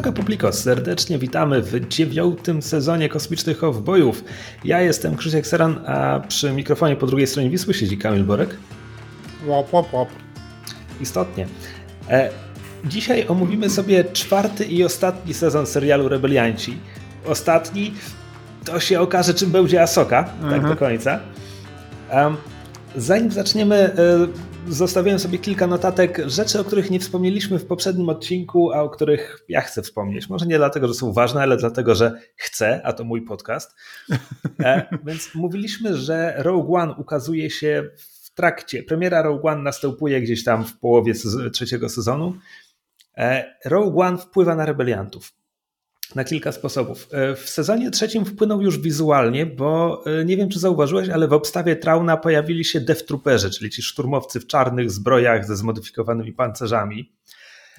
Droga Publiko, serdecznie witamy w dziewiątym sezonie Kosmicznych Cowboyów. Ja jestem Krzysiek Seran, a przy mikrofonie po drugiej stronie Wisły siedzi Kamil Borek. Łop, łop, łop. Istotnie. E, dzisiaj omówimy sobie czwarty i ostatni sezon serialu Rebelianci. Ostatni to się okaże, czym będzie Asoka, tak Mhm. do końca. Um, zanim zaczniemy, e, zostawiłem sobie kilka notatek rzeczy, o których nie wspomnieliśmy w poprzednim odcinku, a o których ja chcę wspomnieć. Może nie dlatego, że są ważne, ale dlatego, że chcę, a to mój podcast. E, więc mówiliśmy, że Rogue One ukazuje się w trakcie. Premiera Rogue One następuje gdzieś tam w połowie trzeciego sezonu. E, Rogue One wpływa na rebeliantów na kilka sposobów. E, W sezonie trzecim wpłynął już wizualnie, bo e, nie wiem, czy zauważyłeś, ale w obstawie Trauna pojawili się Death Trooperzy, czyli ci szturmowcy w czarnych zbrojach ze zmodyfikowanymi pancerzami.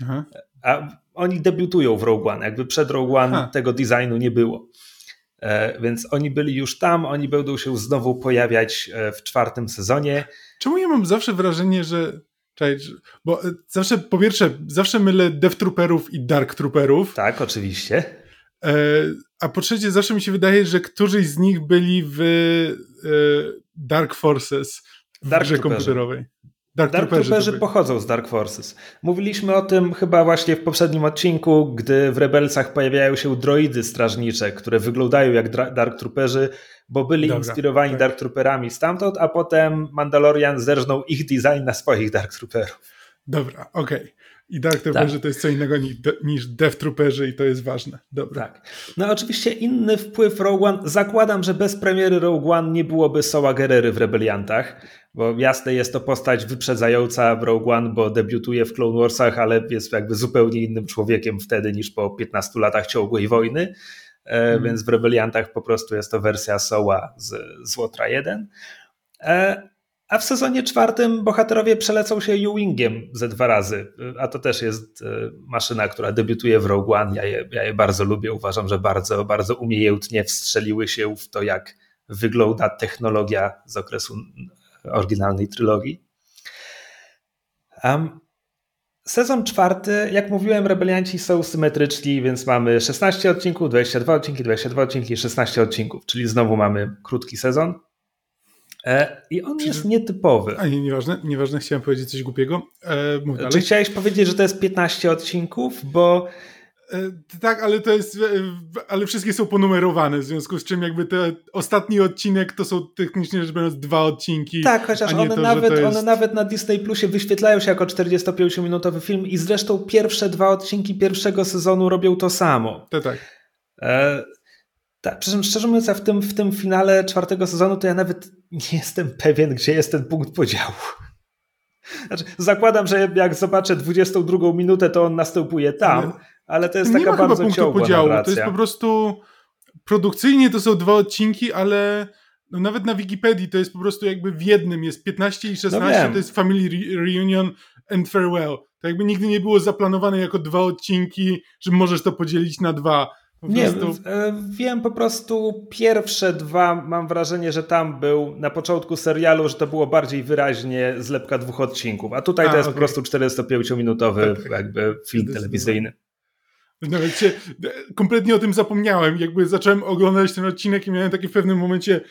Aha. A oni debiutują w Rogue One. Jakby przed Rogue One Ha. tego designu nie było. E, Więc oni byli już tam, oni będą się znowu pojawiać w czwartym sezonie. Czemu ja mam zawsze wrażenie, że. Bo zawsze, po pierwsze, zawsze mylę Death Trooperów i Dark Trooperów, Tak, oczywiście. E, a po trzecie, zawsze mi się wydaje, że któryś z nich byli w e, Dark Forces w Dark grze Trooperzy. komputerowej. Dark, Dark Trooperzy. Trooperzy pochodzą z Dark Forces. Mówiliśmy o tym chyba właśnie w poprzednim odcinku, gdy w Rebelsach pojawiają się droidy strażnicze, które wyglądają jak Dark Trooperzy, bo byli Dobra, inspirowani tak. Dark Trooperami stamtąd, a potem Mandalorian zerżnął ich design na swoich Dark Trooperów. Dobra, okej. I Dark Trooperzy Tak. to jest co innego niż, Death Trooperzy i to jest ważne. Dobra. Tak. No oczywiście inny wpływ Rogue One. Zakładam, że bez premiery Rogue One nie byłoby Soła Guerrery w Rebeliantach, bo jasne jest to postać wyprzedzająca w Rogue One, bo debiutuje w Clone Warsach, ale jest jakby zupełnie innym człowiekiem wtedy niż po 15 latach ciągłej wojny. Mhm. Więc w Rebeliantach po prostu jest to wersja Soła z Złotra 1. E, a w sezonie czwartym bohaterowie przelecą się U-Wingiem ze dwa razy, a to też jest e, maszyna, która debiutuje w Rogue One. Ja je, ja je bardzo lubię, uważam, że bardzo, bardzo umiejętnie wstrzeliły się w to, jak wygląda technologia z okresu oryginalnej trylogii. Um, Sezon czwarty, jak mówiłem, rebelianci są symetryczni, więc mamy 16 odcinków, 22 odcinki, 22 odcinki, 16 odcinków, czyli znowu mamy krótki sezon. E, I on jest nietypowy. A nie, nieważne, nieważne, chciałem powiedzieć coś głupiego. E. Czy chciałeś powiedzieć, że to jest 15 odcinków? Bo E, tak, ale to jest, e, ale wszystkie są ponumerowane, w związku z czym jakby ten ostatni odcinek to są technicznie rzecz biorąc dwa odcinki. tak, chociaż one, to, nawet, jest- one nawet na Disney Plusie wyświetlają się jako 45-minutowy film i zresztą pierwsze dwa odcinki pierwszego sezonu robią to samo. To tak. E, tak, czym szczerze mówiąc, ja w tym, w tym finale czwartego sezonu to ja nawet nie jestem pewien, gdzie jest ten punkt podziału. Znaczy, zakładam, że jak zobaczę 22 minutę, to on następuje tam, Ale- ale to jest nie taka bardzo ciągła podziału. To narracja. jest po prostu produkcyjnie to są dwa odcinki, ale no nawet na Wikipedii to jest po prostu jakby w jednym jest 15 i 16 wiem. to jest Family Re- Reunion and Farewell. To jakby nigdy nie było zaplanowane jako dwa odcinki, że możesz to podzielić na dwa. Nie, prostu... e, wiem po prostu pierwsze dwa, mam wrażenie, że tam był na początku serialu, że to było bardziej wyraźnie zlepka dwóch odcinków, a tutaj A, to jest okej. po prostu 45-minutowy Tak, tak. jakby film telewizyjny. Nawet się, kompletnie o tym zapomniałem. Jakby zacząłem oglądać ten odcinek i miałem takie w pewnym momencie,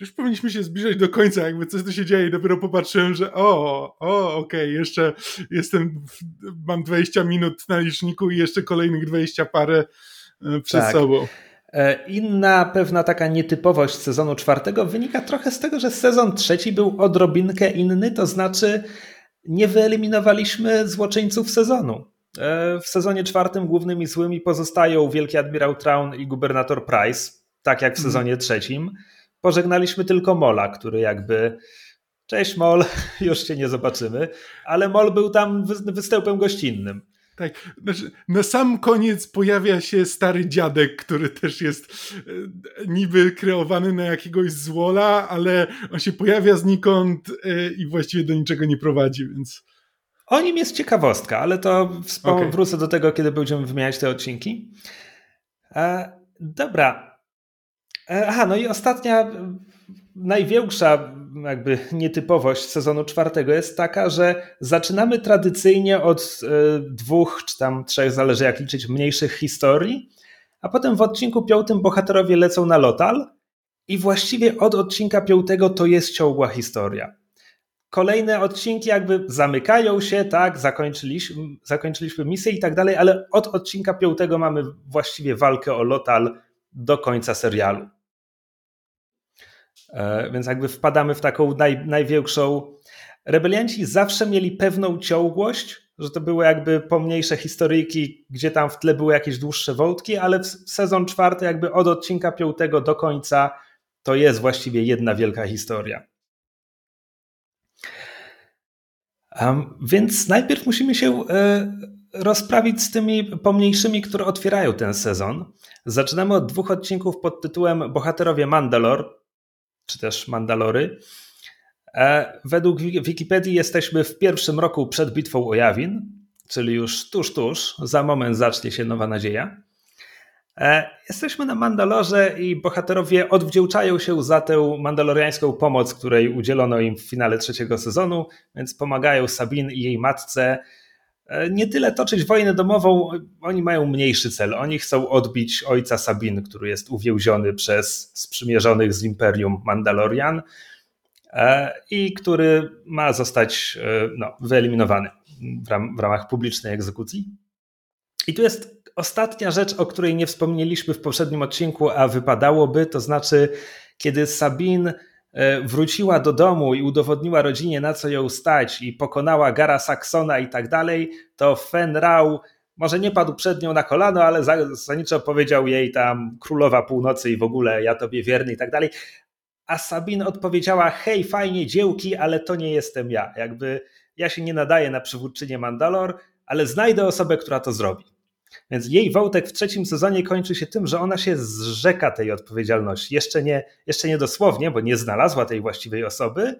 już powinniśmy się zbliżać do końca, jakby coś tu się dzieje i dopiero popatrzyłem, że o, o, okej, jeszcze jestem, mam 20 minut na liczniku i jeszcze kolejnych 20 parę przed Tak. sobą. E, Inna pewna taka nietypowość sezonu czwartego wynika trochę z tego, że sezon trzeci był odrobinkę inny, to znaczy nie wyeliminowaliśmy złoczyńców sezonu. E, W sezonie czwartym głównymi złymi pozostają Wielki Admirał Traun i Gubernator Price, tak jak w Mhm. sezonie trzecim. Pożegnaliśmy tylko Mola, który jakby cześć Mol, już cię nie zobaczymy, ale Mol był tam wy- występem gościnnym. Tak, znaczy, na sam koniec pojawia się stary dziadek, który też jest e, niby kreowany na jakiegoś złola, ale on się pojawia znikąd e, i właściwie do niczego nie prowadzi, więc... O nim jest ciekawostka, ale to wspom- Okej. wrócę do tego, kiedy będziemy wymieniać te odcinki. E, dobra. E, aha, no i ostatnia, największa jakby nietypowość sezonu czwartego jest taka, że zaczynamy tradycyjnie od dwóch czy tam trzech, zależy jak liczyć, mniejszych historii, a potem w odcinku piątym bohaterowie lecą na Lotal i właściwie od odcinka piątego to jest ciągła historia. Kolejne odcinki jakby zamykają się, tak, zakończyliśmy, zakończyliśmy misję i tak dalej, ale od odcinka piątego mamy właściwie walkę o Lotal do końca serialu. E, więc jakby wpadamy w taką naj, największą. Rebelianci zawsze mieli pewną ciągłość, że to były jakby pomniejsze historyjki, gdzie tam w tle były jakieś dłuższe wątki, ale w sezon czwarty, jakby od odcinka piątego do końca, to jest właściwie jedna wielka historia. Um, więc najpierw musimy się e, rozprawić z tymi pomniejszymi, które otwierają ten sezon. Zaczynamy od dwóch odcinków pod tytułem Bohaterowie Mandalor, czy też Mandalory. E, według Wikipedii jesteśmy w pierwszym roku przed bitwą o Jawin, czyli już tuż, tuż, za moment zacznie się nowa nadzieja. E, jesteśmy na Mandalorze i bohaterowie odwdzięczają się za tę mandaloriańską pomoc, której udzielono im w finale trzeciego sezonu, więc pomagają Sabin i jej matce nie tyle toczyć wojnę domową, oni mają mniejszy cel. Oni chcą odbić ojca Sabin, który jest uwięziony przez sprzymierzonych z Imperium Mandalorian e, i który ma zostać no, wyeliminowany w, w ramach publicznej egzekucji. I tu jest ostatnia rzecz, o której nie wspomnieliśmy w poprzednim odcinku, a wypadałoby, to znaczy, kiedy Sabin e, wróciła do domu i udowodniła rodzinie, na co ją stać, i pokonała Gara Saxona i tak dalej, to Fen Rau może nie padł przed nią na kolano, ale zaniczo powiedział jej tam królowa północy i w ogóle ja tobie wierny i tak dalej. A Sabin odpowiedziała: Hej, fajnie, dziełki, ale to nie jestem ja. Jakby ja się nie nadaję na przywódczynię Mandalor, ale znajdę osobę, która to zrobi. Więc jej wątek w trzecim sezonie kończy się tym, że ona się zrzeka tej odpowiedzialności. Jeszcze nie, jeszcze nie dosłownie, bo nie znalazła tej właściwej osoby,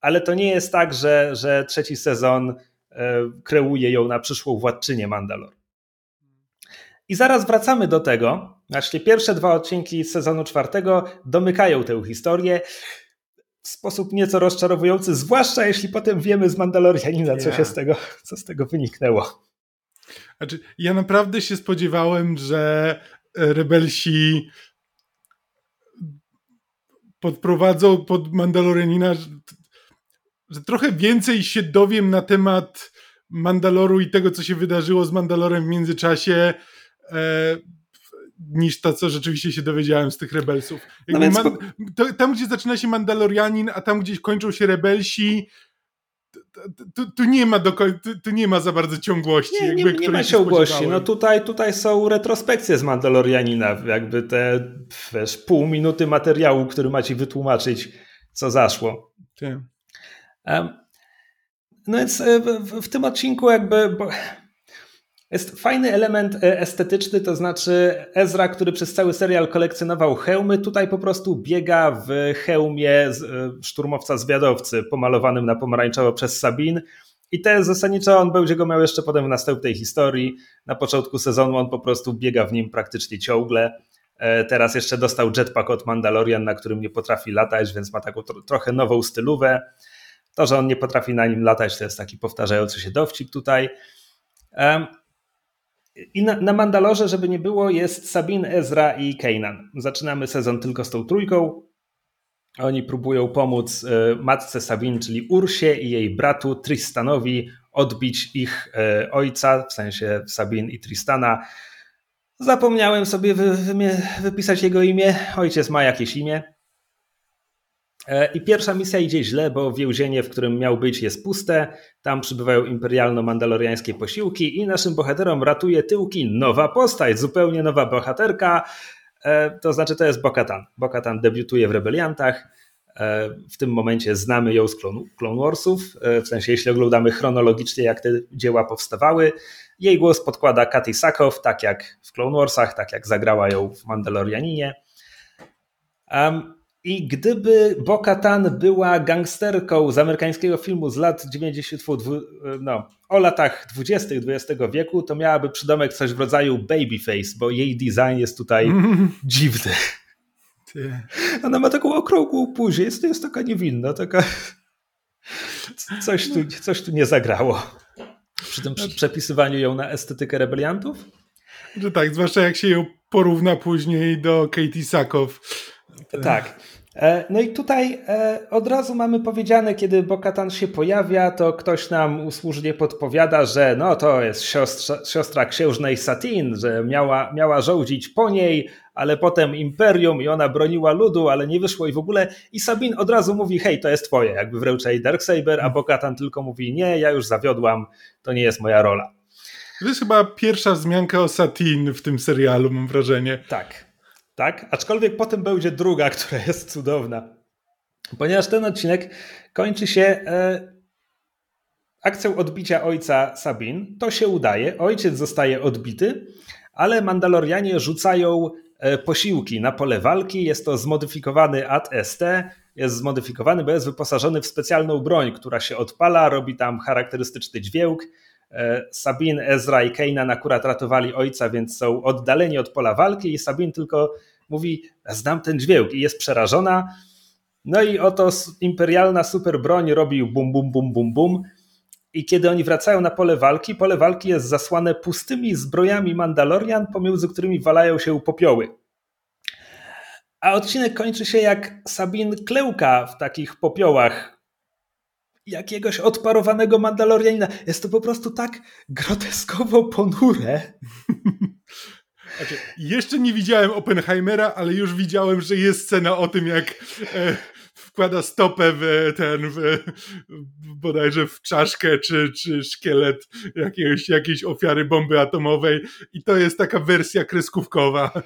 ale to nie jest tak, że, że trzeci sezon e, kreuje ją na przyszłą władczynię Mandalor. I zaraz wracamy do tego. Właśnie pierwsze dwa odcinki sezonu czwartego domykają tę historię w sposób nieco rozczarowujący, zwłaszcza jeśli potem wiemy z Mandalorianina, co się z tego, co z tego wyniknęło. Znaczy, ja naprawdę się spodziewałem, że rebelsi podprowadzą pod Mandalorianina, że, że trochę więcej się dowiem na temat Mandaloru i tego, co się wydarzyło z Mandalorem w międzyczasie, e, niż to, co rzeczywiście się dowiedziałem z tych rebelsów. No man, to, tam, gdzie zaczyna się Mandalorianin, a tam, gdzie kończą się rebelsi, tu, tu, nie ma do tu, tu, nie ma za bardzo ciągłości. Nie, jakby, nie, nie ma ciągłości. No tutaj, tutaj są retrospekcje z Mandalorianina, jakby te wiesz, pół minuty materiału, który ma ci wytłumaczyć, co zaszło. Um, no więc e, w, w, tym odcinku jakby... Bo jest fajny element e, estetyczny, to znaczy Ezra, który przez cały serial kolekcjonował hełmy, tutaj po prostu biega w hełmie e, szturmowca zwiadowcy pomalowanym na pomarańczowo przez Sabin. I jest zasadniczo, on będzie go miał jeszcze potem w następnej historii. Na początku sezonu on po prostu biega w nim praktycznie ciągle. E, teraz jeszcze dostał jetpack od Mandalorian, na którym nie potrafi latać, więc ma taką trochę nową stylówę. To, że on nie potrafi na nim latać, to jest taki powtarzający się dowcip tutaj. I na, na, Mandalorze, żeby nie było, jest Sabin, Ezra i Kanan. Zaczynamy sezon tylko z tą trójką. Oni próbują pomóc e, matce Sabin, czyli Ursie i jej bratu Tristanowi odbić ich e, ojca, w sensie Sabin i Tristana. Zapomniałem sobie wy, wy, wypisać jego imię. Ojciec ma jakieś imię. E, I pierwsza misja idzie źle, bo więzienie, w którym miał być, jest puste. Tam przybywają imperialno-mandaloriańskie posiłki i naszym bohaterom ratuje tyłki nowa postać, zupełnie nowa bohaterka. E, to znaczy, to jest Bokatan. Bokatan debiutuje w Rebeliantach. E, w tym momencie znamy ją z Clone Warsów, w sensie jeśli oglądamy chronologicznie, jak te dzieła powstawały. Jej głos podkłada Katy Sakow, tak jak w Clone Warsach, tak jak zagrała ją w Mandalorianinie. I gdyby Bo-Katan była gangsterką z amerykańskiego filmu z lat 90, no, o latach 20. XX wieku, to miałaby przydomek coś w rodzaju babyface, bo jej design jest tutaj mm. dziwny. Ona ma taką okrągłą buzię, jest, jest taka niewinna, taka... Coś tu, coś tu nie zagrało. Przy tym przepisywaniu ją na estetykę rebeliantów? Że tak, zwłaszcza jak się ją porówna później do Katie Sakow. Tak. E, no i tutaj e, od razu mamy powiedziane, kiedy Bokatan się pojawia, to ktoś nam usłużnie podpowiada, że no to jest siostra, siostra księżnej Satin, że miała, miała żołdzić po niej, ale potem Imperium i ona broniła ludu, ale nie wyszło i w ogóle. I Sabin od razu mówi, hej, to jest twoje, jakby wręcz jej Darksaber, a Bokatan tylko mówi, nie, ja już zawiodłam, to nie jest moja rola. To jest chyba pierwsza wzmianka o Satin w tym serialu, mam wrażenie. Tak, tak? Aczkolwiek potem będzie druga, która jest cudowna. Ponieważ ten odcinek kończy się e, akcją odbicia ojca Sabin. To się udaje, ojciec zostaje odbity, ale Mandalorianie rzucają e, posiłki na pole walki. Jest to zmodyfikowany AT-ST, jest zmodyfikowany, bo jest wyposażony w specjalną broń, która się odpala, robi tam charakterystyczny dźwięk. E, Sabin, Ezra i Kanan akurat ratowali ojca, więc są oddaleni od pola walki i Sabin tylko mówi, znam ten dźwięk i jest przerażona. No i oto imperialna super broń robi bum, bum, bum, bum, bum. I kiedy oni wracają na pole walki, pole walki jest zasłane pustymi zbrojami Mandalorian, pomiędzy którymi walają się popioły. A odcinek kończy się jak Sabin klełka w takich popiołach jakiegoś odparowanego Mandalorianina. Jest to po prostu tak groteskowo ponure. Znaczy, jeszcze nie widziałem Oppenheimera, ale już widziałem, że jest scena o tym, jak e, wkłada stopę w ten, w, bodajże w czaszkę, czy, czy szkielet jakiegoś, jakiejś ofiary bomby atomowej i to jest taka wersja kreskówkowa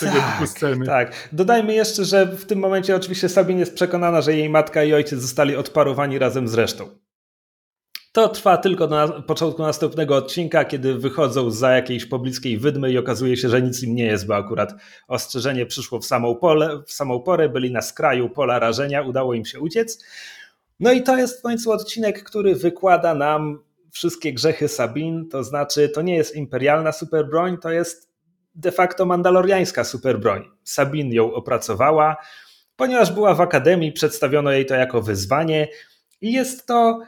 tego tak, typu sceny. Tak. Dodajmy jeszcze, że w tym momencie oczywiście Sabine jest przekonana, że jej matka i ojciec zostali odparowani razem z resztą. To trwa tylko na początku następnego odcinka, kiedy wychodzą za jakiejś pobliskiej wydmy i okazuje się, że nic im nie jest, bo akurat ostrzeżenie przyszło w samą, pole, w samą porę, byli na skraju pola rażenia, udało im się uciec. No i to jest w końcu odcinek, który wykłada nam wszystkie grzechy Sabin, to znaczy to nie jest imperialna superbroń, to jest de facto mandaloriańska superbroń. Sabin ją opracowała, ponieważ była w akademii, przedstawiono jej to jako wyzwanie i jest to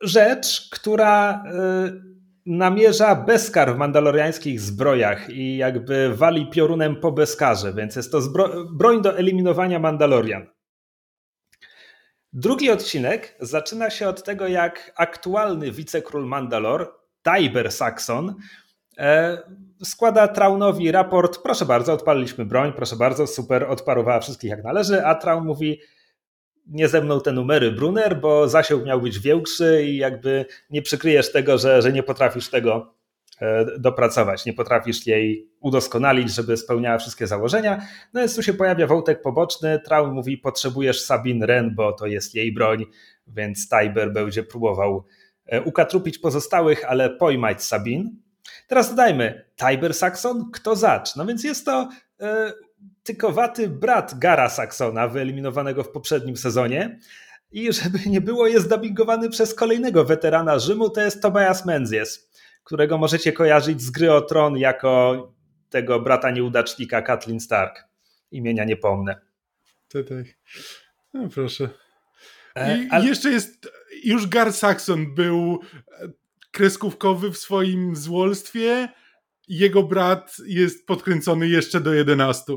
rzecz, która y, namierza bezkar w mandaloriańskich zbrojach i jakby wali piorunem po bezkarze, więc jest to broń do eliminowania Mandalorian. Drugi odcinek zaczyna się od tego, jak aktualny wicekról Mandalor, Tiber Saxon, składa Traunowi raport, proszę bardzo, odpaliliśmy broń, proszę bardzo, super, odparowała wszystkich jak należy, a Traun mówi, nie ze mną te numery Brunner, bo zasięg miał być większy i jakby nie przykryjesz tego, że, że nie potrafisz tego e, dopracować, nie potrafisz jej udoskonalić, żeby spełniała wszystkie założenia. No więc tu się pojawia wątek poboczny. Traum mówi, potrzebujesz Sabin Ren, bo to jest jej broń, więc Tiber będzie próbował e, ukatrupić pozostałych, ale pojmać Sabin. Teraz dodajmy, Tiber Saxon, kto zacz? No więc jest to e, tykowaty brat Gara Saxona, wyeliminowanego w poprzednim sezonie. I żeby nie było, jest dubbingowany przez kolejnego weterana Rzymu, to jest Tobias Menzies, którego możecie kojarzyć z gry o Tron jako tego brata nieudacznika Kathleen Stark. Imienia nie pomnę. Tak, tak. No proszę. E, I Ale... jeszcze jest, już Gar Saxon był kreskówkowy w swoim złolstwie, jego brat jest podkręcony jeszcze do 11.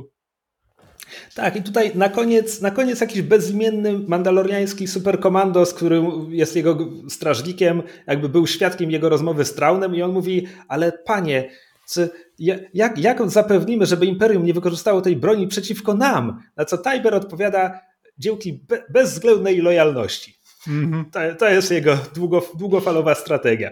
Tak, i tutaj na koniec, na koniec jakiś bezimienny mandaloriański superkomandos, który jest jego strażnikiem, jakby był świadkiem jego rozmowy z Traunem i on mówi, ale panie, czy, jak, jak zapewnimy, żeby Imperium nie wykorzystało tej broni przeciwko nam? Na co Tiber odpowiada, dzięki be, bezwzględnej lojalności. Mm -hmm. to, to, jest jego długo, długofalowa strategia.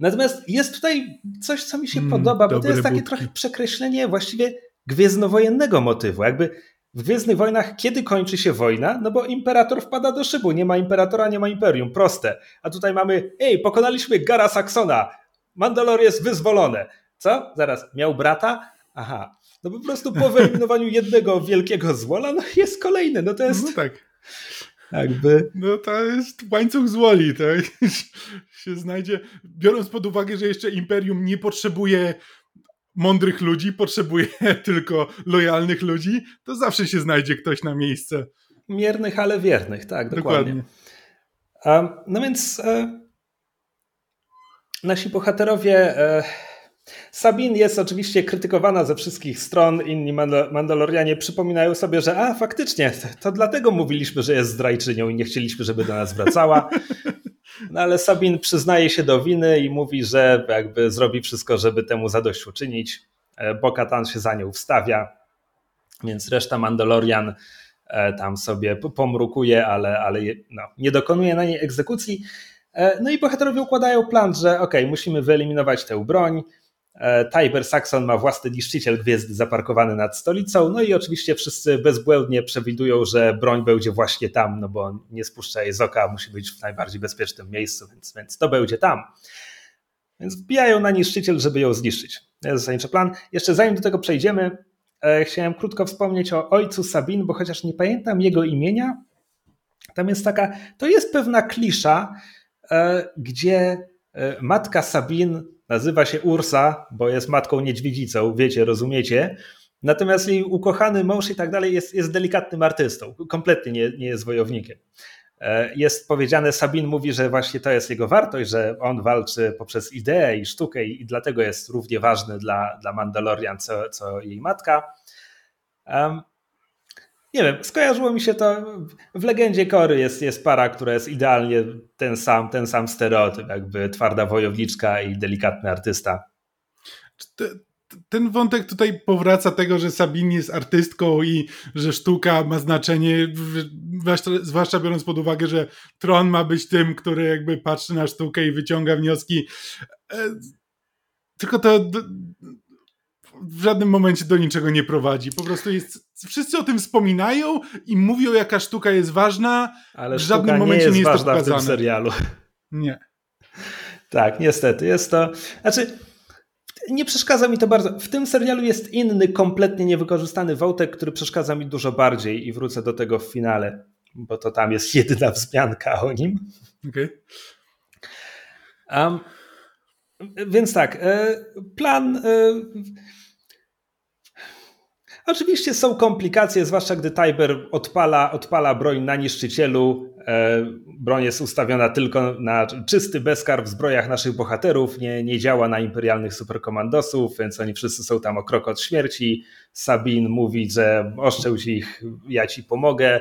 Natomiast jest tutaj coś, co mi się mm, podoba, bo to jest takie budki. trochę przekreślenie właściwie gwiezdnowojennego motywu. Jakby w Gwiezdnych Wojnach kiedy kończy się wojna? No bo imperator wpada do szybu. Nie ma imperatora, nie ma imperium. Proste. A tutaj mamy, ej, pokonaliśmy Gara Saxona. Mandalor jest wyzwolone. Co? Zaraz, miał brata? Aha. No po prostu po wyeliminowaniu jednego wielkiego złola, no jest kolejny. No to jest... No tak. Jakby... No to jest łańcuch złoli, tak? się znajdzie. Biorąc pod uwagę, że jeszcze Imperium nie potrzebuje mądrych ludzi, potrzebuje tylko lojalnych ludzi, to zawsze się znajdzie ktoś na miejsce. Miernych, ale wiernych, tak, dokładnie. dokładnie. no więc e, nasi bohaterowie. Sabin jest oczywiście krytykowana ze wszystkich stron. Inni Mandalorianie przypominają sobie, że a faktycznie, to dlatego mówiliśmy, że jest zdrajczynią i nie chcieliśmy, żeby do nas wracała. No ale Sabin przyznaje się do winy i mówi, że jakby zrobi wszystko, żeby temu zadośćuczynić. E, Bo-Katan się za nią wstawia, więc reszta Mandalorian e, tam sobie pomrukuje, ale, ale no, nie dokonuje na niej egzekucji. E, no i bohaterowie układają plan, że ok, musimy wyeliminować tę broń. Tiber Saxon ma własny niszczyciel gwiazd zaparkowany nad stolicą, no i oczywiście wszyscy bezbłędnie przewidują, że broń będzie właśnie tam, no bo nie spuszcza jej z oka, musi być w najbardziej bezpiecznym miejscu, więc, więc to będzie tam. Więc wbijają na niszczyciel, żeby ją zniszczyć. To jest zasadniczy plan. Jeszcze zanim do tego przejdziemy, e, chciałem krótko wspomnieć o ojcu Sabin, bo chociaż nie pamiętam jego imienia, tam jest taka, to jest pewna klisza, e, gdzie e, matka Sabin nazywa się Ursa, bo jest matką niedźwiedzicą, wiecie, rozumiecie. Natomiast jej ukochany mąż i tak dalej jest, jest delikatnym artystą, kompletnie nie, nie jest wojownikiem. E, jest powiedziane, Sabin mówi, że właśnie to jest jego wartość, że on walczy poprzez ideę i sztukę i dlatego jest równie ważny dla, dla Mandalorian, co, co jej matka. Nie wiem, skojarzyło mi się to, w legendzie Kory jest, jest para, która jest idealnie ten sam, ten sam stereotyp, jakby twarda wojowniczka i delikatny artysta ten wątek tutaj powraca tego, że Sabin jest artystką i że sztuka ma znaczenie, zwłaszcza biorąc pod uwagę, że Tron ma być tym, który jakby patrzy na sztukę i wyciąga wnioski. E, tylko to w żadnym momencie do niczego nie prowadzi. Po prostu jest, wszyscy o tym wspominają i mówią, jaka sztuka jest ważna. Ale w żadnym momencie nie jest, nie jest ważna to pokazane. w tym serialu. Nie. Tak, niestety. Jest to. Znaczy nie przeszkadza mi to bardzo. W tym serialu jest inny, kompletnie niewykorzystany wątek, który przeszkadza mi dużo bardziej i wrócę do tego w finale, bo to tam jest jedyna wzmianka o nim. Okay. Um, więc tak, e, plan. Oczywiście są komplikacje, zwłaszcza gdy Tiber odpala, odpala broń na niszczycielu E, broń jest ustawiona tylko na czysty bezkarb w zbrojach naszych bohaterów, nie, nie działa na imperialnych superkomandosów, więc oni wszyscy są tam o krok od śmierci. Sabin mówi, że oszczędź ich, ja ci pomogę,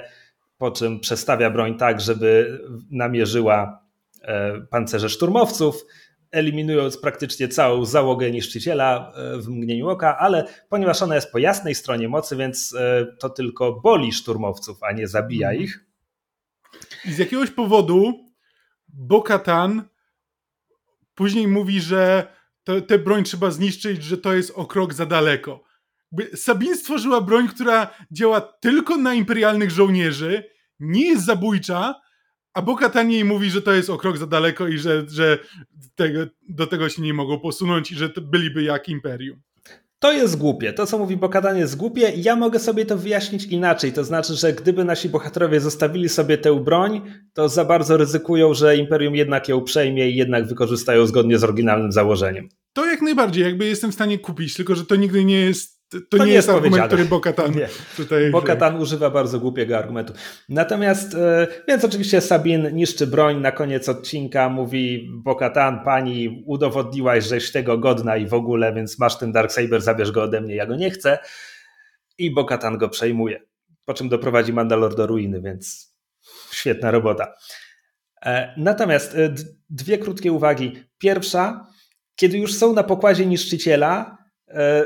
po czym przestawia broń tak, żeby namierzyła e, pancerze szturmowców, eliminując praktycznie całą załogę niszczyciela e, w mgnieniu oka, ale ponieważ ona jest po jasnej stronie mocy, więc to tylko boli szturmowców, a nie zabija mhm. ich i z jakiegoś powodu Bo-Katan później mówi, że tę broń trzeba zniszczyć, że to jest o krok za daleko. Sabin stworzyła broń, która działa tylko na imperialnych żołnierzy, nie jest zabójcza, a Bo-Katan jej mówi, że to jest o krok za daleko i że, że tego, do tego się nie mogą posunąć i że byliby jak imperium. To jest głupie. To, co mówi Bokadan, jest głupie. Ja mogę sobie to wyjaśnić inaczej. To znaczy, że gdyby nasi bohaterowie zostawili sobie tę broń, to za bardzo ryzykują, że Imperium jednak ją przejmie i jednak wykorzystają zgodnie z oryginalnym założeniem. To jak najbardziej, jakby jestem w stanie kupić, tylko że to nigdy nie jest to, to, nie, nie jest argument, który Bokatan tutaj... Bokatan używa bardzo głupiego argumentu. Natomiast, e, więc oczywiście Sabin niszczy broń na koniec odcinka, mówi Bokatan, pani udowodniłaś, żeś tego godna i w ogóle, więc masz ten Darksaber, zabierz go ode mnie, ja go nie chcę. I Bokatan go przejmuje. Po czym doprowadzi Mandalor do ruiny, więc świetna robota. E, natomiast e, dwie krótkie uwagi. Pierwsza, kiedy już są na pokładzie niszczyciela,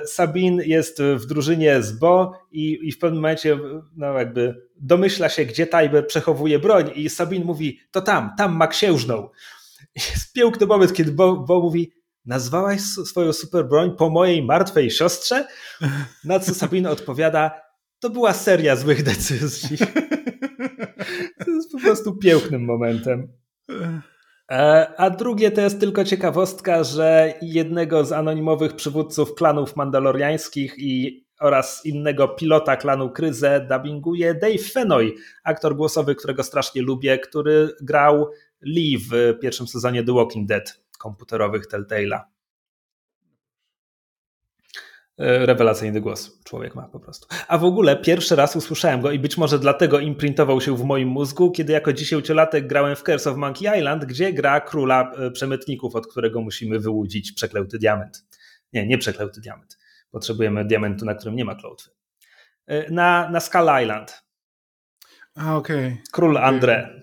Sabin jest w drużynie z Bo i, i w pewnym momencie no jakby domyśla się, gdzie Tiber przechowuje broń i Sabin mówi, to tam, tam ma księżną. Jest piękny moment, kiedy Bo, Bo mówi, nazwałaś swoją super broń po mojej martwej siostrze? Na co Sabin odpowiada, to była seria złych decyzji. To jest po prostu pięknym momentem. E, a drugie to jest tylko ciekawostka, że jednego z anonimowych przywódców klanów mandaloriańskich i oraz innego pilota klanu Kryzę dubbinguje Dave Fenoy, aktor głosowy, którego strasznie lubię, który grał Lee w pierwszym sezonie The Walking Dead komputerowych Telltale'a. E, rewelacyjny głos człowiek ma po prostu. A w ogóle pierwszy raz usłyszałem go i być może dlatego imprintował się w moim mózgu, kiedy jako dziesięciolatek grałem w Curse of Monkey Island, gdzie gra króla e, przemytników, od którego musimy wyłudzić przeklęty diament. Nie, nie przeklęty diament. Potrzebujemy diamentu, na którym nie ma klątwy. E, na, na Skull Island. A, okej. Okay. Król okay. André.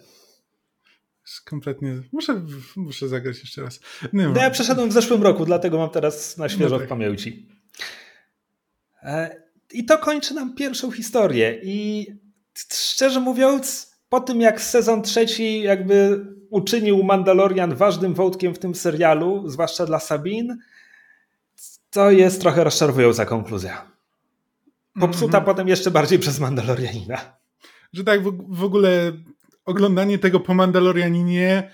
Kompletnie. Muszę, muszę zagrać jeszcze raz. Nie no ja przeszedłem w zeszłym roku, dlatego mam teraz na świeżo no tak. w pamięci. E, I to kończy nam pierwszą historię. I szczerze mówiąc, po tym jak sezon trzeci jakby uczynił Mandalorian ważnym wątkiem w tym serialu, zwłaszcza dla Sabine, to jest trochę rozczarowująca konkluzja. Popsuta mm -hmm. potem jeszcze bardziej przez Mandalorianina. Że tak w, w ogóle oglądanie tego po Mandalorianinie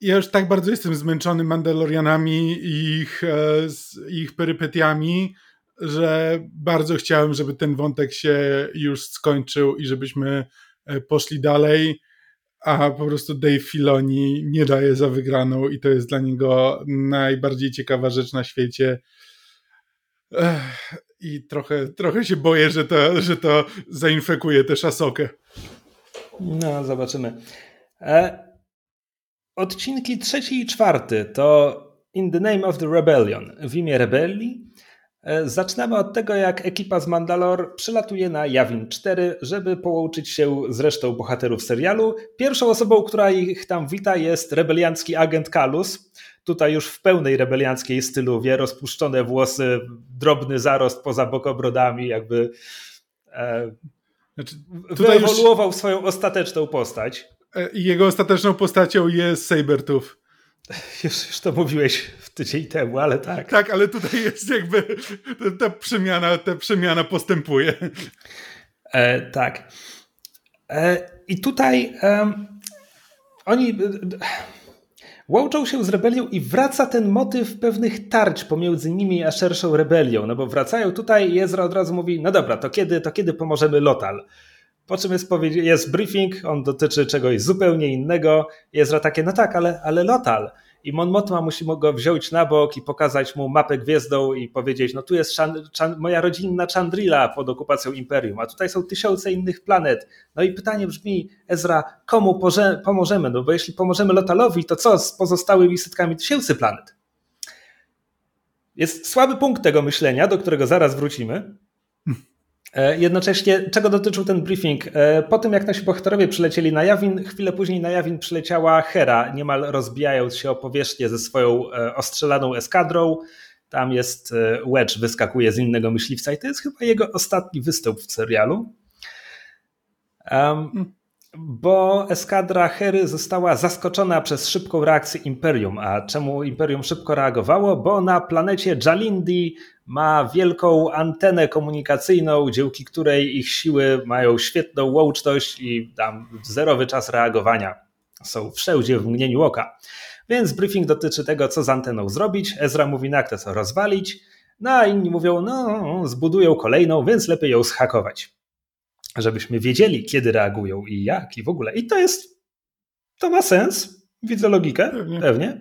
ja już tak bardzo jestem zmęczony Mandalorianami i ich, e, ich perypetiami, że bardzo chciałem, żeby ten wątek się już skończył i żebyśmy e, poszli dalej, a po prostu Dave Filoni nie daje za wygraną i to jest dla niego najbardziej ciekawa rzecz na świecie. I trochę, trochę się boję, że to, że to zainfekuje też Asokę. No, zobaczymy. E, odcinki trzeci i czwarty to In the Name of the Rebellion, w imię rebelii. E, zaczynamy od tego, jak ekipa z Mandalor przylatuje na Jawin 4, żeby połączyć się z resztą bohaterów serialu. Pierwszą osobą, która ich tam wita jest rebeliancki agent Kalus. Tutaj już w pełnej rebelianckiej styluwie, rozpuszczone włosy, drobny zarost poza bokobrodami, jakby e, znaczy, wyewoluował już... swoją ostateczną postać. E, jego ostateczną postacią jest Sabertooth. Już, już to mówiłeś w tydzień temu, ale tak. Tak, ale tutaj jest jakby ta przemiana, ta przemiana postępuje. E, tak. E, I tutaj oni łączą się z rebelią i wraca ten motyw pewnych tarć pomiędzy nimi a szerszą rebelią, no bo wracają tutaj i Ezra od razu mówi, no dobra, to kiedy, to kiedy pomożemy Lotal? Po czym jest, jest briefing, on dotyczy czegoś zupełnie innego. Ezra takie, no tak, ale, ale Lotal. I Mon Mothma musi go wziąć na bok i pokazać mu mapę gwiezdną i powiedzieć, no tu jest moja rodzinna Chandrila pod okupacją Imperium, a tutaj są tysiące innych planet. No i pytanie brzmi, Ezra, komu pomożemy? No bo jeśli pomożemy Lotalowi, to co z pozostałymi setkami tysięcy planet? Jest słaby punkt tego myślenia, do którego zaraz wrócimy. E, jednocześnie, czego dotyczył ten briefing? E, po tym, jak nasi bohaterowie przylecieli na Jawin, chwilę później na Jawin przyleciała Hera, niemal rozbijając się o powierzchnię ze swoją e, ostrzelaną eskadrą. Tam jest Wedge, wyskakuje z innego myśliwca i to jest chyba jego ostatni występ w serialu. Um, bo eskadra Hery została zaskoczona przez szybką reakcję Imperium. A czemu Imperium szybko reagowało? Bo na planecie Jalindi ma wielką antenę komunikacyjną, dzięki której ich siły mają świetną łączność i tam zerowy czas reagowania. Są wszędzie w mgnieniu oka. Więc briefing dotyczy tego, co z anteną zrobić. Ezra mówi na to, co rozwalić. No a inni mówią, no, zbudują kolejną, więc lepiej ją schakować żebyśmy wiedzieli, kiedy reagują i jak i w ogóle. I to jest, to ma sens, widzę logikę, pewnie. pewnie.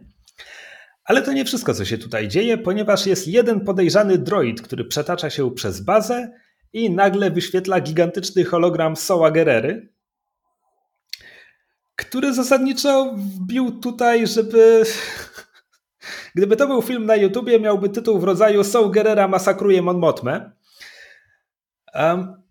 Ale to nie wszystko, co się tutaj dzieje, ponieważ jest jeden podejrzany droid, który przetacza się przez bazę i nagle wyświetla gigantyczny hologram Soła Gerery, który zasadniczo wbił tutaj, żeby... Gdyby to był film na YouTubie, miałby tytuł w rodzaju Soul Gerera masakruje Mon Mothmę. Um,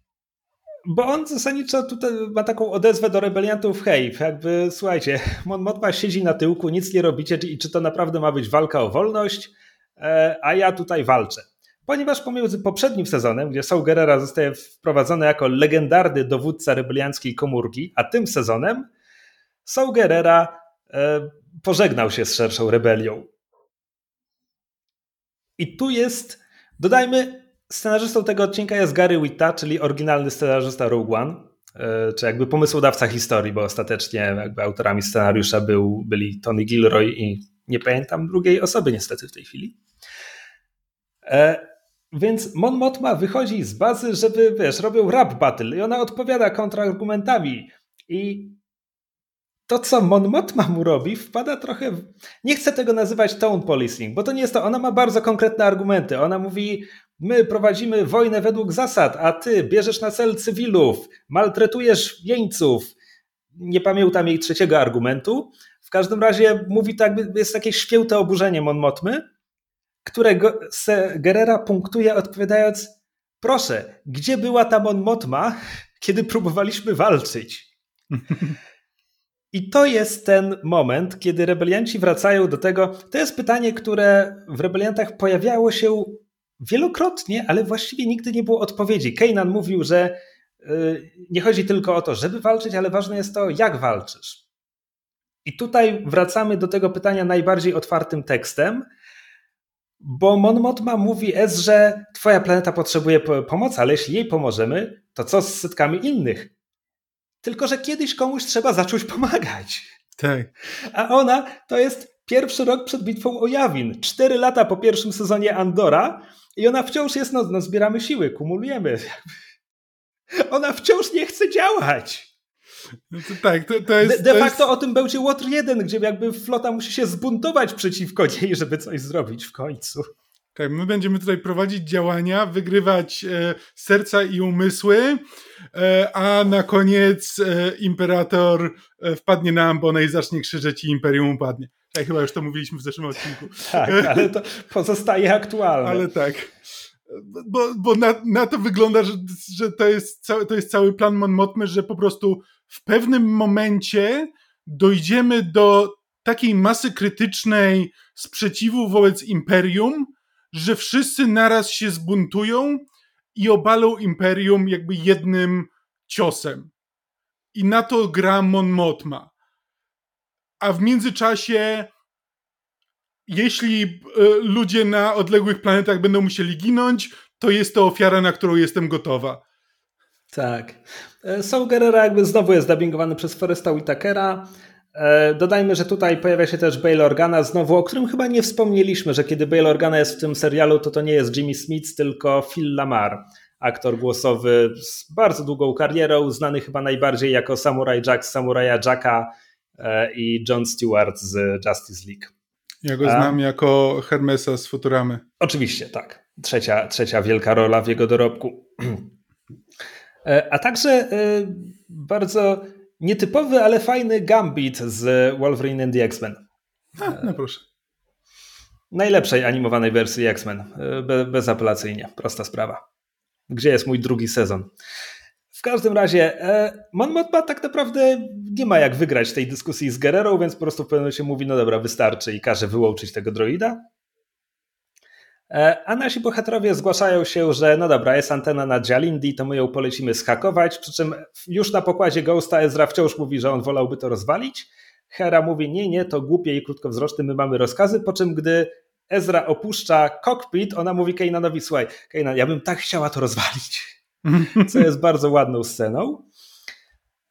bo on zasadniczo tutaj ma taką odezwę do rebeliantów, hej, jakby słuchajcie, Mon Mothma siedzi na tyłku, nic nie robicie i czy to naprawdę ma być walka o wolność, e, a ja tutaj walczę. Ponieważ pomiędzy poprzednim sezonem, gdzie Saul Gerrera zostaje wprowadzony jako legendarny dowódca rebelianckiej komórki, a tym sezonem Saul Gerrera e, pożegnał się z szerszą rebelią. I tu jest, dodajmy, Scenarzystą tego odcinka jest Gary Witta, czyli oryginalny scenarzysta Rogue One, e, czy jakby pomysłodawca historii, bo ostatecznie jakby autorami scenariusza był, byli Tony Gilroy i nie pamiętam drugiej osoby niestety w tej chwili. E, więc Mon Mothma wychodzi z bazy, żeby, wiesz, robią rap battle i ona odpowiada kontrargumentami i to, co Mon Mothma mu robi, wpada trochę. W... Nie chcę tego nazywać tone policing, bo to nie jest to. Ona ma bardzo konkretne argumenty. Ona mówi: My prowadzimy wojnę według zasad, a ty bierzesz na cel cywilów, maltretujesz jeńców. Nie pamiętam jej trzeciego argumentu. W każdym razie mówi tak, jest jakieś święte oburzenie Mon Motmy, którego Gerera punktuje odpowiadając proszę, gdzie była ta Mon Motma, kiedy próbowaliśmy walczyć? I to jest ten moment, kiedy rebelianci wracają do tego. To jest pytanie, które w rebeliantach pojawiało się wielokrotnie, ale właściwie nigdy nie było odpowiedzi. Keynan mówił, że y, nie chodzi tylko o to, żeby walczyć, ale ważne jest to, jak walczysz. I tutaj wracamy do tego pytania najbardziej otwartym tekstem, bo Mon Mothma mówi Ez, że twoja planeta potrzebuje pomocy, ale jeśli jej pomożemy, to co z setkami innych? Tylko, że kiedyś komuś trzeba zacząć pomagać. Tak. A ona to jest pierwszy rok przed bitwą o Jawin. Cztery lata po pierwszym sezonie Andora i ona wciąż jest, no, no zbieramy siły, kumulujemy. Ona wciąż nie chce działać. No to tak, to, to jest. De, de to facto jest... o tym będzie Łotr 1, gdzie jakby flota musi się zbuntować przeciwko niej, żeby coś zrobić w końcu. Tak, my będziemy tutaj prowadzić działania, wygrywać e, serca i umysły, e, a na koniec e, imperator e, wpadnie na ambonę i zacznie krzyczeć i imperium upadnie. Tak, chyba już to mówiliśmy w zeszłym odcinku. Tak, ale to pozostaje aktualne. Ale tak. Bo, bo na, na to wygląda, że, że to, jest cały, to jest cały plan Mon Mothmy, że po prostu w pewnym momencie dojdziemy do takiej masy krytycznej sprzeciwu wobec imperium, że wszyscy naraz się zbuntują i obalą imperium jakby jednym ciosem. I na to gra Mon Mothma. A w międzyczasie, jeśli e, ludzie na odległych planetach będą musieli ginąć, to jest to ofiara, na którą jestem gotowa. Tak. E, Soul Gerrera jakby znowu jest dubbingowany przez Foresta Whitakera. E, dodajmy, że tutaj pojawia się też Bail Organa znowu, o którym chyba nie wspomnieliśmy, że kiedy Bail Organa jest w tym serialu, to to nie jest Jimmy Smith, tylko Phil Lamar, aktor głosowy z bardzo długą karierą, znany chyba najbardziej jako Samurai Jack z Samuraja Jacka i John Stewart z Justice League. Ja go znam A? jako Hermesa z Futuramy. Oczywiście, tak. Trzecia, trzecia wielka rola w jego dorobku. E, a także bardzo nietypowy, ale fajny Gambit z Wolverine and the X-Men. no proszę. Najlepszej animowanej wersji X-Men. Be, bezapelacyjnie. Prosta sprawa. Gdzie jest mój drugi sezon? Każdym razie, e, Mon Mothma tak naprawdę nie ma jak wygrać tej dyskusji z Guerrero, więc po prostu w pewnym momencie mówi, no dobra, wystarczy i każe wyłączyć tego droida. E, a nasi bohaterowie zgłaszają się, że no dobra, jest antena na Jalindi, to my ją polecimy schakować, przy czym już na pokładzie Ghosta Ezra wciąż mówi, że on wolałby to rozwalić. Hera mówi, nie, nie, to głupie i krótkowzroczne, my mamy rozkazy, po czym gdy Ezra opuszcza kokpit, ona mówi Kananowi, słuchaj, Kanan, ja bym tak chciała to rozwalić, co jest bardzo ładną sceną.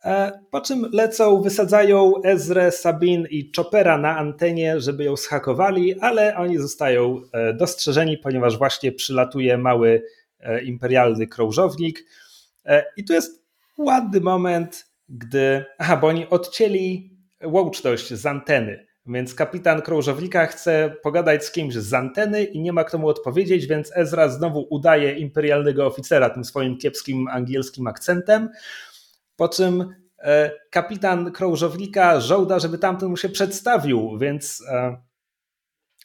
E, po czym lecą, wysadzają Ezrę, Sabin i Chopera na antenie, żeby ją schakowali, ale oni zostają e, dostrzeżeni, ponieważ właśnie przylatuje mały e, imperialny krążownik. I tu jest ładny moment, gdy. Aha, bo oni odcięli łączność z anteny. Więc kapitan krążownika chce pogadać z kimś z anteny i nie ma kto mu odpowiedzieć, więc Ezra znowu udaje imperialnego oficera tym swoim kiepskim angielskim akcentem. Po czym e, kapitan krążownika żołda, żeby tamten mu się przedstawił, więc, e,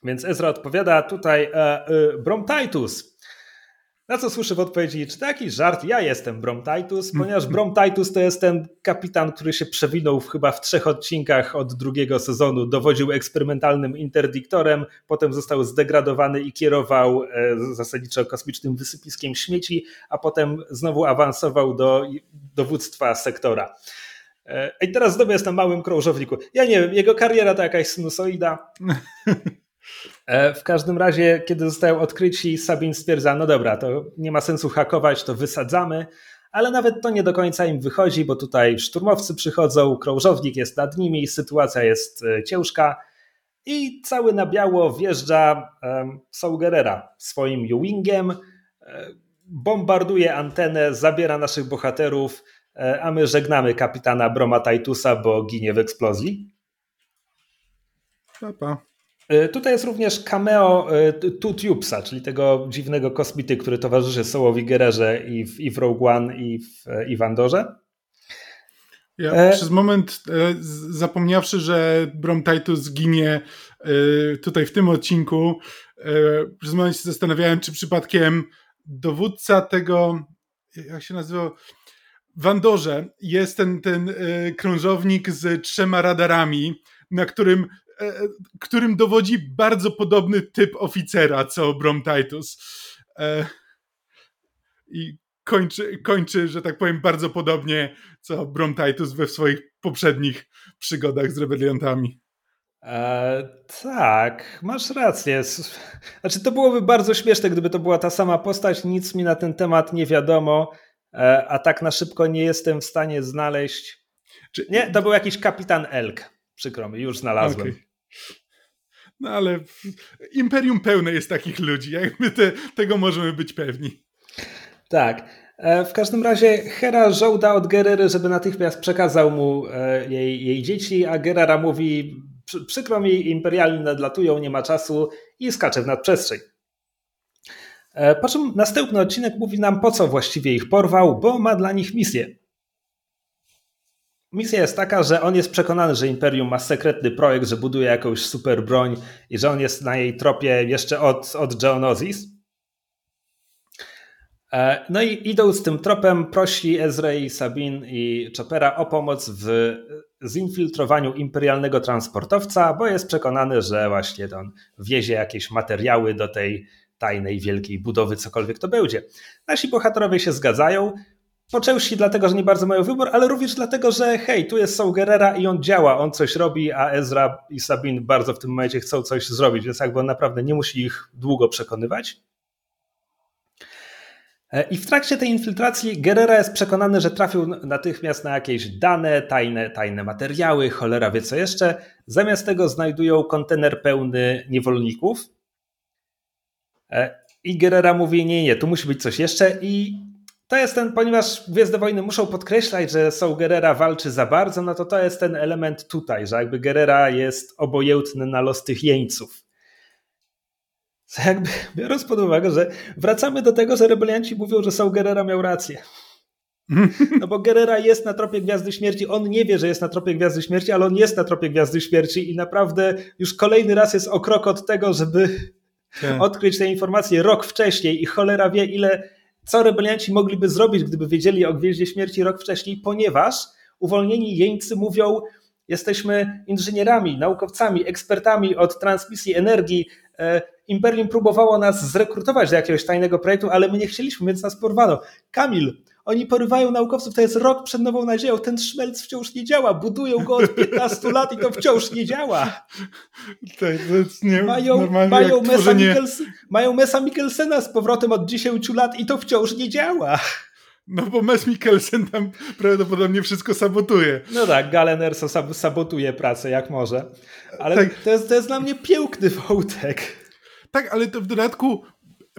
więc Ezra odpowiada tutaj e, Brom Titus. Na co słyszę w odpowiedzi, czy taki żart, ja jestem Brom Titus, ponieważ Brom Titus to jest ten kapitan, który się przewinął w chyba w trzech odcinkach od drugiego sezonu, dowodził eksperymentalnym interdiktorem, potem został zdegradowany i kierował zasadniczo kosmicznym wysypiskiem śmieci, a potem znowu awansował do dowództwa sektora. I teraz znowu jest na małym krążowniku. Ja nie wiem, jego kariera to jakaś sinusoida. W każdym razie, kiedy zostają odkryci, Sabin stwierdza, no dobra, to nie ma sensu hakować, to wysadzamy, ale nawet to nie do końca im wychodzi, bo tutaj szturmowcy przychodzą, krążownik jest nad nimi, sytuacja jest ciężka i cały na biało wjeżdża Saul swoim U-Wingiem, bombarduje antenę, zabiera naszych bohaterów, a my żegnamy kapitana Broma Titusa, bo ginie w eksplozji. Papa. Tutaj jest również cameo Two Tubesa, czyli tego dziwnego kosmity, który towarzyszy Sołowi Gererze i w, i w Rogue One i w, i w Andorze. Ja e... przez moment e, zapomniawszy, że Brom Titus zginie e, tutaj w tym odcinku, e, przez moment się zastanawiałem, czy przypadkiem dowódca tego, jak się nazywał, w Andorze jest ten, ten krążownik z trzema radarami, na którym którym dowodzi bardzo podobny typ oficera, co Brom Titus. I kończy, kończy, że tak powiem, bardzo podobnie co Brom Titus we swoich poprzednich przygodach z rebeliantami. E, tak, masz rację. Znaczy, to byłoby bardzo śmieszne, gdyby to była ta sama postać. Nic mi na ten temat nie wiadomo, e, a tak na szybko nie jestem w stanie znaleźć. Czy... Nie, to był jakiś kapitan Elk. Przykro mi, już znalazłem. Okay. No ale imperium pełne jest takich ludzi, jakby te, tego możemy być pewni. Tak. E, w każdym razie Hera żołda od Gerery, żeby natychmiast przekazał mu e, jej, jej dzieci, a Gerera mówi przykro mi, imperialni nadlatują, nie ma czasu i skacze w nadprzestrzeń. E, po czym następny odcinek mówi nam, po co właściwie ich porwał, bo ma dla nich misję. Misja jest taka, że on jest przekonany, że Imperium ma sekretny projekt, że buduje jakąś super broń i że on jest na jej tropie jeszcze od, od Geonosis. E, no i idąc tym tropem, prosi Ezrei, Sabin i Chopera o pomoc w zinfiltrowaniu imperialnego transportowca, bo jest przekonany, że właśnie on wiezie jakieś materiały do tej tajnej, wielkiej budowy, cokolwiek to będzie. Nasi bohaterowie się zgadzają, poczęli dlatego, że nie bardzo mają wybór, ale również dlatego, że hej, tu jest Saul Gerrera i on działa, on coś robi, a Ezra i Sabin bardzo w tym momencie chcą coś zrobić, więc jakby on naprawdę nie musi ich długo przekonywać. E, I w trakcie tej infiltracji Gerera jest przekonany, że trafił natychmiast na jakieś dane, tajne, tajne materiały, cholera wie co jeszcze. Zamiast tego znajdują kontener pełny niewolników. E, I Gerera mówi, nie, nie, tu musi być coś jeszcze i to jest ten, ponieważ Gwiezdne Wojny muszą podkreślać, że są Gerera walczy za bardzo, no to to jest ten element tutaj, że jakby Gerera jest obojętny na los tych jeńców jakby biorąc pod uwagę, że wracamy do tego, że rebelianci mówią, że Saul Gerrera miał rację. No bo Gerrera jest na tropie Gwiazdy Śmierci. On nie wie, że jest na tropie Gwiazdy Śmierci, ale on jest na tropie Gwiazdy Śmierci i naprawdę już kolejny raz jest o krok od tego, żeby tak. odkryć te informacje rok wcześniej i cholera wie, ile co rebelianci mogliby zrobić, gdyby wiedzieli o Gwieździe Śmierci rok wcześniej, ponieważ uwolnieni jeńcy mówią, jesteśmy inżynierami, naukowcami, ekspertami od transmisji energii, e, Imperium próbowało nas zrekrutować do jakiegoś tajnego projektu, ale my nie chcieliśmy, więc nas porwano. Kamil, oni porywają naukowców, to jest rok przed nową nadzieją, ten szmelc wciąż nie działa, budują go od 15 lat i to wciąż nie działa. Tak, to jest nie, mają, mają, Mesa tworzenie... mają Mesa Mikkelsena z powrotem od 10 lat i to wciąż nie działa. No bo Mes Mikkelsen tam prawdopodobnie wszystko sabotuje. No tak, Galen Erso sabotuje pracę jak może. Ale tak. to, jest, to jest dla mnie piękny wątek. Tak, ale to w dodatku,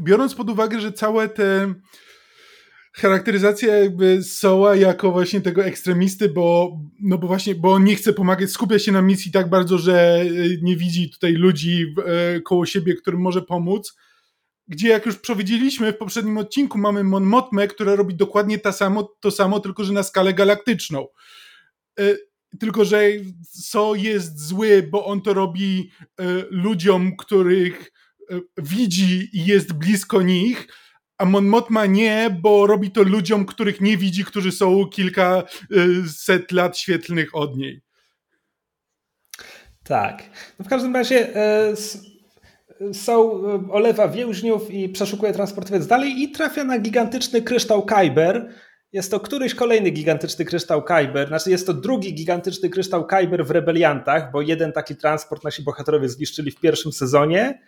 biorąc pod uwagę, że całe te charakteryzacja jakby Soła jako właśnie tego ekstremisty, bo, no bo właśnie, bo on nie chce pomagać, skupia się na misji tak bardzo, że e, nie widzi tutaj ludzi e, koło siebie, którym może pomóc. Gdzie jak już przewidzieliśmy w poprzednim odcinku, mamy Mon Motmę, która robi dokładnie to samo, to samo, tylko że na skalę galaktyczną. E, tylko, że So jest zły, bo on to robi ludziom, których widzi i jest blisko nich, a Mon Mothma nie, bo robi to ludziom, których nie widzi, którzy są kilka set lat świetlnych od niej. Tak. No w każdym razie e, są, e, olewa więźniów i przeszukuje transportowiec dalej i trafia na gigantyczny kryształ Kyber. Jest to któryś kolejny gigantyczny kryształ Kyber, znaczy jest to drugi gigantyczny kryształ Kyber w Rebeliantach, bo jeden taki transport nasi bohaterowie zniszczyli w pierwszym sezonie,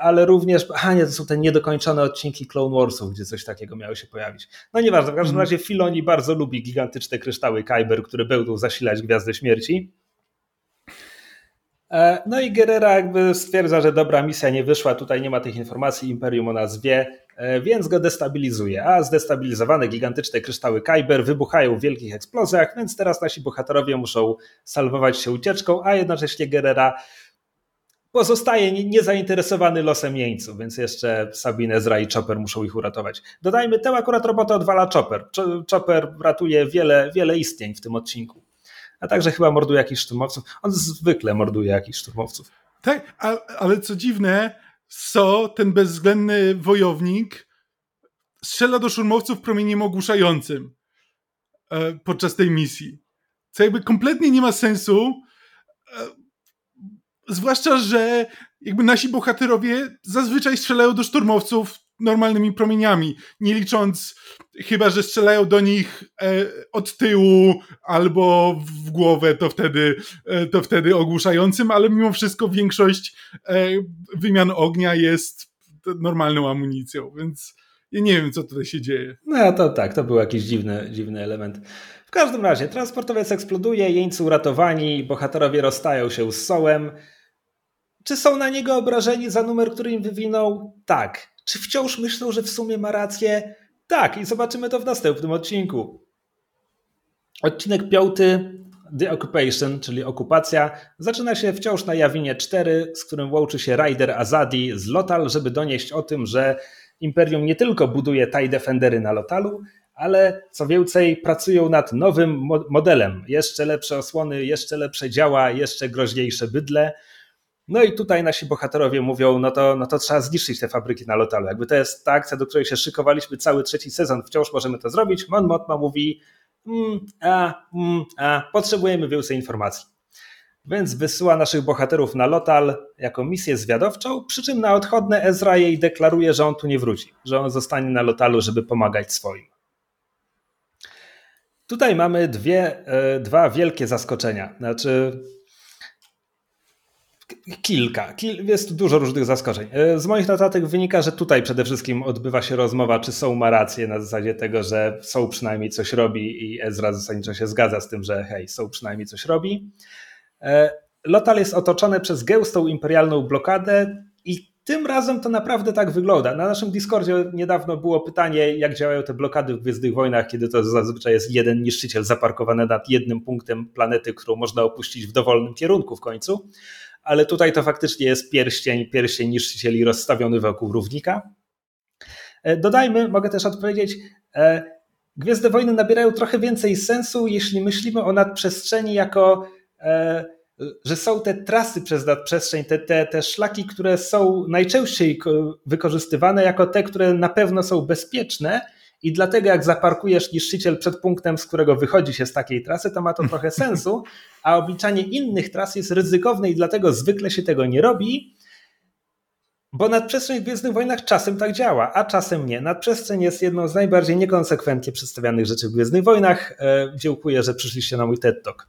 ale również, a nie, to są te niedokończone odcinki Clone Warsów, gdzie coś takiego miało się pojawić. No nieważne, w każdym mhm. razie Filoni bardzo lubi gigantyczne kryształy Kyber, które będą zasilać Gwiazdę Śmierci. E, no i Gerera jakby stwierdza, że dobra misja nie wyszła, tutaj nie ma tych informacji, Imperium o nas wie, e, więc go destabilizuje. A zdestabilizowane gigantyczne kryształy Kyber wybuchają w wielkich eksplozjach, więc teraz nasi bohaterowie muszą salwować się ucieczką, a jednocześnie Gerera pozostaje niezainteresowany losem jeńców, więc jeszcze Sabine, Ezra i Chopper muszą ich uratować. Dodajmy, tę akurat robotę odwala Chopper. Chopper ratuje wiele, wiele istnień w tym odcinku. A także chyba morduje jakichś szturmowców. On zwykle morduje jakichś szturmowców. Tak, ale co dziwne, So, ten bezwzględny wojownik, strzela do szturmowców promieniem ogłuszającym e, podczas tej misji. Co jakby kompletnie nie ma sensu, e, Zwłaszcza, że jakby nasi bohaterowie zazwyczaj strzelają do szturmowców normalnymi promieniami, nie licząc chyba, że strzelają do nich e, od tyłu albo w głowę, to wtedy, e, to wtedy ogłuszającym, ale mimo wszystko większość e, wymian ognia jest normalną amunicją, więc ja nie wiem, co tutaj się dzieje. No to tak, to był jakiś dziwny, dziwny element. W każdym razie, transportowiec eksploduje, jeńcy uratowani, bohaterowie rozstają się z sołem, czy są na niego obrażeni za numer, który im wywinął? Tak. Czy wciąż myślą, że w sumie ma rację? Tak, i zobaczymy to w następnym odcinku. Odcinek piąty, The Occupation, czyli okupacja, zaczyna się wciąż na Jawinie 4, z którym łączy się Ryder Azadi z Lotal, żeby donieść o tym, że Imperium nie tylko buduje TIE Defendery na Lotalu, ale co więcej, pracują nad nowym modelem. Jeszcze lepsze osłony, jeszcze lepsze działa, jeszcze groźniejsze bydle. No i tutaj nasi bohaterowie mówią, no to, no to trzeba zniszczyć te fabryki na Lotalu. Jakby to jest ta akcja, do której się szykowaliśmy cały trzeci sezon, wciąż możemy to zrobić. Mon Motma mówi, mm, a, mm, a, potrzebujemy więcej informacji. Więc wysyła naszych bohaterów na Lotal jako misję zwiadowczą, przy czym na odchodne Ezra jej deklaruje, że on tu nie wróci, że on zostanie na Lotalu, żeby pomagać swoim. Tutaj mamy dwie, e, dwa wielkie zaskoczenia. Znaczy, Kilka. Jest tu dużo różnych zaskoczeń. E, z moich notatek wynika, że tutaj przede wszystkim odbywa się rozmowa, czy są ma rację na zasadzie tego, że są przynajmniej coś robi i Ezra zasadniczo się zgadza z tym, że hej, są przynajmniej coś robi. E, Lotal jest otoczony przez gęstą imperialną blokadę i tym razem to naprawdę tak wygląda. Na naszym Discordzie niedawno było pytanie, jak działają te blokady w Gwiezdnych Wojnach, kiedy to zazwyczaj jest jeden niszczyciel zaparkowany nad jednym punktem planety, którą można opuścić w dowolnym kierunku w końcu ale tutaj to faktycznie jest pierścień, pierścień niszczycieli rozstawiony wokół równika. E, dodajmy, mogę też odpowiedzieć, e, Gwiezdne Wojny nabierają trochę więcej sensu, jeśli myślimy o nadprzestrzeni jako, e, że są te trasy przez nadprzestrzeń, te, te, te szlaki, które są najczęściej wykorzystywane jako te, które na pewno są bezpieczne, i dlatego jak zaparkujesz niszczyciel przed punktem, z którego wychodzi się z takiej trasy, to ma to trochę sensu, a obliczanie innych tras jest ryzykowne i dlatego zwykle się tego nie robi, bo nadprzestrzeń w Gwiezdnych Wojnach czasem tak działa, a czasem nie. Nadprzestrzeń jest jedną z najbardziej niekonsekwentnie przedstawianych rzeczy w Gwiezdnych Wojnach. E, dziękuję, że przyszliście na mój TED Talk.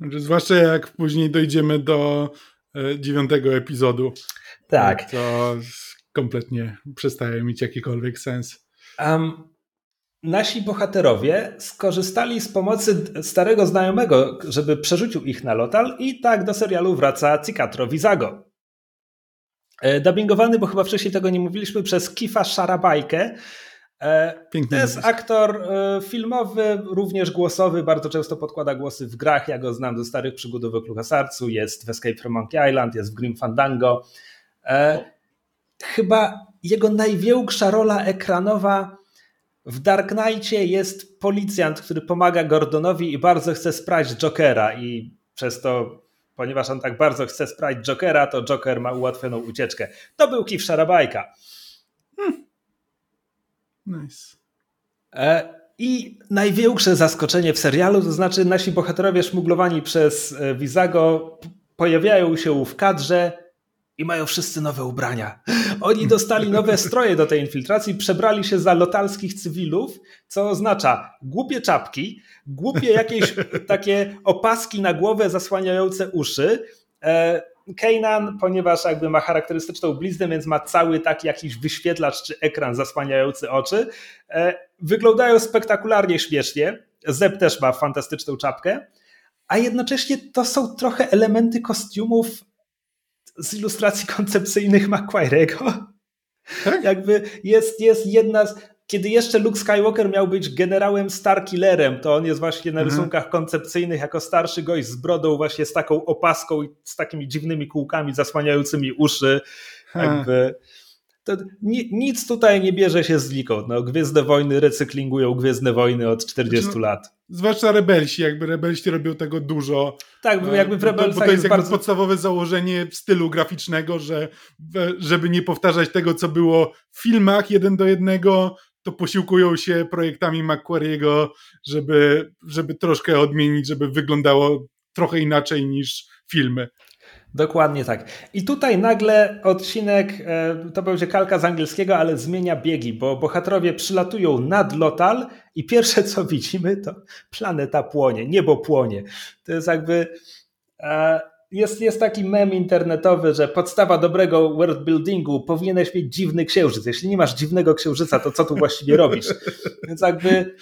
Znaczy, zwłaszcza jak później dojdziemy do e, dziewiątego epizodu. Tak. To kompletnie przestaje mieć jakikolwiek sens. Um, nasi bohaterowie skorzystali z pomocy starego znajomego, żeby przerzucił ich na Lotal i tak do serialu wraca Cicatro Vizago. E, dubbingowany, bo chyba wcześniej tego nie mówiliśmy, przez Kifa Szarabajkę. E, Piękny to jest aktor e, filmowy, również głosowy, bardzo często podkłada głosy w grach. Ja go znam ze starych przygodówek LucasArtsu, jest w Escape from Monkey Island, jest w Grim Fandango. Chyba jego największa rola ekranowa w Dark Knightie jest policjant, który pomaga Gordonowi i bardzo chce sprać Jokera i przez to, ponieważ on tak bardzo chce sprać Jokera, to Joker ma ułatwioną ucieczkę. To był Kif Szarabajka. Hmm. Nice. E, I największe zaskoczenie w serialu, to znaczy nasi bohaterowie szmuglowani przez e, Vizago pojawiają się w kadrze i mają wszyscy nowe ubrania. Oni dostali nowe stroje do tej infiltracji, przebrali się za lotalskich cywilów, co oznacza głupie czapki, głupie jakieś takie opaski na głowę zasłaniające uszy. E, Kanan, ponieważ jakby ma charakterystyczną bliznę, więc ma cały taki jakiś wyświetlacz czy ekran zasłaniający oczy, e, wyglądają spektakularnie śmiesznie. Zeb też ma fantastyczną czapkę, a jednocześnie to są trochę elementy kostiumów z ilustracji koncepcyjnych Macquire'ego. Tak? Jakby jest, jest jedna z... kiedy jeszcze Luke Skywalker miał być generałem Starkillerem, to on jest właśnie na mhm. rysunkach koncepcyjnych jako starszy gość z brodą, właśnie z taką opaską i z takimi dziwnymi kółkami zasłaniającymi uszy. Jakby, to nic tutaj nie bierze się znikąd. No, Gwiezdne Wojny recyklingują Gwiezdne Wojny od 40 znaczy, no, lat. Zwłaszcza rebelsi, jakby rebelsi robią tego dużo. Tak, bo jakby w rebelsach bo to jest, jest bardzo... podstawowe założenie stylu graficznego, że żeby nie powtarzać tego, co było w filmach jeden do jednego, to posiłkują się projektami Macquariego, żeby, żeby troszkę odmienić, żeby wyglądało trochę inaczej niż filmy. Dokładnie tak. I tutaj nagle odcinek, e, to będzie kalka z angielskiego, ale zmienia biegi, bo bohaterowie przylatują nad Lotal i pierwsze co widzimy to planeta płonie, niebo płonie. To jest jakby e, jest, jest taki mem internetowy, że podstawa dobrego worldbuildingu powinieneś mieć dziwny księżyc. Jeśli nie masz dziwnego księżyca, to co tu właściwie robisz? Więc jakby,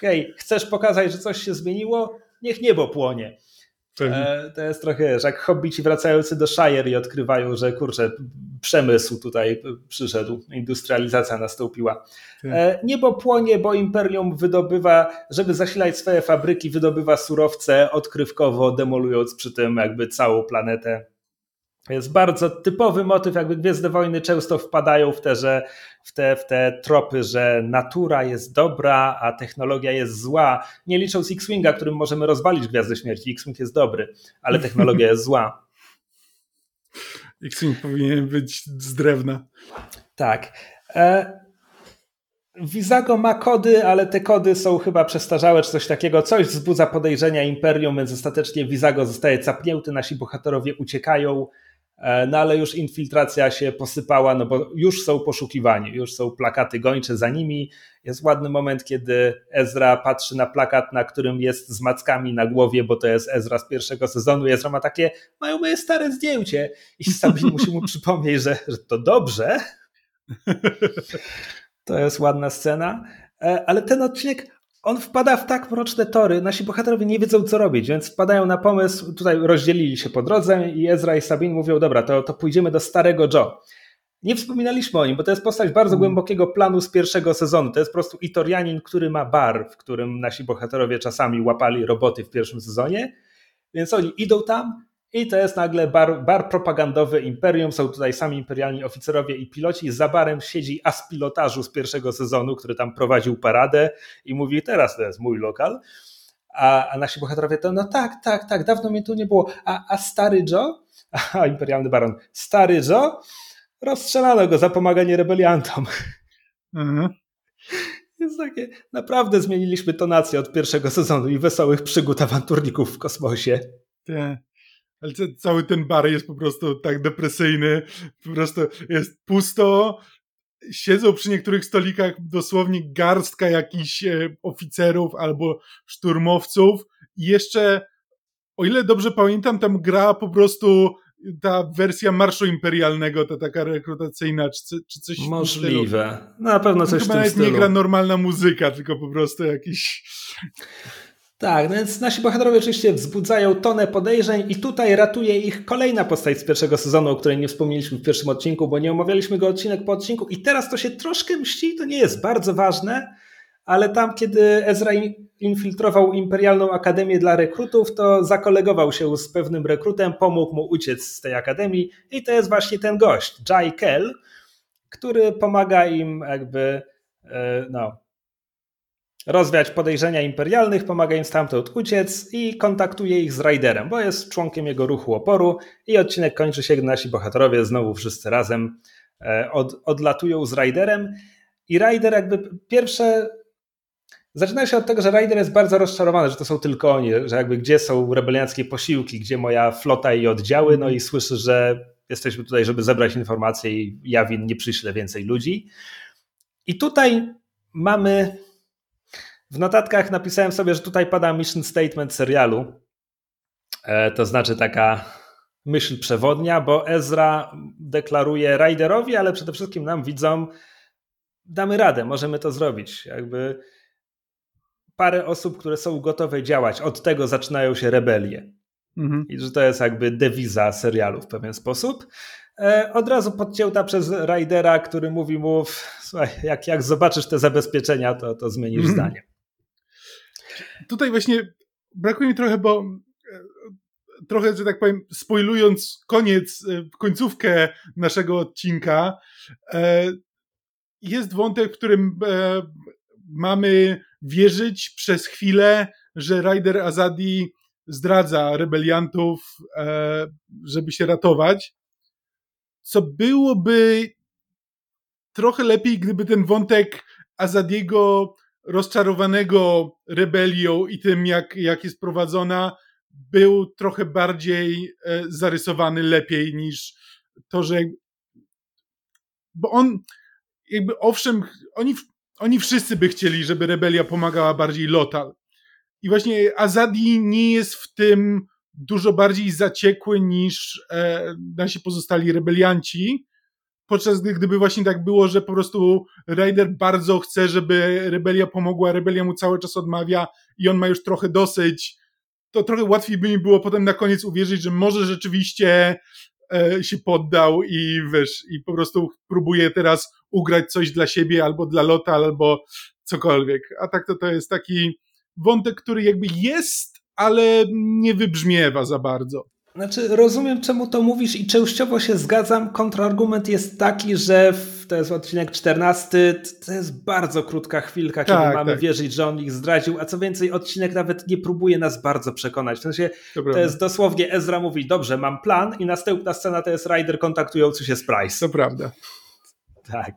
hej, chcesz pokazać, że coś się zmieniło? Niech niebo płonie. E, to jest trochę, że jak hobbici wracający do Shire i odkrywają, że kurczę, przemysł tutaj przyszedł, industrializacja nastąpiła. Tak. Niebo płonie, bo imperium wydobywa, żeby zasilać swoje fabryki, wydobywa surowce odkrywkowo, demolując przy tym jakby całą planetę jest bardzo typowy motyw, jakby Gwiezdne Wojny często wpadają w te, że, w, te, w te tropy, że natura jest dobra, a technologia jest zła. Nie licząc X-Winga, którym możemy rozwalić Gwiazdę Śmierci. X-Wing jest dobry, ale technologia jest zła. X-Wing powinien być z drewna. Tak. E, Visago ma kody, ale te kody są chyba przestarzałe czy coś takiego. Coś wzbudza podejrzenia Imperium, więc ostatecznie Visago zostaje capnięty, nasi bohaterowie uciekają. E, no ale już infiltracja się posypała, no bo już są poszukiwani, już są plakaty gończe za nimi. Jest ładny moment, kiedy Ezra patrzy na plakat, na którym jest z mackami na głowie, bo to jest Ezra z pierwszego sezonu. Ezra ma takie, mają moje stare zdjęcie. I Sabine musi mu przypomnieć, że, że to dobrze. To jest ładna scena. E, ale ten odcinek on wpada w tak mroczne tory, nasi bohaterowie nie wiedzą co robić, więc wpadają na pomysł, tutaj rozdzielili się po drodze i Ezra i Sabine mówią, dobra, to, to pójdziemy do starego Joe. Nie wspominaliśmy o nim, bo to jest postać bardzo mm. głębokiego planu z pierwszego sezonu. To jest po prostu Itorianin, który ma bar, w którym nasi bohaterowie czasami łapali roboty w pierwszym sezonie. Więc oni idą tam, i to jest nagle bar, bar propagandowy Imperium. Są tutaj sami imperialni oficerowie i piloci. Za barem siedzi as pilotażu z pierwszego sezonu, który tam prowadził paradę i mówi: Teraz to jest mój lokal. A, a nasi bohaterowie to, no tak, tak, tak, dawno mnie tu nie było. A, a stary Joe? A imperialny baron, stary Joe? Rozstrzelano go za pomaganie rebeliantom. Mhm. Jest takie, naprawdę zmieniliśmy tonację od pierwszego sezonu i wesołych przygód awanturników w kosmosie. Tak. Ale cały ten bar jest po prostu tak depresyjny, po prostu jest pusto. Siedzą przy niektórych stolikach dosłownie garstka jakichś e, oficerów albo szturmowców. I jeszcze, o ile dobrze pamiętam, tam gra po prostu ta wersja Marszu Imperialnego, ta taka rekrutacyjna, czy, czy coś Możliwe. No, na pewno coś no, w tym nawet stylu. nie gra normalna muzyka, tylko po prostu jakiś tak, no więc nasi bohaterowie oczywiście wzbudzają tonę podejrzeń i tutaj ratuje ich kolejna postać z pierwszego sezonu, o której nie wspomnieliśmy w pierwszym odcinku, bo nie omawialiśmy go odcinek po odcinku. I teraz to się troszkę mści, to nie jest bardzo ważne, ale tam kiedy Ezra infiltrował Imperialną Akademię dla rekrutów, to zakolegował się z pewnym rekrutem, pomógł mu uciec z tej akademii i to jest właśnie ten gość, Jai Kell, który pomaga im jakby e, no, rozwiać podejrzenia imperialnych, pomaga im stamtąd uciec i kontaktuje ich z Raiderem, bo jest członkiem jego ruchu oporu i odcinek kończy się, gdy nasi bohaterowie znowu wszyscy razem e, od, odlatują z Raiderem i Raider jakby pierwsze Zaczyna się od tego, że Raider jest bardzo rozczarowany, że to są tylko oni, że jakby gdzie są rebelianckie posiłki, gdzie moja flota i oddziały, no i słyszy, że jesteśmy tutaj, żeby zebrać informacje i Jawin nie przyśle więcej ludzi. I tutaj mamy w notatkach napisałem sobie, że tutaj pada mission statement serialu. E, to znaczy taka myśl przewodnia, bo Ezra deklaruje Riderowi, ale przede wszystkim nam widzom, damy radę, możemy to zrobić. Jakby parę osób, które są gotowe działać, od tego zaczynają się rebelie. Mhm. I że to jest jakby dewiza serialu w pewien sposób. E, od razu podcięta przez Raidera, który mówi mu, słuchaj, jak, jak zobaczysz te zabezpieczenia, to, to zmienisz mm. zdanie. Tutaj właśnie brakuje mi trochę, bo e, trochę, że tak powiem, spoilując koniec, e, końcówkę naszego odcinka, jest wątek, w którym mamy wierzyć przez chwilę, że Ryder Azadi zdradza rebeliantów, żeby się ratować co byłoby trochę lepiej, gdyby ten wątek Azadiego rozczarowanego rebelią i tym, jak, jak jest prowadzona, był trochę bardziej e, zarysowany lepiej niż to, że bo on jakby owszem, oni, oni wszyscy by chcieli, żeby rebelia pomagała bardziej Lotal. I właśnie Azadi nie jest w tym dużo bardziej zaciekły niż e, nasi pozostali rebelianci. Podczas gdy gdyby właśnie tak było, że po prostu Raider bardzo chce, żeby rebelia pomogła, rebelia mu cały czas odmawia i on ma już trochę dosyć, to trochę łatwiej by mi było potem na koniec uwierzyć, że może rzeczywiście e, się poddał i wiesz, i po prostu próbuje teraz ugrać coś dla siebie albo dla Lota, albo cokolwiek. A tak to to jest taki wątek, który jakby jest ale nie wybrzmiewa za bardzo. Znaczy, rozumiem, czemu to mówisz i częściowo się zgadzam. Kontrargument jest taki, że w, to jest odcinek 14, to jest bardzo krótka chwilka, kiedy tak, mamy tak. wierzyć, że on ich zdradził, a co więcej, odcinek nawet nie próbuje nas bardzo przekonać. W sensie, to, to jest dosłownie Ezra mówi, dobrze, mam plan i następna scena to jest Ryder kontaktujący się z Price. To prawda. Tak.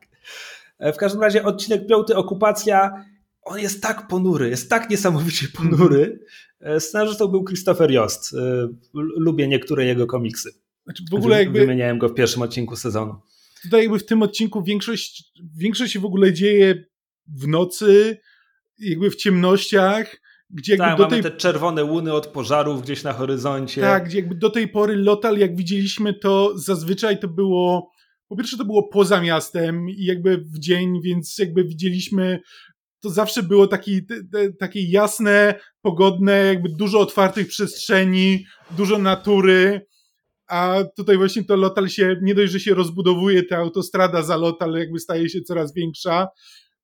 W każdym razie odcinek piąty, okupacja, on jest tak ponury, jest tak niesamowicie ponury, E, scenarzystą był Christopher Jost. E, lubię niektóre jego komiksy. Znaczy w ogóle jakby... Wymieniałem go w pierwszym odcinku sezonu. Tutaj jakby w tym odcinku większość, większość się w ogóle dzieje w nocy, jakby w ciemnościach, gdzie jakby tak, do tej... te czerwone łuny od pożarów gdzieś na horyzoncie. Tak, gdzie jakby do tej pory Lotal, jak widzieliśmy, to zazwyczaj to było po pierwsze to było poza miastem i jakby w dzień, więc jakby widzieliśmy to zawsze było taki, takie jasne, pogodne, jakby dużo otwartych przestrzeni, dużo natury, a tutaj właśnie to Lotal się, nie dość, że się rozbudowuje, ta autostrada za Lotal jakby staje się coraz większa,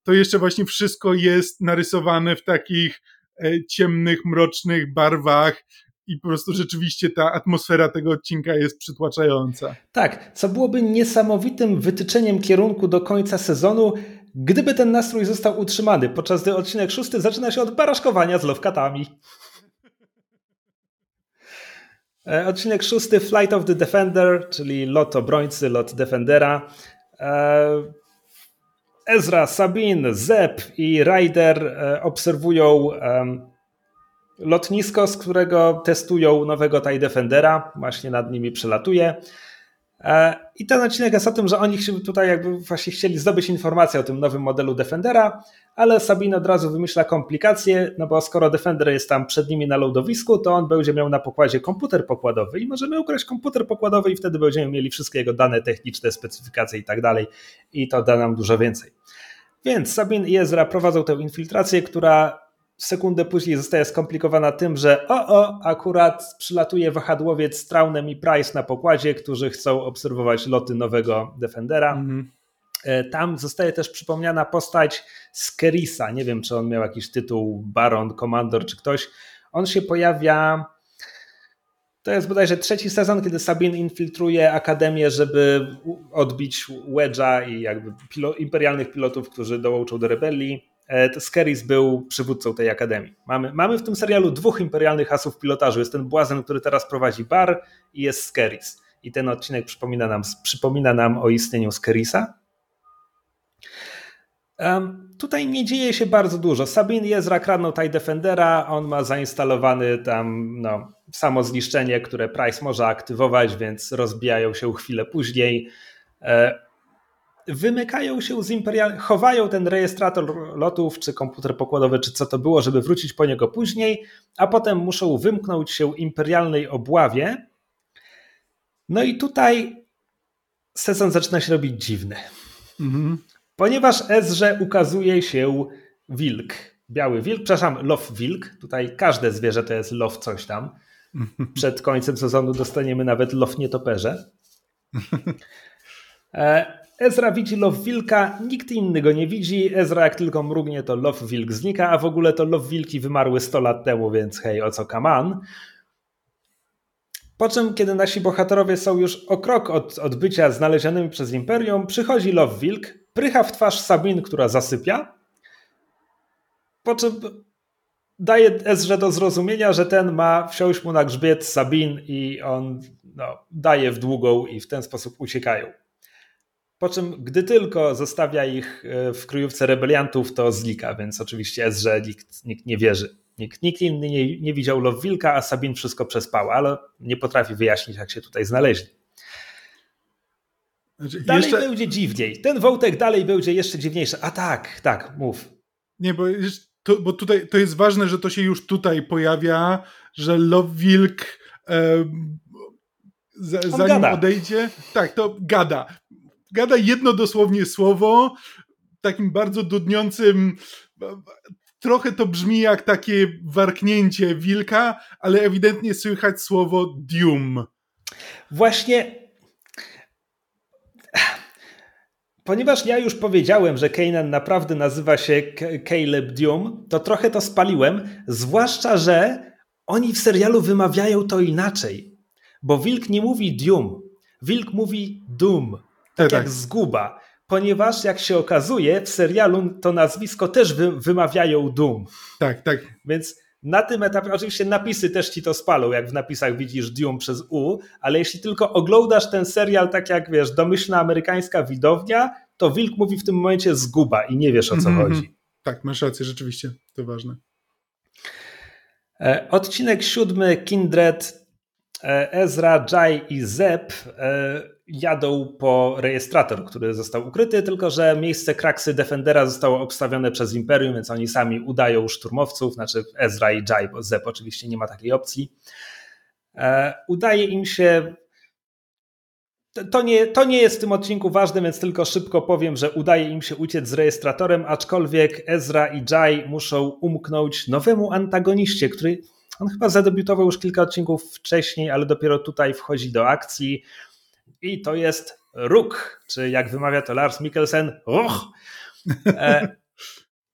to jeszcze właśnie wszystko jest narysowane w takich e, ciemnych, mrocznych barwach, i po prostu rzeczywiście ta atmosfera tego odcinka jest przytłaczająca. Tak, co byłoby niesamowitym wytyczeniem kierunku do końca sezonu, Gdyby ten nastrój został utrzymany, podczas gdy odcinek szósty zaczyna się od baraszkowania z lowkatami. E, odcinek szósty Flight of the Defender, czyli lot obrońcy, lot Defendera. E, Ezra, Sabine, Zep i Ryder e, obserwują lotnisko, z którego testują nowego TIE Defendera. Właśnie nad nimi przelatuje. E, I ten odcinek jest o tym, że oni tutaj jakby właśnie chcieli zdobyć informację o tym nowym modelu Defendera, ale Sabine od razu wymyśla komplikacje, no bo skoro Defender jest tam przed nimi na loadowisku, to on będzie miał na pokładzie komputer pokładowy i możemy ukraść komputer pokładowy i wtedy będziemy mieli wszystkie jego dane techniczne, specyfikacje i tak dalej i to da nam dużo więcej. Więc Sabine i Ezra prowadzą tę infiltrację, która sekundę później zostaje skomplikowana tym, że o, o, akurat przylatuje wahadłowiec z Traunem i Price na pokładzie, którzy chcą obserwować loty nowego Defendera. Mm -hmm. Tam zostaje też przypomniana postać Skerisa. Nie wiem, czy on miał jakiś tytuł Baron, Commander, czy ktoś. On się pojawia. To jest bodajże trzeci sezon, kiedy Sabin infiltruje Akademię, żeby odbić Wedge'a i jakby pilo imperialnych pilotów, którzy dołączą do rebelii. E, Skeris był przywódcą tej akademii. Mamy, mamy w tym serialu dwóch imperialnych asów pilotażu. Jest ten błazen, który teraz prowadzi bar i jest Skeris. I ten odcinek przypomina nam, przypomina nam o istnieniu Skerisa. Um, tutaj nie dzieje się bardzo dużo. Sabin jest kradną TIE Defendera, on ma zainstalowany tam no, samo zniszczenie, które Price może aktywować, więc rozbijają się chwilę później. E, wymykają się z imperial, chowają ten rejestrator lotów, czy komputer pokładowy, czy co to było, żeby wrócić po niego później, a potem muszą wymknąć się imperialnej obławie. No i tutaj sezon zaczyna się robić dziwny. Mhm. Ponieważ Ezrze ukazuje się wilk. Biały wilk, przepraszam, low wilk. Tutaj każde zwierzę to jest low coś tam. Przed końcem sezonu dostaniemy nawet low nietoperze. Ezra widzi Love Wilka, nikt inny go nie widzi. Ezra jak tylko mrugnie, to Love Wilk znika, a w ogóle to Love Wilki wymarły 100 lat temu, więc hej, o co kaman. Po czym, kiedy nasi bohaterowie są już o krok od, od bycia znalezionymi przez Imperium, przychodzi Love Wilk, prycha w twarz Sabin, która zasypia, po czym daje Ezrze do zrozumienia, że ten ma wsiąść mu na grzbiet Sabin i on no, daje w długą i w ten sposób uciekają. Po czym, gdy tylko zostawia ich e, w kryjówce rebeliantów, to zlika, więc oczywiście Ezrze nikt, nikt nie wierzy. Nikt, nikt inny nie, nie widział Love Wilka, a Sabin wszystko przespała, ale nie potrafi wyjaśnić, jak się tutaj znaleźli. Znaczy, dalej jeszcze... będzie dziwniej. Ten wątek dalej będzie jeszcze dziwniejszy. A tak, tak, mów. Nie, bo, to, bo tutaj to jest ważne, że to się już tutaj pojawia, że Love Wilk e, zanim gada. odejdzie, tak, to gada. Gada jedno dosłownie słowo, takim bardzo dudniącym trochę to brzmi jak takie warknięcie wilka, ale ewidentnie słychać słowo Doom. Właśnie. Ponieważ ja już powiedziałem, że Kanan naprawdę nazywa się Caleb Doom, to trochę to spaliłem, zwłaszcza, że oni w serialu wymawiają to inaczej. Bo wilk nie mówi Doom, wilk mówi Doom, tak, tak jak tak. zguba ponieważ jak się okazuje, w serialu to nazwisko też wy, wymawiają Doom. Tak, tak. Więc na tym etapie, oczywiście napisy też ci to spalą, jak w napisach widzisz Doom przez U, ale jeśli tylko oglądasz ten serial tak jak wiesz, domyślna amerykańska widownia, to Wilk mówi w tym momencie zguba i nie wiesz o co mm -hmm. chodzi. Tak, masz rację, rzeczywiście, to ważne. E, odcinek siódmy Kindred, Ezra, Jai i Zeb e, jadą po rejestrator, który został ukryty, tylko że miejsce kraksy Defendera zostało obstawione przez Imperium, więc oni sami udają szturmowców, znaczy Ezra i Jai, bo Zep oczywiście nie ma takiej opcji. E, udaje im się to nie, to nie jest w tym odcinku ważne, więc tylko szybko powiem, że udaje im się uciec z rejestratorem, aczkolwiek Ezra i Jai muszą umknąć nowemu antagoniście, który on chyba zadebiutował już kilka odcinków wcześniej, ale dopiero tutaj wchodzi do akcji i to jest Ruk, czy jak wymawia to Lars Mikkelsen, Ruch. E,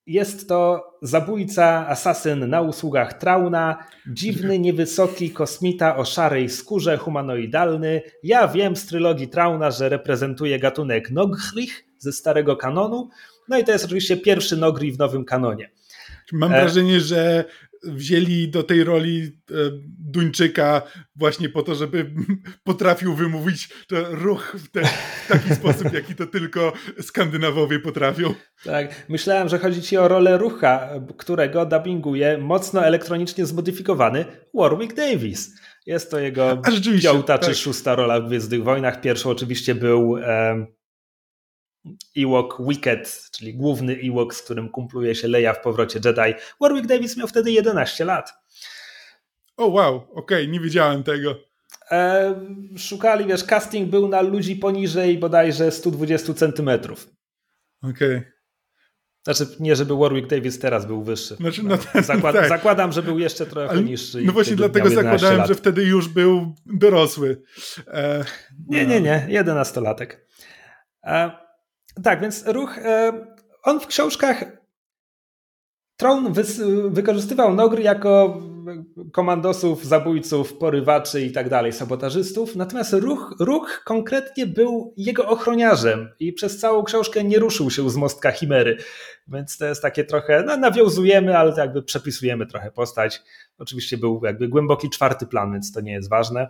jest to zabójca, asasyn na usługach Trauna, dziwny, niewysoki kosmita o szarej skórze, humanoidalny. Ja wiem z trylogii Trauna, że reprezentuje gatunek Nogrich ze starego kanonu. No i to jest oczywiście pierwszy Nogri w nowym kanonie. Mam e, wrażenie, że wzięli do tej roli e, Duńczyka właśnie po to, żeby potrafił wymówić ruch w, te, w taki sposób, jaki to tylko Skandynawowie potrafią. Tak, myślałem, że chodzi ci o rolę rucha, którego dubbinguje mocno elektronicznie zmodyfikowany Warwick Davis. Jest to jego piąta tak. czy szósta rola w Gwiezdnych Wojnach. Pierwszą oczywiście był Ewok Wicked, czyli główny Ewok, z którym kumpluje się Leia w powrocie Jedi. Warwick Davis miał wtedy 11 lat. O wow, okej, okay, nie wiedziałem tego. E, szukali, wiesz, casting był na ludzi poniżej bodajże 120 centymetrów. Okej. Okay. Znaczy, nie żeby Warwick Davis teraz był wyższy. Znaczy, no, no, zakład, tak. Zakładam, że był jeszcze trochę Ale, niższy. No właśnie dlatego zakładałem, lat. że wtedy już był dorosły. E, nie, nie, nie, jedenastolatek. E, tak, więc ruch. E, on w książkach. Tron wykorzystywał Nogry jako komandosów, zabójców, porywaczy i tak dalej, sabotażystów. Natomiast ruch, ruch konkretnie był jego ochroniarzem i przez całą książkę nie ruszył się z mostka Chimery. Więc to jest takie trochę, no, nawiązujemy, ale jakby przepisujemy trochę postać. Oczywiście był jakby głęboki czwarty plan, więc to nie jest ważne.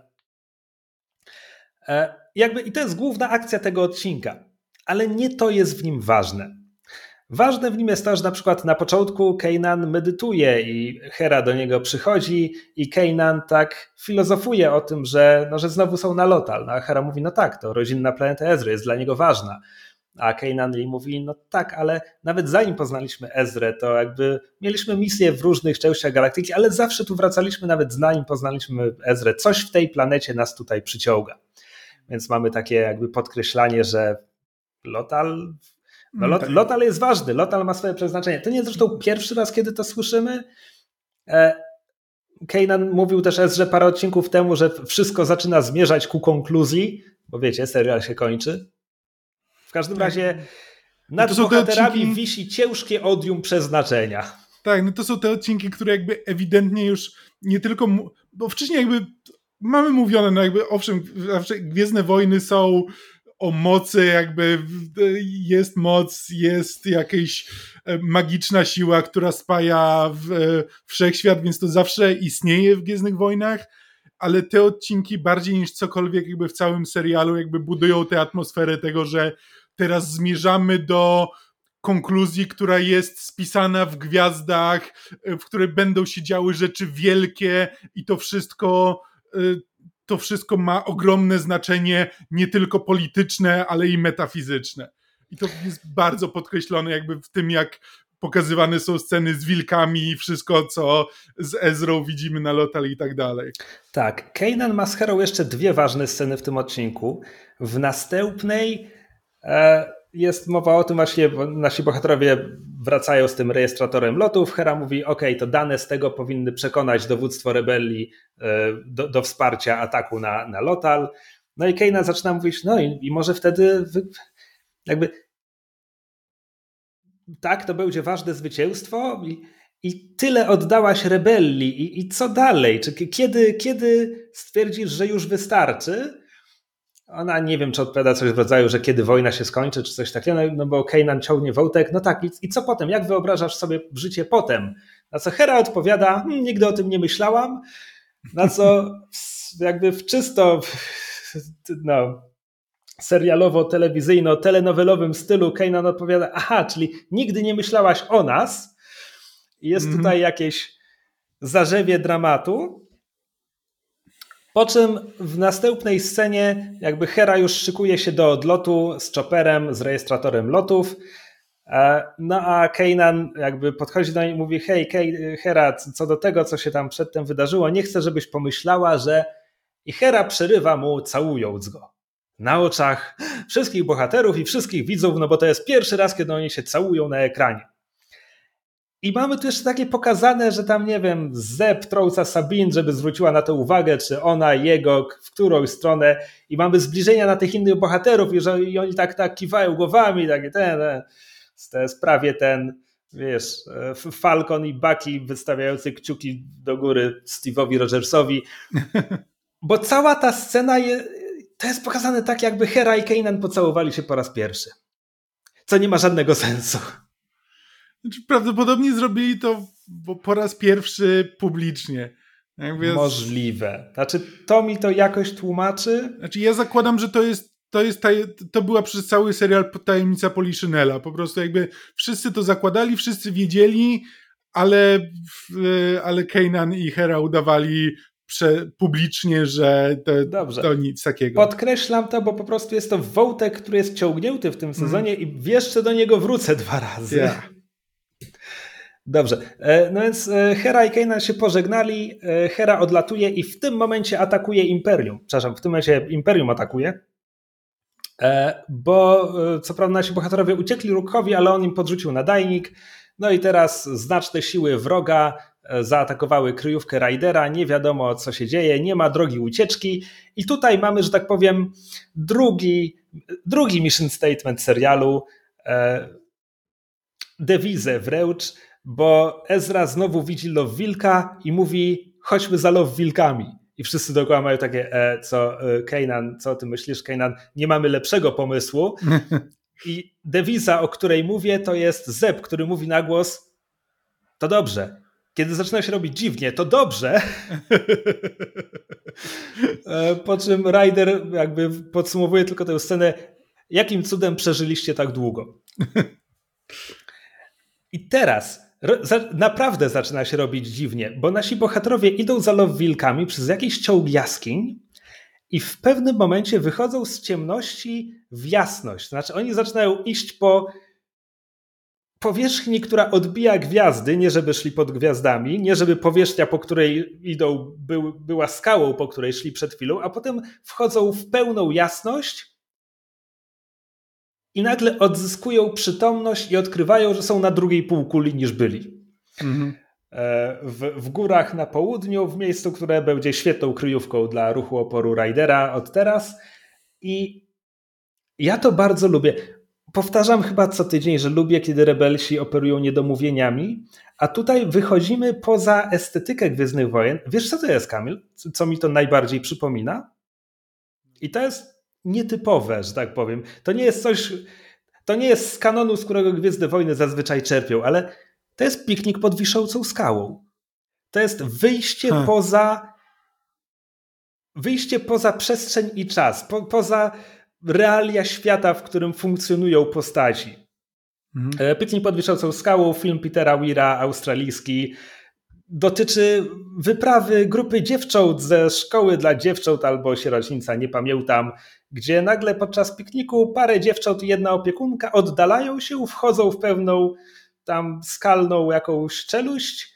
E, jakby, I to jest główna akcja tego odcinka ale nie to jest w nim ważne. Ważne w nim jest to, że na przykład na początku Kanan medytuje i Hera do niego przychodzi i Kanan tak filozofuje o tym, że, no, że znowu są na Lotal. No, a Hera mówi, no tak, to rodzinna planeta Ezry jest dla niego ważna. A Kanan jej mówi, no tak, ale nawet zanim poznaliśmy Ezrę, to jakby mieliśmy misje w różnych częściach galaktyki, ale zawsze tu wracaliśmy, nawet zanim poznaliśmy Ezrę. Coś w tej planecie nas tutaj przyciąga. Więc mamy takie jakby podkreślanie, że Lotal. No, lot, tak. Lotal jest ważny, Lotal ma swoje przeznaczenie. To nie jest zresztą pierwszy raz, kiedy to słyszymy. E, Kanan mówił też Ezrze parę odcinków temu, że wszystko zaczyna zmierzać ku konkluzji, bo wiecie, serial się kończy. W każdym tak. razie nad bohaterami odcinki... wisi ciężkie odium przeznaczenia. Tak, no to są te odcinki, które jakby ewidentnie już nie tylko, bo wcześniej jakby mamy mówione, no jakby owszem, Gwiezdne Wojny są o mocy, jakby jest moc, jest jakaś e, magiczna siła, która spaja w, e, wszechświat, więc to zawsze istnieje w Gwiezdnych Wojnach, ale te odcinki bardziej niż cokolwiek jakby w całym serialu jakby budują tę atmosferę tego, że teraz zmierzamy do konkluzji, która jest spisana w gwiazdach, e, w której będą się działy rzeczy wielkie i to wszystko to wszystko ma ogromne znaczenie nie tylko polityczne, ale i metafizyczne. I to jest bardzo podkreślone jakby w tym, jak pokazywane są sceny z wilkami i wszystko, co z Ezrą widzimy na Lotal i tak dalej. Tak, Kanan ma z Herą jeszcze dwie ważne sceny w tym odcinku. W następnej e, jest mowa o tym właśnie, nasi bohaterowie wracają z tym rejestratorem lotów. Hera mówi, ok, to dane z tego powinny przekonać dowództwo rebelii e, do, do wsparcia ataku na, na Lotal. No i Kejna zaczyna mówić, no i, i może wtedy wy, jakby tak, to będzie ważne zwycięstwo i, i tyle oddałaś rebelii i, i co dalej? Czy kiedy, kiedy stwierdzisz, że już wystarczy? Ona nie wiem, czy odpowiada coś w rodzaju, że kiedy wojna się skończy, czy coś takiego, no, no bo Kejnan ciągnie wątek, no tak, i, i, co potem? Jak wyobrażasz sobie życie potem? Na co Hera odpowiada, hm, nigdy o tym nie myślałam, na co jakby w czysto no, serialowo-telewizyjno-telenowelowym stylu Kejnan odpowiada, aha, czyli nigdy nie myślałaś o nas, jest mm -hmm. tutaj jakieś zarzewie dramatu, po czym w następnej scenie jakby Hera już szykuje się do odlotu z chopperem, z rejestratorem lotów. E, no a Kanan jakby podchodzi do niej i mówi: Hej, Hera, co do tego, co się tam przedtem wydarzyło, nie chcę, żebyś pomyślała, że. I Hera przerywa mu, całując go. Na oczach wszystkich bohaterów i wszystkich widzów, no bo to jest pierwszy raz, kiedy oni się całują na ekranie. I mamy tu jeszcze takie pokazane, że tam, nie wiem, Zeb trąca Sabin, żeby zwróciła na to uwagę, czy ona, jego, w którą stronę. I mamy zbliżenia na tych innych bohaterów i, że, i oni tak, tak kiwają głowami, takie ten, ten. To jest prawie ten, wiesz, Falcon i Bucky wystawiający kciuki do góry Steve'owi Rogersowi. Bo cała ta scena je, to jest pokazane tak, jakby Hera i Kanan pocałowali się po raz pierwszy. Co nie ma żadnego sensu. Znaczy, prawdopodobnie zrobili to po raz pierwszy publicznie. Jakby Możliwe. Znaczy, to mi to jakoś tłumaczy. Znaczy, ja zakładam, że to jest. To, jest taj... to była przez cały serial tajemnica Poliszynela. Po prostu jakby wszyscy to zakładali, wszyscy wiedzieli, ale, ale Kanan i Hera udawali prze, publicznie, że to, Dobrze. to nic takiego. Podkreślam to, bo po prostu jest to wątek, który jest ciągnięty w tym sezonie mm. i że do niego wrócę dwa razy. Yeah. Dobrze, e, no więc e, Hera i Kanan się pożegnali, e, Hera odlatuje i w tym momencie atakuje Imperium. Przepraszam, w tym momencie Imperium atakuje, bo co prawda nasi bohaterowie uciekli Rukowi, ale on im podrzucił nadajnik, no i teraz znaczne siły wroga zaatakowały kryjówkę Raidera, nie wiadomo co się dzieje, nie ma drogi ucieczki. I tutaj mamy, że tak powiem, drugi, drugi mission statement serialu, dewizę wręcz, bo Ezra znowu widzi Love Wilka i mówi chodźmy za Love Wilkami. I wszyscy dookoła mają takie, e, co e, Kanan, co ty myślisz, Kanan, nie mamy lepszego pomysłu. I dewiza, o której mówię, to jest Zeb, który mówi na głos, to dobrze. Kiedy zaczyna się robić dziwnie, to dobrze. E, po czym Ryder jakby podsumowuje tylko tę scenę, jakim cudem przeżyliście tak długo. I teraz naprawdę zaczyna się robić dziwnie, bo nasi bohaterowie idą za wilkami przez jakiś ciąg jaskiń i w pewnym momencie wychodzą z ciemności w jasność. Znaczy oni zaczynają iść po powierzchni, która odbija gwiazdy, nie żeby szli pod gwiazdami, nie żeby powierzchnia, po której idą, był, była skałą, po której szli przed chwilą, a potem wchodzą w pełną jasność i nagle odzyskują przytomność i odkrywają, że są na drugiej półkuli niż byli. Mhm. w, w górach na południu, w miejscu, które będzie świetną kryjówką dla ruchu oporu Ridera od teraz. I ja to bardzo lubię. Powtarzam chyba co tydzień, że lubię, kiedy rebelsi operują niedomówieniami, a tutaj wychodzimy poza estetykę Gwiezdnych Wojen. Wiesz, co to jest, Kamil? Co mi to najbardziej przypomina? I to jest nietypowe, że tak powiem. To nie jest coś, to nie jest z kanonu, z którego Gwiezdne Wojny zazwyczaj czerpią, ale to jest piknik pod wiszącą skałą. To jest wyjście hmm. poza wyjście poza przestrzeń i czas, po, poza realia świata, w którym funkcjonują postaci. Mhm. E, Piknik pod wiszącą skałą, film Petera Weira, australijski, dotyczy wyprawy grupy dziewcząt ze szkoły dla dziewcząt albo sierocińca, nie pamiętam, gdzie nagle podczas pikniku parę dziewcząt i jedna opiekunka oddalają się, wchodzą w pewną tam skalną jakąś czeluść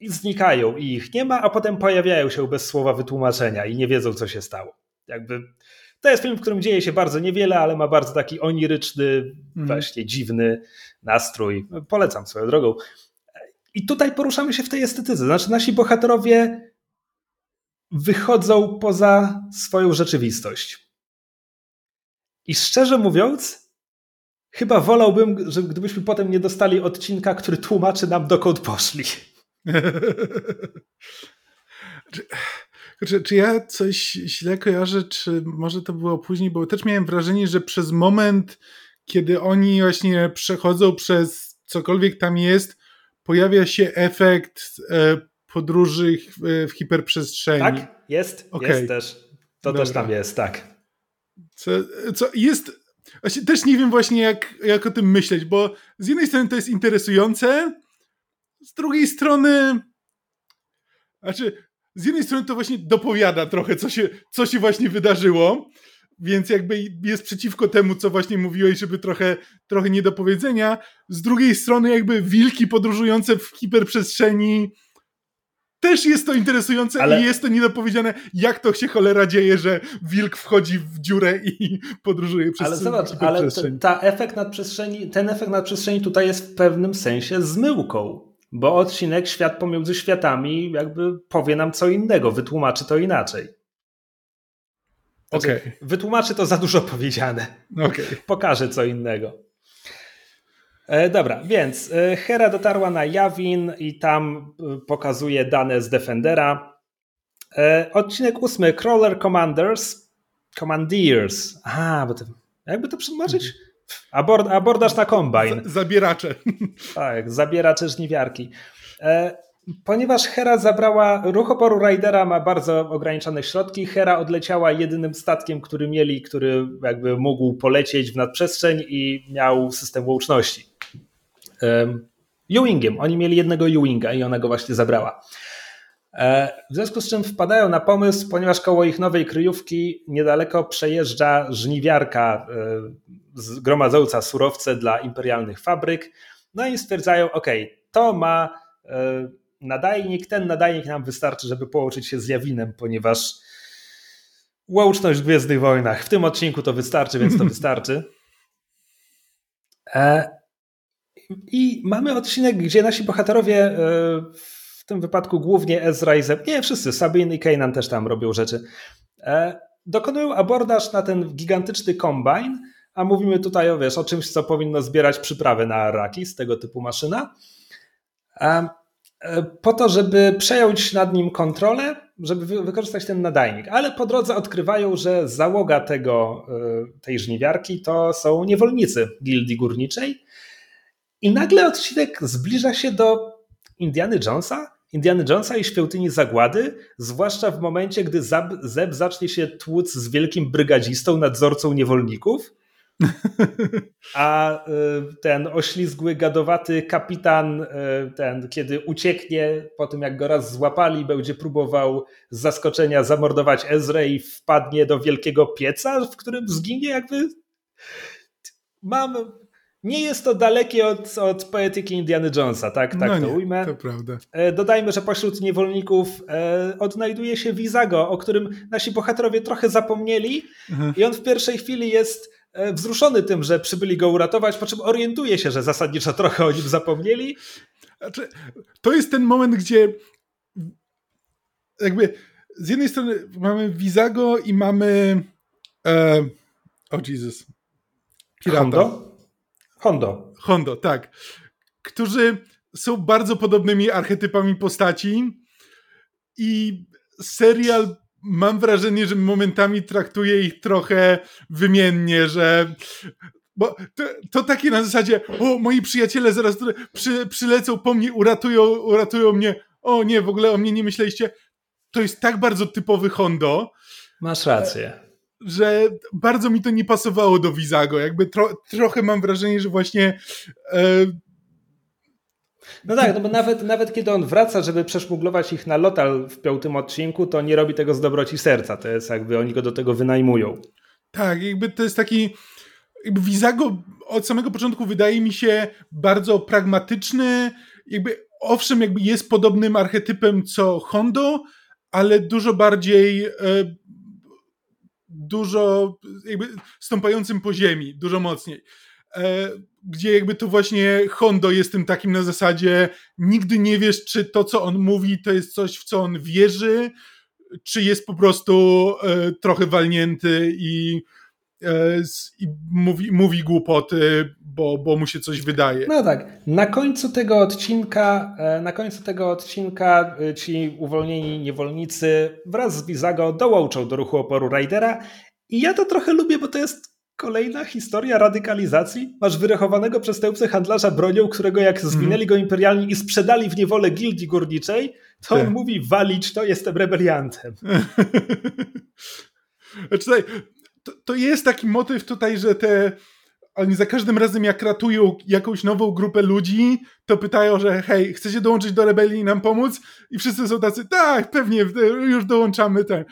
i znikają i ich nie ma, a potem pojawiają się bez słowa wytłumaczenia i nie wiedzą, co się stało. Jakby to jest film, w którym dzieje się bardzo niewiele, ale ma bardzo taki oniryczny, mm. właśnie dziwny nastrój. Polecam swoją drogą. I tutaj poruszamy się w tej estetyce. Znaczy, nasi bohaterowie wychodzą poza swoją rzeczywistość. I szczerze mówiąc, chyba wolałbym, że gdybyśmy potem nie dostali odcinka, który tłumaczy nam, dokąd poszli. Czy, czy ja coś źle kojarzę, czy może to było później, bo też miałem wrażenie, że przez moment, kiedy oni właśnie przechodzą przez cokolwiek tam jest, pojawia się efekt e, podróży w, w hiperprzestrzeni. Tak, jest, okay. jest też. To Dobra. też tam jest, tak. Co, co jest. Właśnie też nie wiem właśnie, jak, jak o tym myśleć, bo z jednej strony to jest interesujące, z drugiej strony. Znaczy, z jednej strony to właśnie dopowiada trochę, co się, co się właśnie wydarzyło, więc jakby jest przeciwko temu, co właśnie mówiłeś, żeby trochę, trochę niedopowiedzenia. Z drugiej strony jakby wilki podróżujące w hiperprzestrzeni też jest to interesujące Ale... i jest to niedopowiedziane, jak to się cholera dzieje, że wilk wchodzi w dziurę i podróżuje przez Ale zobacz, ale ta efekt nadprzestrzeni, ten efekt nadprzestrzeni tutaj jest w pewnym sensie zmyłką bo odcinek Świat pomiędzy światami jakby powie nam co innego, wytłumaczy to inaczej. Znaczy, okay. Wytłumaczy to za dużo powiedziane. Okay. Pokaże co innego. E, dobra, więc e, Hera dotarła na Jawin i tam e, pokazuje dane z Defendera. Odcinek ósmy, Crawler Commanders. Commandeers. Aha, bo to, jakby to przetłumaczyć? Mhm. Abord, abordaż na kombajn. Zabieracze. Tak, zabieracze żniwiarki. E, ponieważ Hera zabrała, ruch oporu ma bardzo ograniczone środki, Hera odleciała jedynym statkiem, który mieli, który jakby mógł polecieć w nadprzestrzeń i miał system łączności. Ewingiem. Oni mieli jednego Ewinga i ona go właśnie zabrała. E, w związku z czym wpadają na pomysł, ponieważ koło ich nowej kryjówki niedaleko przejeżdża żniwiarka e, gromadząca surowce dla imperialnych fabryk. No i stwierdzają, ok, to ma e, nadajnik, ten nadajnik nam wystarczy, żeby połączyć się z Jawinem, ponieważ łączność w Gwiezdnych Wojnach. W tym odcinku to wystarczy, więc to wystarczy. E, I mamy odcinek, gdzie nasi bohaterowie, e, w tym wypadku głównie Ezra i Zeb, nie wszyscy, Sabine i Kanan też tam robią rzeczy, dokonują abordaż na ten gigantyczny kombajn, a mówimy tutaj o, wiesz, o czymś, co powinno zbierać przyprawy na Arrakis, tego typu maszyna, e, po to, żeby przejąć nad nim kontrolę, żeby wykorzystać ten nadajnik. Ale po drodze odkrywają, że załoga tego, e, tej żniwiarki to są niewolnicy gildii górniczej. I nagle odcinek zbliża się do Indiany Jonesa, Indiana Jonesa i Świątyni Zagłady, zwłaszcza w momencie, gdy Zeb zacznie się tłuc z wielkim brygadzistą, nadzorcą niewolników. A y, ten oślizgły, gadowaty kapitan, y, ten, kiedy ucieknie po tym, jak go raz złapali, będzie próbował z zaskoczenia zamordować Ezrę i wpadnie do wielkiego pieca, w którym zginie, jakby. Mam. Nie jest to dalekie od, od poetyki Indiana Jonesa, tak, tak no to nie, ujmę. To prawda. E, dodajmy, że pośród niewolników e, odnajduje się Vizago, o którym nasi bohaterowie trochę zapomnieli, mhm. i on w pierwszej chwili jest wzruszony tym, że przybyli go uratować, po czym orientuje się, że zasadniczo trochę o nim zapomnieli. Znaczy, to jest ten moment, gdzie jakby z jednej strony mamy Vizago i mamy e, o oh Jesus. Pirata. Hondo? Hondo. Hondo, tak. Którzy są bardzo podobnymi archetypami postaci i serial mam wrażenie, że momentami traktuje ich trochę wymiennie, że bo to, to takie na zasadzie, o, moi przyjaciele zaraz przy, przylecą po mnie, uratują, uratują mnie. O nie, w ogóle o mnie nie myśleliście. To jest tak bardzo typowy Hondo. Masz rację. Że bardzo mi to nie pasowało do Vizago. Jakby tro, trochę mam wrażenie, że właśnie e, no tak, no bo nawet, nawet kiedy on wraca, żeby przeszmuglować ich na lotal w piątym odcinku, to nie robi tego z dobroci serca. To jest jakby oni go do tego wynajmują. Tak, jakby to jest taki. Jakby Vizago od samego początku wydaje mi się bardzo pragmatyczny. Jakby owszem, jakby jest podobnym archetypem co Hondo, ale dużo bardziej. E, dużo jakby stąpającym po ziemi, dużo mocniej. E, gdzie jakby to właśnie Hondo jest tym takim na zasadzie nigdy nie wiesz, czy to, co on mówi, to jest coś, w co on wierzy, czy jest po prostu e, trochę walnięty i, e, i mówi, mówi głupoty, bo, bo mu się coś wydaje. No tak. Na końcu tego odcinka, e, na końcu tego odcinka e, ci uwolnieni niewolnicy wraz z Bizago dołączą do ruchu oporu Raidera i ja to trochę lubię, bo to jest Kolejna historia radykalizacji. Masz wyrechowanego przestępcę handlarza bronią, którego jak mhm. zwinęli go imperialni i sprzedali w niewolę gildii górniczej, to on tak. mówi walić to, jestem rebeliantem. Znaczy, to, to jest taki motyw tutaj, że te oni za każdym razem jak ratują jakąś nową grupę ludzi, to pytają, że hej, chcecie dołączyć do rebelii i nam pomóc? I wszyscy są tacy, tak, pewnie, już dołączamy. Tak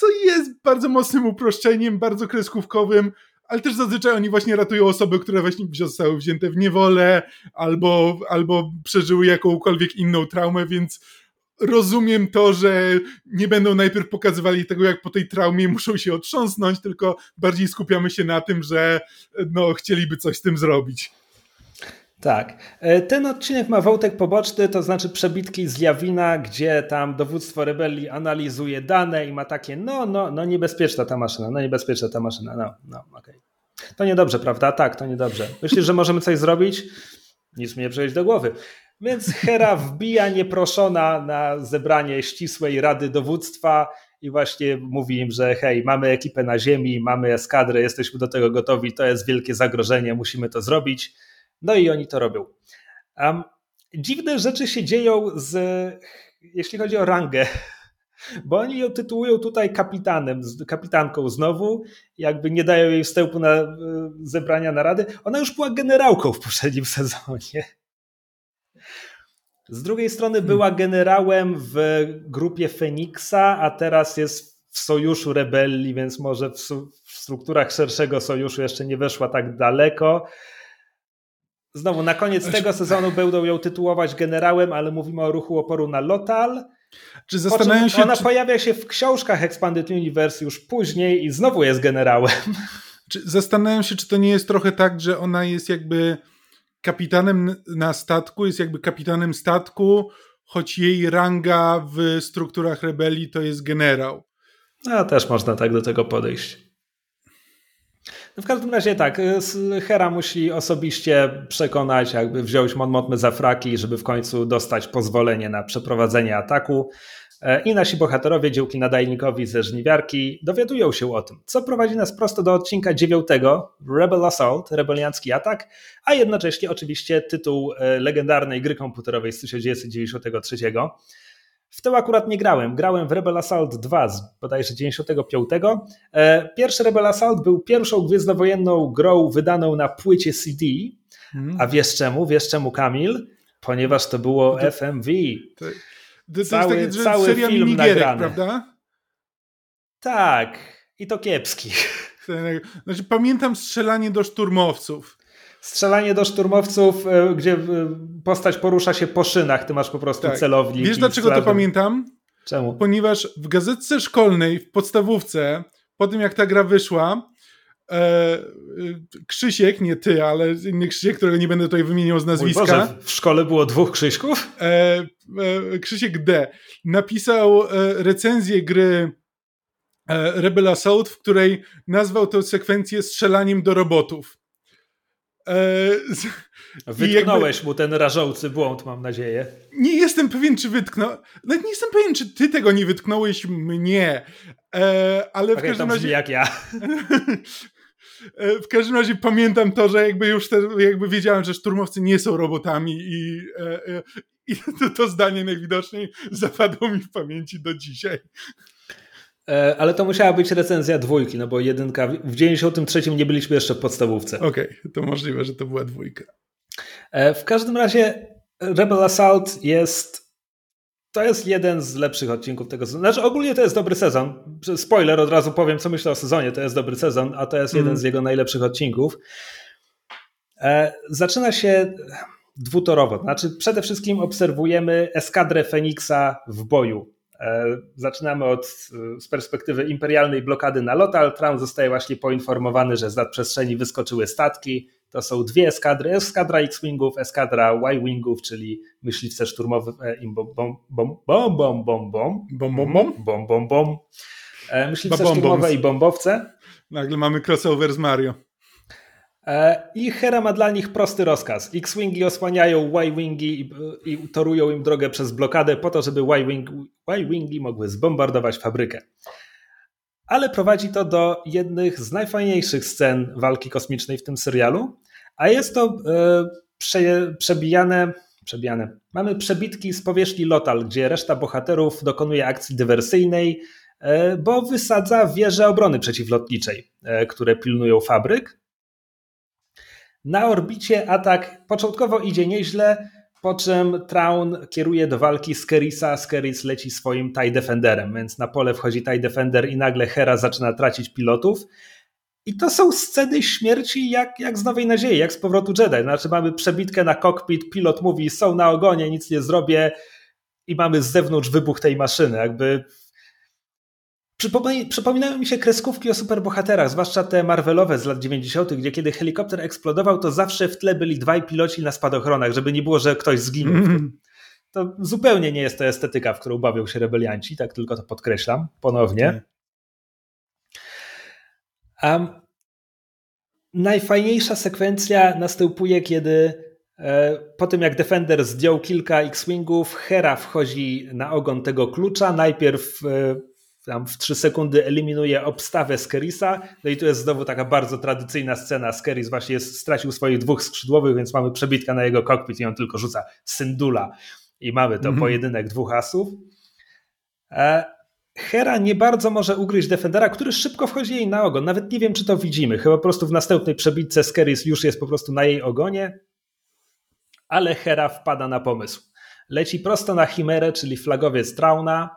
co jest bardzo mocnym uproszczeniem, bardzo kreskówkowym, ale też zazwyczaj oni właśnie ratują osoby, które właśnie zostały wzięte w niewolę albo, albo przeżyły jakąkolwiek inną traumę, więc rozumiem to, że nie będą najpierw pokazywali tego, jak po tej traumie muszą się otrząsnąć, tylko bardziej skupiamy się na tym, że no, chcieliby coś z tym zrobić. Tak. E, ten odcinek ma wątek poboczny, to znaczy przebitki z Jawina, gdzie tam dowództwo rebelii analizuje dane i ma takie, no, no, no niebezpieczna ta maszyna, no niebezpieczna ta maszyna, no, no, okej. Okay. To niedobrze, prawda? Tak, to niedobrze. Myślisz, że możemy coś zrobić? Nic mi nie przejść do głowy. Więc Hera wbija nieproszona na zebranie ścisłej rady dowództwa i właśnie mówi im, że hej, mamy ekipę na ziemi, mamy eskadrę, jesteśmy do tego gotowi, to jest wielkie zagrożenie, musimy to zrobić. No i oni to robią. Um, dziwne rzeczy się dzieją z, jeśli chodzi o rangę, bo oni ją tytułują tutaj kapitanem, kapitanką znowu, jakby nie dają jej wstępu na zebrania narady. Ona już była generałką w poprzednim sezonie. Z drugiej strony hmm. była generałem w grupie Feniksa, a teraz jest w sojuszu rebelii, więc może w, w strukturach szerszego sojuszu jeszcze nie weszła tak daleko. Znowu, na koniec tego sezonu będą ją tytułować generałem, ale mówimy o ruchu oporu na Lotal. Czy zastanawiam się, ona czy... pojawia się w książkach Expanded Universe już później i znowu jest generałem. Czy zastanawiam się, czy to nie jest trochę tak, że ona jest jakby kapitanem na statku, jest jakby kapitanem statku, choć jej ranga w strukturach rebelii to jest generał. No, też można tak do tego podejść. No w każdym razie tak, y, Hera musi osobiście przekonać, jakby wziąć Mon za fraki, żeby w końcu dostać pozwolenie na przeprowadzenie ataku. E, I nasi bohaterowie, dziełki nadajnikowi ze żniwiarki, dowiadują się o tym, co prowadzi nas prosto do odcinka dziewiątego, Rebel Assault, rebeliancki atak, a jednocześnie oczywiście tytuł e, legendarnej gry komputerowej z 1993. W to akurat nie grałem. Grałem w Rebel Assault 2 z bodajże 95. E, pierwszy Rebel Assault był pierwszą gwiezdnowojenną grą wydaną na płycie CD. Hmm. A wiesz czemu? Wiesz czemu, Kamil? Ponieważ to było to, FMV. To, to, cały, jest takie, cały seria film nagrany. prawda? Tak. I to kiepski. Znaczy, pamiętam strzelanie do szturmowców strzelanie do szturmowców, e, gdzie e, postać porusza się po szynach, ty masz po prostu tak. celownik. Wiesz dlaczego to pamiętam? Czemu? Ponieważ w gazetce szkolnej, w podstawówce, po tym jak ta gra wyszła, e, Krzysiek, nie ty, ale inny Krzysiek, którego nie będę tutaj wymieniał z nazwiska. Boże, w szkole było dwóch Krzyśków? E, e, Krzysiek D. napisał e, recenzję gry e, Rebel Assault, w której nazwał tę sekwencję strzelaniem do robotów. E, Wytknąłeś jakby... mu ten rażący błąd, mam nadzieję. Nie jestem pewien, czy wytknął. Nawet nie jestem pewien, czy ty tego nie wytknąłeś mnie. E, ale okay, w każdym razie. jak ja. E, w każdym razie pamiętam to, że jakby już te, jakby wiedziałem, że szturmowcy nie są robotami i, e, e, i to, to zdanie najwidoczniej zapadło mi w pamięci do dzisiaj. E, ale to musiała być recenzja dwójki, no bo jedynka, w 93 nie byliśmy jeszcze w podstawówce. Okej, okay, to możliwe, że to była dwójka. E, w każdym razie Rebel Assault jest to jest jeden z lepszych odcinków tego sezonu. Znaczy ogólnie to jest dobry sezon. Spoiler, od razu powiem, co myślę o sezonie. To jest dobry sezon, a to jest mm. jeden z jego najlepszych odcinków. E, zaczyna się dwutorowo. Znaczy przede wszystkim obserwujemy eskadrę Feniksa w boju. E, zaczynamy od, z perspektywy imperialnej blokady na Lotal. Traun zostaje właśnie poinformowany, że z nadprzestrzeni wyskoczyły statki. To są dwie eskadry, eskadra X-Wingów, eskadra Y-Wingów, czyli myśliwce szturmowe i bom bom bom bom bom bom bom bom bom bom bom bom bom myśliwce szturmowe i bombowce. Nagle mamy crossover z Mario. E, I Hera ma dla nich prosty rozkaz. X-Wingi osłaniają Y-Wingi i, torują im drogę przez blokadę po to, żeby Y-Wingi mogły zbombardować fabrykę. Ale prowadzi to do jednych z najfajniejszych scen walki kosmicznej w tym serialu, a jest to e, prze, przebijane, przebijane. Mamy przebitki z powierzchni Lotal, gdzie reszta bohaterów dokonuje akcji dywersyjnej, e, bo wysadza wieże obrony przeciwlotniczej, które pilnują fabryk na orbicie atak początkowo idzie nieźle, po czym Traun kieruje do walki z Kerisa, Skeris leci swoim TIE Defenderem, więc na pole wchodzi TIE Defender i nagle Hera zaczyna tracić pilotów. I to są sceny śmierci jak, jak z Nowej Nadziei, jak z powrotu Jedi. Znaczy mamy przebitkę na kokpit, pilot mówi są na ogonie, nic nie zrobię i mamy z zewnątrz wybuch tej maszyny. Jakby Przypominają mi się kreskówki o superbohaterach, zwłaszcza te Marvelowe z lat 90., gdzie kiedy helikopter eksplodował, to zawsze w tle byli dwaj piloci na spadochronach, żeby nie było, że ktoś zginął. Mm. To zupełnie nie jest to estetyka, w którą bawią się rebelianci, tak tylko to podkreślam ponownie. Um, najfajniejsza sekwencja następuje, kiedy e, po tym jak Defender zdjął kilka X-Wingów, Hera wchodzi na ogon tego klucza. Najpierw e, tam w 3 sekundy eliminuje obstawę Skerisa. No i tu jest znowu taka bardzo tradycyjna scena. Skeris właśnie jest, stracił swoich dwóch skrzydłowych, więc mamy przebitka na jego kokpit i on tylko rzuca syndula. I mamy to mm -hmm. pojedynek dwóch asów. E, Hera nie bardzo może ugryźć Defendera, który szybko wchodzi jej na ogon. Nawet nie wiem, czy to widzimy. Chyba po prostu w następnej przebitce Skeris już jest po prostu na jej ogonie. Ale Hera wpada na pomysł. Leci prosto na Chimerę, czyli flagowiec Trauna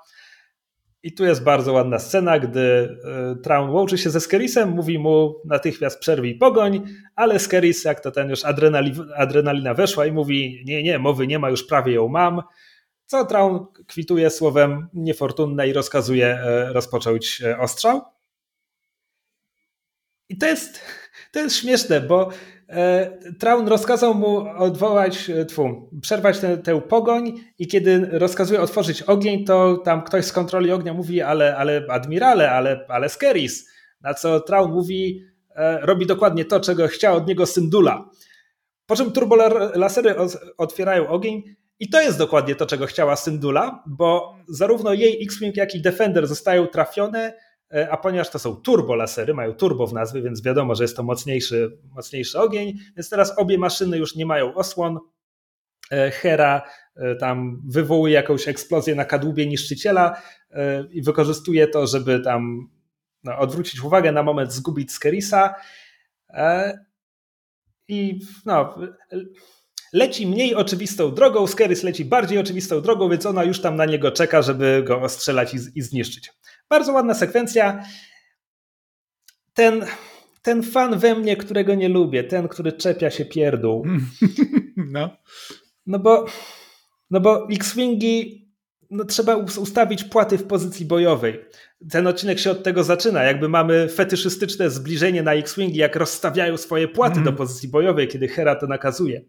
i tu jest bardzo ładna scena, gdy e, Traun łączy się ze Skerisem, mówi mu natychmiast przerwij pogoń, ale Skeris, jak to ten już adrenali, adrenalina weszła i mówi nie, nie, mowy nie ma, już prawie ją mam, co Traun kwituje słowem niefortunne i rozkazuje e, rozpocząć e, ostrzał. I to jest, to jest śmieszne, bo Traun rozkazał mu odwołać, e, tfu, przerwać tę, pogoń i kiedy rozkazuje otworzyć ogień, to tam ktoś z kontroli ognia mówi, ale, ale admirale, ale, ale Skeris. Na co Traun mówi, e, robi dokładnie to, czego chciał od niego Syndula. Po czym turbolasery otwierają ogień i to jest dokładnie to, czego chciała Syndula, bo zarówno jej X-Wing, jak i Defender zostają trafione, E, a ponieważ to są turbo lasery, mają turbo w nazwie, więc wiadomo, że jest to mocniejszy, mocniejszy ogień, więc teraz obie maszyny już nie mają osłon. E, Hera e, tam wywołuje jakąś eksplozję na kadłubie niszczyciela i wykorzystuje to, żeby tam no, odwrócić uwagę na moment, zgubić Skerisa. I no, leci mniej oczywistą drogą, Skeris leci bardziej oczywistą drogą, więc ona już tam na niego czeka, żeby go ostrzelać i, i zniszczyć. Bardzo ładna sekwencja. Ten, ten fan we mnie, którego nie lubię, ten, który czepia się pierdół. No. No bo, no bo X-Wingi no, trzeba ustawić płaty w pozycji bojowej. Ten odcinek się od tego zaczyna, jakby mamy fetyszystyczne zbliżenie na X-Wingi, jak rozstawiają swoje płaty mm. do pozycji bojowej, kiedy Hera to nakazuje.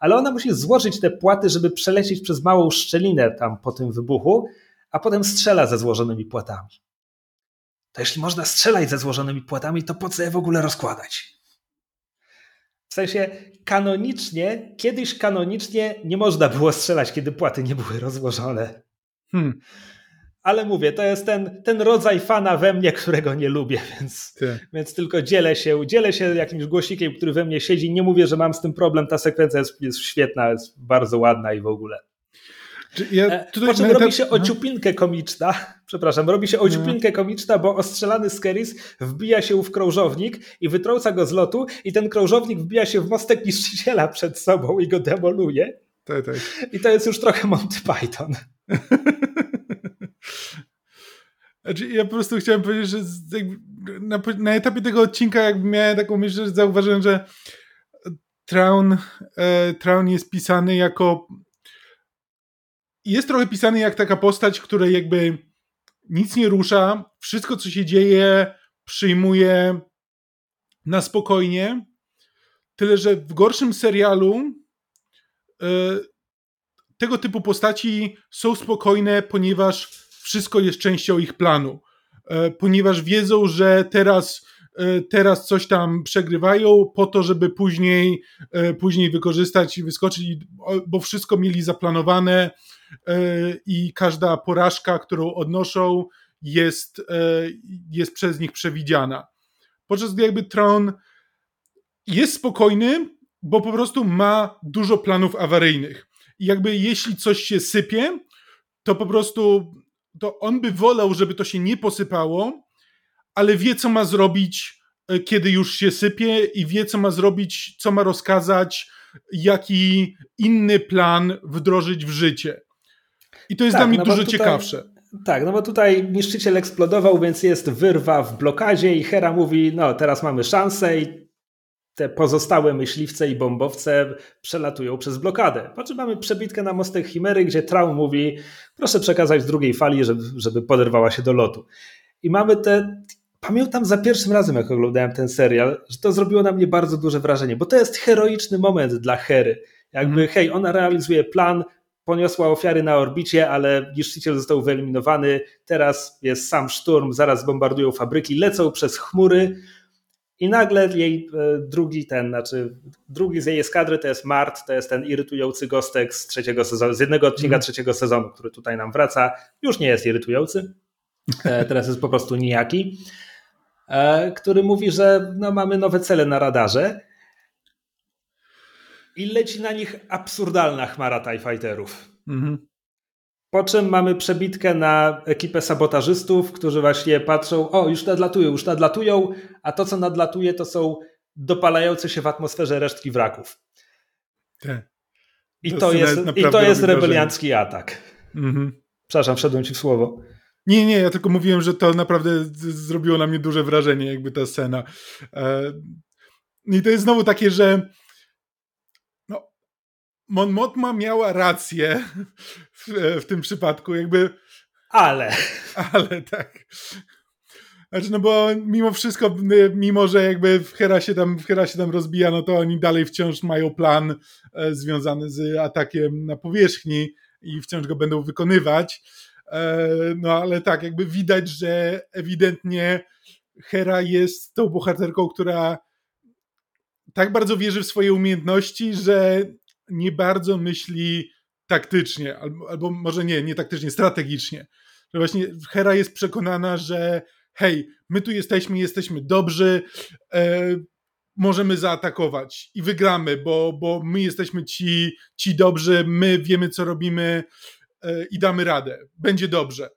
Ale ona musi złożyć te płaty, żeby przelecieć przez małą szczelinę tam po tym wybuchu, a potem strzela ze złożonymi płatami. To jeśli można strzelać ze złożonymi płatami, to po co je w ogóle rozkładać? W sensie kanonicznie, kiedyś kanonicznie nie można było strzelać, kiedy płaty nie były rozłożone. Hmm. Ale mówię, to jest ten, ten rodzaj fana we mnie, którego nie lubię, więc, więc tylko dzielę się, dzielę się jakimś głosikiem, który we mnie siedzi. Nie mówię, że mam z tym problem. Ta sekwencja jest, jest świetna, jest bardzo ładna i w ogóle. Ja e, po czym robi się no. ociupinkę komiczna, przepraszam, robi się ociupinkę komiczna, bo ostrzelany Skeris wbija się w krążownik i wytrąca go z lotu i ten krążownik wbija się w mostek niszczyciela przed sobą i go demoluje. Tak, tak. I to jest już trochę Monty Python. Znaczy, ja po prostu chciałem powiedzieć, że na, na etapie tego odcinka jakby miałem taką myśl, że zauważyłem, że Traun, e, Traun jest pisany jako jest trochę pisany jak taka postać, której jakby nic nie rusza, wszystko co się dzieje przyjmuje na spokojnie, tyle że w gorszym serialu e, tego typu postaci są spokojne, ponieważ wszystko jest częścią ich planu. E, ponieważ wiedzą, że teraz, e, teraz coś tam przegrywają po to, żeby później, później wykorzystać i wyskoczyć, bo wszystko mieli zaplanowane, i każda porażka, którą odnoszą, jest, e, jest przez nich przewidziana. Podczas gdy jakby Tron jest spokojny, bo po prostu ma dużo planów awaryjnych. I jakby jeśli coś się sypie, to po prostu to on by wolał, żeby to się nie posypało, ale wie, co ma zrobić, e, kiedy już się sypie i wie, co ma zrobić, co ma rozkazać, jaki inny plan wdrożyć w życie. I to jest tak, dla mnie no dużo tutaj, ciekawsze. Tak, no bo tutaj niszczyciel eksplodował, więc jest wyrwa w blokadzie i Hera mówi, no teraz mamy szansę i te pozostałe myśliwce i bombowce przelatują przez blokadę. Po czym mamy przebitkę na mostek Chimery, gdzie Traum mówi, proszę przekazać drugiej fali, żeby, żeby poderwała się do lotu. I mamy te pamiętam za pierwszym razem, jak oglądałem ten serial, że to zrobiło na mnie bardzo duże wrażenie, bo to jest heroiczny moment dla Hery. Jakby, mm. hej, ona realizuje plan, poniosła ofiary na orbicie, ale niszczyciel został wyeliminowany. Teraz jest sam szturm, zaraz bombardują fabryki, lecą przez chmury. I nagle jej e, drugi ten, znaczy drugi z jej eskadry to jest Mart, to jest ten irytujący gostek z trzeciego sezonu, z jednego odcinka mm. trzeciego sezonu, który tutaj nam wraca. Już nie jest irytujący, e, teraz jest po prostu nijaki, e, który mówi, że no, mamy nowe cele na radarze i leci na nich absurdalna chmara TIE Fighterów. Mhm. Po czym mamy przebitkę na ekipę sabotażystów, którzy właśnie patrzą, o już nadlatują, już nadlatują, a to co nadlatuje to są dopalające się w atmosferze resztki wraków. Te. I to, to jest, i to jest rebeliancki atak. Mhm. Przepraszam, wszedłem ci w słowo. Nie, nie, ja tylko mówiłem, że to naprawdę zrobiło na mnie duże wrażenie, jakby ta scena. E, I to jest znowu takie, że Mon Motma miała rację w, w, tym przypadku, jakby. Ale. Ale tak. Znaczy, no bo mimo wszystko, mimo że jakby w Hera się tam, w Hera się tam rozbija, no to oni dalej wciąż mają plan e, związany z atakiem na powierzchni i wciąż go będą wykonywać. E, no ale tak, jakby widać, że ewidentnie Hera jest tą bohaterką, która tak bardzo wierzy w swoje umiejętności, że nie bardzo myśli taktycznie, albo, albo może nie, nie taktycznie, strategicznie. Że właśnie Hera jest przekonana, że hej, my tu jesteśmy, jesteśmy dobrzy, e, możemy zaatakować i wygramy, bo, bo my jesteśmy ci, ci dobrzy, my wiemy, co robimy e, i damy radę. Będzie dobrze.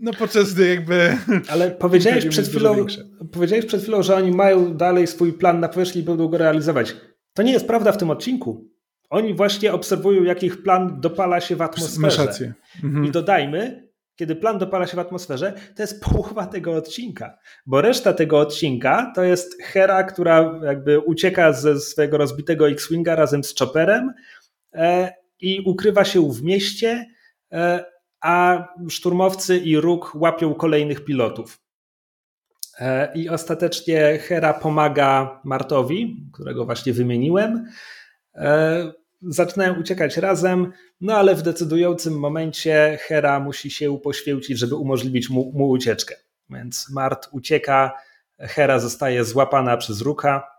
No podczas gdy jakby... Ale powiedziałeś przed, chwilą, powiedziałeś przed chwilą, że oni mają dalej swój plan na powierzchni i będą go realizować. To nie jest prawda w tym odcinku. Oni właśnie obserwują, jak ich plan dopala się w atmosferze. Mhm. I dodajmy, kiedy plan dopala się w atmosferze, to jest połowa tego odcinka, bo reszta tego odcinka to jest Hera, która jakby ucieka ze swojego rozbitego X-Winga razem z Chopperem e, i ukrywa się w mieście, a szturmowcy i róg łapią kolejnych pilotów. I ostatecznie Hera pomaga Martowi, którego właśnie wymieniłem. Zaczynają uciekać razem, no ale w decydującym momencie Hera musi się poświęcić, żeby umożliwić mu, mu ucieczkę. Więc Mart ucieka, Hera zostaje złapana przez Ruka.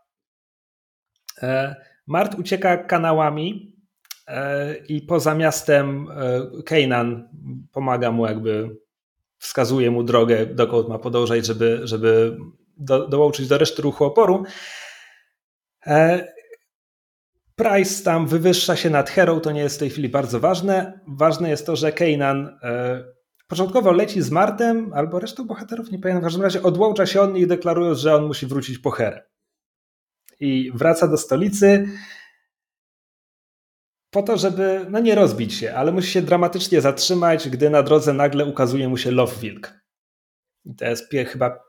E, Mart ucieka kanałami e, i poza miastem e, Kejnan pomaga mu jakby wskazuje mu drogę, dokąd ma podążać, żeby, żeby do, dołączyć do reszty ruchu oporu. Price tam wywyższa się nad Herą, to nie jest w tej chwili bardzo ważne. Ważne jest to, że Kanan Początkowo leci z Martem, albo resztą bohaterów, nie pamiętam, w każdym razie odłącza się od nich, deklarując, że on musi wrócić po Herę. I wraca do stolicy po to, żeby, no nie rozbić się, ale musi się dramatycznie zatrzymać, gdy na drodze nagle ukazuje mu się Love Wilk. I to jest chyba,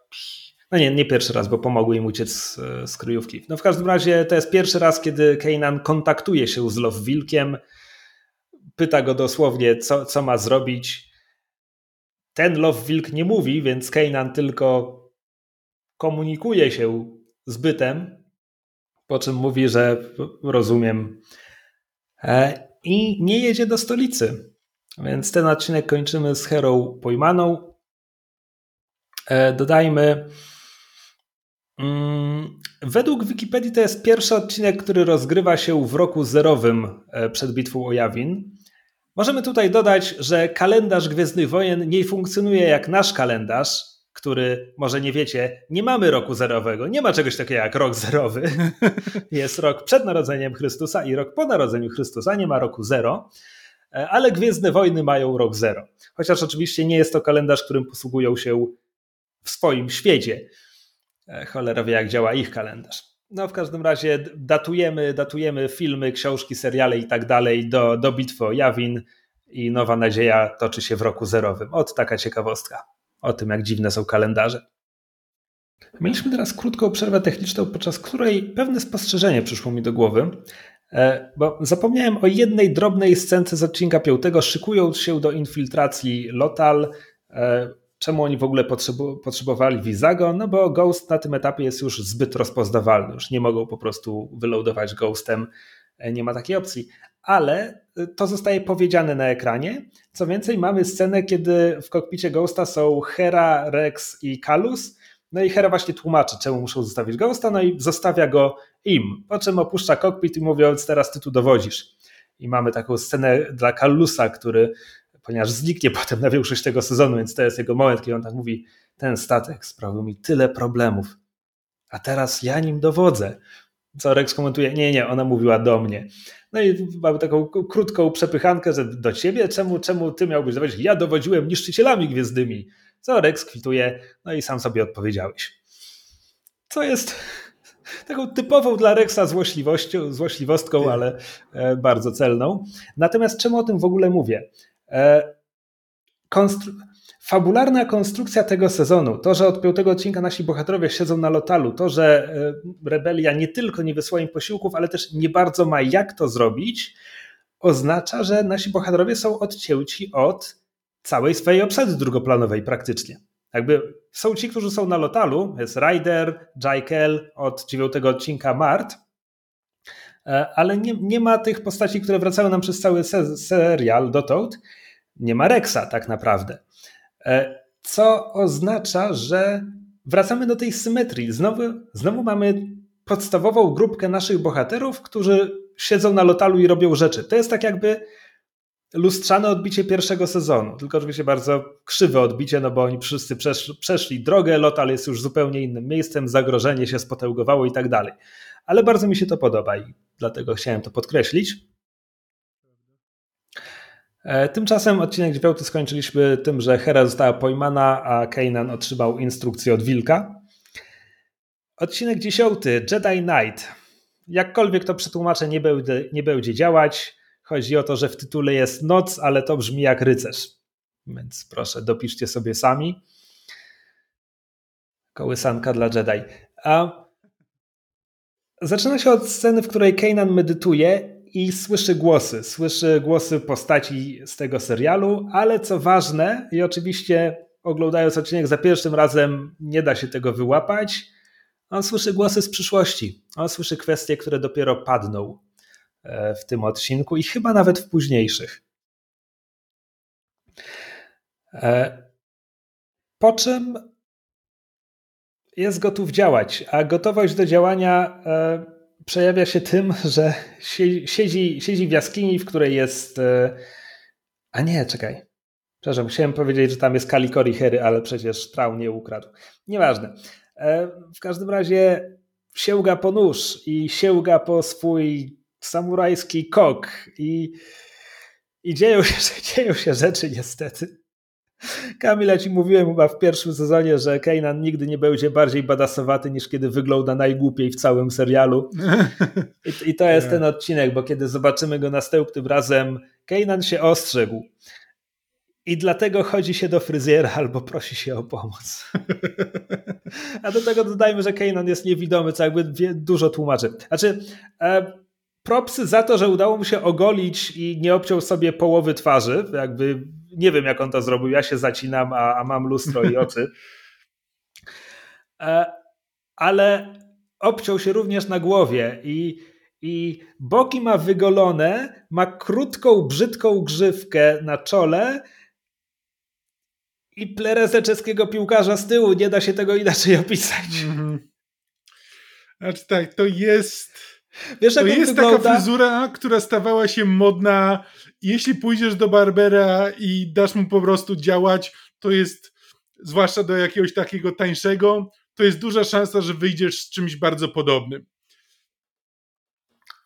no nie, nie pierwszy raz, bo pomogły im uciec z, z kryjówki. No w każdym razie to jest pierwszy raz, kiedy Kanan kontaktuje się z Love Wilkiem, pyta go dosłownie, co, co ma zrobić ten Love Wilk nie mówi, więc Kanan tylko komunikuje się z bytem, po czym mówi, że rozumiem. E, I nie jedzie do stolicy. Więc ten odcinek kończymy z Herą pojmaną. E, dodajmy. Mm, według Wikipedii to jest pierwszy odcinek, który rozgrywa się w roku zerowym e, przed bitwą o Jawin. Możemy tutaj dodać, że kalendarz Gwiezdnych Wojen nie funkcjonuje jak nasz kalendarz, który może nie wiecie, nie mamy roku zerowego, nie ma czegoś takiego jak rok zerowy. Jest rok przed narodzeniem Chrystusa i rok po narodzeniu Chrystusa, nie ma roku zero, ale Gwiezdne Wojny mają rok zero. Chociaż oczywiście nie jest to kalendarz, którym posługują się w swoim świecie. Cholera wie, jak działa ich kalendarz. No w każdym razie datujemy, datujemy filmy, książki, seriale i tak dalej do, do bitwy o Jawin i Nowa Nadzieja toczy się w roku zerowym. Od taka ciekawostka o tym, jak dziwne są kalendarze. Mieliśmy teraz krótką przerwę techniczną, podczas której pewne spostrzeżenie przyszło mi do głowy, e, bo zapomniałem o jednej drobnej scence z odcinka piątego, szykując się do infiltracji Lotal, e, Czemu oni w ogóle potrzebowali Visago? No bo Ghost na tym etapie jest już zbyt rozpoznawalny, już nie mogą po prostu wyloadować Ghostem, e, nie ma takiej opcji. Ale e, to zostaje powiedziane na ekranie. Co więcej, mamy scenę, kiedy w kokpicie Ghosta są Hera, Rex i Kalus. No i Hera właśnie tłumaczy, czemu muszą zostawić Ghosta, no i zostawia go im. Po czym opuszcza kokpit i mówiąc, teraz ty tu dowodzisz. I mamy taką scenę dla Kalusa, który ponieważ zniknie potem na większość tego sezonu, więc to jest jego moment, kiedy on tak mówi, ten statek sprawił mi tyle problemów, a teraz ja nim dowodzę. Co Rex komentuje, nie, nie, ona mówiła do mnie. No i mamy taką krótką przepychankę, że do ciebie, czemu, czemu ty miałbyś dowodzić? Ja dowodziłem niszczycielami gwiezdnymi. Co Rex kwituje, no i sam sobie odpowiedziałeś. Co jest taką typową dla Rexa złośliwością, złośliwostką, ale e, bardzo celną. Natomiast czemu o tym w ogóle mówię? E, konstru fabularna konstrukcja tego sezonu, to, że od piątego odcinka nasi bohaterowie siedzą na lotalu, to, że e, rebelia nie tylko nie wysłała im posiłków, ale też nie bardzo ma jak to zrobić, oznacza, że nasi bohaterowie są odcięci od całej swojej obsady drugoplanowej praktycznie. Jakby są ci, którzy są na lotalu, jest Ryder, Jaikel, od dziewiątego odcinka Mart, e, ale nie, nie ma tych postaci, które wracały nam przez cały se serial dotąd nie ma Rexa tak naprawdę. E, co oznacza, że wracamy do tej symetrii. Znowu, znowu mamy podstawową grupkę naszych bohaterów, którzy siedzą na lotalu i robią rzeczy. To jest tak jakby lustrzane odbicie pierwszego sezonu, tylko oczywiście bardzo krzywe odbicie, no bo oni wszyscy przesz przeszli drogę, lotal jest już zupełnie innym miejscem, zagrożenie się spotełgowało i tak dalej. Ale bardzo mi się to podoba i dlatego chciałem to podkreślić. E, tymczasem odcinek dziewiąty skończyliśmy tym, że Hera została pojmana, a Kanan otrzymał instrukcję od wilka. Odcinek dziesiąty, Jedi Knight. Jakkolwiek to przetłumaczę nie będzie, nie będzie działać. Chodzi o to, że w tytule jest noc, ale to brzmi jak rycerz. Więc proszę, dopiszcie sobie sami. Kołysanka dla Jedi. A zaczyna się od sceny, w której Kanan medytuje i słyszy głosy. Słyszy głosy postaci z tego serialu, ale co ważne, i oczywiście oglądając odcinek za pierwszym razem nie da się tego wyłapać, on słyszy głosy z przyszłości. On słyszy kwestie, które dopiero padną e, w tym odcinku i chyba nawet w późniejszych. E, po czym jest gotów działać, a gotowość do działania e, przejawia się tym, że siedzi, siedzi w jaskini, w której jest. A nie, czekaj. Przepraszam, chciałem powiedzieć, że tam jest Kalikori Hery, ale przecież Trał nie ukradł. Nieważne. E, w każdym razie sięga po nóż i sięga po swój samurajski kok i, i dzieją, się, dzieją się rzeczy niestety. Kamila ci mówiłem chyba w pierwszym sezonie, że Kanan nigdy nie będzie bardziej badasowaty niż kiedy wygląda najgłupiej w całym serialu. I, i to jest ten odcinek, bo kiedy zobaczymy go następnym razem, Kanan się ostrzegł. I dlatego chodzi się do fryzjera albo prosi się o pomoc. A do tego dodajmy, że Kanan jest niewidomy, co jakby dużo tłumaczy. Znaczy, e, propsy za to, że udało mu się ogolić i nie obciął sobie połowy twarzy. Jakby nie wiem, jak on to zrobił. Ja się zacinam, a, a mam lustro i oczy. E, ale obciął się również na głowie i i boki ma wygolone, ma krótką, brzydką grzywkę na czole i plerezę czeskiego piłkarza z tyłu. Nie da się tego inaczej opisać. Mm -hmm. Znaczy tak, to jest... Wiesz, to jest wygląda? taka fryzura, która stawała się modna. Jeśli pójdziesz do Barbera i dasz mu po prostu działać, to jest, zwłaszcza do jakiegoś takiego tańszego, to jest duża szansa, że wyjdziesz z czymś bardzo podobnym.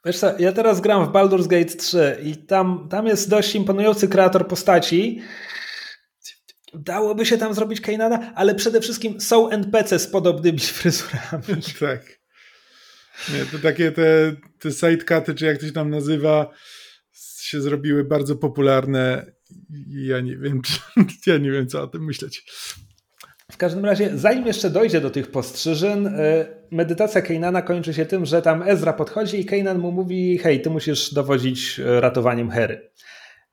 Wiesz co, ja teraz gram w Baldur's Gate 3 i tam, tam jest dość imponujący kreator postaci, Dałoby się tam zrobić Kainana, ale przede wszystkim są NPC z podobnymi fryzurami. tak. Nie, to takie te, te sidecuty, czy jak to się tam nazywa, się zrobiły bardzo popularne ja nie wiem, ja nie wiem, co o tym myśleć. W każdym razie, zanim jeszcze dojdzie do tych postrzyżyn, e, medytacja Kejnana kończy się tym, że tam Ezra podchodzi i Kejnan mu mówi: Hej, ty musisz dowodzić e, ratowaniem Hery.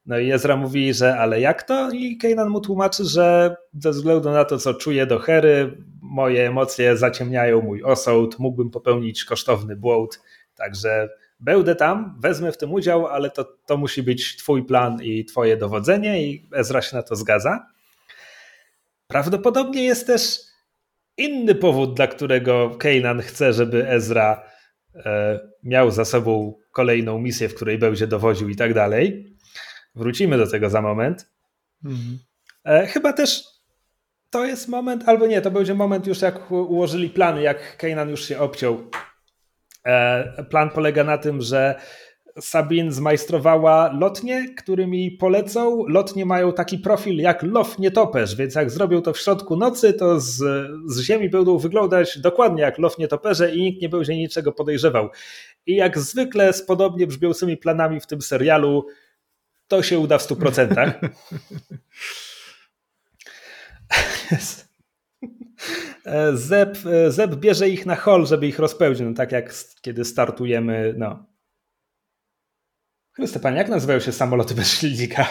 No i Ezra mówi, że ale jak to? I Kanan mu tłumaczy, że ze względu na to, co czuję do Hery, moje emocje zaciemniają mój osąd, mógłbym popełnić kosztowny błąd, także będę tam, wezmę w tym udział, ale to, to musi być twój plan i twoje dowodzenie i Ezra się na to zgadza. Prawdopodobnie jest też inny powód, dla którego Kanan chce, żeby Ezra e, miał za sobą kolejną misję, w której będzie dowodził i tak dalej. Wrócimy do tego za moment. Mhm. E, chyba też to jest moment, albo nie, to będzie moment już jak ułożyli plany, jak Kanan już się obciął. E, plan polega na tym, że Sabin zmajstrowała lotnie, którymi polecą. Lotnie mają taki profil jak low nietoperz, więc jak zrobią to w środku nocy, to z, z ziemi będą wyglądać dokładnie jak low nietoperze i nikt nie będzie niczego podejrzewał. I jak zwykle z podobnie brzmiącymi planami w tym serialu to się uda w 100%. Zeb, Zeb bierze ich na hol, żeby ich rozpełnić, no tak jak kiedy startujemy, no. Chryste Panie, jak nazywają się samoloty bez silnika?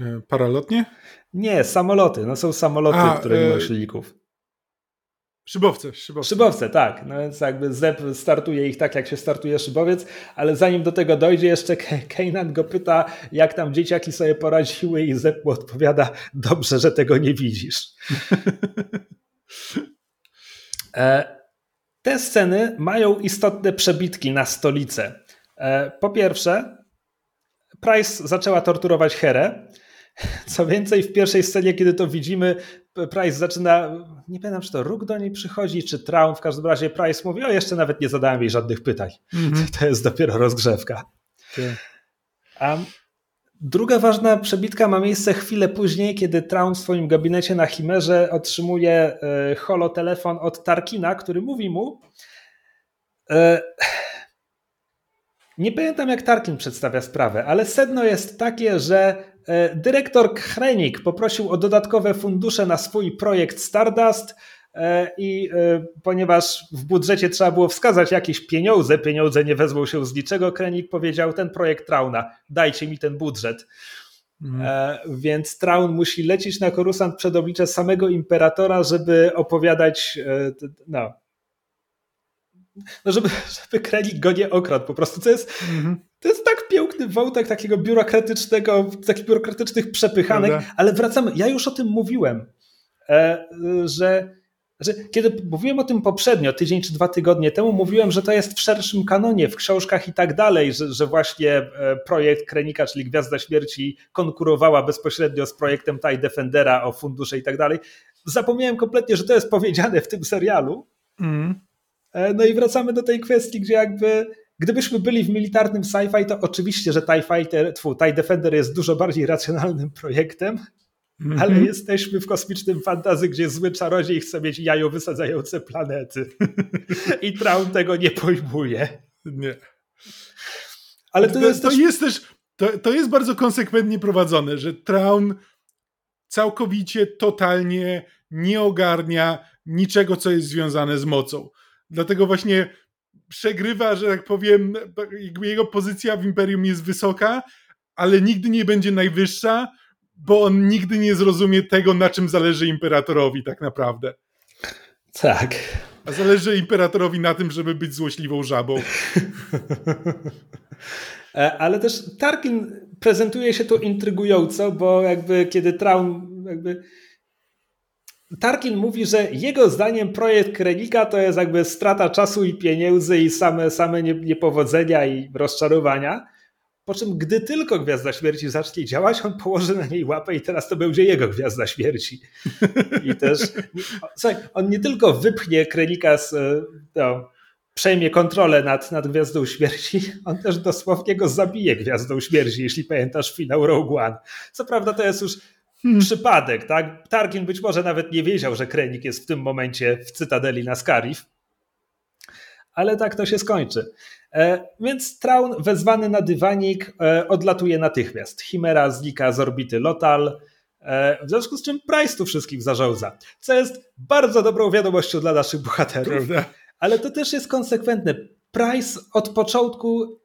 E, paralotnie? Nie, samoloty. No są samoloty, A, które nie mają e, silników. Szybowce, szybowce. Szybowce, tak. No więc jakby Zeb startuje ich tak, jak się startuje szybowiec, ale zanim do tego dojdzie, jeszcze Keynan go pyta, jak tam dzieciaki sobie poradziły i Zeb mu odpowiada, dobrze, że tego nie widzisz. E, te sceny mają istotne przebitki na stolicę. E, po pierwsze, Price zaczęła torturować Herę, co więcej, w pierwszej scenie, kiedy to widzimy, Price zaczyna, nie pamiętam, czy to Róg do niej przychodzi, czy Traum, w każdym razie Price mówi, o jeszcze nawet nie zadałem jej żadnych pytań. Mm -hmm. To jest dopiero rozgrzewka. Um, druga ważna przebitka ma miejsce chwilę później, kiedy Traum w swoim gabinecie na Chimerze otrzymuje y, holotelefon od Tarkina, który mówi mu, y, nie pamiętam, jak Tarkin przedstawia sprawę, ale sedno jest takie, że e, dyrektor Krenik poprosił o dodatkowe fundusze na swój projekt Stardust, e, i e, ponieważ w budżecie trzeba było wskazać jakieś pieniądze, pieniądze nie wezmą się z niczego, Krenik powiedział ten projekt Trauna, dajcie mi ten budżet. Mhm. Więc Traun musi lecieć na Korusant przed oblicze samego Imperatora, żeby opowiadać no, no żeby, żeby Krenik go nie okradł po prostu. To jest, mhm. to jest tak piękny wątek takiego biurokratycznego, takich biurokratycznych przepychanek, Prawda? ale wracamy. Ja już o tym mówiłem, e, że, że kiedy mówiłem o tym poprzednio, tydzień czy dwa tygodnie temu, mówiłem, że to jest w szerszym kanonie, w książkach i tak dalej, że, że właśnie e, projekt Krenika, czyli Gwiazda Śmierci konkurowała bezpośrednio z projektem TIE Defendera o fundusze i tak dalej. Zapomniałem kompletnie, że to jest powiedziane w tym serialu. Mm. E, no i wracamy do tej kwestii, gdzie jakby gdybyśmy byli w militarnym sci-fi, to oczywiście, że TIE Fighter, tfu, TIE Defender jest dużo bardziej racjonalnym projektem, mm -hmm. ale jesteśmy w kosmicznym fantazy, gdzie zły czarodziej chce mieć jajo wysadzające planety. I Traun tego nie pojmuje. Nie. Ale to, to jest, to też... jest też to, to jest bardzo konsekwentnie prowadzone, że Traun całkowicie, totalnie nie ogarnia niczego, co jest związane z mocą. Dlatego właśnie przegrywa, że tak powiem, jego pozycja w Imperium jest wysoka, ale nigdy nie będzie najwyższa, bo on nigdy nie zrozumie tego, na czym zależy imperatorowi tak naprawdę. Tak. A zależy imperatorowi na tym, żeby być złośliwą żabą. E, ale też Tarkin prezentuje się tu intrygująco, bo jakby kiedy Traum jakby Tarkin mówi, że jego zdaniem projekt Krenika to jest jakby strata czasu i pieniędzy i same, same niepowodzenia i rozczarowania. Po czym, gdy tylko Gwiazda Śmierci zacznie działać, on położy na niej łapę i teraz to będzie jego Gwiazda Śmierci. I też słuchaj, on nie tylko wypchnie Krenika z, no, przejmie kontrolę nad, nad Gwiazdą Śmierci, on też dosłownie go zabije Gwiazdą Śmierci, jeśli pamiętasz finał Rogue One. Co prawda to jest już hmm. przypadek, tak? Tarkin być może nawet nie wiedział, że Krenik jest w tym momencie w Cytadeli na Scarif, ale tak to się skończy. E, więc Traun wezwany na dywanik e, odlatuje natychmiast. Chimera znika z orbity Lotal, e, w związku z czym Price tu wszystkich zarządza, co jest bardzo dobrą wiadomością dla naszych bohaterów. Prawda? Ale to też jest konsekwentne. Price od początku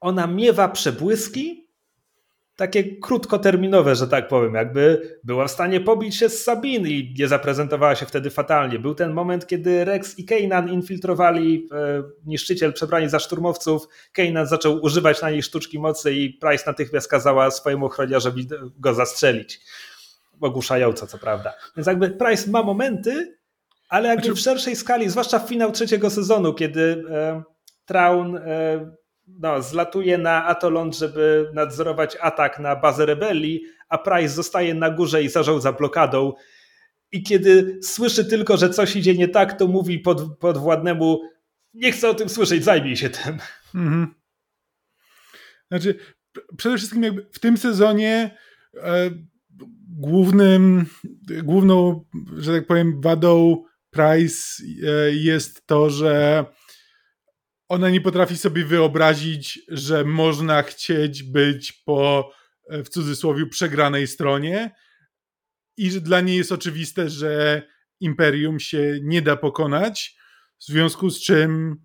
ona miewa przebłyski, takie krótkoterminowe, że tak powiem, jakby była w stanie pobić się z Sabin i nie zaprezentowała się wtedy fatalnie. Był ten moment, kiedy Rex i Kanan infiltrowali e, niszczyciel przebrani za szturmowców. Kanan zaczął używać na niej sztuczki mocy i Price natychmiast kazała swojemu ochroniarzowi go zastrzelić. Ogłuszająco, co prawda. Więc jakby Price ma momenty, ale jakby znaczy... w szerszej skali, zwłaszcza w finał trzeciego sezonu, kiedy e, Traun e, no, zlatuje na Atolon, żeby nadzorować atak na bazę rebelii, a Price zostaje na górze i zarządza blokadą. I kiedy słyszy tylko, że coś idzie nie tak, to mówi pod, podwładnemu nie chcę o tym słyszeć, zajmij się tym. Mhm. Znaczy, przede wszystkim jakby w tym sezonie e, głównym, główną, że tak powiem, wadą Price e, jest to, że ona nie potrafi sobie wyobrazić, że można chcieć być po, e, w cudzysłowie, przegranej stronie i że dla niej jest oczywiste, że imperium się nie da pokonać, w związku z czym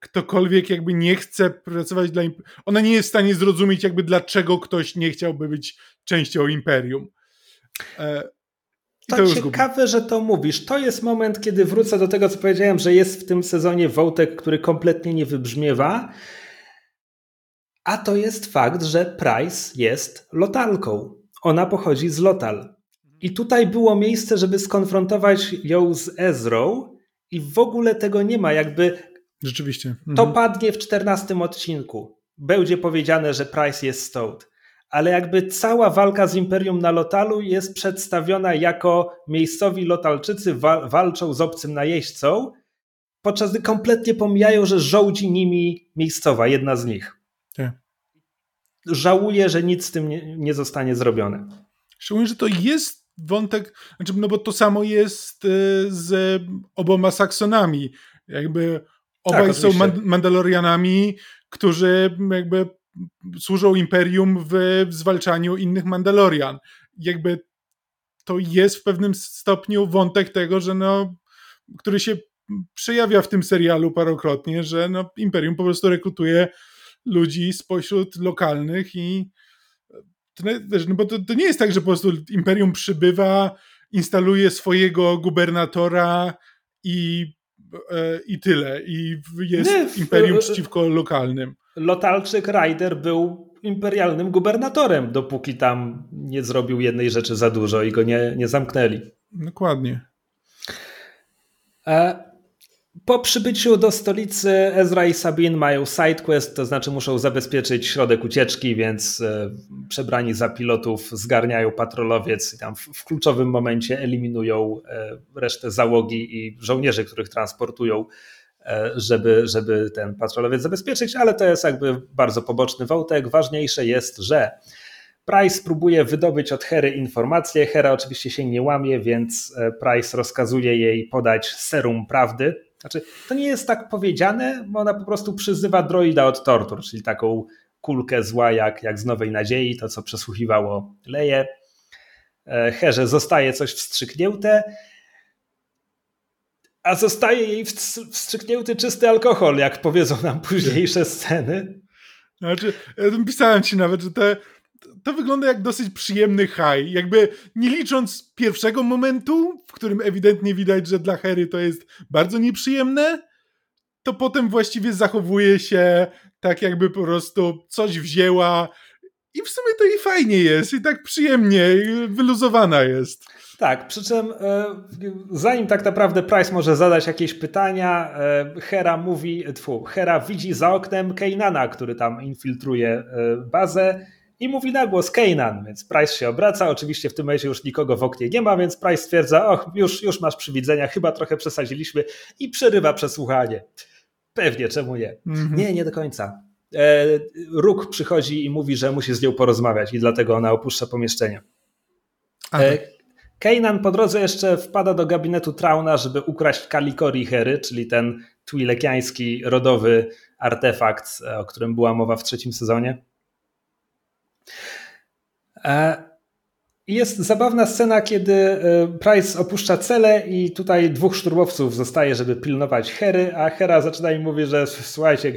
ktokolwiek jakby nie chce pracować dla imperium. Ona nie jest w stanie zrozumieć jakby dlaczego ktoś nie chciałby być częścią imperium. To, ciekawe, że to mówisz. To jest moment, kiedy wrócę do tego, co powiedziałem, że jest w tym sezonie wątek, który kompletnie nie wybrzmiewa. A to jest fakt, że Price jest lotalką. Ona pochodzi z Lotal. I tutaj było miejsce, żeby skonfrontować ją z Ezrą, i w ogóle tego nie ma. Jakby. Rzeczywiście. Mhm. To padnie w czternastym odcinku. Będzie powiedziane, że Price jest stout ale jakby cała walka z Imperium na Lotalu jest przedstawiona jako miejscowi Lotalczycy wa walczą z obcym najeźdźcą, podczas gdy kompletnie pomijają, że żołdzi nimi miejscowa, jedna z nich. Tak. Żałuję, że nic z tym nie, nie zostanie zrobione. Szczególnie, że to jest wątek, znaczy, no bo to samo jest y, z oboma Saksonami. Jakby obaj tak, są Mandalorianami, którzy jakby służą Imperium w, zwalczaniu innych Mandalorian. Jakby to jest w pewnym stopniu wątek tego, że no, który się przejawia w tym serialu parokrotnie, że no, Imperium po prostu rekrutuje ludzi spośród lokalnych i to, no bo to, to nie jest tak, że po prostu Imperium przybywa, instaluje swojego gubernatora i, i tyle. I jest nie, Imperium przeciwko lokalnym. Lotalczyk Ryder był imperialnym gubernatorem, dopóki tam nie zrobił jednej rzeczy za dużo i go nie, nie zamknęli. Dokładnie. E, po przybyciu do stolicy Ezra i Sabine mają sidequest, to znaczy muszą zabezpieczyć środek ucieczki, więc e, przebrani za pilotów zgarniają patrolowiec i tam w, kluczowym momencie eliminują e, resztę załogi i żołnierzy, których transportują, e, żeby, żeby ten patrolowiec zabezpieczyć, ale to jest jakby bardzo poboczny wątek. Ważniejsze jest, że Price próbuje wydobyć od Hery informacje. Hera oczywiście się nie łamie, więc Price rozkazuje jej podać serum prawdy, znaczy, to nie jest tak powiedziane, bo ona po prostu przyzywa droida od tortur, czyli taką kulkę zła jak, jak z Nowej Nadziei, to co przesłuchiwało Leje. E, Herze zostaje coś wstrzyknięte, a zostaje jej wstrzyknięty czysty alkohol, jak powiedzą nam późniejsze sceny. Znaczy, ja pisałem ci nawet, że te, to wygląda jak dosyć przyjemny high. Jakby nie licząc pierwszego momentu, w którym ewidentnie widać, że dla Harry to jest bardzo nieprzyjemne, to potem właściwie zachowuje się tak, jakby po prostu coś wzięła. I w sumie to i fajnie jest, i tak przyjemnie, i wyluzowana jest. Tak, przy czym e, zanim tak naprawdę Price może zadać jakieś pytania, e, Hera mówi, tfu, Hera widzi za oknem Keinana, który tam infiltruje e, bazę i mówi na głos Kanan, więc Price się obraca. Oczywiście w tym momencie już nikogo w oknie nie ma, więc Price stwierdza, och, już, już masz przywidzenia, chyba trochę przesadziliśmy i przerywa przesłuchanie. Pewnie, czemu nie? Mm-hmm. Nie, nie do końca. E, Róg przychodzi i mówi, że musi z nią porozmawiać i dlatego ona opuszcza pomieszczenie. E, Kanan po drodze jeszcze wpada do gabinetu Trauna, żeby ukraść Kalikori Hery, czyli ten twilekiański rodowy artefakt, o którym była mowa w trzecim sezonie. E, jest zabawna scena, kiedy e, Price opuszcza celę i tutaj dwóch szturmowców zostaje, żeby pilnować Hery, a Hera zaczyna im mówić, że słuchajcie,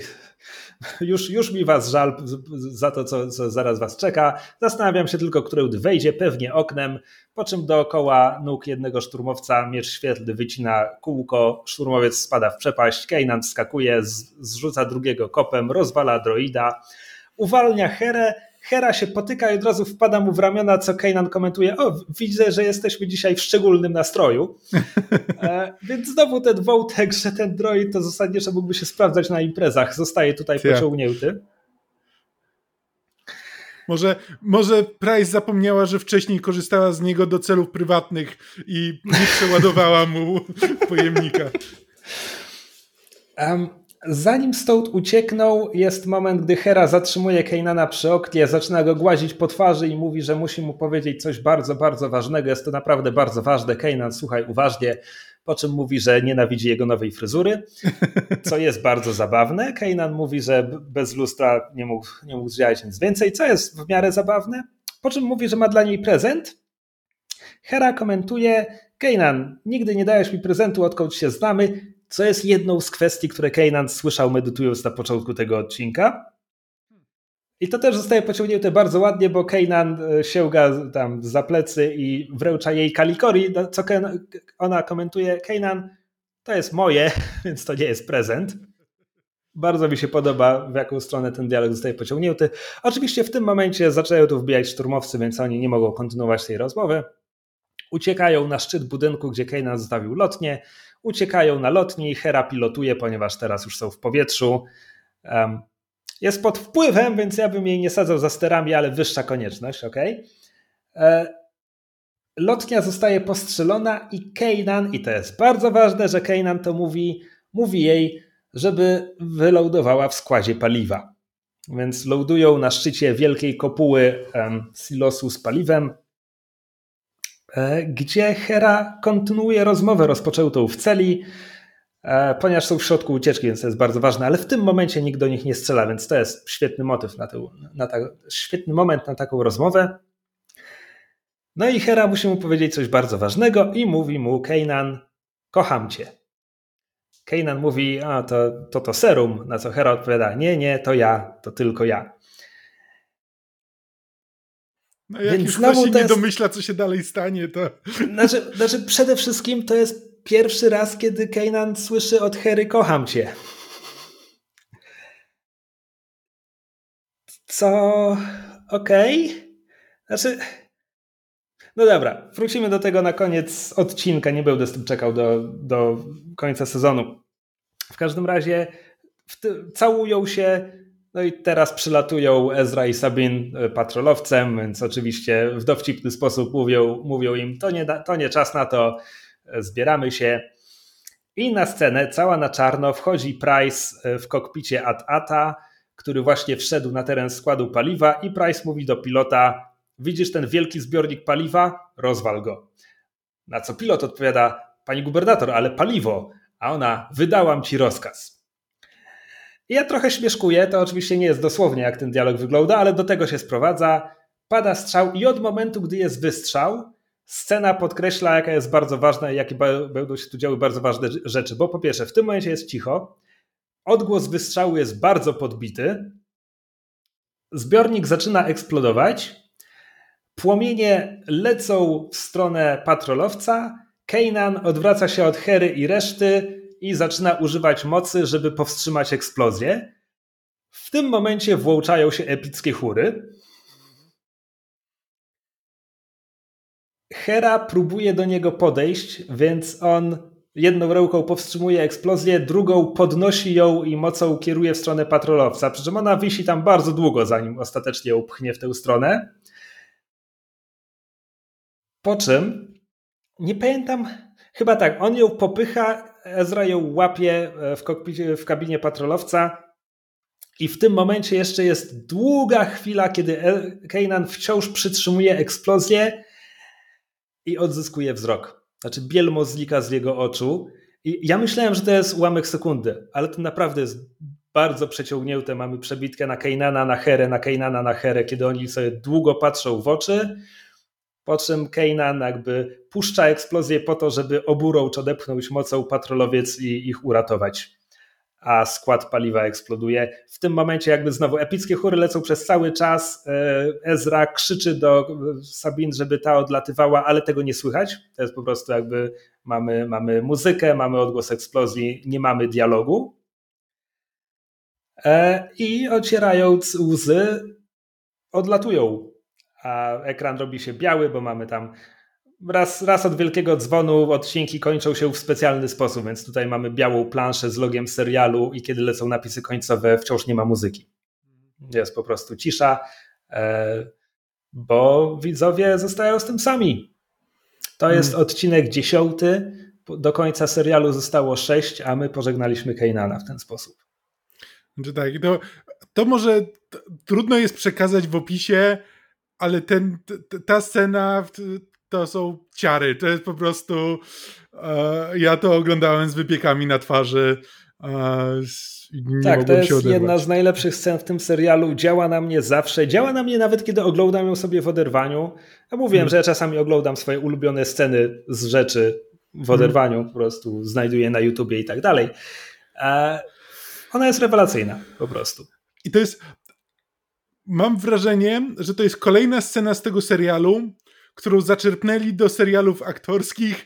już, już mi was żal za to, co, co zaraz was czeka. Zastanawiam się tylko, który wejdzie, pewnie oknem, po czym dookoła nóg jednego szturmowca miecz świetlny wycina kółko, szturmowiec spada w przepaść, Kanan skakuje, zrzuca drugiego kopem, rozwala droida, uwalnia Herę, Hera się potyka i od razu wpada mu w ramiona, co Kanan komentuje, o widzę, że jesteśmy dzisiaj w szczególnym nastroju. E, więc znowu ten wątek, że ten droid to zasadniczo mógłby się sprawdzać na imprezach, zostaje tutaj ja. pociągnięty. Może, może Price zapomniała, że wcześniej korzystała z niego do celów prywatnych i nie przeładowała mu pojemnika. Um, Zanim stąd uciekną, jest moment, gdy Hera zatrzymuje Keinana przy oknie, zaczyna go głazić po twarzy i mówi, że musi mu powiedzieć coś bardzo, bardzo ważnego. Jest to naprawdę bardzo ważne. Keinan, słuchaj uważnie. Po czym mówi, że nienawidzi jego nowej fryzury, co jest bardzo zabawne. Keinan mówi, że bez lustra nie mógł, nie mógł zdziałać nic więcej, co jest w miarę zabawne. Po czym mówi, że ma dla niej prezent. Hera komentuje: Keinan, nigdy nie dajesz mi prezentu, odkąd się znamy co jest jedną z kwestii, które Kanan słyszał medytując na początku tego odcinka. I to też zostaje pociągnięte bardzo ładnie, bo Kanan e, sięga tam za plecy i wręcza jej kalikori, no, co ona komentuje, Kanan, to jest moje, więc to nie jest prezent. Bardzo mi się podoba, w jaką stronę ten dialog zostaje pociągnięty. Oczywiście w tym momencie zaczynają tu wbijać szturmowcy, więc oni nie mogą kontynuować tej rozmowy. Uciekają na szczyt budynku, gdzie Kanan zostawił lotnię uciekają na lotni, Hera pilotuje, ponieważ teraz już są w powietrzu. Jest pod wpływem, więc ja bym jej nie sadzał za sterami, ale wyższa konieczność, ok? E, lotnia zostaje postrzelona i Kanan, i to jest bardzo ważne, że Kanan to mówi, mówi jej, żeby wylądowała w składzie paliwa. Więc lądują na szczycie wielkiej kopuły um, silosu z paliwem, gdzie Hera kontynuuje rozmowę rozpoczętą w celi, e, ponieważ są w środku ucieczki, więc to jest bardzo ważne, ale w tym momencie nikt do nich nie strzela, więc to jest świetny motyw na, tę, na ta, świetny moment na taką rozmowę. No i Hera musi mu powiedzieć coś bardzo ważnego i mówi mu Kanan, kocham cię. Kanan mówi, a to, to to serum, na co Hera odpowiada, nie, nie, to ja, to tylko ja. No jak Więc już ktoś się nie jest... domyśla, co się dalej stanie, to... Znaczy, znaczy, przede wszystkim to jest pierwszy raz, kiedy Kanan słyszy od Hery kocham cię. Co... okej. Okay. Znaczy... No dobra, wrócimy do tego na koniec odcinka. Nie będę z tym czekał do, do końca sezonu. W każdym razie całują się, no i teraz przylatują Ezra i Sabin e, patrolowcem, więc oczywiście w dowcipny sposób mówią, mówią im, to nie, to nie czas na to, e, zbieramy się. I na scenę, cała na czarno, wchodzi Price e, w kokpicie At-Ata, który właśnie wszedł na teren składu paliwa i Price mówi do pilota, widzisz ten wielki zbiornik paliwa? Rozwal go. Na co pilot odpowiada, pani gubernator, ale paliwo. A ona, wydałam ci rozkaz. Ja trochę śmieszkuję, to oczywiście nie jest dosłownie jak ten dialog wygląda, ale do tego się sprowadza. Pada strzał i od momentu, gdy jest wystrzał, scena podkreśla, jaka jest bardzo ważna i jakie będą się tu działy bardzo ważne rzeczy. Bo po pierwsze, w tym momencie jest cicho, odgłos wystrzału jest bardzo podbity, zbiornik zaczyna eksplodować, płomienie lecą w stronę patrolowca, Kanan odwraca się od Hery i reszty i zaczyna używać mocy, żeby powstrzymać eksplozję. W tym momencie włączają się epickie chóry. Hera próbuje do niego podejść, więc on jedną ręką powstrzymuje eksplozję, drugą podnosi ją i mocą kieruje w stronę patrolowca. Przy czym ona wisi tam bardzo długo, zanim ostatecznie ją pchnie w tę stronę. Po czym, nie pamiętam, chyba tak, on ją popycha, Ezra ją łapie e, w, kokpicie, w kabinie patrolowca i w tym momencie jeszcze jest długa chwila, kiedy e, Kanan wciąż przytrzymuje eksplozję i odzyskuje wzrok. Znaczy bielmo znika z jego oczu. I ja myślałem, że to jest ułamek sekundy, ale to naprawdę jest bardzo przeciągnięte. Mamy przebitkę na Kejnana, na Herę, na Kejnana, na Herę, kiedy oni sobie długo patrzą w oczy, po czym Kanan jakby puszcza eksplozję po to, żeby oburącz odepchnąć mocą patrolowiec i ich uratować. A skład paliwa eksploduje. W tym momencie jakby znowu epickie chóry lecą przez cały czas. E, Ezra krzyczy do Sabin, żeby ta odlatywała, ale tego nie słychać. To jest po prostu jakby mamy, mamy muzykę, mamy odgłos eksplozji, nie mamy dialogu. E, I ocierając łzy, odlatują a ekran robi się biały, bo mamy tam raz, raz od wielkiego dzwonu odcinki kończą się w specjalny sposób, więc tutaj mamy białą planszę z logiem serialu i kiedy lecą napisy końcowe, wciąż nie ma muzyki. Jest po prostu cisza, e, bo widzowie zostają z tym sami. To jest hmm. odcinek dziesiąty. Do końca serialu zostało sześć, a my pożegnaliśmy Kejnana w ten sposób. Znaczy tak, to, to może trudno jest przekazać w opisie, ale ten, ta scena to są ciary. To jest po prostu. E, ja to oglądałem z wypiekami na twarzy. E, tak, to jest jedna z najlepszych scen w tym serialu. Działa na mnie zawsze. Działa na mnie nawet, kiedy oglądam ją sobie w oderwaniu. Ja mówiłem, hmm. że ja czasami oglądam swoje ulubione sceny z rzeczy w oderwaniu, hmm. po prostu znajduję na YouTubie i tak dalej. E, ona jest rewelacyjna, po prostu. I to jest, mam wrażenie, że to jest kolejna scena z tego serialu, którą zaczerpnęli do serialów aktorskich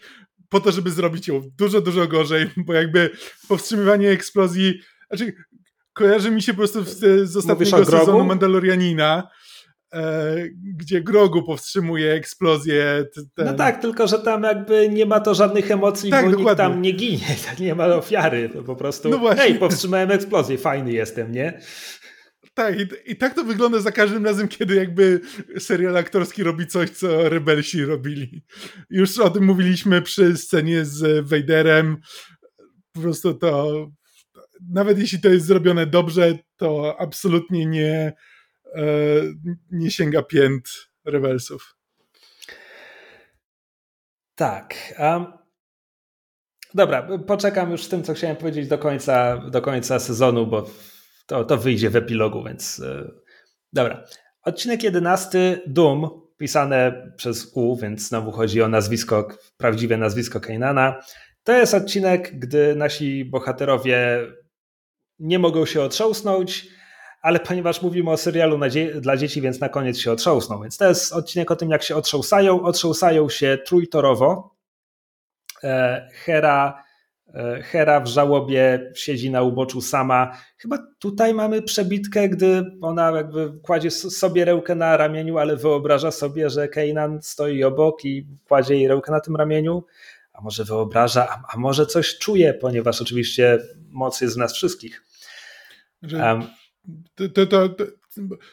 po to, żeby zrobić ją dużo, dużo gorzej, bo jakby powstrzymywanie eksplozji, znaczy kojarzy mi się po prostu z, z ostatniego sezonu Mandalorianina, e, gdzie Grogu powstrzymuje eksplozję. Ten... No tak, tylko że tam jakby nie ma to żadnych emocji, tak, bo dokładnie. nikt tam nie ginie, nie ma ofiary, po prostu no hej, powstrzymałem eksplozję, fajny jestem, nie? Tak, i, i, tak to wygląda za każdym razem, kiedy jakby serial aktorski robi coś, co rebelsi robili. Już o tym mówiliśmy przy scenie z Vaderem. Po prostu to, nawet jeśli to jest zrobione dobrze, to absolutnie nie, e, nie sięga pięt rebelsów. Tak. Um, dobra, poczekam już z tym, co chciałem powiedzieć do końca, do końca sezonu, bo to, to wyjdzie w epilogu, więc yy, dobra. Odcinek 11, Doom, pisane przez U, więc znowu chodzi o nazwisko, prawdziwe nazwisko Kainana. To jest odcinek, gdy nasi bohaterowie nie mogą się otrząsnąć, ale ponieważ mówimy o serialu dla dzieci, więc na koniec się otrząsną. Więc to jest odcinek o tym, jak się otrząsają. Otrząsają się trójtorowo. E, Hera, e, Hera w żałobie siedzi na uboczu sama. Chyba tutaj mamy przebitkę, gdy ona jakby kładzie sobie rękę na ramieniu, ale wyobraża sobie, że Keynan stoi obok i kładzie jej rękę na tym ramieniu. A może wyobraża, a, a może coś czuje, ponieważ oczywiście moc jest w nas wszystkich. Um, to, to, to, to,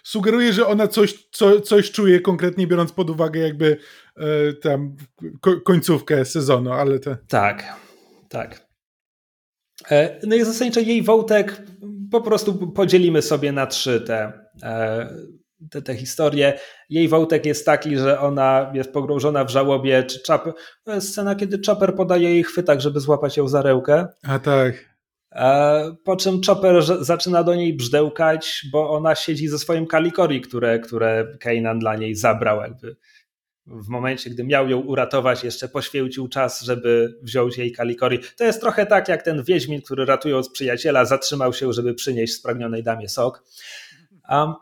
sugeruje, że ona coś, co, coś czuje konkretnie, biorąc pod uwagę jakby e, tam ko, końcówkę sezonu, ale to... Tak, tak. E, no i zasadniczo jej wątek po prostu podzielimy sobie na trzy te, e, te, te historie. Jej wątek jest taki, że ona jest pogrążona w żałobie, czy Chopper, to jest scena, kiedy Chopper podaje jej chwytak, żeby złapać ją za rękę. A tak. E, po czym Chopper zaczyna do niej brzdełkać, bo ona siedzi ze swoim kalikori, które, które Kanan dla niej zabrał. Jakby w momencie, gdy miał ją uratować, jeszcze poświęcił czas, żeby wziąć jej kalikori. To jest trochę tak, jak ten Wiedźmin, który ratując przyjaciela, zatrzymał się, żeby przynieść spragnionej damie sok. Um,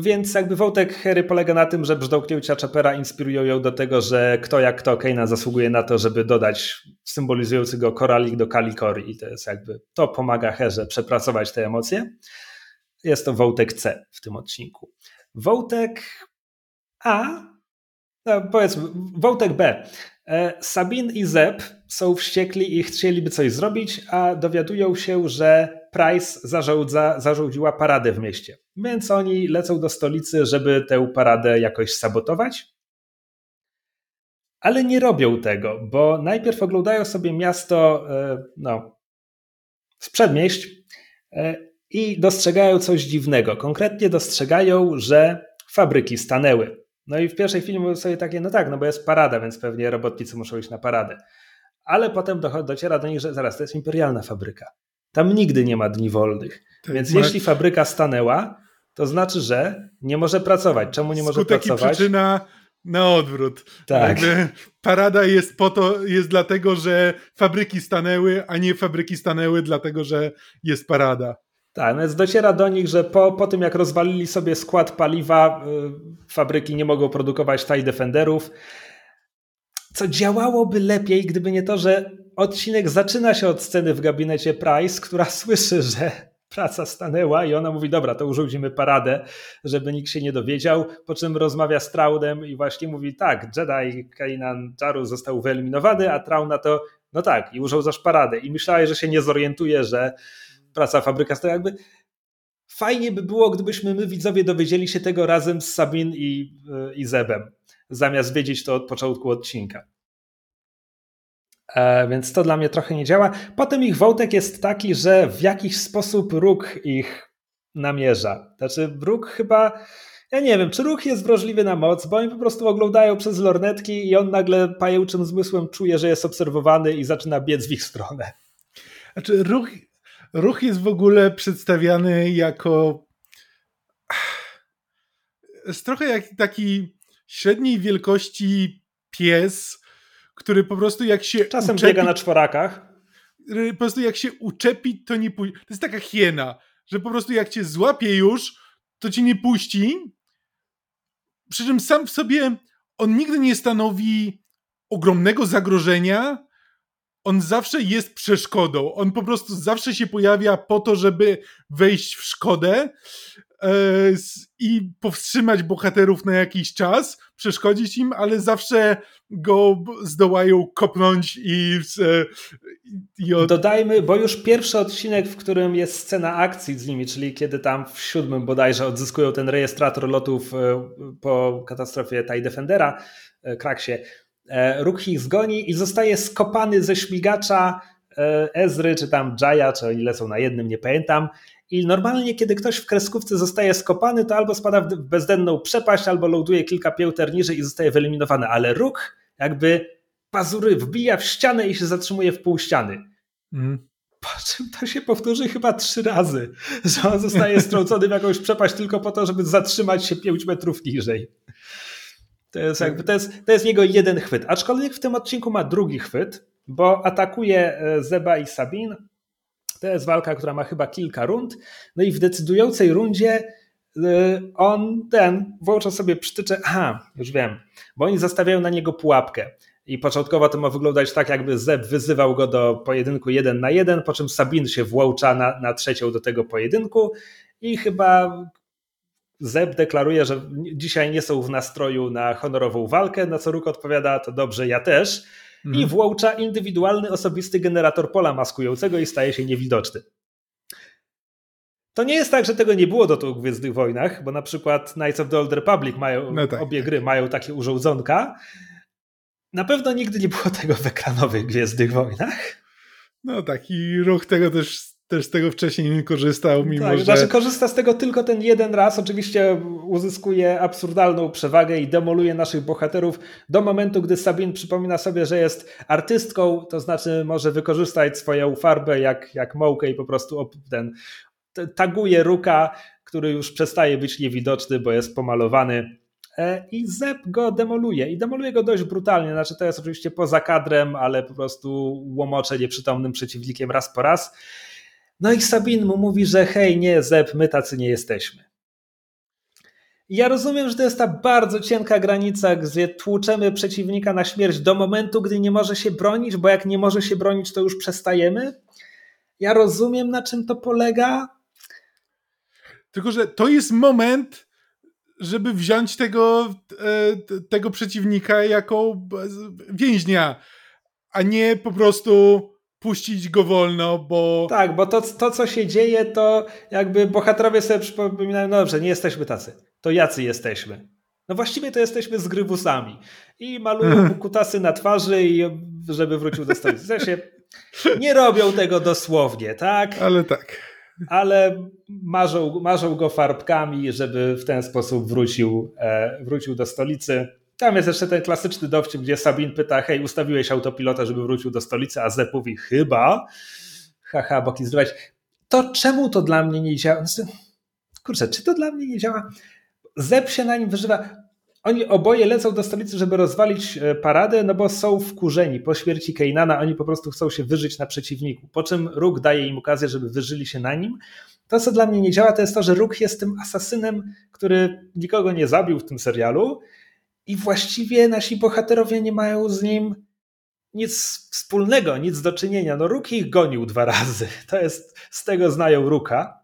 więc jakby wątek Harry polega na tym, że brzdąknięcia Chapera inspirują ją do tego, że kto jak kto Keina zasługuje na to, żeby dodać symbolizujący go koralik do kalikori i to jest jakby, to pomaga Herze przepracować te emocje. Jest to wątek C w tym odcinku. Wątek A, no powiedzmy, wątek B. E, Sabin i Zeb są wściekli i chcieliby coś zrobić, a dowiadują się, że Price zarządza, zarządziła paradę w mieście. Więc oni lecą do stolicy, żeby tę paradę jakoś sabotować. Ale nie robią tego, bo najpierw oglądają sobie miasto e, no, z przedmieść e, i dostrzegają coś dziwnego. Konkretnie dostrzegają, że fabryki stanęły. No i w pierwszej chwili mówią sobie takie, no tak, no bo jest parada, więc pewnie robotnicy muszą iść na paradę. Ale potem dociera do nich, że zaraz, to jest imperialna fabryka. Tam nigdy nie ma dni wolnych. Tak, więc ma... jeśli fabryka stanęła, to znaczy, że nie może pracować. Czemu nie może Skutek pracować? i przyczyna na odwrót. Tak. Jakby parada jest po to, jest dlatego, że fabryki stanęły, a nie fabryki stanęły dlatego, że jest parada. Tak, no więc dociera do nich, że po, po tym jak rozwalili sobie skład paliwa, y, fabryki nie mogą produkować TIE Defenderów, co działałoby lepiej, gdyby nie to, że odcinek zaczyna się od sceny w gabinecie Price, która słyszy, że praca stanęła i ona mówi, dobra, to urządzimy paradę, żeby nikt się nie dowiedział, po czym rozmawia z Traudem i właśnie mówi, tak, Jedi Kanan Jaru został wyeliminowany, a Traun na to, no tak, i urządzasz paradę. I myślałeś, że się nie zorientuje, że praca fabryka to jakby fajnie by było, gdybyśmy my widzowie dowiedzieli się tego razem z Sabin i, i Zebem, zamiast wiedzieć to od początku odcinka. E, więc to dla mnie trochę nie działa. Potem ich wątek jest taki, że w jakiś sposób róg ich namierza. Znaczy, róg chyba. Ja nie wiem, czy ruch jest wrażliwy na moc, bo oni po prostu oglądają przez lornetki i on nagle pajęczym zmysłem czuje, że jest obserwowany i zaczyna biec w ich stronę. Znaczy, ruch ruch jest w ogóle przedstawiany jako jest trochę jak taki średniej wielkości pies, który po prostu jak się czasem uczepi, biega na czworakach. Po prostu jak się uczepi, to nie puści. To jest taka hiena, że po prostu jak cię złapie już, to cię nie puści. Przy czym sam w sobie on nigdy nie stanowi ogromnego zagrożenia, on zawsze jest przeszkodą. On po prostu zawsze się pojawia po to, żeby wejść w szkodę e, i powstrzymać bohaterów na jakiś czas, przeszkodzić im, ale zawsze go zdołają kopnąć i, e, i od... Dodajmy, bo już pierwszy odcinek, w którym jest scena akcji z nimi, czyli kiedy tam w siódmym bodajże odzyskują ten rejestrator lotów e, po katastrofie TIE Defendera, Kraksie, Róg ich zgoni i zostaje skopany ze śmigacza e, Ezry, czy tam Jaya, czy oni lecą na jednym, nie pamiętam. I normalnie, kiedy ktoś w kreskówce zostaje skopany, to albo spada w bezdenną przepaść, albo ląduje kilka pięter niżej i zostaje wyeliminowany. Ale róg jakby pazury wbija w ścianę i się zatrzymuje w pół ściany. Mm. Po czym to się powtórzy chyba trzy razy, że on zostaje strącony w jakąś przepaść tylko po to, żeby zatrzymać się pięć metrów niżej. To jest, jakby, to, jest, to jest jego jeden chwyt. Aczkolwiek w tym odcinku ma drugi chwyt, bo atakuje e, Zeba i Sabin. To jest walka, która ma chyba kilka rund. No i w decydującej rundzie e, on ten włącza sobie przytycze. Aha, już wiem, bo oni zastawiają na niego pułapkę. I początkowo to ma wyglądać tak, jakby Zeb wyzywał go do pojedynku jeden na jeden, po czym Sabin się włącza na, na trzecią do tego pojedynku i chyba Zeb deklaruje, że dzisiaj nie są w nastroju na honorową walkę, na co Ruk odpowiada, to dobrze, ja też. I mhm. włącza indywidualny, osobisty generator pola maskującego i staje się niewidoczny. To nie jest tak, że tego nie było do w Gwiezdnych Wojnach, bo na przykład Knights of the Old Republic mają, no tak. obie gry mają takie urządzonka. Na pewno nigdy nie było tego w ekranowych Gwiezdnych Wojnach. No taki ruch tego też też z tego wcześniej nie korzystał, mimo tak, że... Znaczy korzysta z tego tylko ten jeden raz, oczywiście uzyskuje absurdalną przewagę i demoluje naszych bohaterów. Do momentu, gdy Sabin przypomina sobie, że jest artystką, to znaczy może wykorzystać swoją farbę jak, jak mąkę i po prostu ten, taguje Ruka, który już przestaje być niewidoczny, bo jest pomalowany. E, i Zeb go demoluje. I demoluje go dość brutalnie, znaczy to jest oczywiście poza kadrem, ale po prostu łomocze nieprzytomnym przeciwnikiem raz po raz. No i Sabin mu mówi, że hej, nie, Zeb, my tacy nie jesteśmy. Ja rozumiem, że to jest ta bardzo cienka granica, gdzie tłuczemy przeciwnika na śmierć do momentu, gdy nie może się bronić, bo jak nie może się bronić, to już przestajemy. Ja rozumiem, na czym to polega. Tylko, że to jest moment, żeby wziąć tego, e, tego przeciwnika jako więźnia, a nie po prostu puścić go wolno, bo... Tak, bo to, to co się dzieje, to jakby bohaterowie sobie przypominają, no dobrze, nie jesteśmy tacy, to jacy jesteśmy? No właściwie to jesteśmy z grybusami i malują kutasy na twarzy i żeby wrócił do stolicy. W sensie nie robią tego dosłownie, tak? Ale tak. Ale marzą, marzą go farbkami, żeby w ten sposób wrócił, e, wrócił do stolicy. Tam jest jeszcze ten klasyczny dowcip, gdzie Sabin pyta, hej, ustawiłeś autopilota, żeby wrócił do stolicy, a Zep mówi, chyba. Haha, boki zdrować. To czemu to dla mnie nie działa? Znaczy, kurczę, czy to dla mnie nie działa? Zep się na nim wyżywa. Oni oboje lecą do stolicy, żeby rozwalić e, paradę, no bo są wkurzeni. Po śmierci Kejnana oni po prostu chcą się wyżyć na przeciwniku. Po czym Róg daje im okazję, żeby wyżyli się na nim. To, co dla mnie nie działa, to jest to, że Róg jest tym asasynem, który nikogo nie zabił w tym serialu i właściwie nasi bohaterowie nie mają z nim nic wspólnego, nic do czynienia. No Ruk ich gonił dwa razy. To jest, z tego znają Ruka.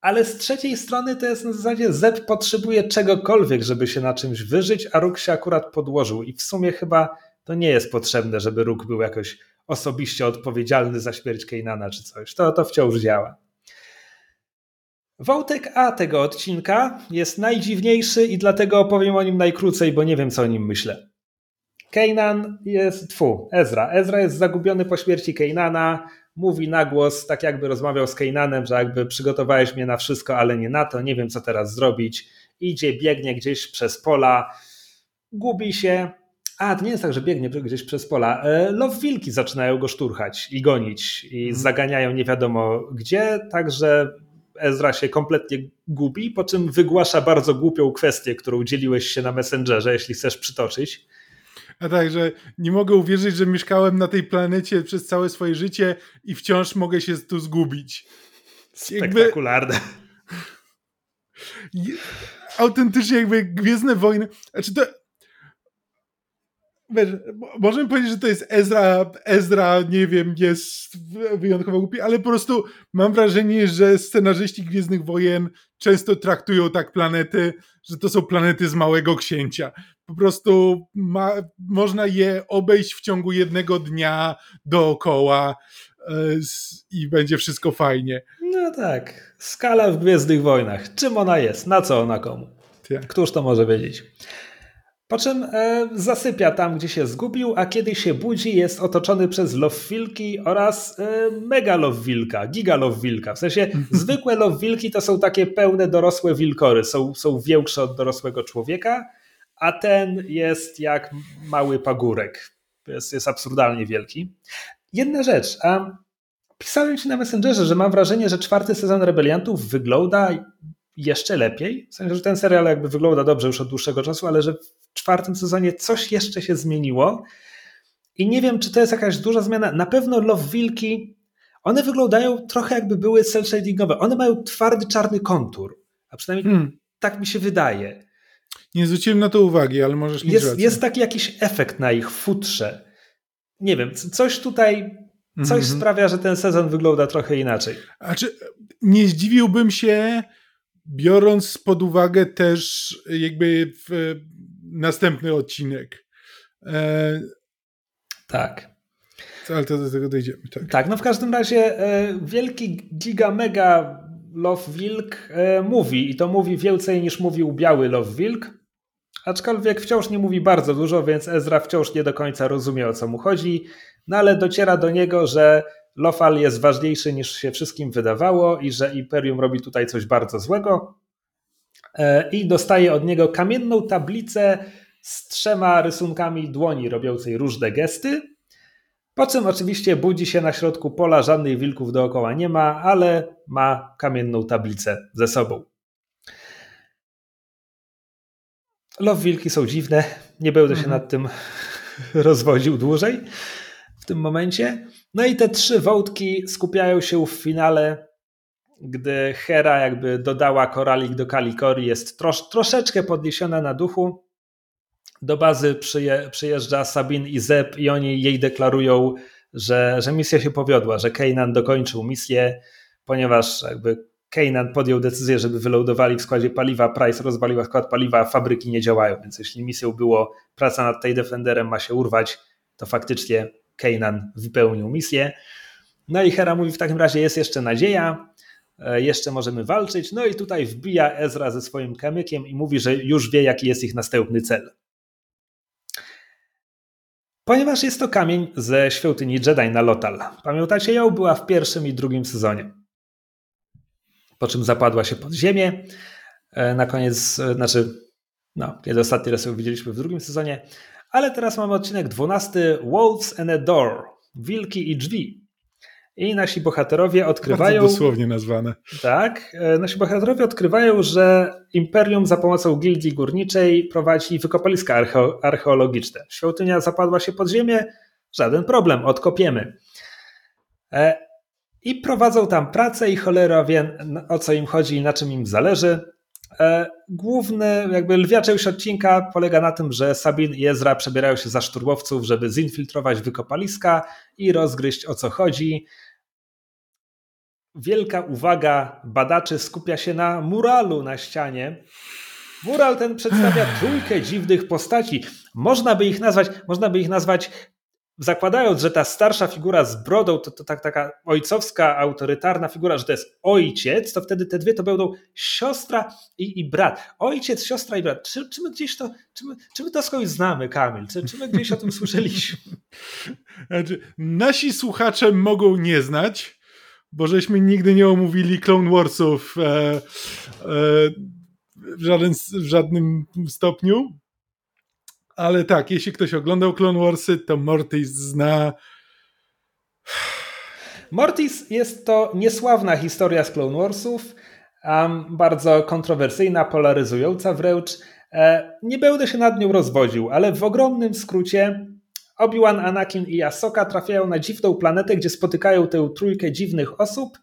Ale z trzeciej strony to jest na zasadzie Zeb potrzebuje czegokolwiek, żeby się na czymś wyżyć, a Ruk się akurat podłożył. I w sumie chyba to nie jest potrzebne, żeby Ruk był jakoś osobiście odpowiedzialny za śmierć Kejnana czy coś. To, to wciąż działa. Wątek A tego odcinka jest najdziwniejszy i dlatego opowiem o nim najkrócej, bo nie wiem, co o nim myślę. Kejnan jest, tfu, Ezra. Ezra jest zagubiony po śmierci Kejnana, mówi na głos, tak jakby rozmawiał z Kejnanem, że jakby przygotowałeś mnie na wszystko, ale nie na to, nie wiem, co teraz zrobić. Idzie, biegnie gdzieś przez pola, gubi się. A, to nie jest tak, że biegnie gdzieś przez pola. E, Love wilki zaczynają go szturchać i gonić i mhm. zaganiają nie wiadomo gdzie, także Ezra się kompletnie gubi, po czym wygłasza bardzo głupią kwestię, którą dzieliłeś się na Messengerze, jeśli chcesz przytoczyć. A tak, że nie mogę uwierzyć, że mieszkałem na tej planecie przez całe swoje życie i wciąż mogę się tu zgubić. Spektakularne. Jakby... Autentycznie jakby Gwiezdne Wojny... Znaczy to wiesz, możemy powiedzieć, że to jest Ezra, Ezra, nie wiem, jest wyjątkowo głupi, ale po prostu mam wrażenie, że scenarzyści Gwiezdnych Wojen często traktują tak planety, że to są planety z Małego Księcia. Po prostu ma, można je obejść w ciągu jednego dnia dookoła yy, i będzie wszystko fajnie. No tak, skala w Gwiezdnych Wojnach. Czym ona jest? Na co ona komu? Tak. Któż to może wiedzieć? Po czym e, zasypia tam, gdzie się zgubił, a kiedy się budzi, jest otoczony przez lowwilki oraz e, mega lowwilka, giga lowwilka. W sensie zwykłe lowwilki to są takie pełne dorosłe wilkory, są, są większe od dorosłego człowieka, a ten jest jak mały pagórek. Jest, jest absurdalnie wielki. Jedna rzecz, a pisałem ci na Messengerze, że mam wrażenie, że czwarty sezon Rebeliantów wygląda jeszcze lepiej. W sensie, że ten serial jakby wygląda dobrze już od dłuższego czasu, ale że w czwartym sezonie coś jeszcze się zmieniło. I nie wiem, czy to jest jakaś duża zmiana. Na pewno Love Wilki, one wyglądają trochę jakby były cel shadingowe. One mają twardy, czarny kontur. A przynajmniej hmm. tak mi się wydaje. Nie zwróciłem na to uwagi, ale możesz mieć jest, rację. Jest taki jakiś efekt na ich futrze. Nie wiem, coś tutaj, coś mm -hmm. sprawia, że ten sezon wygląda trochę inaczej. A czy nie zdziwiłbym się, biorąc pod uwagę też jakby następny odcinek. E... Tak. Ale to do tego dojdziemy. Tak, tak no w każdym razie e, wielki giga mega Love Wilk e, mówi i to mówi więcej niż mówił biały Love Wilk. Aczkolwiek wciąż nie mówi bardzo dużo, więc Ezra wciąż nie do końca rozumie o co mu chodzi, no ale dociera do niego, że Lofal jest ważniejszy niż się wszystkim wydawało i że Imperium robi tutaj coś bardzo złego. E, I dostaje od niego kamienną tablicę z trzema rysunkami dłoni robiącej różne gesty. Po czym oczywiście budzi się na środku pola, żadnych wilków dookoła nie ma, ale ma kamienną tablicę ze sobą. Love wilki są dziwne, nie będę się mhm. nad tym rozwodził dłużej w tym momencie. No i te trzy wątki skupiają się w finale, gdy Hera jakby dodała koralik do Kalikori, jest trosz, troszeczkę podniesiona na duchu. Do bazy przyje, przyjeżdża Sabin i Zeb i oni jej deklarują, że, że misja się powiodła, że Kanan dokończył misję, ponieważ jakby Kanan podjął decyzję, żeby wylądowali w składzie paliwa, Price rozwaliła skład paliwa, a fabryki nie działają, więc jeśli misją było praca nad tej Defenderem ma się urwać, to faktycznie Kanan wypełnił misję. No i Hera mówi, w takim razie jest jeszcze nadzieja, e, jeszcze możemy walczyć. No i tutaj wbija Ezra ze swoim kamykiem i mówi, że już wie, jaki jest ich następny cel. Ponieważ jest to kamień ze świątyni Jedi na Lotal. Pamiętacie ją? Była w pierwszym i drugim sezonie. Po czym zapadła się pod ziemię. E, na koniec, e, znaczy, no, kiedy ostatni raz ją widzieliśmy w drugim sezonie, ale teraz mamy odcinek 12 Wolves and a Door. Wilki i drzwi. I nasi bohaterowie odkrywają. Bardzo dosłownie nazwane. Tak. E, nasi bohaterowie odkrywają, że Imperium za pomocą gildii górniczej prowadzi wykopaliska archeo archeologiczne. Świątynia zapadła się pod ziemię, żaden problem, odkopiemy. E, I prowadzą tam pracę i cholera wie o co im chodzi i na czym im zależy. E, główny, jakby lwia część odcinka polega na tym, że Sabin i Ezra przebierają się za szturmowców, żeby zinfiltrować wykopaliska i rozgryźć o co chodzi. Wielka uwaga badaczy skupia się na muralu na ścianie. Mural ten przedstawia trójkę dziwnych postaci. Można by ich nazwać, można by ich nazwać zakładając, że ta starsza figura z brodą to, to tak, taka ojcowska, autorytarna figura, że to jest ojciec, to wtedy te dwie to będą siostra i, i brat. Ojciec, siostra i brat. Czy, czy my gdzieś to, czy my, czy my to skądś znamy, Kamil? Czy, czy my gdzieś o tym słyszeliśmy? Znaczy, nasi słuchacze mogą nie znać, bo żeśmy nigdy nie omówili Clone Warsów e, e, w, żaden, w żadnym stopniu, ale tak, jeśli ktoś oglądał Clone Warsy, to Mortis zna. Mortis jest to niesławna historia z Clone Warsów, um, bardzo kontrowersyjna, polaryzująca wręcz. E, nie będę się nad nią rozwodził, ale w ogromnym skrócie Obi-Wan, Anakin i Ahsoka trafiają na dziwną planetę, gdzie spotykają tę trójkę dziwnych osób,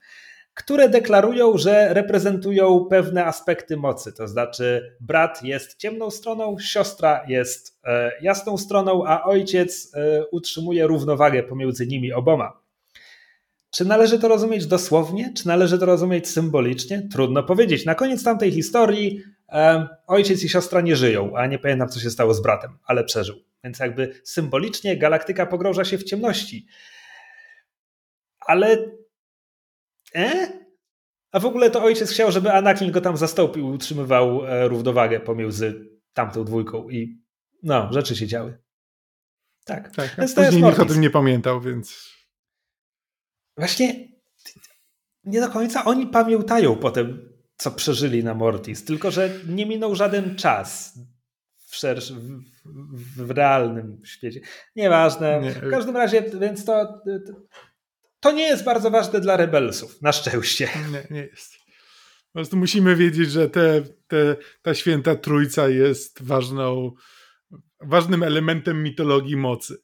które deklarują, że reprezentują pewne aspekty mocy. To znaczy, brat jest ciemną stroną, siostra jest e, jasną stroną, a ojciec e, utrzymuje równowagę pomiędzy nimi oboma. Czy należy to rozumieć dosłownie, czy należy to rozumieć symbolicznie? Trudno powiedzieć. Na koniec tamtej historii e, ojciec i siostra nie żyją, a nie pamiętam, co się stało z bratem, ale przeżył. Więc jakby symbolicznie galaktyka pogrąża się w ciemności. Ale E? A w ogóle to ojciec chciał, żeby Anakin go tam zastąpił i utrzymywał e, równowagę pomiędzy tamtą dwójką i no, rzeczy się działy. Tak. tak więc to później nikt o tym nie pamiętał, więc... Właśnie nie do końca oni pamiętają potem, co przeżyli na Mortis, tylko że nie minął żaden czas w, szerszy, w, w realnym świecie. Nieważne. Nie. W każdym razie, więc to, to to nie jest bardzo ważne dla rebelsów, na szczęście. Nie, nie jest. Po prostu musimy wiedzieć, że te, te, ta święta trójca jest ważną, ważnym elementem mitologii mocy.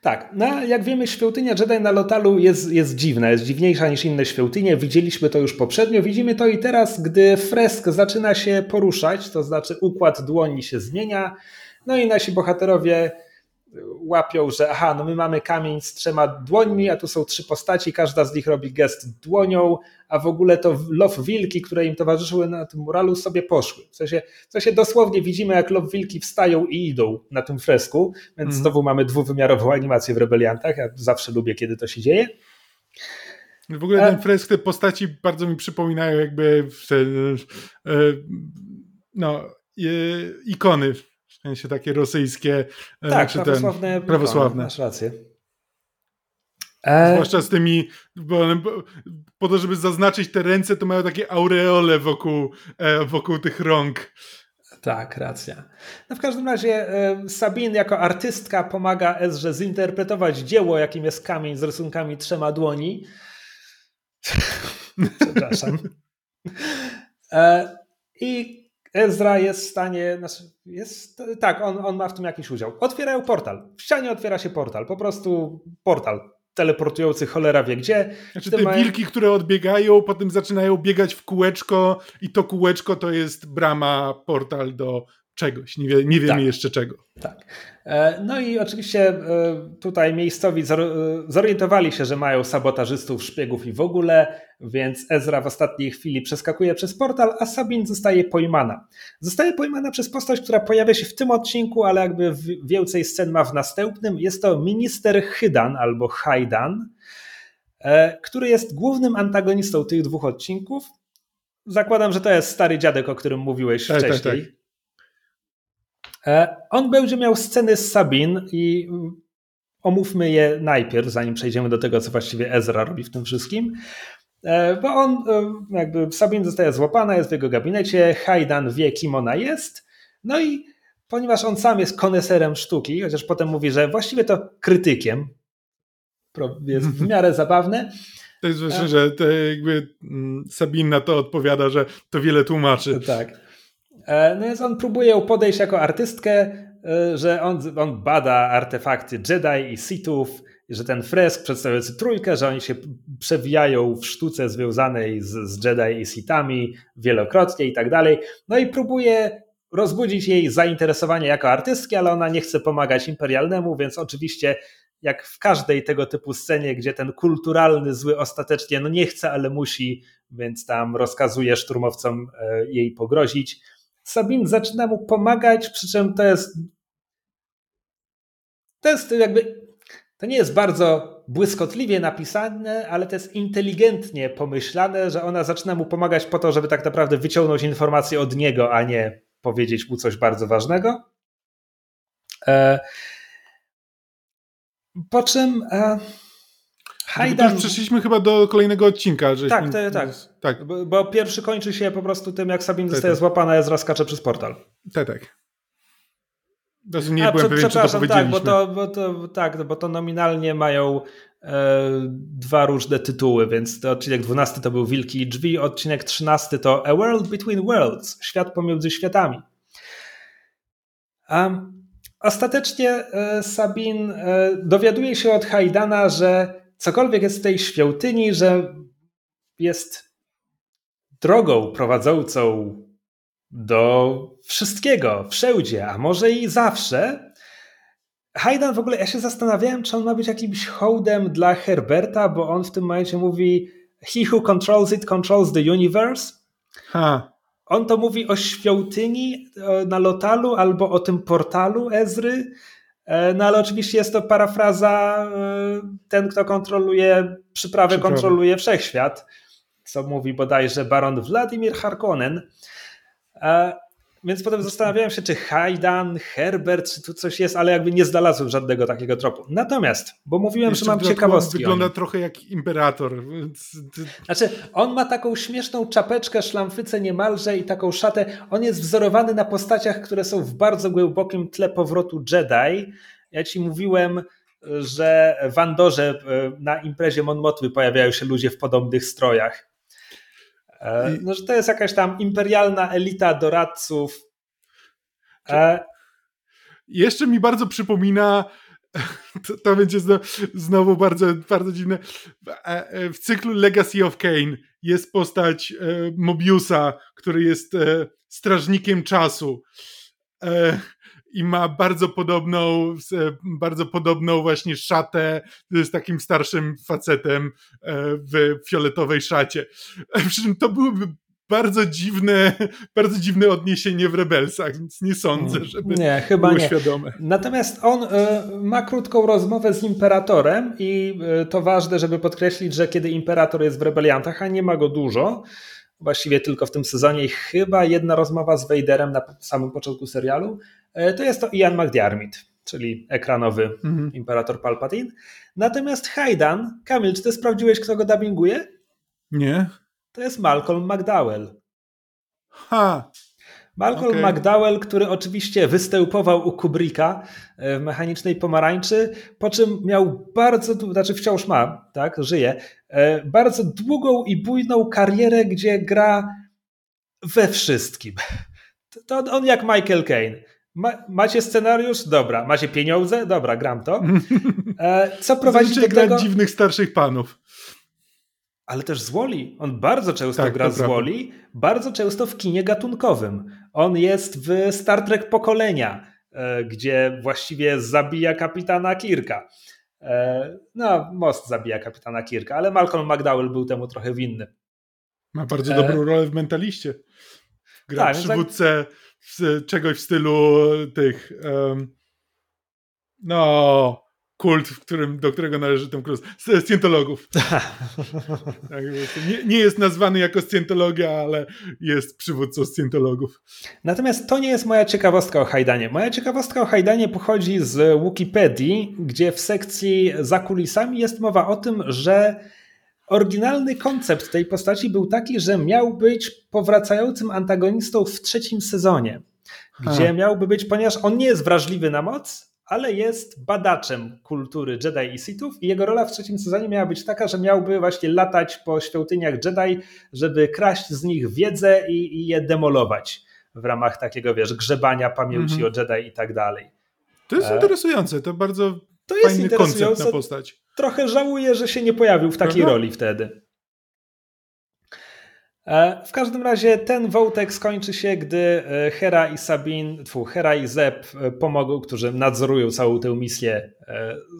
Tak, no jak wiemy, świątynia Jedi na Lotalu jest, jest dziwna, jest dziwniejsza niż inne świątynie. Widzieliśmy to już poprzednio, widzimy to i teraz, gdy fresk zaczyna się poruszać, to znaczy układ dłoni się zmienia, no i nasi bohaterowie łapią, że aha, no my mamy kamień z trzema dłońmi, a tu są trzy postaci, każda z nich robi gest dłonią, a w ogóle to low wilki, które im towarzyszyły na tym muralu sobie poszły. W sensie, w sensie dosłownie widzimy, jak low wilki wstają i idą na tym fresku, więc mm. znowu mamy dwuwymiarową animację w Rebeliantach, ja zawsze lubię, kiedy to się dzieje. W ogóle ten fresk, te postaci bardzo mi przypominają jakby e, no, e, ikony w sensie takie rosyjskie. E, tak, znaczy prawosławne. Ten, prawosławne. Masz rację. E... Zwłaszcza z tymi, bo po to, żeby zaznaczyć te ręce, to mają takie aureole wokół, e, wokół tych rąk. Tak, racja. No w każdym razie e, Sabine jako artystka pomaga Ezrze zinterpretować dzieło, jakim jest kamień z rysunkami trzema dłoni. Przepraszam. I Ezra jest w stanie, znaczy jest, tak, on, on ma w tym jakiś udział. Otwierają portal. W ścianie otwiera się portal. Po prostu portal teleportujący cholera wie gdzie. Znaczy te mają... wilki, które odbiegają, potem zaczynają biegać w kółeczko i to kółeczko to jest brama, portal do czegoś. Nie, wie, nie wiemy tak. jeszcze czego. Tak. E, no i oczywiście e, tutaj miejscowi e, zorientowali się, że mają sabotażystów, szpiegów i w ogóle, więc Ezra w ostatniej chwili przeskakuje przez portal, a Sabin zostaje pojmana. Zostaje pojmana przez postać, która pojawia się w tym odcinku, ale jakby więcej scen ma w następnym. Jest to minister Hydan albo Haidan, który jest głównym antagonistą tych dwóch odcinków. Zakładam, że to jest stary dziadek, o którym mówiłeś tak, tak wcześniej. Tak, tak. E, on będzie miał sceny z Sabin i omówmy je najpierw, zanim przejdziemy do tego, co właściwie Ezra robi w tym wszystkim. E, bo on, e, jakby Sabin zostaje złapana, jest w jego gabinecie, Hajdan wie, kim ona jest. No i ponieważ on sam jest koneserem sztuki, chociaż potem mówi, że właściwie to krytykiem, jest w miarę zabawne. To jest właśnie, że to jakby mm, Sabin na to odpowiada, że to wiele tłumaczy. Tak. E, no więc on próbuje podejść jako artystkę, e, że on, on bada artefakty Jedi i Sithów, że ten fresk przedstawiający trójkę, że oni się przewijają w sztuce związanej z, z Jedi i Sithami wielokrotnie i tak dalej. No i próbuje rozbudzić jej zainteresowanie jako artystki, ale ona nie chce pomagać imperialnemu, więc oczywiście jak w każdej tego typu scenie, gdzie ten kulturalny zły ostatecznie no nie chce, ale musi, więc tam rozkazuje szturmowcom e, jej pogrozić. Sabin zaczyna mu pomagać, przy czym to jest to jest jakby to nie jest bardzo błyskotliwie napisane, ale to jest inteligentnie pomyślane, że ona zaczyna mu pomagać po to, żeby tak naprawdę wyciągnąć informacje od niego, a nie powiedzieć mu coś bardzo ważnego. E, po czym e, Hajdan... Już przeszliśmy chyba do kolejnego odcinka. Że tak, to, tak. tak. Bo, bo, pierwszy kończy się po prostu tym, jak Sabin tak, zostaje tak. złapana, Ezra skacze przez portal. Tak, tak. Nie A, byłem pewien, przepraszam, tak, bo to, bo to, tak, bo to nominalnie mają e, dwa różne tytuły, więc to odcinek 12 to był Wilki i Drzwi, odcinek 13 to A World Between Worlds, świat pomiędzy światami. Um, ostatecznie e, Sabin e, dowiaduje się od Hajdana, że cokolwiek jest w tej świątyni, że jest drogą prowadzącą do wszystkiego, wszędzie, a może i zawsze. Haydan w ogóle, ja się zastanawiałem, czy on ma być jakimś hołdem dla Herberta, bo on w tym momencie mówi He who controls it controls the universe. Ha. On to mówi o świątyni e, na Lotalu albo o tym portalu Ezry. E, no ale oczywiście jest to parafraza, e, ten kto kontroluje przyprawę, kontroluje wszechświat, co mówi bodajże baron Władimir Harkonnen. Więc potem zastanawiałem się, czy Hajdan, Herbert, czy tu coś jest, ale jakby nie znalazłem żadnego takiego tropu. Natomiast, bo mówiłem, Jeszcze że mam ciekawostki. Wygląda trochę jak imperator. Znaczy, on ma taką śmieszną czapeczkę, szlamfycę niemalże i taką szatę. On jest wzorowany na postaciach, które są w bardzo głębokim tle powrotu Jedi. Ja ci mówiłem, że w Andorze e, na imprezie Mon Mothmy pojawiają się ludzie w podobnych strojach. No, że to jest jakaś tam imperialna elita doradców. E... Jeszcze mi bardzo przypomina to, to będzie znowu bardzo, bardzo dziwne. W cyklu Legacy of Kane jest postać Mobiusa, który jest strażnikiem czasu i ma bardzo podobną, bardzo podobną właśnie szatę z takim starszym facetem e, w fioletowej szacie. Przy czym to byłyby bardzo dziwne, bardzo dziwne odniesienie w Rebelsach, więc nie sądzę, mm. żeby nie, chyba było nie. świadome. Natomiast on y, ma krótką rozmowę z Imperatorem i y, to ważne, żeby podkreślić, że kiedy Imperator jest w rebeliantach, a nie ma go dużo, właściwie tylko w tym sezonie i chyba jedna rozmowa z Vaderem na samym początku serialu, E, to jest to Ian McDiarmid, czyli ekranowy mhm. Imperator Palpatine. Natomiast Haydan, Kamil, czy ty sprawdziłeś, kto go dubbinguje? Nie. To jest Malcolm McDowell. Ha! Malcolm okay. McDowell, który oczywiście występował u Kubricka e, w Mechanicznej Pomarańczy, po czym miał bardzo, znaczy wciąż ma, tak, żyje, e, bardzo długą i bujną karierę, gdzie gra we wszystkim. To on jak Michael Caine. Ma, macie scenariusz? Dobra. Macie pieniądze? Dobra, gram to. E, co prowadzi do tego... dziwnych starszych panów. Ale też z Woli. On bardzo często tak, gra z Woli, bardzo często w kinie gatunkowym. On jest w Star Trek Pokolenia, e, gdzie właściwie zabija kapitana Kirka. E, no, Most zabija kapitana Kirka, ale Malcolm McDowell był temu trochę winny. Ma bardzo dobrą rolę w Mentaliście. Gra tak, przywódcę tak czegoś w stylu tych um, no kult, w którym, do którego należy Tom Cruise, scjentologów. tak, nie, nie, jest nazwany jako scjentologia, ale jest przywódcą scjentologów. Natomiast to nie jest moja ciekawostka o Hajdanie. Moja ciekawostka o Hajdanie pochodzi z Wikipedii, gdzie w sekcji za kulisami jest mowa o tym, że Oryginalny koncept tej postaci był taki, że miał być powracającym antagonistą w trzecim sezonie, gdzie miałby być, ponieważ on nie jest wrażliwy na moc, ale jest badaczem kultury Jedi i Sithów i jego rola w trzecim sezonie miała być taka, że miałby właśnie latać po świątyniach Jedi, żeby kraść z nich wiedzę i, i je demolować w ramach takiego, wiesz, grzebania pamięci mm -hmm. o Jedi i tak dalej. To jest e... interesujące, to bardzo to jest fajny koncept na postać trochę żałuję, że się nie pojawił w takiej Aha. roli wtedy. E, w każdym razie ten wątek skończy się, gdy e, Hera i Sabin, tfu, Hera i Zeb e, pomogą, którzy nadzorują całą tę misję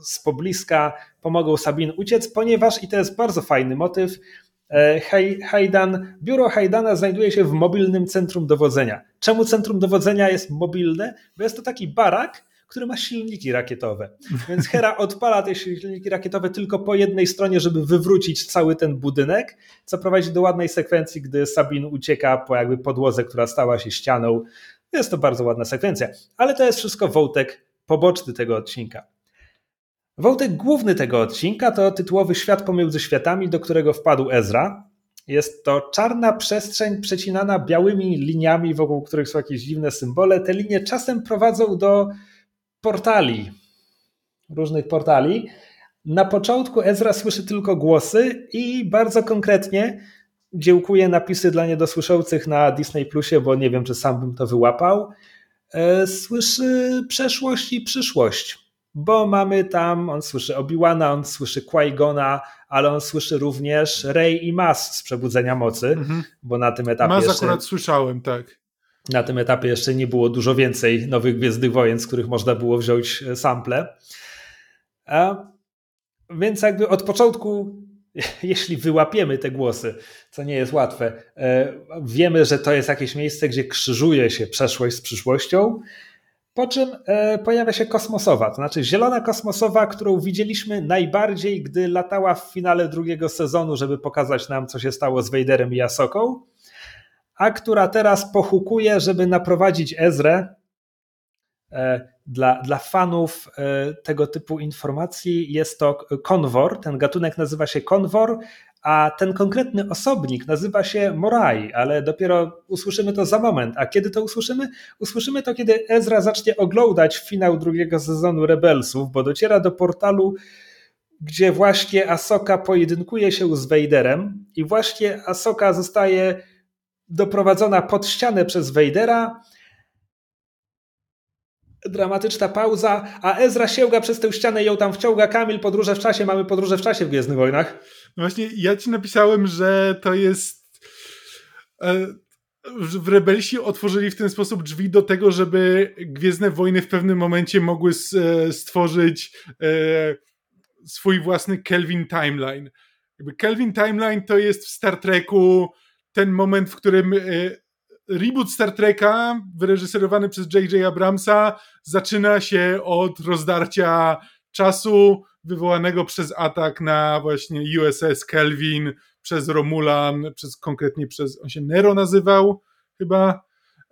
z pobliska, pomogą Sabin uciec, ponieważ, i to jest bardzo fajny motyw, Haydan, biuro Haydana znajduje się w mobilnym centrum dowodzenia. Czemu centrum dowodzenia jest mobilne? Bo jest to taki barak, który ma silniki rakietowe. Więc Hera odpala te silniki rakietowe tylko po jednej stronie, żeby wywrócić cały ten budynek, co prowadzi do ładnej sekwencji, gdy Sabin ucieka po jakby podłodze, która stała się ścianą. Jest to bardzo ładna sekwencja, ale to jest wszystko wątek poboczny tego odcinka. Wątek główny tego odcinka to tytułowy Świat pomiędzy światami, do którego wpadł Ezra. Jest to czarna przestrzeń przecinana białymi liniami, wokół których są jakieś dziwne symbole. Te linie czasem prowadzą do portali, różnych portali. Na początku Ezra słyszy tylko głosy i bardzo konkretnie dziełkuje napisy dla niedosłyszących na Disney Plusie, bo nie wiem, czy sam bym to wyłapał. E, słyszy przeszłość i przyszłość, bo mamy tam, on słyszy Obi-Wana, on słyszy Qui-Gona, ale on słyszy również Rey i Mas z Przebudzenia Mocy, mhm. bo na tym etapie Mas jeszcze... akurat słyszałem, tak. Na tym etapie jeszcze nie było dużo więcej nowych Gwiezdnych Wojen, z których można było wziąć e, sample. A, więc jakby od początku, jeśli wyłapiemy te głosy, co nie jest łatwe, e, wiemy, że to jest jakieś miejsce, gdzie krzyżuje się przeszłość z przyszłością, po czym e, pojawia się kosmosowa, to znaczy zielona kosmosowa, którą widzieliśmy najbardziej, gdy latała w finale drugiego sezonu, żeby pokazać nam, co się stało z Vaderem i Asoką a która teraz pochukuje, żeby naprowadzić Ezrę e, dla, dla fanów e, tego typu informacji jest to konwor. Ten gatunek nazywa się konwor, a ten konkretny osobnik nazywa się Morai, ale dopiero usłyszymy to za moment. A kiedy to usłyszymy? Usłyszymy to, kiedy Ezra zacznie oglądać finał drugiego sezonu Rebelsów, bo dociera do portalu gdzie właśnie Asoka pojedynkuje się z Vaderem i właśnie Asoka zostaje doprowadzona pod ścianę przez Vadera. Dramatyczna pauza, a Ezra sięga przez tę ścianę i ją tam wciąga. Kamil, podróże w czasie, mamy podróże w czasie w Gwiezdnych Wojnach. No właśnie, ja ci napisałem, że to jest... E, w Rebelsi otworzyli w ten sposób drzwi do tego, żeby Gwiezdne Wojny w pewnym momencie mogły e, stworzyć e, swój własny Kelvin Timeline. Kelvin Timeline to jest w Star Treku ten moment, w którym reboot Star Treka wyreżyserowany przez J.J. Abramsa zaczyna się od rozdarcia czasu wywołanego przez atak na właśnie USS Kelvin przez Romulan, przez konkretnie przez, on się Nero nazywał chyba,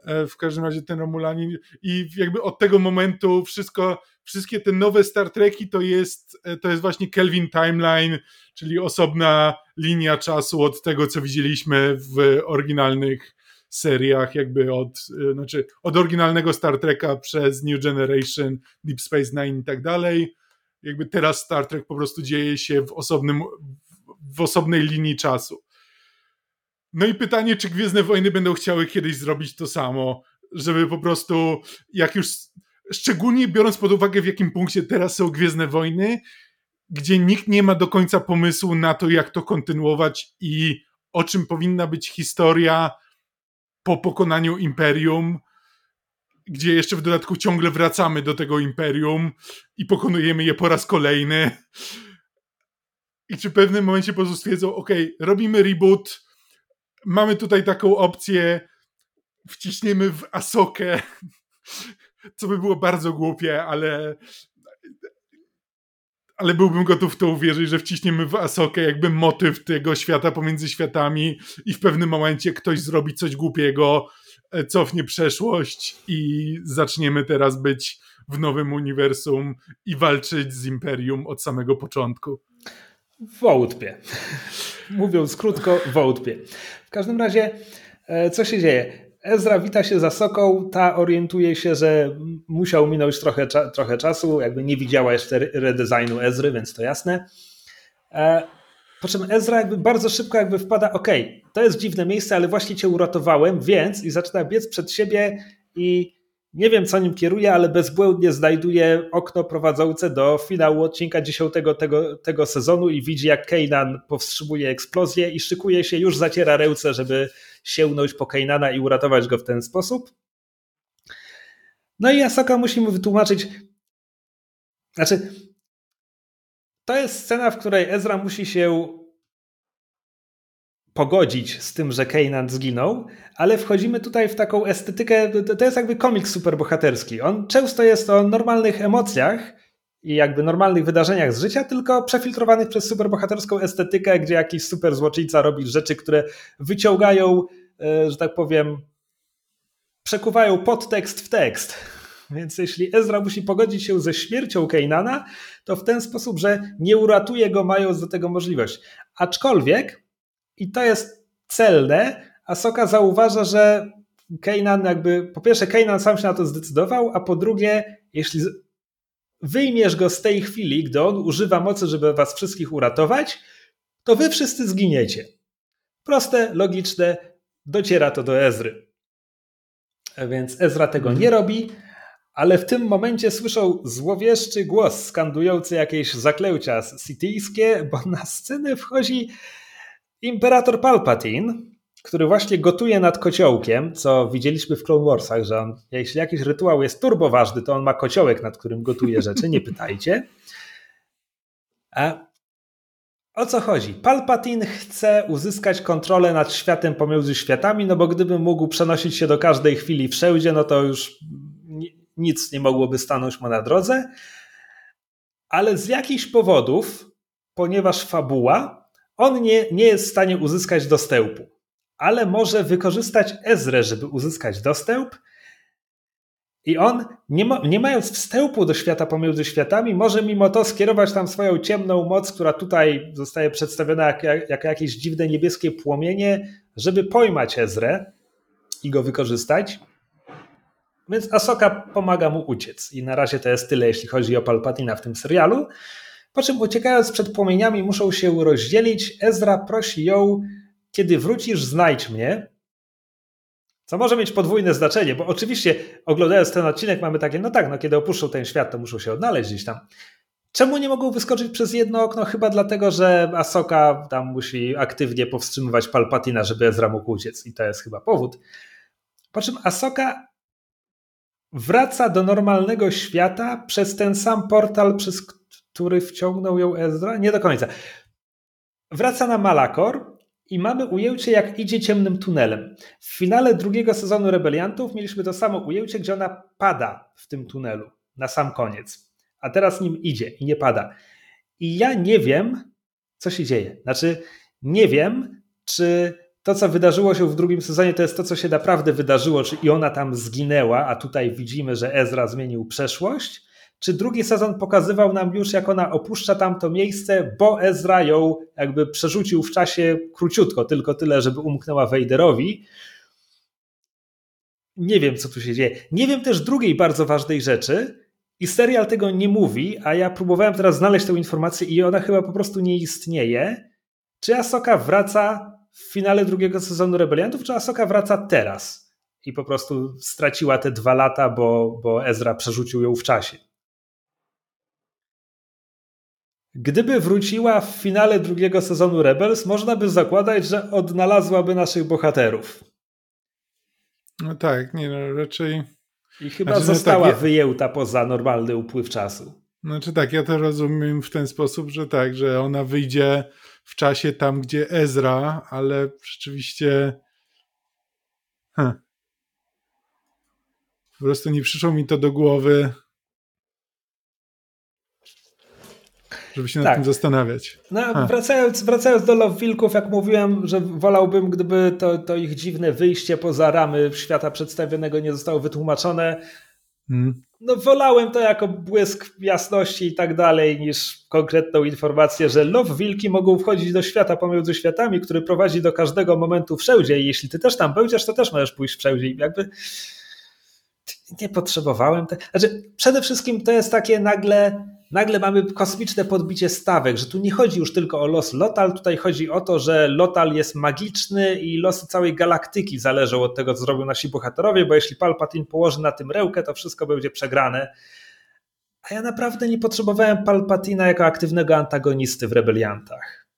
e, w każdym razie ten Romulanin i jakby od tego momentu wszystko, wszystkie te nowe Star Treki to jest, e, to jest właśnie Kelvin Timeline, czyli osobna linia czasu od tego, co widzieliśmy w oryginalnych seriach, jakby od, e, znaczy od oryginalnego Star Treka przez New Generation, Deep Space Nine i tak dalej. Jakby teraz Star Trek po prostu dzieje się w osobnym, w osobnej linii czasu. No i pytanie, czy Gwiezdne Wojny będą chciały kiedyś zrobić to samo, żeby po prostu, jak już, szczególnie biorąc pod uwagę, w jakim punkcie teraz są Gwiezdne Wojny, gdzie nikt nie ma do końca pomysłu na to, jak to kontynuować i o czym powinna być historia po pokonaniu Imperium, gdzie jeszcze w dodatku ciągle wracamy do tego Imperium i pokonujemy je po raz kolejny. I czy w pewnym momencie po prostu stwierdzą, ok, robimy reboot, mamy tutaj taką opcję, wciśniemy w Asokę, co by było bardzo głupie, ale ale byłbym gotów w to uwierzyć, że wciśniemy w Asokę jakby motyw tego świata pomiędzy światami i w pewnym momencie ktoś zrobi coś głupiego, e, cofnie przeszłość i zaczniemy teraz być w nowym uniwersum i walczyć z Imperium od samego początku. Wątpię. Mówiąc krótko, wątpię. W każdym razie, e, co się dzieje? Ezra wita się za Soką, ta orientuje się, że musiał minąć trochę, trochę czasu, jakby nie widziała jeszcze redesignu Ezry, więc to jasne. E, po czym Ezra jakby bardzo szybko jakby wpada, ok, to jest dziwne miejsce, ale właśnie cię uratowałem, więc i zaczyna biec przed siebie i nie wiem, co nim kieruje, ale bezbłędnie znajduje okno prowadzące do finału odcinka 10 tego, tego sezonu i widzi, jak Kanan powstrzymuje eksplozję i szykuje się, już zaciera ręce, żeby sięgnąć po Kanana i uratować go w ten sposób. No i Asoka musi mu wytłumaczyć, znaczy, to jest scena, w której Ezra musi się pogodzić z tym, że Kanan zginął, ale wchodzimy tutaj w taką estetykę, to jest jakby komiks superbohaterski. On często jest o normalnych emocjach i jakby normalnych wydarzeniach z życia, tylko przefiltrowanych przez superbohaterską estetykę, gdzie jakiś super złoczyńca robi rzeczy, które wyciągają, e, że tak powiem, przekuwają podtekst w tekst. Więc jeśli Ezra musi pogodzić się ze śmiercią Kanana, to w ten sposób, że nie uratuje go, mając do tego możliwość. Aczkolwiek i to jest celne, a Soka zauważa, że Kanan jakby, po pierwsze Kanan sam się na to zdecydował, a po drugie, jeśli wyjmiesz go z tej chwili, gdy on używa mocy, żeby was wszystkich uratować, to wy wszyscy zginiecie. Proste, logiczne, dociera to do Ezry. Więc Ezra tego nie robi, ale w tym momencie słyszą złowieszczy głos skandujący jakieś zaklęcia cityjskie, bo na scenę wchodzi Imperator Palpatine, który właśnie gotuje nad kociołkiem, co widzieliśmy w Clone Warsach, że on, jeśli jakiś rytuał jest turbo ważny, to on ma kociołek, nad którym gotuje rzeczy, nie pytajcie. A o co chodzi? Palpatine chce uzyskać kontrolę nad światem pomiędzy światami, no bo gdyby mógł przenosić się do każdej chwili wszędzie, no to już nic nie mogłoby stanąć mu na drodze. Ale z jakichś powodów, ponieważ fabuła on nie, nie jest w stanie uzyskać dostępu, ale może wykorzystać Ezrę, żeby uzyskać dostęp. I on, nie, ma, nie mając wstępu do świata pomiędzy światami, może mimo to skierować tam swoją ciemną moc, która tutaj zostaje przedstawiona jak, jak, jak jakieś dziwne niebieskie płomienie, żeby pojmać Ezrę i go wykorzystać. Więc Asoka pomaga mu uciec. I na razie to jest tyle, jeśli chodzi o Palpatina w tym serialu. Po czym uciekając przed płomieniami muszą się rozdzielić. Ezra prosi ją, kiedy wrócisz, znajdź mnie. Co może mieć podwójne znaczenie, bo oczywiście oglądając ten odcinek mamy takie, no tak, no kiedy opuszczą ten świat, to muszą się odnaleźć gdzieś tam. Czemu nie mogą wyskoczyć przez jedno okno? Chyba dlatego, że Asoka tam musi aktywnie powstrzymywać Palpatina, żeby Ezra mógł uciec i to jest chyba powód. Po czym Asoka wraca do normalnego świata przez ten sam portal, przez który wciągnął ją Ezra? Nie do końca. Wraca na Malakor i mamy ujęcie, jak idzie ciemnym tunelem. W finale drugiego sezonu Rebeliantów mieliśmy to samo ujęcie, gdzie ona pada w tym tunelu na sam koniec. A teraz nim idzie i nie pada. I ja nie wiem, co się dzieje. Znaczy, nie wiem, czy to, co wydarzyło się w drugim sezonie, to jest to, co się naprawdę wydarzyło, czy i ona tam zginęła, a tutaj widzimy, że Ezra zmienił przeszłość, czy drugi sezon pokazywał nam już, jak ona opuszcza tamto miejsce, bo Ezra ją jakby przerzucił w czasie króciutko, tylko tyle, żeby umknęła Vaderowi. Nie wiem, co tu się dzieje. Nie wiem też drugiej bardzo ważnej rzeczy, i serial tego nie mówi, a ja próbowałem teraz znaleźć tę informację i ona chyba po prostu nie istnieje. Czy Asoka wraca w finale drugiego sezonu Rebeliantów, czy Asoka wraca teraz? I po prostu straciła te dwa lata, bo, bo Ezra przerzucił ją w czasie. Gdyby wróciła w finale drugiego sezonu Rebels, można by zakładać, że odnalazłaby naszych bohaterów. No tak, nie no, raczej. I chyba znaczy, została no tak, wyjęta poza normalny upływ czasu. Znaczy tak, ja to rozumiem w ten sposób, że tak, że ona wyjdzie w czasie tam, gdzie Ezra, ale rzeczywiście. Huh. Po prostu nie przyszło mi to do głowy. Żeby się tak. nad tym zastanawiać. No, wracając, wracając do Love Wilków, jak mówiłem, że wolałbym, gdyby to, to ich dziwne wyjście poza ramy świata przedstawionego nie zostało wytłumaczone. Hmm. No, wolałem to jako błysk jasności i tak dalej, niż konkretną informację, że Love Wilki mogą wchodzić do świata pomiędzy światami, który prowadzi do każdego momentu wszędzie i jeśli ty też tam będziesz, to też możesz pójść wszędzie. Jakby nie potrzebowałem. Te... Znaczy, przede wszystkim to jest takie nagle nagle mamy kosmiczne podbicie stawek, że tu nie chodzi już tylko o los Lotal, tutaj chodzi o to, że Lotal jest magiczny i losy całej galaktyki zależą od tego, co zrobią nasi bohaterowie, bo jeśli Palpatine położy na tym rełkę, to wszystko będzie przegrane. A ja naprawdę nie potrzebowałem Palpatina jako aktywnego antagonisty w Rebeliantach.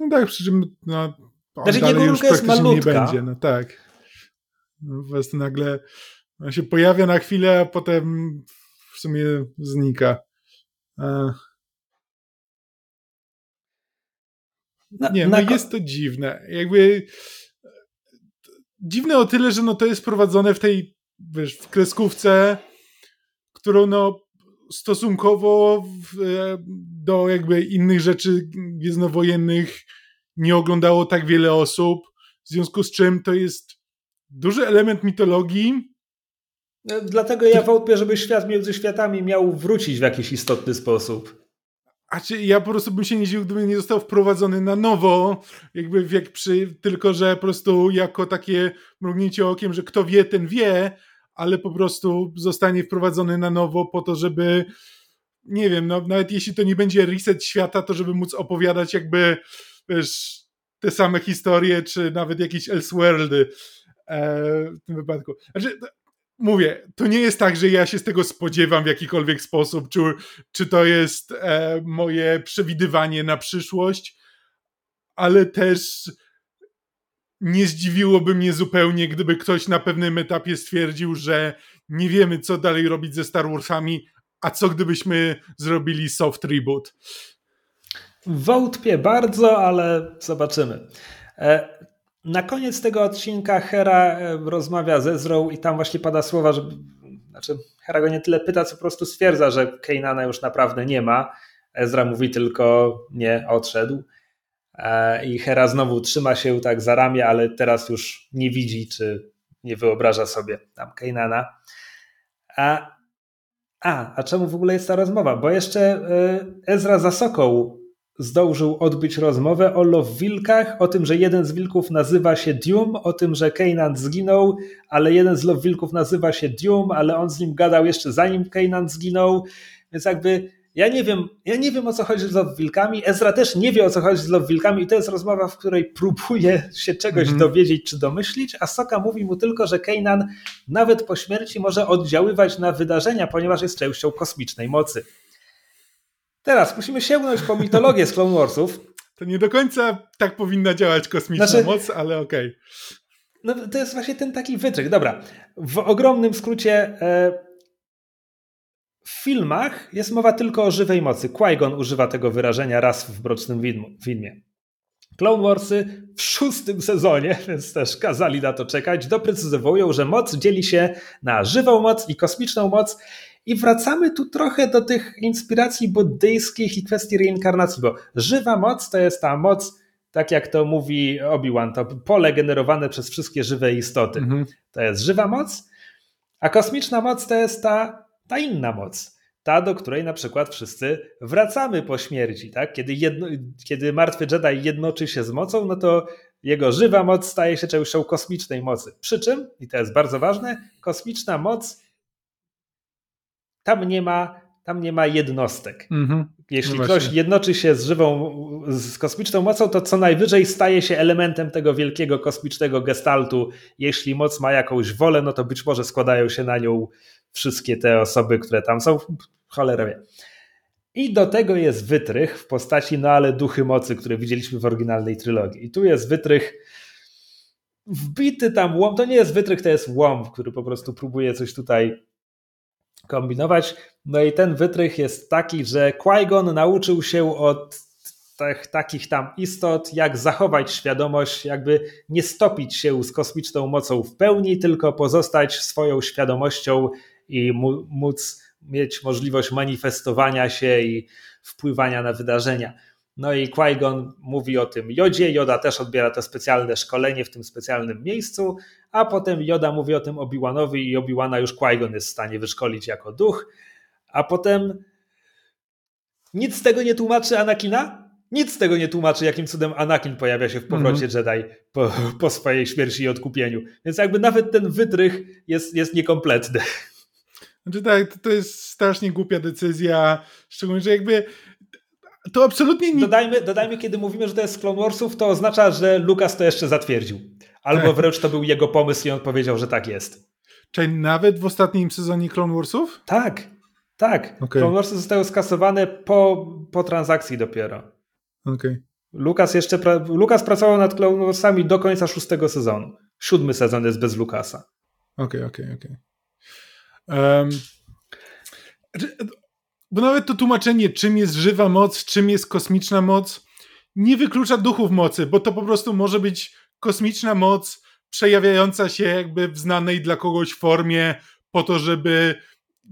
No tak, przy czym no, on znaczy, dalej już jest malutka. nie będzie, no tak. No, po prostu nagle on się pojawia na chwilę, a potem sumie znika. E, nie, no jest to dziwne. Jakby dziwne o tyle, że no to jest prowadzone w tej wiesz, w kreskówce, którą no stosunkowo w, e, do jakby innych rzeczy gwiezdnowojennych nie oglądało tak wiele osób, w związku z czym to jest duży element mitologii, dlatego ja wątpię, żeby świat między światami miał wrócić w jakiś istotny sposób. A czy ja po prostu bym się nie dziwił, gdyby nie został wprowadzony na nowo, jakby wiek przy, tylko że po prostu jako takie mrugnięcie okiem, że kto wie, ten wie, ale po prostu zostanie wprowadzony na nowo po to, żeby nie wiem, no, nawet jeśli to nie będzie reset świata, to żeby móc opowiadać jakby wiesz, te same historie, czy nawet jakieś Elseworldy e, w tym wypadku. Znaczy, mówię, to nie jest tak, że ja się z tego spodziewam w jakikolwiek sposób, czy, czy to jest e, moje przewidywanie na przyszłość, ale też nie zdziwiłoby mnie zupełnie, gdyby ktoś na pewnym etapie stwierdził, że nie wiemy, co dalej robić ze Star Warsami, a co gdybyśmy zrobili soft reboot. Wątpię bardzo, ale zobaczymy. Na koniec tego odcinka Hera e, rozmawia ze Ezrą i tam właśnie pada słowa, że znaczy Hera go nie tyle pyta, co po prostu stwierdza, że Keinana już naprawdę nie ma. Ezra mówi tylko nie, odszedł. E, I Hera znowu trzyma się tak za ramię, ale teraz już nie widzi, czy nie wyobraża sobie tam Keinana. A, a, a czemu w ogóle jest ta rozmowa? Bo jeszcze e, Ezra za Sokoł zdążył odbyć rozmowę o Lowwilkach, o tym, że jeden z wilków nazywa się Dium, o tym, że Keynan zginął, ale jeden z wilków nazywa się Dium, ale on z nim gadał jeszcze zanim Keynan zginął, więc jakby ja nie wiem, ja nie wiem o co chodzi z Love Wilkami. Ezra też nie wie o co chodzi z Love Wilkami i to jest rozmowa, w której próbuje się czegoś mm -hmm. dowiedzieć czy domyślić, a Soka mówi mu tylko, że Kanan nawet po śmierci może oddziaływać na wydarzenia, ponieważ jest częścią kosmicznej mocy. Teraz musimy sięgnąć po mitologię z Clone Warsów. To nie do końca tak powinna działać kosmiczna znaczy, moc, ale okej. Okay. No to jest właśnie ten taki wytrych. Dobra, w ogromnym skrócie e, w filmach jest mowa tylko o żywej mocy. Qui-Gon używa tego wyrażenia raz w Brocznym filmie. Clone Warsy w szóstym sezonie, więc też kazali na to czekać, doprecyzowują, że moc dzieli się na żywą moc i kosmiczną moc i wracamy tu trochę do tych inspiracji buddyjskich i kwestii reinkarnacji, bo żywa moc to jest ta moc, tak jak to mówi Obi-Wan, to pole generowane przez wszystkie żywe istoty. Mhm. To jest żywa moc, a kosmiczna moc to jest ta, ta inna moc. Ta, do której na przykład wszyscy wracamy po śmierci. Tak? Kiedy, jedno, kiedy martwy Jedi jednoczy się z mocą, no to jego żywa moc staje się częścią kosmicznej mocy. Przy czym, i to jest bardzo ważne, kosmiczna moc tam nie ma, tam nie ma jednostek. Mhm. Jeśli no ktoś jednoczy się z żywą, z kosmiczną mocą, to co najwyżej staje się elementem tego wielkiego kosmicznego gestaltu. Jeśli moc ma jakąś wolę, no to być może składają się na nią wszystkie te osoby, które tam są. Cholera wie. I do tego jest wytrych w postaci, no ale duchy mocy, które widzieliśmy w oryginalnej trylogii. I tu jest wytrych wbity tam łom. To nie jest wytrych, to jest łom, który po prostu próbuje coś tutaj kombinować. No i ten wytrych jest taki, że Qui-Gon nauczył się od tych, takich tam istot, jak zachować świadomość, jakby nie stopić się z kosmiczną mocą w pełni, tylko pozostać swoją świadomością i móc mieć możliwość manifestowania się i wpływania na wydarzenia. No i Qui-Gon mówi o tym Jodzie, Joda też odbiera to specjalne szkolenie w tym specjalnym miejscu, a potem Joda mówi o tym Obi-Wanowi i Obi-Wana już Qui-Gon jest w stanie wyszkolić jako duch, a potem nic z tego nie tłumaczy Anakina? Nic z tego nie tłumaczy, jakim cudem Anakin pojawia się w powrocie mm -hmm. Jedi po, po, swojej śmierci i odkupieniu. Więc jakby nawet ten wytrych jest, jest niekompletny. Znaczy tak, to jest strasznie głupia decyzja, szczególnie, że jakby to absolutnie nie... Dodajmy, dodajmy, kiedy mówimy, że to jest z Clone Warsów, to oznacza, że Lucas to jeszcze zatwierdził. Albo tak. wręcz to był jego pomysł i on powiedział, że tak jest. Czyli nawet w ostatnim sezonie Clone Warsów? Tak, tak. Okay. Clone Warsy zostały skasowane po, po transakcji dopiero. Okay. Lucas jeszcze pra Lucas pracował nad Clone Warsami do końca szóstego sezonu. Siódmy sezon jest bez Lucasa. Okej, okay, okej, okej. Um, bo nawet to tłumaczenie, czym jest żywa moc, czym jest kosmiczna moc, nie wyklucza duchów mocy, bo to po prostu może być kosmiczna moc przejawiająca się jakby w znanej dla kogoś formie, po to, żeby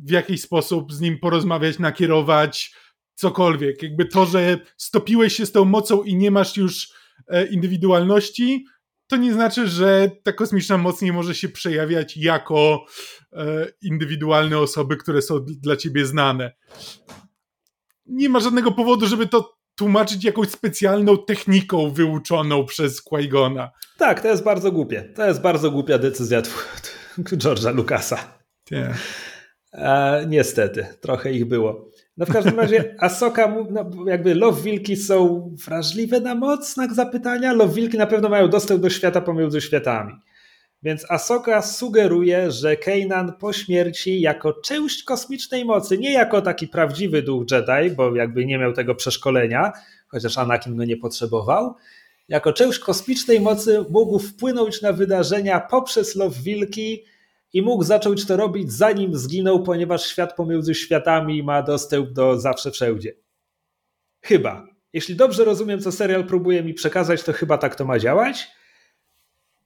w jakiś sposób z nim porozmawiać, nakierować, cokolwiek. Jakby to, że stopiłeś się z tą mocą i nie masz już e, indywidualności, to nie znaczy, że ta kosmiczna moc nie może się przejawiać jako e, indywidualne osoby, które są dla ciebie znane. Nie ma żadnego powodu, żeby to tłumaczyć jakąś specjalną techniką wyuczoną przez Qui-Gona. Tak, to jest bardzo głupie. To jest bardzo głupia decyzja George'a Lucasa. Yeah. E, niestety, trochę ich było. No w każdym razie Asoka, no jakby Love Wilki są wrażliwe na moc, znak zapytania. Love Wilki na pewno mają dostęp do świata pomiędzy światami. Więc Asoka sugeruje, że Kanan po śmierci jako część kosmicznej mocy, nie jako taki prawdziwy duch Jedi, bo jakby nie miał tego przeszkolenia, chociaż Anakin go nie potrzebował, jako część kosmicznej mocy mógł wpłynąć na wydarzenia poprzez Love Wilki i mógł zacząć to robić zanim zginął, ponieważ świat pomiędzy światami ma dostęp do zawsze wszędzie. Chyba. Jeśli dobrze rozumiem, co serial próbuje mi przekazać, to chyba tak to ma działać.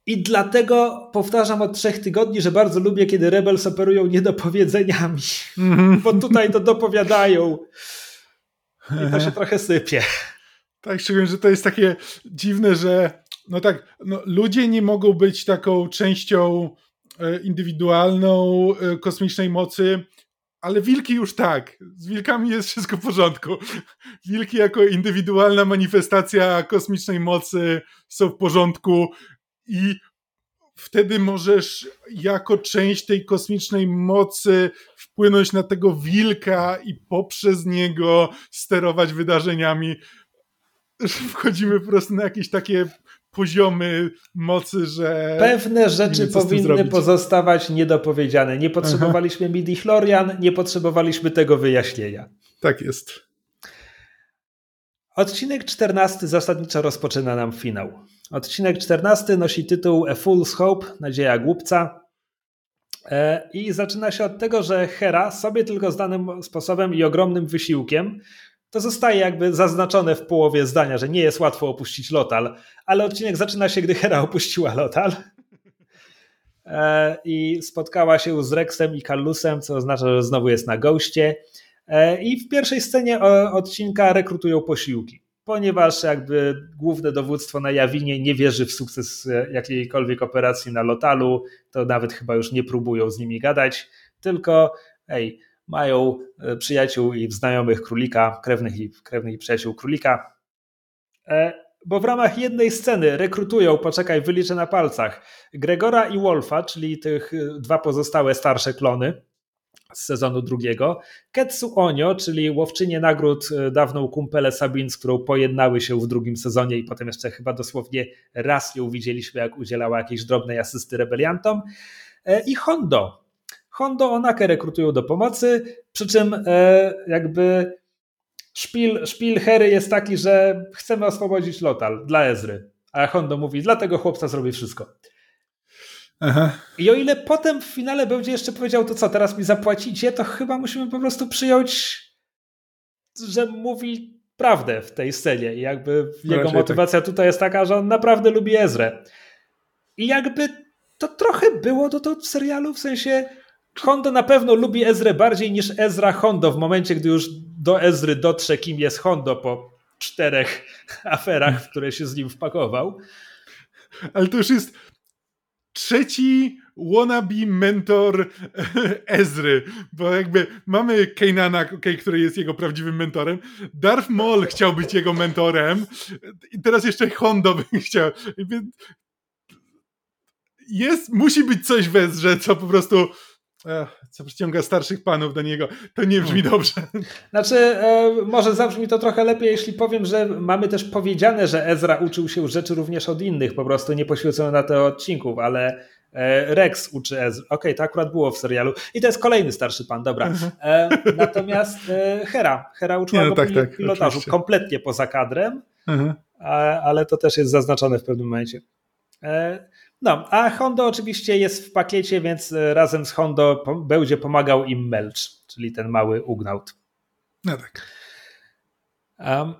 I dlatego powtarzam od trzech tygodni, że bardzo lubię, kiedy Rebels operują niedopowiedzeniami, mm. bo tutaj to dopowiadają. I to się trochę sypie. Tak, szczególnie, że to jest takie dziwne, że no tak, no, ludzie nie mogą być taką częścią indywidualną e, kosmicznej mocy, ale wilki już tak. Z wilkami jest wszystko w porządku. Wilki jako indywidualna manifestacja kosmicznej mocy są w porządku i wtedy możesz jako część tej kosmicznej mocy wpłynąć na tego wilka i poprzez niego sterować wydarzeniami. Wchodzimy po prostu na jakieś takie poziomy mocy, że. Pewne rzeczy powinny pozostawać niedopowiedziane. Nie potrzebowaliśmy midi-chlorian, nie potrzebowaliśmy tego wyjaśnienia. Tak jest. Odcinek 14 zasadniczo rozpoczyna nam finał. Odcinek 14 nosi tytuł A Fool's Hope, Nadzieja Głupca. E, I zaczyna się od tego, że Hera sobie tylko znanym sposobem i ogromnym wysiłkiem to zostaje jakby zaznaczone w połowie zdania, że nie jest łatwo opuścić Lotal, ale odcinek zaczyna się, gdy Hera opuściła Lotal e, i spotkała się z Rexem i Kallusem, co oznacza, że znowu jest na goście. E, I w pierwszej scenie odcinka rekrutują posiłki, ponieważ jakby główne dowództwo na Jawinie nie wierzy w sukces jakiejkolwiek operacji na Lotalu, to nawet chyba już nie próbują z nimi gadać, tylko ej, mają e, przyjaciół i znajomych królika, krewnych i, krewnych i przyjaciół królika, e, bo w ramach jednej sceny rekrutują, poczekaj, wyliczę na palcach, Gregora i Wolfa, czyli tych dwa pozostałe starsze klony, z sezonu drugiego. Ketsu Onio, czyli łowczynię nagród, e, dawną kumpelę Sabin, z którą pojednały się w drugim sezonie i potem jeszcze chyba dosłownie raz ją widzieliśmy, jak udzielała jakiejś drobnej asysty rebeliantom. E, I Hondo. Hondo Onakę rekrutują do pomocy, przy czym e, jakby szpil, szpil Hery jest taki, że chcemy oswobodzić Lotal dla Ezry. A Hondo mówi, dlatego chłopca zrobi wszystko. Aha. I o ile potem w finale będzie jeszcze powiedział, to co, teraz mi zapłacicie, to chyba musimy po prostu przyjąć, że mówi prawdę w tej scenie. I jakby jego tak. motywacja tak. tutaj jest taka, że on naprawdę lubi Ezrę. I jakby to trochę było do to w serialu, w sensie Hondo na pewno lubi Ezrę bardziej niż Ezra Hondo w momencie, gdy już do Ezry dotrze, kim jest Hondo po czterech aferach, w które się z nim wpakował. Ale to już jest trzeci wannabe mentor Ezry, bo jakby mamy Kanana, okay, który jest jego prawdziwym mentorem, Darth Maul chciał być jego mentorem i teraz jeszcze Hondo by chciał. Jest, musi być coś w Ezrze, co po prostu co przyciąga starszych panów do niego. To nie brzmi hmm. dobrze. Znaczy, e, może zabrzmi to trochę lepiej, jeśli powiem, że mamy też powiedziane, że Ezra uczył się rzeczy również od innych, po prostu nie poświęcono na te odcinków, ale e, Rex uczy Ezra. Okej, okay, to akurat było w serialu. I to jest kolejny starszy pan, dobra. E, natomiast e, Hera. Hera uczyła nie, no, go tak, tak, pilotażu oczywiście. kompletnie poza kadrem, mhm. ale to też jest zaznaczone w pewnym momencie. No, a Hondo oczywiście jest w pakiecie, więc e, razem z Hondo będzie pomagał im Melch, czyli ten mały Ugnaut. No tak. Um,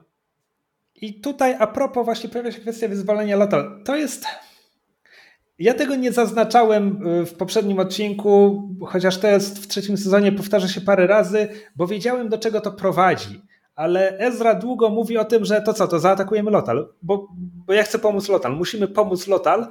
I tutaj a propos właśnie pojawia się kwestia wyzwolenia Lotal. To jest... Ja tego nie zaznaczałem e, w poprzednim odcinku, chociaż to jest w trzecim sezonie, powtarza się parę razy, bo wiedziałem do czego to prowadzi. Ale Ezra długo mówi o tym, że to co, to zaatakujemy Lotal, bo, bo ja chcę pomóc Lotal, musimy pomóc Lotal,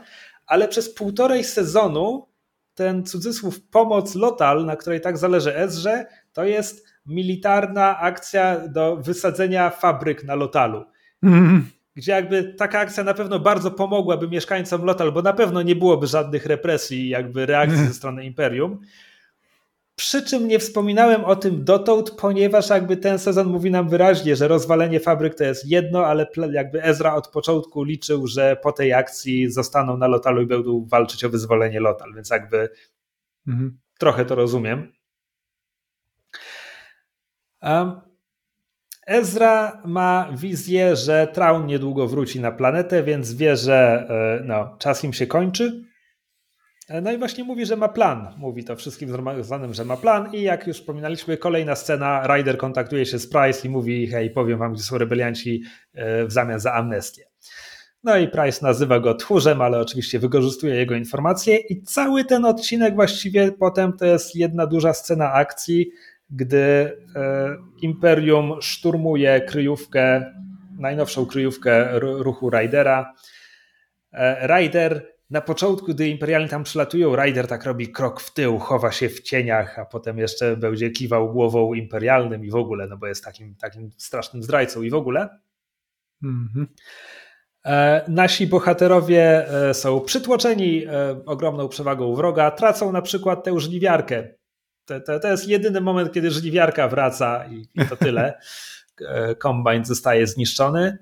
ale przez półtorej sezonu ten cudzysłów pomoc Lotal, na której tak zależy Ezrze, to jest militarna akcja do wysadzenia fabryk na Lotalu. Mm. Gdzie jakby taka akcja na pewno bardzo pomogłaby mieszkańcom Lotal, bo na pewno nie byłoby żadnych represji, jakby reakcji ze strony Imperium. Przy czym nie wspominałem o tym dotąd, ponieważ jakby ten sezon mówi nam wyraźnie, że rozwalenie fabryk to jest jedno, ale jakby Ezra od początku liczył, że po tej akcji zostaną na Lotalu i będą walczyć o wyzwolenie Lotal, więc jakby mhm. trochę to rozumiem. Um, Ezra ma wizję, że Traun niedługo wróci na planetę, więc wie, że e, no, czas im się kończy no i właśnie mówi, że ma plan. Mówi to wszystkim zgromadzonym, że ma plan i jak już wspominaliśmy, kolejna scena, Ryder kontaktuje się z Price i mówi, hej, powiem wam, gdzie są rebelianci e, w zamian za amnestię. No i Price nazywa go tchórzem, ale oczywiście wykorzystuje jego informacje i cały ten odcinek właściwie potem to jest jedna duża scena akcji, gdy e, Imperium szturmuje kryjówkę, najnowszą kryjówkę ruchu Rydera. Ryder na początku, gdy imperialni tam przylatują, Ryder tak robi krok w tył, chowa się w cieniach, a potem jeszcze będzie kiwał głową imperialnym i w ogóle, no bo jest takim, takim strasznym zdrajcą i w ogóle. -hmm. E, nasi bohaterowie e, są przytłoczeni e, ogromną przewagą wroga, tracą na przykład tę żliwiarkę. To, to, to jest jedyny moment, kiedy żliwiarka wraca i, i to tyle. Kombine zostaje zniszczony.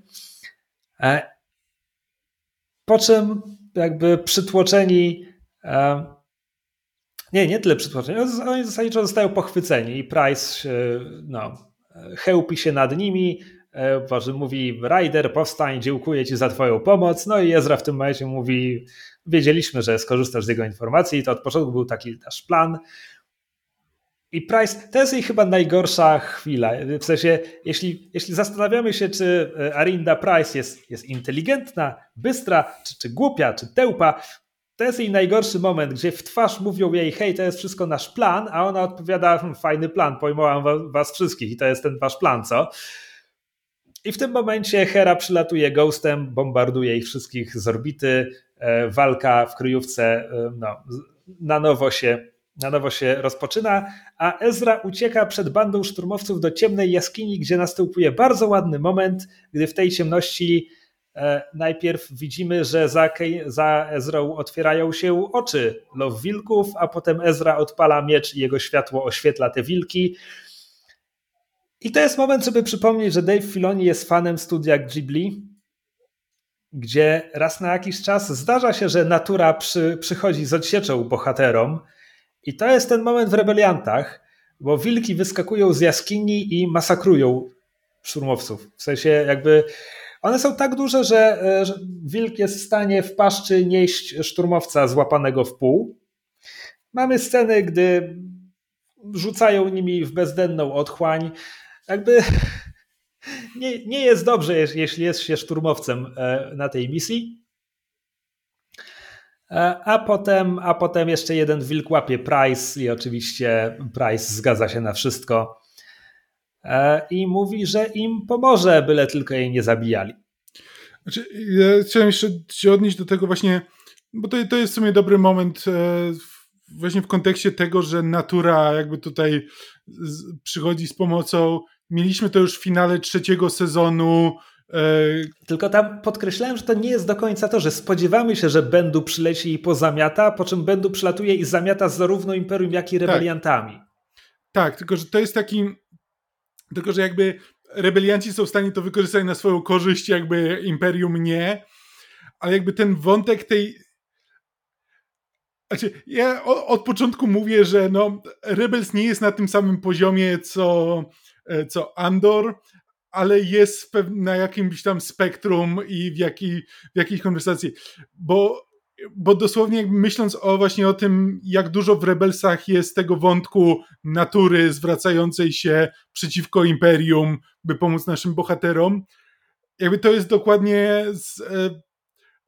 Po czym jakby przytłoczeni nie, nie tyle przytłoczeni, oni zasadniczo zostają pochwyceni i Price no, chełpi się nad nimi, Boże, mówi Ryder, powstań, dziękuję Ci za Twoją pomoc. No i Ezra w tym momencie mówi, wiedzieliśmy, że skorzystasz z jego informacji, to od początku był taki nasz plan. I Price, to jest jej chyba najgorsza chwila. W sensie, jeśli, jeśli zastanawiamy się, czy e, Arinda Price jest, jest inteligentna, bystra, czy, czy głupia, czy tełpa, to jest jej najgorszy moment, gdzie w twarz mówią jej, hej, to jest wszystko nasz plan, a ona odpowiada, hm, fajny plan, pojmowałam was, was wszystkich i to jest ten wasz plan, co? I w tym momencie Hera przylatuje Ghostem, bombarduje ich wszystkich z orbity. E, walka w kryjówce e, no, na, nowo się, na nowo się rozpoczyna, a Ezra ucieka przed bandą szturmowców do ciemnej jaskini, gdzie następuje bardzo ładny moment, gdy w tej ciemności e, najpierw widzimy, że za, za Ezrą otwierają się oczy Love Wilków, a potem Ezra odpala miecz i jego światło oświetla te wilki. I to jest moment, żeby przypomnieć, że Dave Filoni jest fanem studia Ghibli, gdzie raz na jakiś czas zdarza się, że natura przy, przychodzi z odsieczą bohaterom. I to jest ten moment w rebeliantach, bo wilki wyskakują z jaskini i masakrują szturmowców. W sensie jakby one są tak duże, że, e, wilk jest w stanie w paszczy nieść szturmowca złapanego w pół. Mamy sceny, gdy rzucają nimi w bezdenną otchłań jakby nie, nie jest dobrze, jeśli jest się szturmowcem e, na tej misji. E, a potem, a potem jeszcze jeden wilk łapie Price i oczywiście Price zgadza się na wszystko e, i mówi, że im pomoże, byle tylko jej nie zabijali. Znaczy, ja chciałem jeszcze się odnieść do tego właśnie, bo to, to jest w sumie dobry moment właśnie w kontekście tego, że natura jakby tutaj przychodzi z pomocą Mieliśmy to już w finale trzeciego sezonu. E, Tylko tam podkreślałem, że to nie jest do końca to, że spodziewamy się, że Bendu przyleci i pozamiata, po czym Bendu przylatuje i zamiata zarówno Imperium, jak i tak. rebeliantami. Tak, tak tylko że to jest taki. Tylko, że jakby rebelianci są w stanie to wykorzystać na swoją korzyść, jakby Imperium nie. Ale jakby ten wątek tej. Znaczy, ja od początku mówię, że no, Rebels nie jest na tym samym poziomie, co E, co Andor, ale jest na jakimś tam spektrum i w, jakiej, w jakiej konwersacji. Bo, bo dosłownie myśląc o właśnie o tym, jak dużo w Rebelsach jest tego wątku natury zwracającej się przeciwko Imperium, by pomóc naszym bohaterom, jakby to jest dokładnie z, e,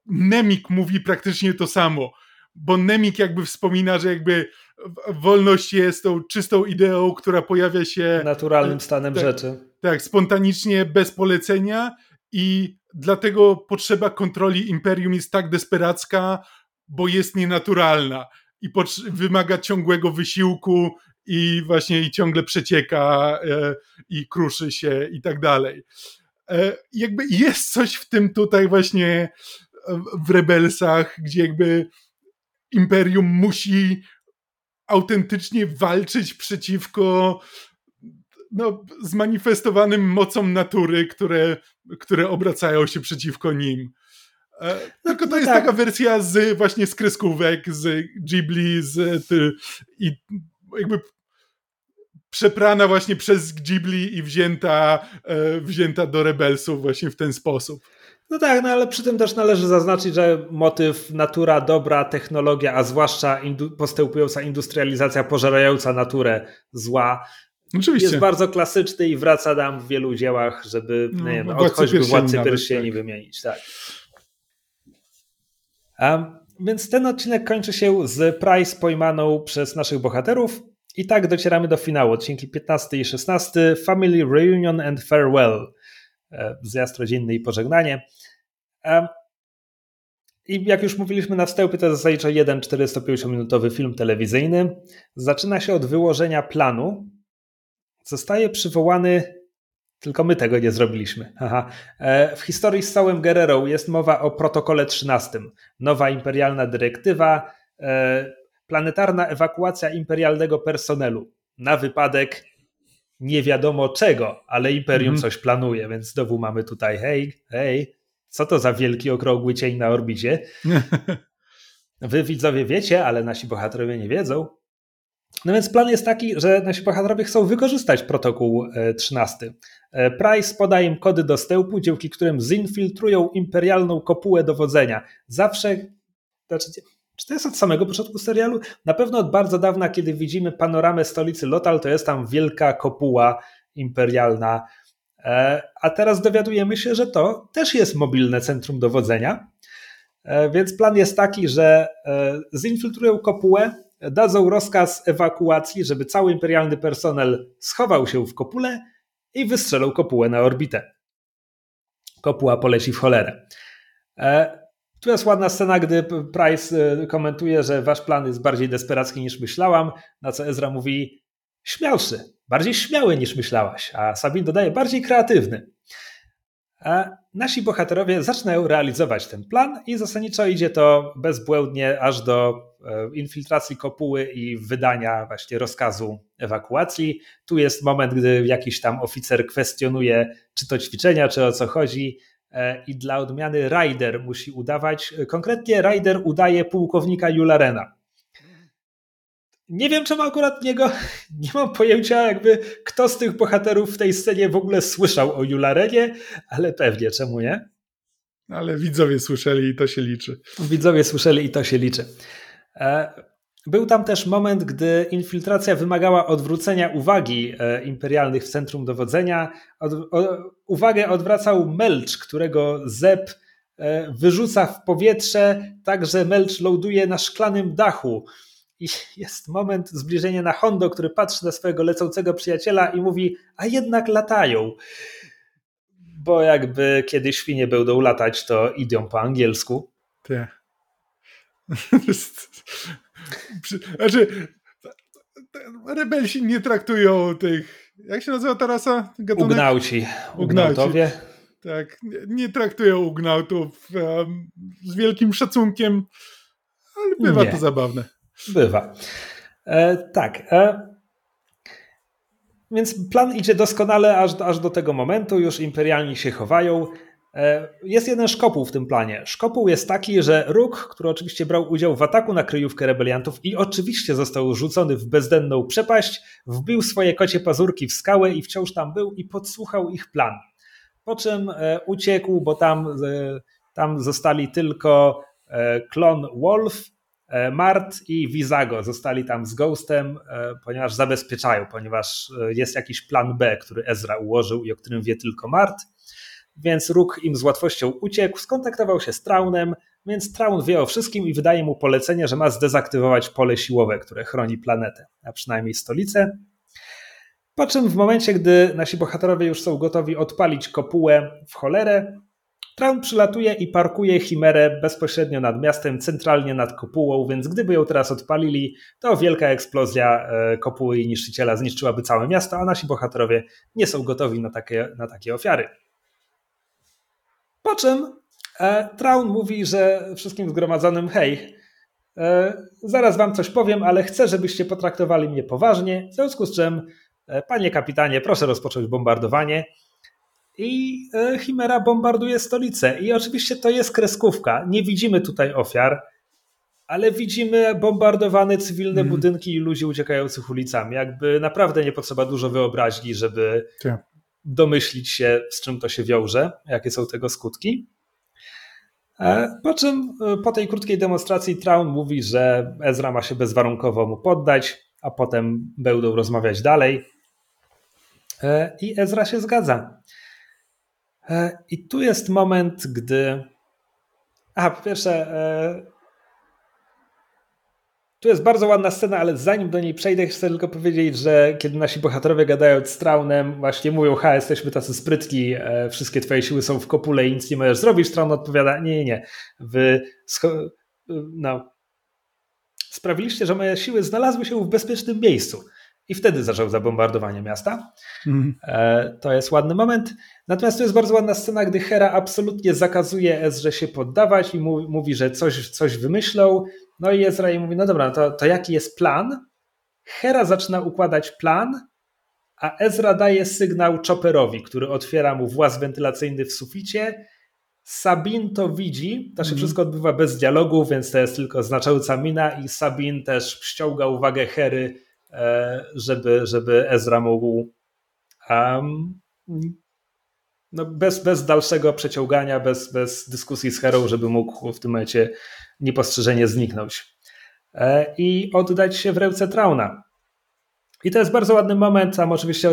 Nemik mówi praktycznie to samo, bo Nemik jakby wspomina, że jakby wolność jest tą czystą ideą, która pojawia się naturalnym stanem tak, rzeczy. Tak, spontanicznie, bez polecenia i dlatego potrzeba kontroli imperium jest tak desperacka, bo jest nienaturalna i wymaga ciągłego wysiłku i właśnie i ciągle przecieka e, i kruszy się i tak dalej. E, jakby jest coś w tym tutaj właśnie w Rebelsach, gdzie jakby imperium musi autentycznie walczyć przeciwko no, zmanifestowanym mocom natury, które, które obracają się przeciwko nim. E, tylko to no jest tak. taka wersja z właśnie z kreskówek, z Ghibli, z ty, i jakby przeprana właśnie przez Ghibli i wzięta, e, wzięta do Rebelsów właśnie w ten sposób. No tak, no ale przy tym też należy zaznaczyć, że motyw natura, dobra, technologia, a zwłaszcza indu postępująca industrializacja pożerająca naturę zła, Oczywiście. jest bardzo klasyczny i wraca nam w wielu dziełach, żeby no, nie wiem, od choćby Władcy Pierścieni tak. wymienić. Tak. A, więc ten odcinek kończy się z Price pojmaną przez naszych bohaterów i tak docieramy do finału. Odcinki 15 i 16 Family Reunion and Farewell. E, zjazd rodzinny i pożegnanie. E, I jak już mówiliśmy na wstępie, to zasadniczo jeden 450-minutowy film telewizyjny. Zaczyna się od wyłożenia planu. Zostaje przywołany Tylko my tego nie zrobiliśmy. Aha. W historii z całym Guerrero jest mowa o protokole 13. Nowa imperialna dyrektywa, planetarna ewakuacja imperialnego personelu na wypadek nie wiadomo czego, ale Imperium mm. coś planuje, więc znowu mamy tutaj hej, hej, co to za wielki okrągły cień na orbicie? Wy widzowie wiecie, ale nasi bohaterowie nie wiedzą. No więc plan jest taki, że nasi bohaterowie chcą wykorzystać protokół 13. E, e, Price poda im kody dostępu, dzięki którym zinfiltrują imperialną kopułę dowodzenia. Zawsze, znaczy, czy to jest od samego początku serialu? Na pewno od bardzo dawna, kiedy widzimy panoramę stolicy Lotal, to jest tam wielka kopuła imperialna. E, a teraz dowiadujemy się, że to też jest mobilne centrum dowodzenia. E, więc plan jest taki, że e, zinfiltrują kopułę, dadzą rozkaz ewakuacji, żeby cały imperialny personel schował się w kopule i wystrzelą kopułę na orbitę. Kopuła poleci w cholerę. Tu jest ładna scena, gdy Price y, komentuje, że wasz plan jest bardziej desperacki niż myślałam, na co Ezra mówi śmiałszy, bardziej śmiały niż myślałaś, a Sabin dodaje bardziej kreatywny. A nasi bohaterowie zaczynają realizować ten plan i zasadniczo idzie to bezbłędnie aż do e, infiltracji kopuły i wydania właśnie rozkazu ewakuacji. Tu jest moment, gdy jakiś tam oficer kwestionuje, czy to ćwiczenia, czy o co chodzi. E, i dla odmiany Ryder musi udawać. Konkretnie Ryder udaje pułkownika Jularena. Nie wiem, czemu akurat niego, nie mam pojęcia, jakby kto z tych bohaterów w tej scenie w ogóle słyszał o Jularenie, ale pewnie, czemu nie? Ale widzowie słyszeli i to się liczy. Widzowie słyszeli i to się liczy. Był tam też moment, gdy infiltracja wymagała odwrócenia uwagi e, imperialnych w centrum dowodzenia. Od, o, uwagę odwracał Melch, którego Zep e, wyrzuca w powietrze, tak że Melch ląduje na szklanym dachu. I jest moment zbliżenia na Hondo, który patrzy na swojego lecącego przyjaciela i mówi, a jednak latają. Bo jakby kiedy świnie będą latać, to idą po angielsku. Tak. Znaczy, rebelsi nie traktują tych. Jak się nazywa ta rasa? Gatunek? Ugnauci. Ugnautowie. Tak, nie, traktują ugnautów um, z wielkim szacunkiem, ale bywa nie. to zabawne. Bywa. E, tak. E, więc plan idzie doskonale aż, aż do tego momentu. Już imperialni się chowają. E, jest jeden szkopuł w tym planie. Szkopuł jest taki, że Róg, który oczywiście brał udział w ataku na kryjówkę rebeliantów i oczywiście został rzucony w bezdenną przepaść, wbił swoje kocie pazurki w skałę i wciąż tam był i podsłuchał ich plan. Po czym e, uciekł, bo tam, e, tam zostali tylko klon Wolf, Mart i Vizago. Zostali tam z Ghostem, ponieważ zabezpieczają, ponieważ jest jakiś plan B, który Ezra ułożył i o którym wie tylko Mart więc Róg im z łatwością uciekł, skontaktował się z Traunem, więc Traun wie o wszystkim i wydaje mu polecenie, że ma zdezaktywować pole siłowe, które chroni planetę, a przynajmniej stolicę. Po czym w momencie, gdy nasi bohaterowie już są gotowi odpalić kopułę w cholerę, Traun przylatuje i parkuje Chimerę bezpośrednio nad miastem, centralnie nad kopułą, więc gdyby ją teraz odpalili, to wielka eksplozja e, kopuły i niszczyciela zniszczyłaby całe miasto, a nasi bohaterowie nie są gotowi na takie, na takie ofiary. Po czym e, Traun mówi, że wszystkim zgromadzonym, hej, e, zaraz wam coś powiem, ale chcę, żebyście potraktowali mnie poważnie, w związku z czym, e, panie kapitanie, proszę rozpocząć bombardowanie. I Chimera bombarduje stolicę. I oczywiście to jest kreskówka. Nie widzimy tutaj ofiar, ale widzimy bombardowane cywilne mm. budynki i ludzi uciekających ulicami. Jakby naprawdę nie potrzeba dużo wyobraźni, żeby tak domyślić się, z czym to się wiąże, jakie są tego skutki. E, po czym e, po tej krótkiej demonstracji Traun mówi, że Ezra ma się bezwarunkowo mu poddać, a potem będą rozmawiać dalej. E, I Ezra się zgadza. I tu jest moment, gdy. A, po pierwsze, tu jest bardzo ładna scena, ale zanim do niej przejdę, chcę tylko powiedzieć, że kiedy nasi bohaterowie gadają z Traunem, właśnie mówią, ha, jesteśmy tacy sprytni, e, wszystkie twoje siły są w kopule i nic nie możesz zrobić, Traun odpowiada, nie, nie, nie, wy no, sprawiliście, że moje siły znalazły się w bezpiecznym miejscu. I wtedy zaczął zabombardowanie miasta. Mm. To jest ładny moment. Natomiast to jest bardzo ładna scena, gdy Hera absolutnie zakazuje Ezrze się poddawać i mówi, że coś, coś wymyślą. No i Ezra jej mówi, no dobra, to, to jaki jest plan? Hera zaczyna układać plan, a Ezra daje sygnał Chopperowi, który otwiera mu właz wentylacyjny w suficie. Sabin to widzi, to się mm. wszystko odbywa bez dialogu, więc to jest tylko znacząca mina i Sabin też ściąga uwagę Hery, żeby, żeby Ezra mógł um, no bez, bez dalszego przeciągania, bez, bez dyskusji z Herą, żeby mógł w tym momencie niepostrzeżenie zniknąć e, i oddać się w ręce Trauna. I to jest bardzo ładny moment, tam oczywiście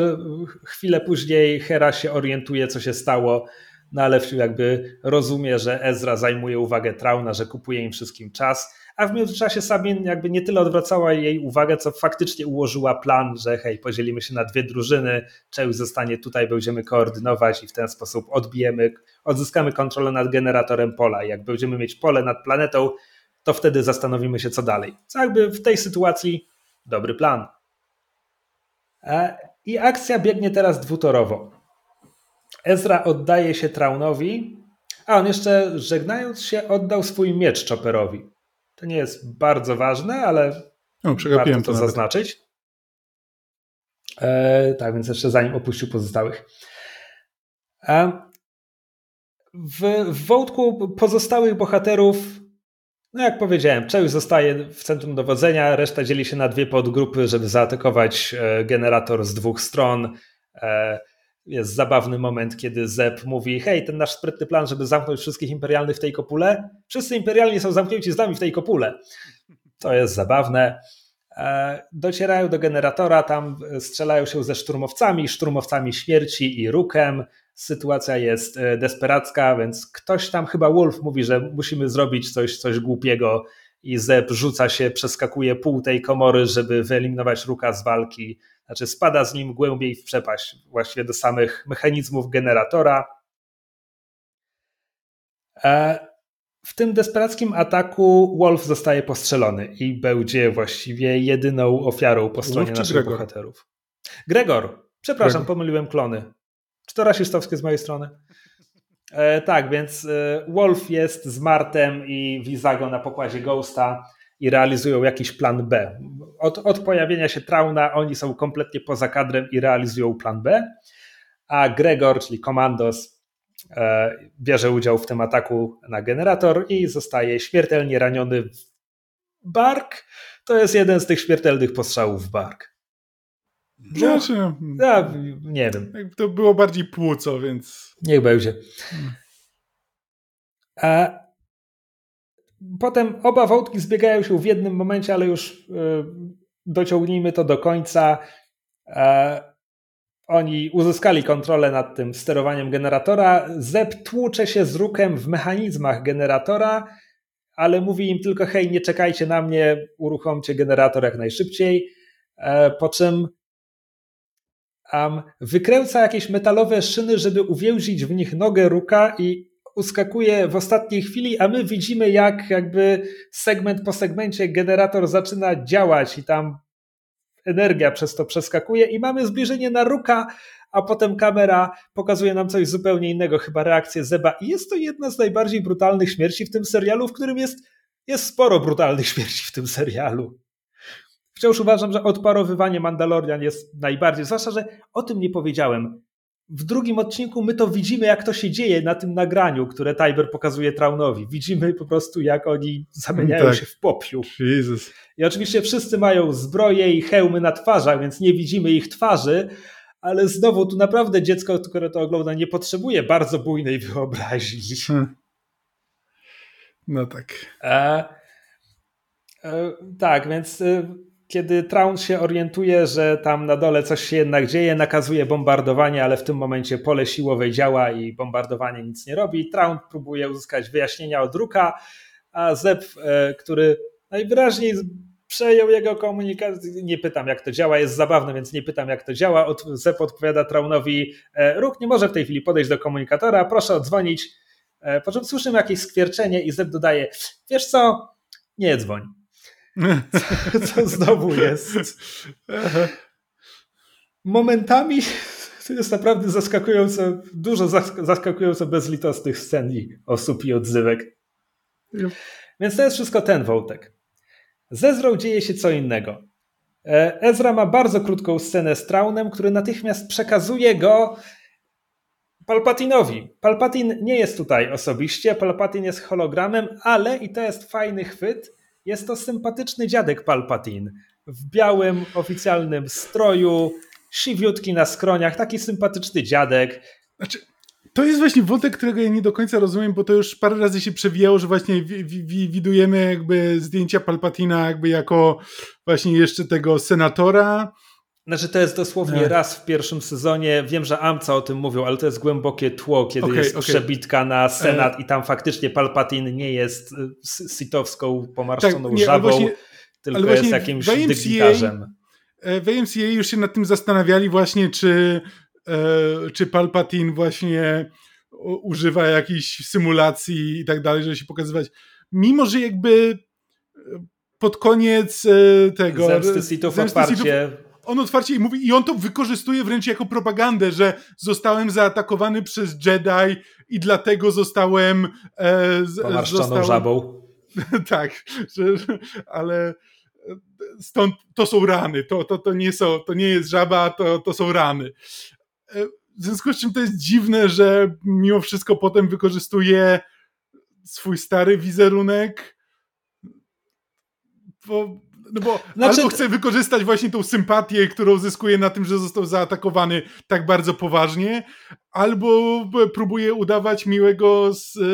chwilę później Hera się orientuje, co się stało, no ale jakby rozumie, że Ezra zajmuje uwagę Trauna, że kupuje im wszystkim czas, a w międzyczasie Sabin jakby nie tyle odwracała jej uwagę, co faktycznie ułożyła plan, że hej, podzielimy się na dwie drużyny, Chewie zostanie tutaj, będziemy koordynować i w ten sposób odbijemy, odzyskamy kontrolę nad generatorem pola. Jak będziemy mieć pole nad planetą, to wtedy zastanowimy się, co dalej. Co jakby w tej sytuacji dobry plan. E, I akcja biegnie teraz dwutorowo. Ezra oddaje się Traunowi, a on jeszcze żegnając się oddał swój miecz Chopperowi. To nie jest bardzo ważne, ale o, warto to, to zaznaczyć. E, tak, więc jeszcze zanim opuścił pozostałych. E, w, w wątku pozostałych bohaterów no jak powiedziałem, Chewie zostaje w centrum dowodzenia, reszta dzieli się na dwie podgrupy, żeby zaatakować e, generator z dwóch stron. E, jest zabawny moment, kiedy Zeb mówi: Hej, ten nasz sprytny plan, żeby zamknąć wszystkich imperialnych w tej kopule. Wszyscy imperialni są zamknięci z nami w tej kopule. To jest zabawne. E, docierają do generatora, tam strzelają się ze szturmowcami, szturmowcami śmierci i rukem. Sytuacja jest e, desperacka, więc ktoś tam, chyba Wolf, mówi, że musimy zrobić coś, coś głupiego i Zeb rzuca się, przeskakuje pół tej komory, żeby wyeliminować ruka z walki. Znaczy spada z nim głębiej w przepaść, właściwie do samych mechanizmów generatora. E, w tym desperackim ataku Wolf zostaje postrzelony i będzie właściwie jedyną ofiarą po stronie Wolf naszych Gregor? bohaterów. Gregor, przepraszam, Gregor. pomyliłem klony. Czy to rasistowskie z mojej strony? E, tak, więc e, Wolf jest z Martem i Vizago na pokładzie Ghosta i realizują jakiś plan B. Od, od pojawienia się Trauna oni są kompletnie poza kadrem i realizują plan B, a Gregor, czyli Komandos, e, bierze udział w tym ataku na generator i zostaje śmiertelnie raniony w bark. To jest jeden z tych śmiertelnych postrzałów w bark. Znaczy, ja, nie wiem. To było bardziej płuco, więc. Niech będzie. A potem oba wątki zbiegają się w jednym momencie, ale już y, dociągnijmy to do końca. Oni uzyskali kontrolę nad tym sterowaniem generatora. Zeb tłucze się z rukiem w mechanizmach generatora, ale mówi im tylko: hej, nie czekajcie na mnie, uruchomcie generator jak najszybciej. E, po czym um, wykręca jakieś metalowe szyny, żeby uwięzić w nich nogę ruka i uskakuje w ostatniej chwili, a my widzimy jak jakby segment po segmencie generator zaczyna działać i tam energia przez to przeskakuje i mamy zbliżenie na ruka, a potem kamera pokazuje nam coś zupełnie innego, chyba reakcję Zeba. I jest to jedna z najbardziej brutalnych śmierci w tym serialu, w którym jest, jest sporo brutalnych śmierci w tym serialu. Wciąż uważam, że odparowywanie Mandalorian jest najbardziej, zwłaszcza, że o tym nie powiedziałem. W drugim odcinku my to widzimy, jak to się dzieje na tym nagraniu, które Tiber pokazuje Traunowi. Widzimy po prostu, jak oni zamieniają tak. się w popiół. Jesus. I oczywiście wszyscy mają zbroje i hełmy na twarzach, więc nie widzimy ich twarzy, ale znowu tu naprawdę dziecko, które to ogląda, nie potrzebuje bardzo bujnej wyobraźni. Hmm. No tak. E, e, tak, więc e, kiedy Traun się orientuje, że tam na dole coś się jednak dzieje, nakazuje bombardowanie, ale w tym momencie pole siłowe działa i bombardowanie nic nie robi. Traun próbuje uzyskać wyjaśnienia od Ruka, a Zeb, e, który najwyraźniej przejął jego komunikację. Nie pytam, jak to działa, jest zabawne, więc nie pytam, jak to działa. Zeb odpowiada Traunowi: e, Ruk nie może w tej chwili podejść do komunikatora, proszę odzwonić. E, po czym słyszymy jakieś skwierczenie i Zeb dodaje: Wiesz co, nie dzwoń. Co, znowu jest? momentami to jest naprawdę zaskakująco, dużo zaskakująco bezlitosnych scen i osób i odzywek. Więc to jest wszystko ten wątek. Z Ezrą dzieje się co innego. E, Ezra ma bardzo krótką scenę z Traunem, który natychmiast przekazuje go Palpatinowi. Palpatin nie jest tutaj osobiście, Palpatin jest hologramem, ale, i to jest fajny chwyt, jest to sympatyczny dziadek Palpatin w białym oficjalnym stroju, siwiutki na skroniach, taki sympatyczny dziadek. Znaczy, to jest właśnie wątek, którego ja nie do końca rozumiem, bo to już parę razy się przewijało, że właśnie widujemy jakby zdjęcia Palpatina jakby jako właśnie jeszcze tego senatora. Znaczy to jest dosłownie Ech. raz w pierwszym sezonie, wiem, że Amca o tym mówią, ale to jest głębokie tło, kiedy okay, jest okay. przebitka na Senat e... i tam faktycznie Palpatin nie jest y, sitowską pomarszczoną tak, nie, żabą, właśnie, tylko jest jakimś dygnitarzem. E, w AMCA już się nad tym zastanawiali właśnie, czy, e, czy Palpatine właśnie używa jakichś symulacji i tak dalej, żeby się pokazywać. Mimo, że jakby e, pod koniec tego... Zemsty Sithów otwarcie... on otwarcie i mówi, i on to wykorzystuje wręcz jako propagandę, że zostałem zaatakowany przez Jedi i dlatego zostałem... E, zostałem... żabą. tak, że, ale stąd to są rany, to, to, to, nie, są, to nie jest żaba, to, to są rany. E, w związku z czym to jest dziwne, że mimo wszystko potem wykorzystuje swój stary wizerunek, bo no bo znaczy... albo chce wykorzystać właśnie tą sympatię, którą zyskuje na tym, że został zaatakowany tak bardzo poważnie, albo próbuje udawać miłego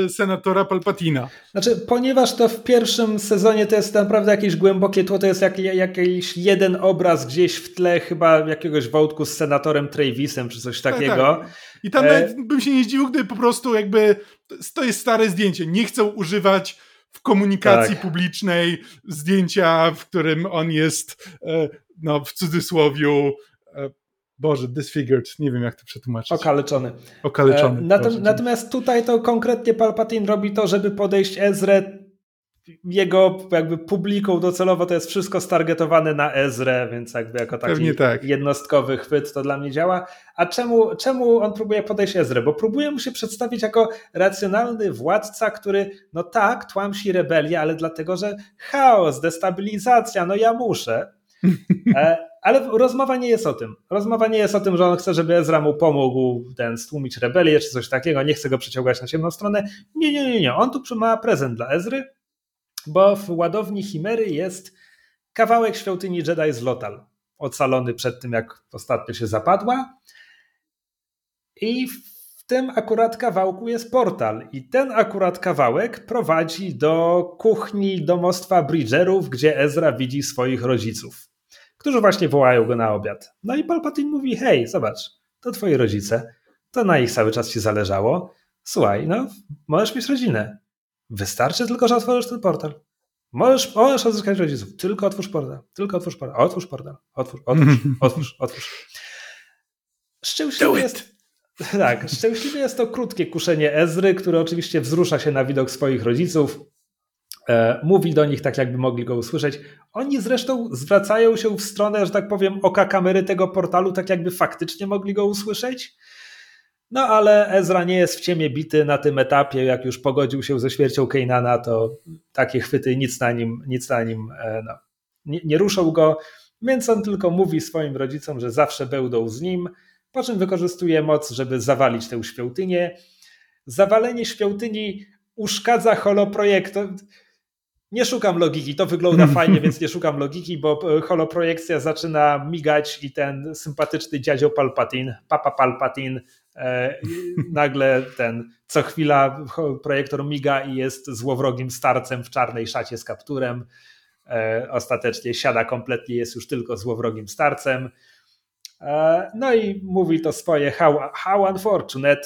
senatora Palpatina. Znaczy, ponieważ to w pierwszym sezonie to jest naprawdę jakieś głębokie tło, to jest jak, jakiś jeden obraz gdzieś w tle chyba jakiegoś wątku z senatorem Travisem czy coś tak, takiego. Tak, tak. I tam e... bym się nie zdziwił, gdyby po prostu jakby to jest stare zdjęcie, nie chcą używać w komunikacji tak. publicznej zdjęcia, w którym on jest, e, no w cudzysłowiu, e, Boże, disfigured, nie wiem jak to przetłumaczyć. Okaleczony. Okaleczony. E, natomiast tutaj to konkretnie Palpatine robi to, żeby podejść Ezrę jego jakby publiką docelowo to jest wszystko stargetowane na Ezrę, więc jakby jako taki tak. jednostkowy chwyt to dla mnie działa. A czemu, czemu on próbuje podejść Ezrę? Bo próbuje mu się przedstawić jako racjonalny władca, który no tak, tłamsi rebelię, ale dlatego, że chaos, destabilizacja, no ja muszę. E, ale rozmowa nie jest o tym. Rozmowa nie jest o tym, że on chce, żeby Ezra mu pomógł ten stłumić rebelię czy coś takiego, nie chce go przyciągać na ciemną stronę. Nie, nie, nie, nie. On tu ma prezent dla Ezry, bo w ładowni Chimery jest kawałek świątyni Jedi z Lotal, ocalony przed tym, jak ostatnio się zapadła. I w tym akurat kawałku jest portal. I ten akurat kawałek prowadzi do kuchni domostwa Bridgerów, gdzie Ezra widzi swoich rodziców, którzy właśnie wołają go na obiad. No i Palpatine mówi: Hej, zobacz, to twoi rodzice, to na ich cały czas ci zależało. Słuchaj, no, możesz mieć rodzinę. Wystarczy tylko, że otworzysz ten portal. Możesz, możesz odzyskać rodziców. Tylko otwórz portal. Tylko otwórz portal. Otwórz portal. Otwórz, otwórz, otwórz, otwórz. Szczęśliwy jest. Tak, szczęśliwie jest to krótkie kuszenie Ezry, który oczywiście wzrusza się na widok swoich rodziców. E, mówi do nich tak, jakby mogli go usłyszeć. Oni zresztą zwracają się w stronę, że tak powiem, oka kamery tego portalu, tak jakby faktycznie mogli go usłyszeć. No ale Ezra nie jest w ciemię bity na tym etapie, jak już pogodził się ze śmiercią Kejnana, to takie chwyty nic na nim, nic na nim e, no, nie, nie ruszą go, więc on tylko mówi swoim rodzicom, że zawsze będą z nim, po czym wykorzystuje moc, żeby zawalić tę świątynię. Zawalenie świątyni uszkadza holoprojekt. Nie szukam logiki, to wygląda fajnie, więc nie szukam logiki, bo e, holoprojekcja zaczyna migać i ten sympatyczny dziadzio Palpatin, papa Palpatin nagle ten co chwila projektor miga i jest złowrogim starcem w czarnej szacie z kapturem. E, ostatecznie siada kompletnie, jest już tylko złowrogim starcem. E, no i mówi to swoje how, how unfortunate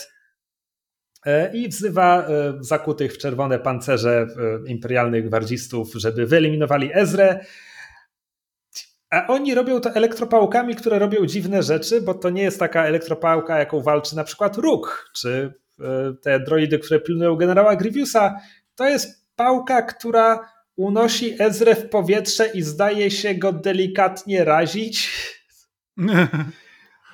i wzywa zakutych w czerwone pancerze imperialnych gwardzistów, żeby wyeliminowali Ezrę. A oni robią to elektropałkami, które robią dziwne rzeczy, bo to nie jest taka elektropałka, jaką walczy na przykład Rook, czy e, te droidy, które pilnują generała Grievousa. To jest pałka, która unosi Ezrę w powietrze i zdaje się go delikatnie razić.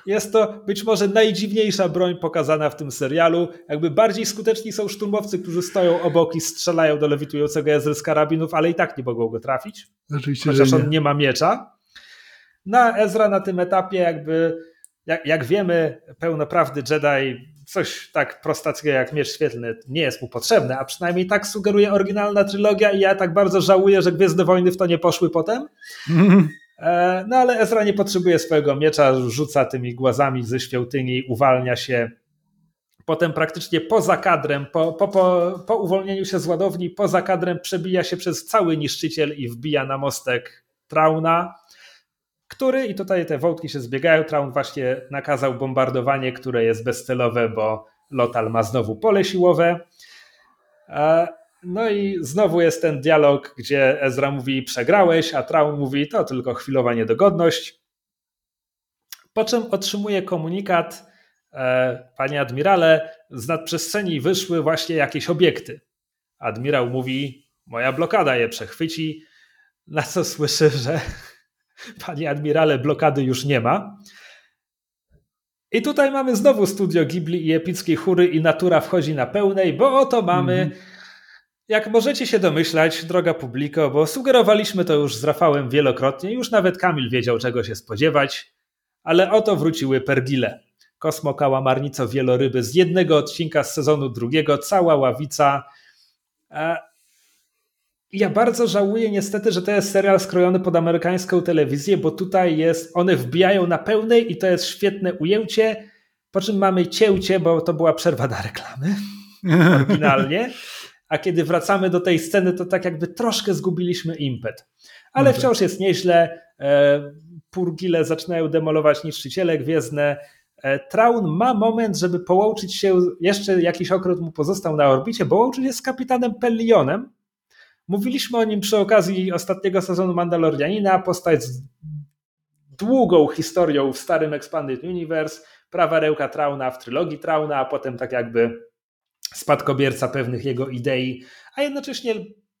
Jest to być może najdziwniejsza broń pokazana w tym serialu. Jakby bardziej skuteczni są szturmowcy, którzy stoją obok i strzelają do lewitującego Ezry z karabinów, ale i tak nie mogą go trafić. Oczywiście, chociaż nie. on nie ma miecza. Na Ezra na tym etapie jakby, jak, jak wiemy, pełnoprawny Jedi coś tak prostackiego jak miecz świetlny nie jest mu potrzebne, a przynajmniej tak sugeruje oryginalna trylogia i ja tak bardzo żałuję, że Gwiezdne Wojny w to nie poszły potem. E, no ale Ezra nie potrzebuje swojego miecza, rzuca tymi głazami ze świątyni, uwalnia się. Potem praktycznie poza kadrem, po, po, po, po uwolnieniu się z ładowni, poza kadrem przebija się przez cały niszczyciel i wbija na mostek Trauna, który, i tutaj te wątki się zbiegają, Traun właśnie nakazał bombardowanie, które jest bezcelowe, bo Lotal ma znowu pole siłowe. E, no i znowu jest ten dialog, gdzie Ezra mówi przegrałeś, a Traun mówi to tylko chwilowa niedogodność. Po czym otrzymuje komunikat e, panie admirale, z nadprzestrzeni wyszły właśnie jakieś obiekty. Admirał mówi moja blokada je przechwyci, na co słyszy, że panie admirale blokady już nie ma. I tutaj mamy znowu studio Ghibli i epickiej chóry i natura wchodzi na pełnej, bo oto mamy mm -hmm jak możecie się domyślać, droga publiko, bo sugerowaliśmy to już z Rafałem wielokrotnie, już nawet Kamil wiedział czego się spodziewać, ale oto wróciły pergile. Kosmo Kałamarnico Wieloryby z jednego odcinka z sezonu drugiego, cała ławica. Ja bardzo żałuję niestety, że to jest serial skrojony pod amerykańską telewizję, bo tutaj jest, one wbijają na pełnej i to jest świetne ujęcie, po czym mamy cięcie, bo to była przerwa na reklamy oryginalnie a kiedy wracamy do tej sceny, to tak jakby troszkę zgubiliśmy impet. Ale no tak. wciąż jest nieźle. E, Purgile zaczynają demolować niszczyciele gwiezdne. E, Traun ma moment, żeby połączyć się, jeszcze jakiś okręt mu pozostał na orbicie, połączyć się z kapitanem Pellionem. Mówiliśmy o nim przy okazji ostatniego sezonu Mandalorianina, postać z długą historią w starym Expanded Universe, prawa ręka Trauna w trylogii Trauna, a potem tak jakby spadkobierca pewnych jego idei, a jednocześnie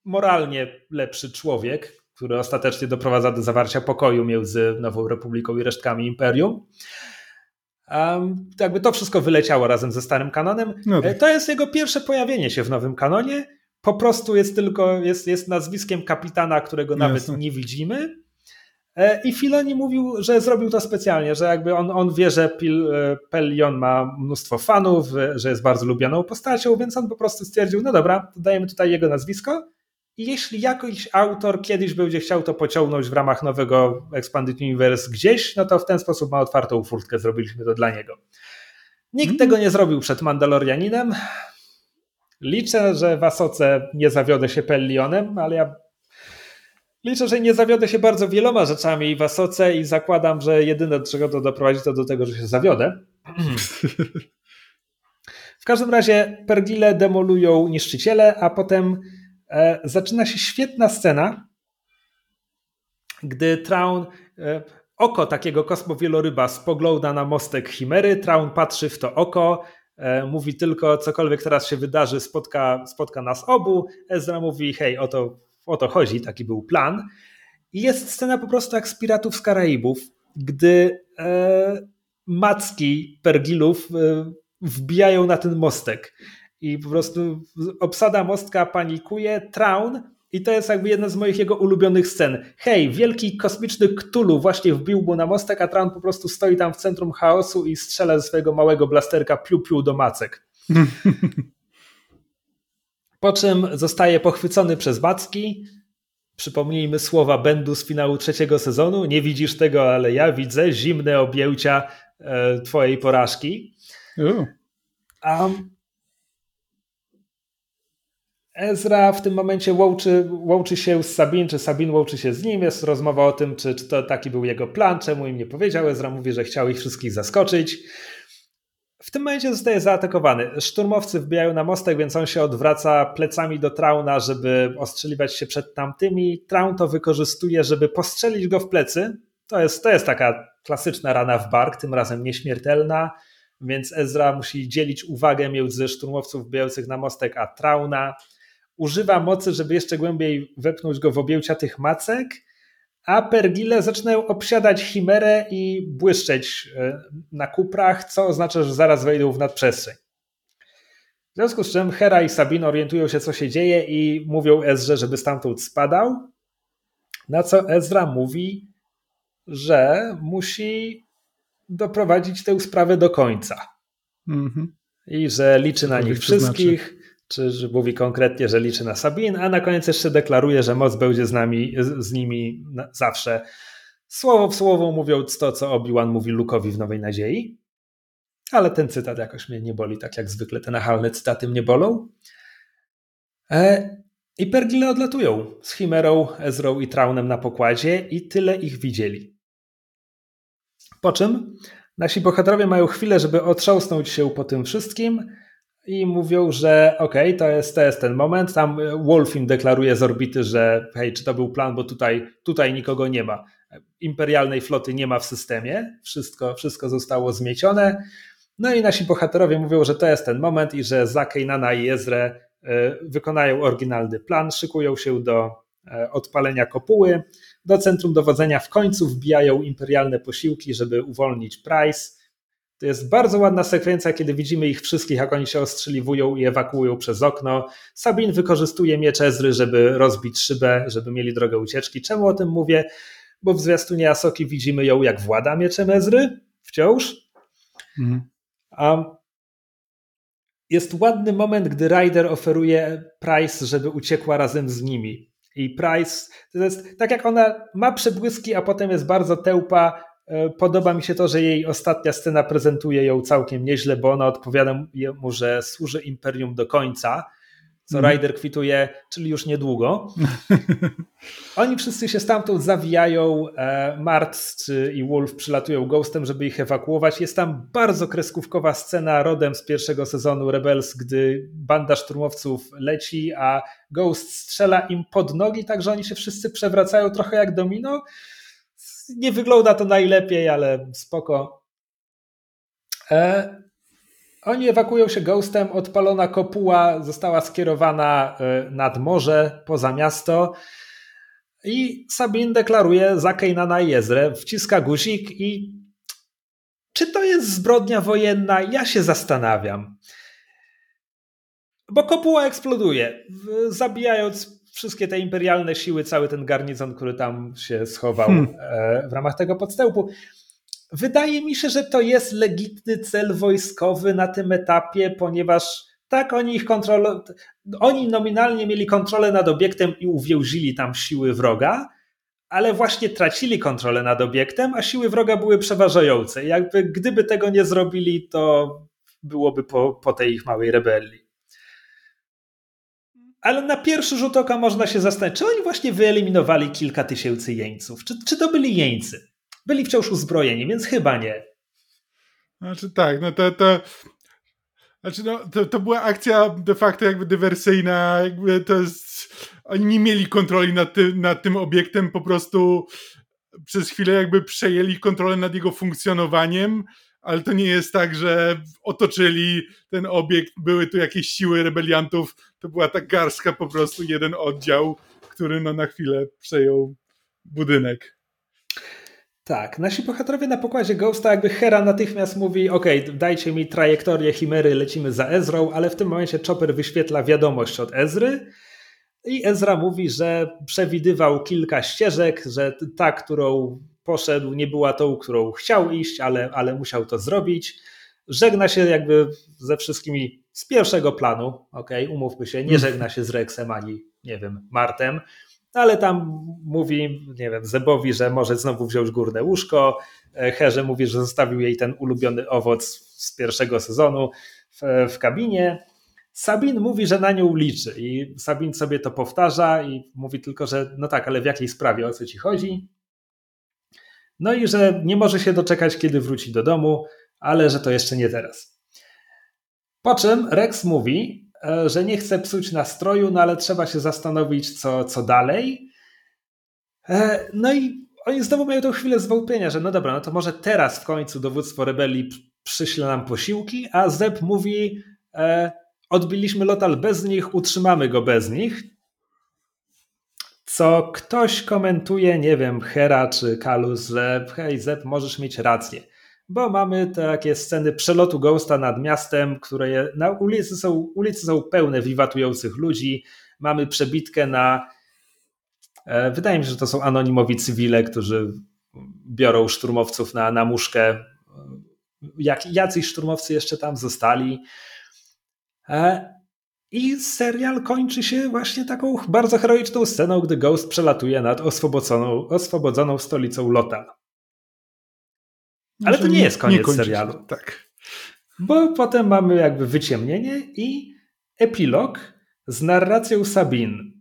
moralnie lepszy człowiek, który ostatecznie doprowadza do zawarcia pokoju między Nową Republiką i resztkami Imperium. Um, jakby to wszystko wyleciało razem ze starym kanonem. No tak. To jest jego pierwsze pojawienie się w nowym kanonie. Po prostu jest tylko jest, jest nazwiskiem kapitana, którego nawet Jasne. nie widzimy. E, I Filoni mówił, że zrobił to specjalnie, że jakby on, on wie, że Pil, e, Pellion ma mnóstwo fanów, że jest bardzo lubianą postacią, więc on po prostu stwierdził, no dobra, dajemy tutaj jego nazwisko i jeśli jakiś autor kiedyś będzie chciał to pociągnąć w ramach nowego Expanded Universe gdzieś, no to w ten sposób ma otwartą furtkę, zrobiliśmy to dla niego. Nikt mm. tego nie zrobił przed Mandalorianinem. Liczę, że w Asoce nie zawiodę się Pellionem, ale ja Liczę, że nie zawiodę się bardzo wieloma rzeczami w Asoce i zakładam, że jedyne do czego to doprowadzi to do tego, że się zawiodę. W każdym razie pergile demolują niszczyciele, a potem e, zaczyna się świetna scena, gdy Traun e, oko takiego kosmowieloryba spogląda na mostek Chimery, Traun patrzy w to oko, mówi tylko cokolwiek teraz się wydarzy spotka, spotka nas obu, Ezra mówi hej, oto o to chodzi, taki był plan. I jest scena po prostu jak z Piratów z Karaibów, gdy e, macki pergilów e, wbijają na ten mostek. I po prostu obsada mostka panikuje, Traun i to jest jakby jedna z moich jego ulubionych scen. Hej, wielki kosmiczny Ktulu właśnie wbił mu na mostek, a Traun po prostu stoi tam w centrum chaosu i strzela ze swojego małego blasterka piu-piu do macek. Po czym zostaje pochwycony przez Backi. Przypomnijmy słowa Bendu z finału trzeciego sezonu. Nie widzisz tego, ale ja widzę zimne objęcia e, twojej porażki. Um, Ezra w tym momencie łączy, łączy się z Sabin, czy Sabin łączy się z nim. Jest rozmowa o tym, czy, czy to taki był jego plan, czemu im nie powiedział. Ezra mówi, że chciał ich wszystkich zaskoczyć. W tym momencie zostaje zaatakowany. Szturmowcy wbijają na mostek, więc on się odwraca plecami do Trauna, żeby ostrzeliwać się przed tamtymi. Traun to wykorzystuje, żeby postrzelić go w plecy. To jest, to jest taka klasyczna rana w bark, tym razem nieśmiertelna, więc Ezra musi dzielić uwagę między szturmowców wbijających na mostek a Trauna. Używa mocy, żeby jeszcze głębiej wepchnąć go w objęcia tych macek, a pergile zaczynają obsiadać chimerę i błyszczeć e, na kuprach, co oznacza, że zaraz wejdą w nadprzestrzeń. W związku z czym Hera i Sabin orientują się, co się dzieje i mówią Ezrze, żeby stamtąd spadał, na co Ezra mówi, że musi doprowadzić tę sprawę do końca. Mhm. I że liczy na nich wszystkich, znaczy. Czy mówi konkretnie, że liczy na Sabin, a na koniec jeszcze deklaruje, że moc będzie z nami, z nimi zawsze. Słowo w słowo mówiąc to, co Obi-Wan mówi Lukowi w Nowej Nadziei. Ale ten cytat jakoś mnie nie boli, tak jak zwykle te nachalne cytaty mnie bolą. E, I pergile odlatują z Chimerą, Ezrą i Traunem na pokładzie i tyle ich widzieli. Po czym nasi bohaterowie mają chwilę, żeby otrząsnąć się po tym wszystkim i mówią, że okej, okay, to, jest, to jest ten moment. Tam Wolf im deklaruje z orbity, że hej, czy to był plan, bo tutaj, tutaj nikogo nie ma. Imperialnej floty nie ma w systemie, wszystko, wszystko zostało zmiecione. No i nasi bohaterowie mówią, że to jest ten moment i że za Kejnana i Ezrę e, wykonają oryginalny plan, szykują się do e, odpalenia kopuły. Do centrum dowodzenia w końcu wbijają imperialne posiłki, żeby uwolnić Price. To jest bardzo ładna sekwencja, kiedy widzimy ich wszystkich, jak oni się ostrzeliwują i ewakuują przez okno. Sabin wykorzystuje miecz Ezry, żeby rozbić szybę, żeby mieli drogę ucieczki. Czemu o tym mówię? Bo w zwiastunie Asoki widzimy ją, jak włada mieczem Ezry wciąż. Mhm. Um, jest ładny moment, gdy Ryder oferuje Price, żeby uciekła razem z nimi. I Price, to jest tak jak ona ma przebłyski, a potem jest bardzo tełpa. E, podoba mi się to, że jej ostatnia scena prezentuje ją całkiem nieźle, bo ona odpowiada mu, że służy imperium do końca co mm. Ryder kwituje, czyli już niedługo. Oni wszyscy się stamtąd zawijają. E, Mart i Wolf przylatują Ghostem, żeby ich ewakuować. Jest tam bardzo kreskówkowa scena rodem z pierwszego sezonu Rebels, gdy banda szturmowców leci, a Ghost strzela im pod nogi, tak że oni się wszyscy przewracają trochę jak domino. Nie wygląda to najlepiej, ale spoko. E, oni ewakuują się Ghostem, odpalona kopuła została skierowana e, nad morze, poza miasto i Sabin deklaruje za Kejnana i Jezrę, wciska guzik i czy to jest zbrodnia wojenna? Ja się zastanawiam. Bo kopuła eksploduje, zabijając wszystkie te imperialne siły, cały ten garnizon, który tam się schował hmm. E, w ramach tego podstępu. Wydaje mi się, że to jest legitny cel wojskowy na tym etapie, ponieważ tak, oni ich kontrolą, oni nominalnie mieli kontrolę nad obiektem i uwięzili tam siły wroga, ale właśnie tracili kontrolę nad obiektem, a siły wroga były przeważające. Jakby gdyby tego nie zrobili, to byłoby po, po tej ich małej rebelii. Ale na pierwszy rzut oka można się zastanowić, czy oni właśnie wyeliminowali kilka tysięcy jeńców? Czy, czy to byli jeńcy? byli wciąż uzbrojeni, więc chyba nie. Znaczy tak, no to, to znaczy no, to, to była akcja de facto jakby dywersyjna, jakby to jest, oni nie mieli kontroli nad, ty, nad tym obiektem, po prostu przez chwilę jakby przejęli kontrolę nad jego funkcjonowaniem, ale to nie jest tak, że otoczyli ten obiekt, były tu jakieś siły rebeliantów, to była ta garstka po prostu, jeden oddział, który no na chwilę przejął budynek. Tak, nasi bohaterowie na pokładzie Ghosta, jakby Hera natychmiast mówi: OK, dajcie mi trajektorię Chimery, lecimy za Ezrą, ale w tym momencie Chopper wyświetla wiadomość od Ezry. I Ezra mówi, że przewidywał kilka ścieżek, że ta, którą poszedł, nie była tą, którą chciał iść, ale, ale musiał to zrobić. Żegna się jakby ze wszystkimi z pierwszego planu, ok, umówmy się, nie żegna się z Rexem ani, nie wiem, Martem ale tam mówi, nie wiem, Zebowi, że może znowu wziąć górne łóżko, e, Herze mówi, że zostawił jej ten ulubiony owoc z pierwszego sezonu w, w kabinie. Sabin mówi, że na nią liczy i Sabin sobie to powtarza i mówi tylko, że no tak, ale w jakiej sprawie, o co ci chodzi? No i że nie może się doczekać, kiedy wróci do domu, ale że to jeszcze nie teraz. Po czym Rex mówi, E, że nie chce psuć nastroju, no ale trzeba się zastanowić, co, co dalej. E, no i oni znowu mają tą chwilę zwątpienia, że no dobra, no to może teraz w końcu dowództwo rebelii przyśle nam posiłki, a Zeb mówi e, odbiliśmy lotal bez nich, utrzymamy go bez nich. Co ktoś komentuje, nie wiem, Hera czy Kalus, że hej Zep, możesz mieć rację, bo mamy takie sceny przelotu Ghosta nad miastem, które na ulicy są, ulicy są pełne wiwatujących ludzi, mamy przebitkę na e, wydaje mi się, że to są anonimowi cywile, którzy biorą szturmowców na, na muszkę. Jak, jacyś szturmowcy jeszcze tam zostali. E, I serial kończy się właśnie taką bardzo heroiczną sceną, gdy Ghost przelatuje nad oswobodzoną, oswobodzoną stolicą Lota. Ale to nie jest koniec nie serialu. Się, tak. Bo potem mamy jakby wyciemnienie i epilog z narracją Sabin.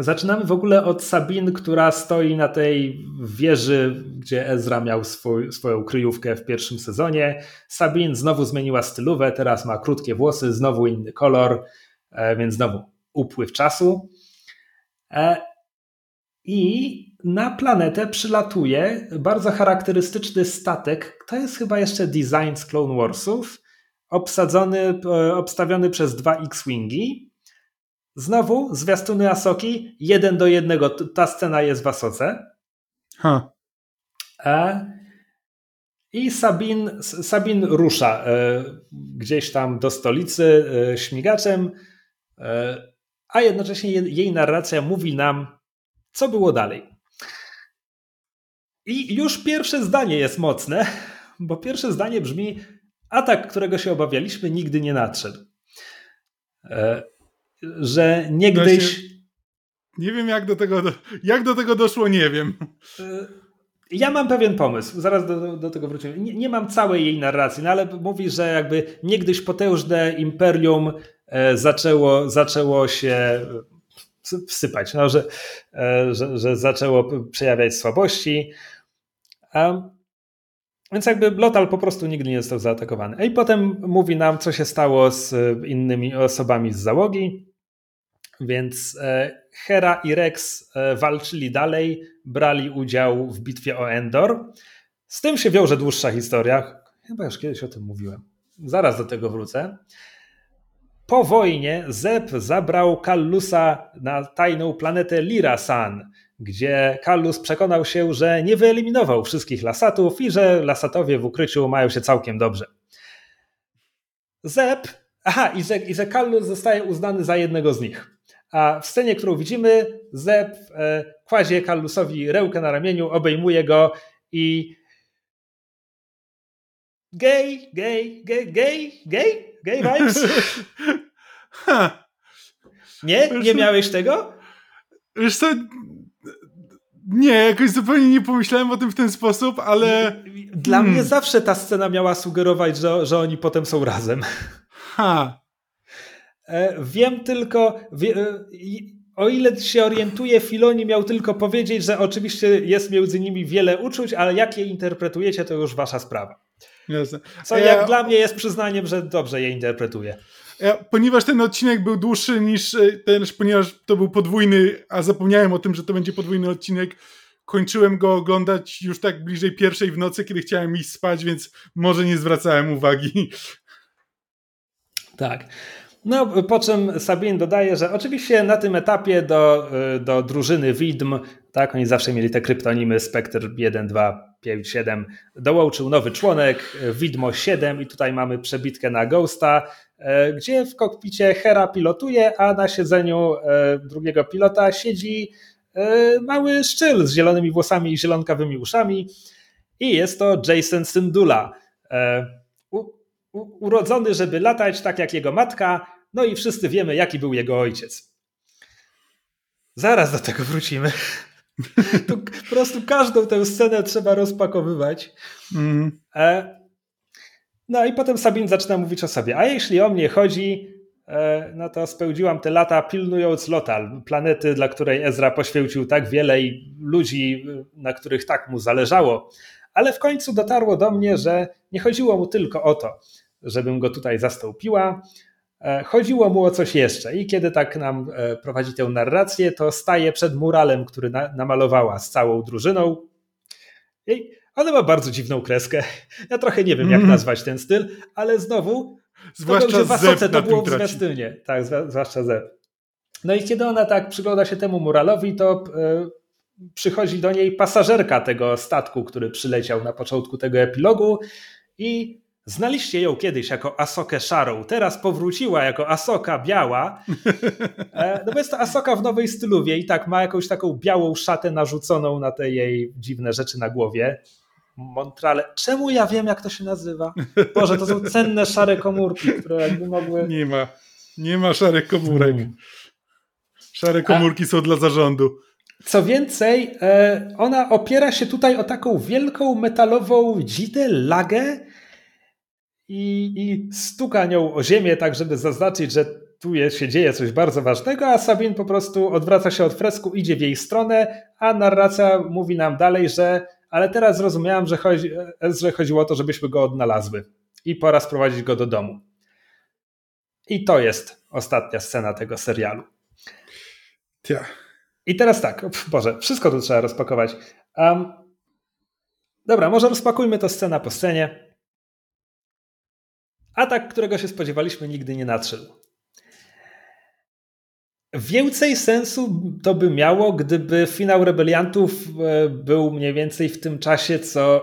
Zaczynamy w ogóle od Sabin, która stoi na tej wieży, gdzie Ezra miał swój, swoją kryjówkę w pierwszym sezonie. Sabin znowu zmieniła stylówę, teraz ma krótkie włosy, znowu inny kolor, e, więc znowu upływ czasu. E, I na planetę przylatuje bardzo charakterystyczny statek. To jest chyba jeszcze design z Clone Warsów, obsadzony, e, obstawiony przez dwa X-Wingi Znowu zwiastuny Asoki, jeden do jednego. Ta scena jest w Asoce. Huh. E, I Sabin, Sabin rusza e, gdzieś tam do stolicy e, śmigaczem, e, a jednocześnie jej, jej narracja mówi nam, co było dalej. I już pierwsze zdanie jest mocne, bo pierwsze zdanie brzmi: Atak, którego się obawialiśmy, nigdy nie nadszedł. E, że niegdyś. nie wiem, jak do, tego, jak do tego doszło, nie wiem. E, ja mam pewien pomysł, zaraz do, do tego wrócimy. Nie, nie, mam całej jej narracji, no ale mówi, że jakby niegdyś potężne imperium e, zaczęło, zaczęło się wsypać, no, że, e, że, że zaczęło przejawiać słabości. Więc jakby Lotal po prostu nigdy nie został zaatakowany. I potem mówi nam, co się stało z innymi osobami z załogi. Więc e, Hera i Rex e, walczyli dalej, brali udział w bitwie o Endor. Z tym się wiąże dłuższa historia. Chyba już kiedyś o tym mówiłem. Zaraz do tego wrócę. Po wojnie Zeb zabrał Kallusa na tajną planetę Lirasan, gdzie Kallus przekonał się, że nie wyeliminował wszystkich lasatów i że lasatowie w ukryciu mają się całkiem dobrze. Zeb, aha, i że, i że Kallus zostaje uznany za jednego z nich. A w scenie, którą widzimy, Zeb e, kładzie Kallusowi rełkę na ramieniu, obejmuje go i gay, gay, gay, gay, gay, gay vibes. Nie? Nie miałeś tego? Wiesz co, nie, jakoś zupełnie nie pomyślałem o tym w ten sposób, ale... Dla hmm. mnie zawsze ta scena miała sugerować, że, że oni potem są razem. Ha. E, wiem tylko, e, o ile się orientuję, Filoni miał tylko powiedzieć, że oczywiście jest między nimi wiele uczuć, ale jak je interpretujecie, to już wasza sprawa. Jasne. Co ja... jak dla mnie jest przyznaniem, że dobrze je interpretuję. Ja, ponieważ ten odcinek był dłuższy niż e, ten, ponieważ to był podwójny, a zapomniałem o tym, że to będzie podwójny odcinek, kończyłem go oglądać już tak bliżej pierwszej w nocy, kiedy chciałem iść spać, więc może nie zwracałem uwagi. Tak. No, po czym Sabin dodaje, że oczywiście na tym etapie do, y, do drużyny widm, tak, oni zawsze mieli te kryptonimy Spectre 1, 2, 5, 7, dołączył nowy członek, Widmo 7 i tutaj mamy przebitkę na Ghosta, y, gdzie w kokpicie Hera pilotuje, a na siedzeniu y, drugiego pilota siedzi mały szczyl z zielonymi włosami i zielonkawymi uszami. I jest to Jason Syndula urodzony, żeby latać tak jak jego matka, no i wszyscy wiemy, jaki był jego ojciec. Zaraz do tego wrócimy. tu po prostu każdą tę scenę trzeba rozpakowywać. Mm. No i potem Sabin zaczyna mówić o sobie. A jeśli o mnie chodzi, e, no to spełdziłam te lata pilnując Lotal, planety, dla której Ezra poświęcił tak wiele i ludzi, na których tak mu zależało. Ale w końcu dotarło do mnie, że nie chodziło mu tylko o to żebym go tutaj zastąpiła. E, chodziło mu o coś jeszcze i kiedy tak nam e, prowadzi tę narrację, to staje przed muralem, który na, namalowała z całą drużyną. I ona ma bardzo dziwną kreskę. Ja trochę nie wiem, jak mhm. nazwać ten styl, ale znowu, zwłaszcza to, że w Asoce to było w zwiastunie. Tak, zwłaszcza Zeb. No i kiedy ona tak przygląda się temu muralowi, to przychodzi do niej pasażerka tego statku, który przyleciał na początku tego epilogu i Znaliście ją kiedyś jako Asokę szarą, teraz powróciła jako Asoka biała. E, no bo jest to Asoka w nowej styluwie i tak ma jakąś taką białą szatę narzuconą na te jej dziwne rzeczy na głowie. Montrale. Czemu ja wiem, jak to się nazywa? Boże, to są cenne szare komórki, które jakby mogły. Nie ma. Nie ma szarych komórek. Hmm. Szare komórki A... są dla zarządu. Co więcej, e, ona opiera się tutaj o taką wielką metalową dzidę, lagę, i, i stuka nią o ziemię, tak żeby zaznaczyć, że tu jest, się dzieje coś bardzo ważnego, a Sabin po prostu odwraca się od fresku, idzie w jej stronę, a narracja mówi nam dalej, że ale teraz zrozumiałam, że, chodzi, że chodziło o to, żebyśmy go odnalazły i pora sprowadzić go do domu. I to jest ostatnia scena tego serialu. Ja. I teraz tak, Boże, wszystko tu trzeba rozpakować. Um, dobra, może rozpakujmy to scena po scenie. Atak, którego się spodziewaliśmy, nigdy nie nadszedł. Więcej sensu to by miało, gdyby finał rebeliantów e, był mniej więcej w tym czasie, co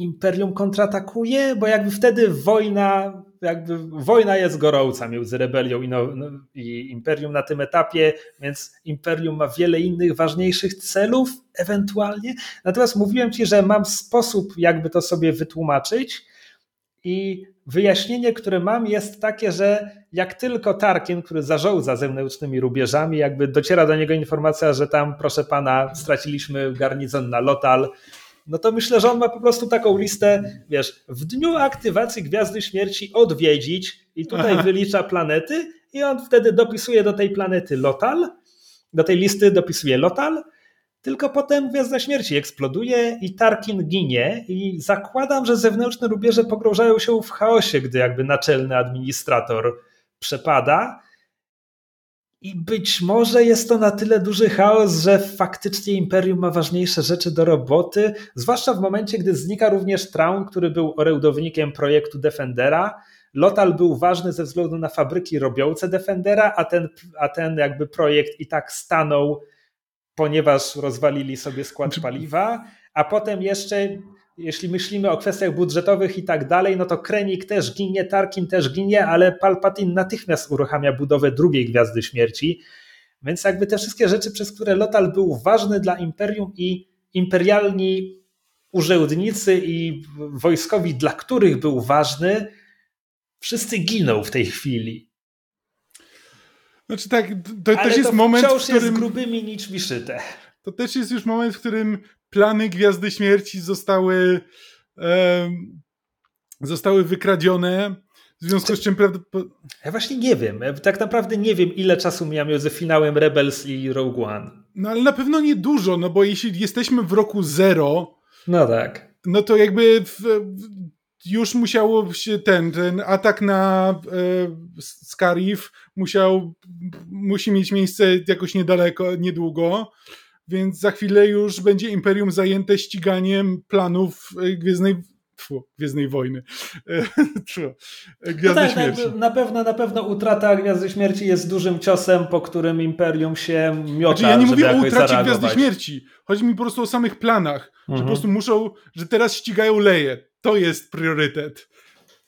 Imperium kontratakuje, bo jakby wtedy wojna, jakby wojna jest gorąca między rebelią i, no, i Imperium na tym etapie, więc Imperium ma wiele innych ważniejszych celów ewentualnie. Natomiast mówiłem ci, że mam sposób, jakby to sobie wytłumaczyć i wyjaśnienie, które mam, jest takie, że jak tylko Tarkin, który zarządza zewnętrznymi rubieżami, jakby dociera do niego informacja, że tam, proszę pana, straciliśmy garnizon na Lotal, no to myślę, że on ma po prostu taką listę, wiesz, w dniu aktywacji Gwiazdy Śmierci odwiedzić i tutaj Aha. wylicza planety i on wtedy dopisuje do tej planety Lotal, do tej listy dopisuje Lotal, tylko potem Gwiazda Śmierci eksploduje i Tarkin ginie i zakładam, że zewnętrzne rubieże pogrążają się w chaosie, gdy jakby naczelny administrator przepada. I być może jest to na tyle duży chaos, że faktycznie Imperium ma ważniejsze rzeczy do roboty, zwłaszcza w momencie, gdy znika również Traun, który był orędownikiem projektu Defendera. Lotal był ważny ze względu na fabryki robiące Defendera, a ten, a ten jakby projekt i tak stanął ponieważ rozwalili sobie skład znaczy- paliwa, a potem jeszcze jeśli myślimy o kwestiach budżetowych i tak dalej, no to Krenik też ginie, Tarkin też ginie, ale Palpatine natychmiast uruchamia budowę drugiej Gwiazdy Śmierci. Więc jakby te wszystkie rzeczy, przez które Lotal był ważny dla Imperium i imperialni urzędnicy i wojskowi, dla których był ważny, wszyscy giną w tej chwili. Znaczy tak, to Ale też jest to moment, w którym... jest grubymi niczmi szyte. To też jest już moment, w którym plany Gwiazdy Śmierci zostały e, zostały wykradzione, w związku z czym prawdopodobnie... Ja właśnie nie wiem. tak naprawdę nie wiem, ile czasu miałem między finałem Rebels i Rogue One. No ale na pewno nie dużo, no bo jeśli jesteśmy w roku zero... No tak. No to jakby w, już musiało się ten, ten atak na e, Scarif musiał, musi mieć miejsce jakoś niedaleko, niedługo, więc za chwilę już będzie Imperium zajęte ściganiem planów e, Gwiezdnej Tfu, Gwiezdnej Wojny. E, Gwiazdy no tak, Śmierci. Na pewno, na pewno utrata Gwiazdy Śmierci jest dużym ciosem, po którym Imperium się miota, znaczy, Ja nie mówię o utracie Gwiazdy Śmierci. Chodzi mi po prostu o samych planach, mhm. że po mhm. prostu muszą, że teraz ścigają Leje to jest priorytet.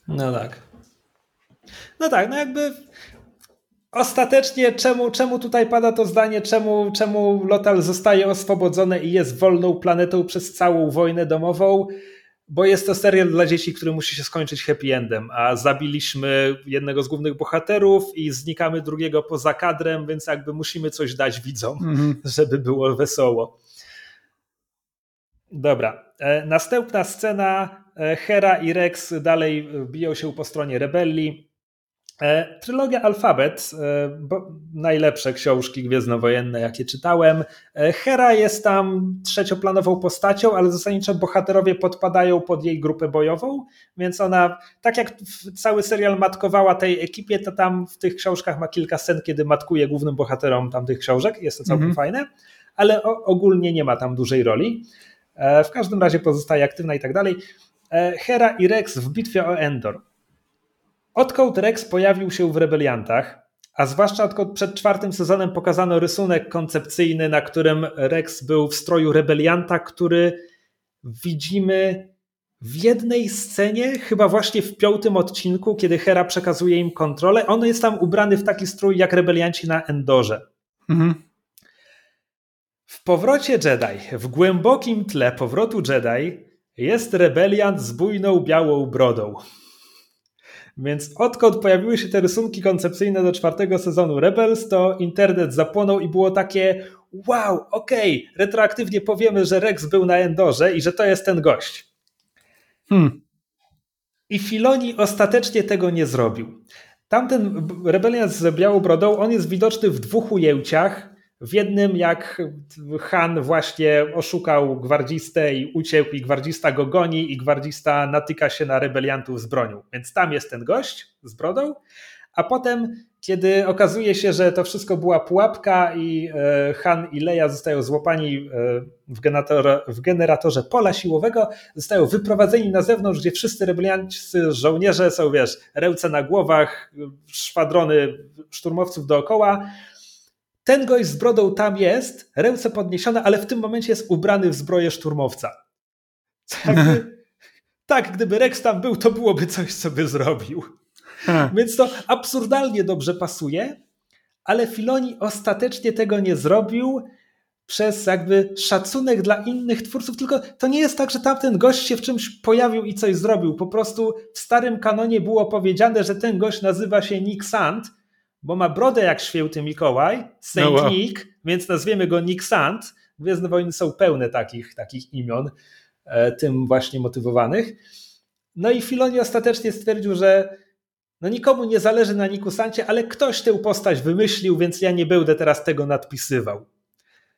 No tak. No tak, no jakby ostatecznie czemu, czemu tutaj pada to zdanie, czemu, czemu Lotal zostaje oswobodzone i jest wolną planetą przez całą wojnę domową? Bo jest to serial dla dzieci, który musi się skończyć happy endem, a zabiliśmy jednego z głównych bohaterów i znikamy drugiego poza kadrem, więc jakby musimy coś dać widzom, mm -hmm. żeby było wesoło. Dobra. E, następna scena Hera i Rex dalej biją się po stronie rebelii. E, trylogia Alfabet, e, najlepsze książki gwiezdnowojenne, jakie czytałem. Hera jest tam trzecioplanową postacią, ale zasadniczo bohaterowie podpadają pod jej grupę bojową, więc ona, tak jak cały serial matkowała tej ekipie, to tam w tych książkach ma kilka scen, kiedy matkuje głównym bohaterom tamtych książek, jest to całkiem -hmm. fajne, ale ogólnie nie ma tam dużej roli. W każdym razie pozostaje aktywna i tak dalej. E, Hera i Rex w bitwie o Endor. Odkąd Rex pojawił się w rebeliantach, A zwłaszcza przed czwartym sezonem pokazano rysunek koncepcyjny, na którym Rex był w stroju rebelianta, który widzimy w jednej scenie, chyba właśnie w piątym odcinku, kiedy Hera przekazuje im kontrolę. On jest tam ubrany w taki strój jak rebelianci na Endorze. Mhm. W powrocie Jedi, w głębokim tle powrotu Jedi, jest rebeliant z bujną białą brodą. Więc odkąd pojawiły się te rysunki koncepcyjne do czwartego sezonu Rebels, to internet zapłonął i było takie wow, okej, okay, retroaktywnie powiemy, że Rex był na Endorze i że to jest ten gość. Hmm. I Filoni ostatecznie tego nie zrobił. Tamten rebeliant z białą brodą, on jest widoczny w dwóch ujęciach. W jednym, jak Han właśnie oszukał gwardzistę i uciekł, i gwardzista go goni, i gwardzista natyka się na rebeliantów z bronią. Więc tam jest ten gość z brodą. A potem, kiedy okazuje się, że to wszystko była pułapka i e, Han i Leia zostają złapani e, w generatorze, w generatorze pola siłowego, zostają wyprowadzeni na zewnątrz, gdzie wszyscy rebelianci żołnierze są, wiesz, ręce na głowach, szwadrony szturmowców dookoła ten gość z brodą tam jest, ręce podniesione, ale w tym momencie jest ubrany w zbroję szturmowca. Jakby, tak, gdyby Rex tam był, to byłoby coś, co by zrobił. Więc to absurdalnie dobrze pasuje, ale Filoni ostatecznie tego nie zrobił przez jakby szacunek dla innych twórców, tylko to nie jest tak, że tamten gość się w czymś pojawił i coś zrobił. Po prostu w starym kanonie było powiedziane, że ten gość nazywa się Nick Sand, bo ma brodę jak święty Mikołaj, Saint no wow. Nick, więc nazwiemy go Nick Sand. Gwiezdne Wojny są pełne takich, takich imion, e, tym właśnie motywowanych. No i Filoni ostatecznie stwierdził, że no nikomu nie zależy na Niku Sancie, ale ktoś tę postać wymyślił, więc ja nie będę teraz tego nadpisywał.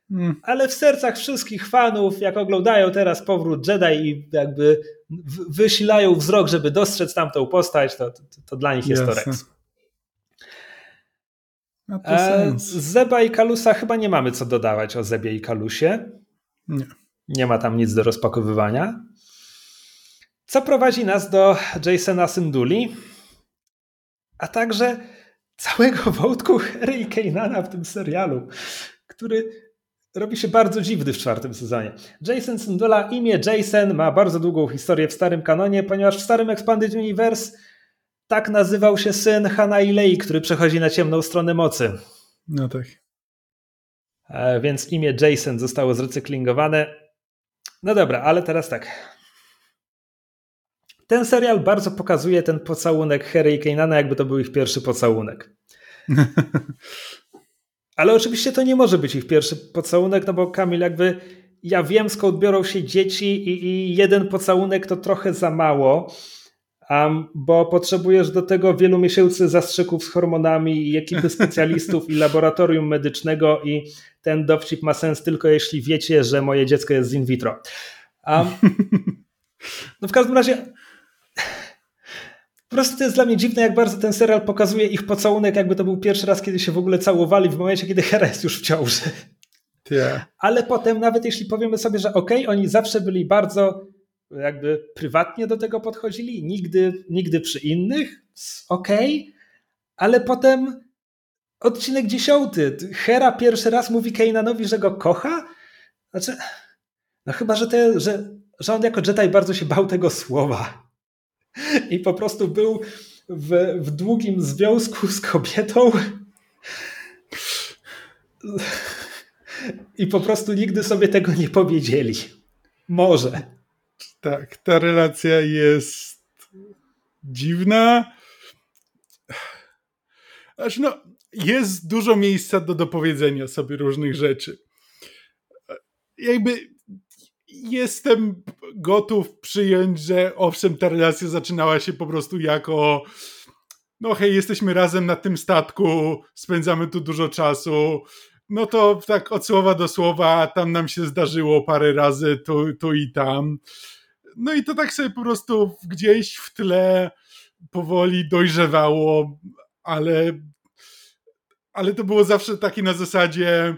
Hmm. Ale w sercach wszystkich fanów, jak oglądają teraz powrót Jedi i jakby wysilają wzrok, żeby dostrzec tamtą postać, to, to, to dla nich jest Jasne. to Rex. E, Zeba i Kalusa chyba nie mamy co dodawać o Zebie i Kalusie. Nie. Nie ma tam nic do rozpakowywania. Co prowadzi nas do Jasona Synduli, a także całego wątku Harry Kanana w tym serialu, który robi się bardzo dziwny w czwartym sezonie. Jason Syndula, imię Jason, ma bardzo długą historię w starym kanonie, ponieważ w starym Expanded Universe tak nazywał się syn Hana i Lei, który przechodzi na ciemną stronę mocy. No tak. E, więc imię Jason zostało zrecyklingowane. No dobra, ale teraz tak. Ten serial bardzo pokazuje ten pocałunek Harry i Kanana, jakby to był ich pierwszy pocałunek. Ale oczywiście to nie może być ich pierwszy pocałunek, no bo Kamil, jakby ja wiem skąd biorą się dzieci i, i jeden pocałunek to trochę za mało um, bo potrzebujesz do tego wielu miesięcy zastrzyków z hormonami i ekipy specjalistów i laboratorium medycznego i ten dowcip ma sens tylko jeśli wiecie, że moje dziecko jest z in vitro. Um, no w każdym razie po prostu to jest dla mnie dziwne, jak bardzo ten serial pokazuje ich pocałunek, jakby to był pierwszy raz, kiedy się w ogóle całowali w momencie, kiedy Hera jest już w ciąży. Yeah. Ale potem, nawet jeśli powiemy sobie, że okej, okay, oni zawsze byli bardzo jakby prywatnie do tego podchodzili, nigdy, nigdy przy innych, okej, ale potem odcinek dziesiąty, Hera pierwszy raz mówi Kananowi, że go kocha, znaczy, no chyba, że, te, że, że on jako Jedi bardzo się bał tego słowa i po prostu był w, w długim związku z kobietą i po prostu nigdy sobie tego nie powiedzieli. Może. Tak, ta relacja jest dziwna. Aż no, jest dużo miejsca do dopowiedzenia sobie różnych rzeczy. Jakby jestem gotów przyjąć, że owszem, ta relacja zaczynała się po prostu jako no hej, jesteśmy razem na tym statku, spędzamy tu dużo czasu, no to tak od słowa do słowa, tam nam się zdarzyło parę razy tu, tu i tam. No i to tak sobie po prostu gdzieś w tle powoli dojrzewało, ale, ale to było zawsze takie na zasadzie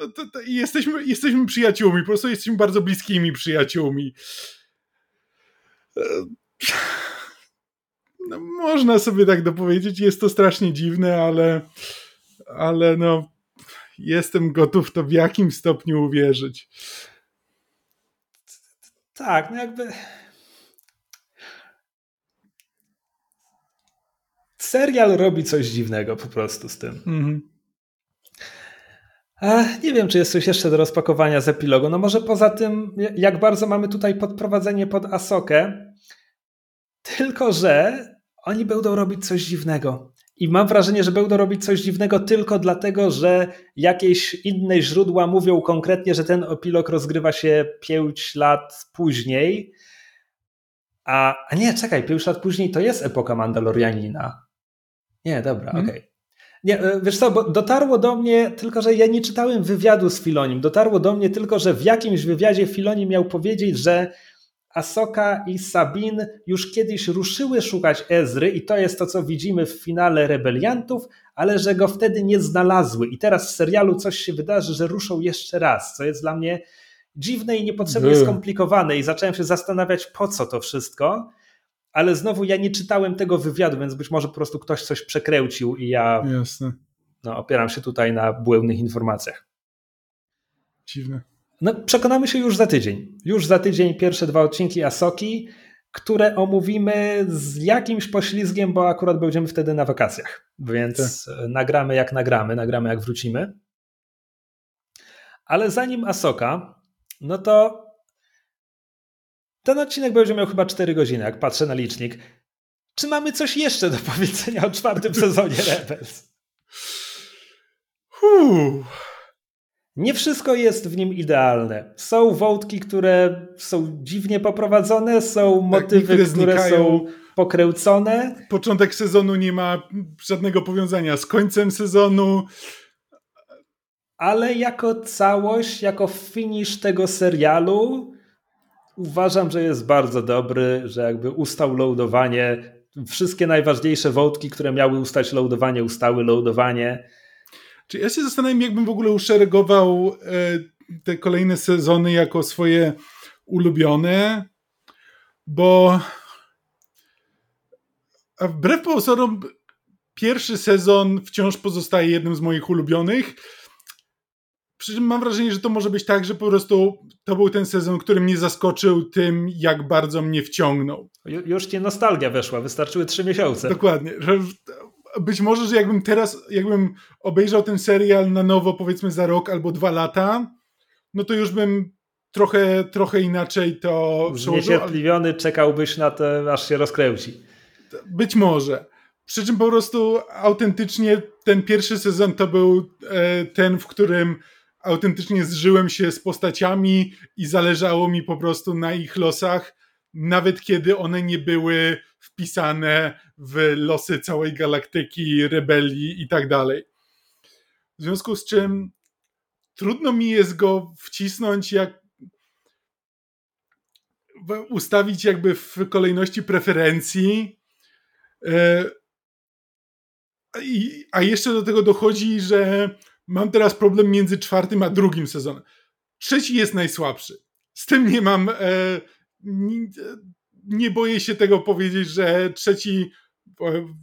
no to, to jesteśmy, jesteśmy przyjaciółmi, po prostu jesteśmy bardzo bliskimi przyjaciółmi. no, można sobie tak dopowiedzieć. Jest to strasznie dziwne, ale, ale no, jestem gotów to w jakim stopniu uwierzyć. Tak, no jakby. Serial robi coś dziwnego po prostu z tym. Mhm. Nie wiem, czy jest coś jeszcze do rozpakowania z epilogu. No może poza tym, jak bardzo mamy tutaj podprowadzenie pod Asokę, tylko że oni będą robić coś dziwnego. I mam wrażenie, że będą robić coś dziwnego tylko dlatego, że jakieś inne źródła mówią konkretnie, że ten epilog rozgrywa się 5 lat później. A, a nie, czekaj, 5 lat później to jest epoka Mandalorianina. Nie, dobra, hmm? okej. Okay. Nie, e, wiesz co, bo dotarło do mnie, tylko że ja nie czytałem wywiadu z Filonim, dotarło do mnie tylko, że w jakimś wywiadzie Filoni miał powiedzieć, że Asoka i Sabin już kiedyś ruszyły szukać Ezry i to jest to, co widzimy w finale Rebeliantów, ale że go wtedy nie znalazły i teraz w serialu coś się wydarzy, że ruszą jeszcze raz, co jest dla mnie dziwne i niepotrzebnie skomplikowane i zacząłem się zastanawiać po co to wszystko, ale znowu ja nie czytałem tego wywiadu, więc być może po prostu ktoś coś przekręcił i ja Jasne. No, opieram się tutaj na błędnych informacjach. Dziwne. No, przekonamy się już za tydzień. Już za tydzień pierwsze dwa odcinki Asoki, które omówimy z jakimś poślizgiem, bo akurat będziemy wtedy na wakacjach. Więc tak. nagramy jak nagramy, nagramy jak wrócimy. Ale zanim Asoka, no to ten odcinek będzie miał chyba 4 godziny, jak patrzę na licznik. Czy mamy coś jeszcze do powiedzenia o czwartym sezonie Rebels? Nie wszystko jest w nim idealne. Są wątki, które są dziwnie poprowadzone, są tak, motywy, tak, które są pokręcone. Początek sezonu nie ma żadnego powiązania z końcem sezonu. Ale jako całość, jako finish tego serialu, uważam, że jest bardzo dobry, że jakby ustał loadowanie. Wszystkie najważniejsze wątki, które miały ustać loadowanie, ustały loadowanie. Czy ja się zastanawiam, jakbym w ogóle uszeregował e, te kolejne sezony jako swoje ulubione, bo a wbrew pozorom pierwszy sezon wciąż pozostaje jednym z moich ulubionych. Przy czym mam wrażenie, że to może być tak, że po prostu to był ten sezon, który mnie zaskoczył tym, jak bardzo mnie wciągnął. Już cię nostalgia weszła, wystarczyły trzy miesiące. Dokładnie być może, że jakbym teraz, jakbym obejrzał ten serial na nowo, powiedzmy za rok albo dwa lata, no to już bym trochę, trochę inaczej to przełożył. Zniecierpliwiony czekałbyś na to, aż się rozkręci. Być może. Przy czym po prostu autentycznie ten pierwszy sezon to był e, ten, w którym autentycznie zżyłem się z postaciami i zależało mi po prostu na ich losach, nawet kiedy one nie były wpisane w losy całej galaktyki, rebelii i tak dalej. W związku z czym trudno mi jest go wcisnąć, jak ustawić jakby w kolejności preferencji. E, a jeszcze do tego dochodzi, że mam teraz problem między czwartym a drugim sezonem. Trzeci jest najsłabszy. Z tym nie mam e, nie boję się tego powiedzieć, że trzeci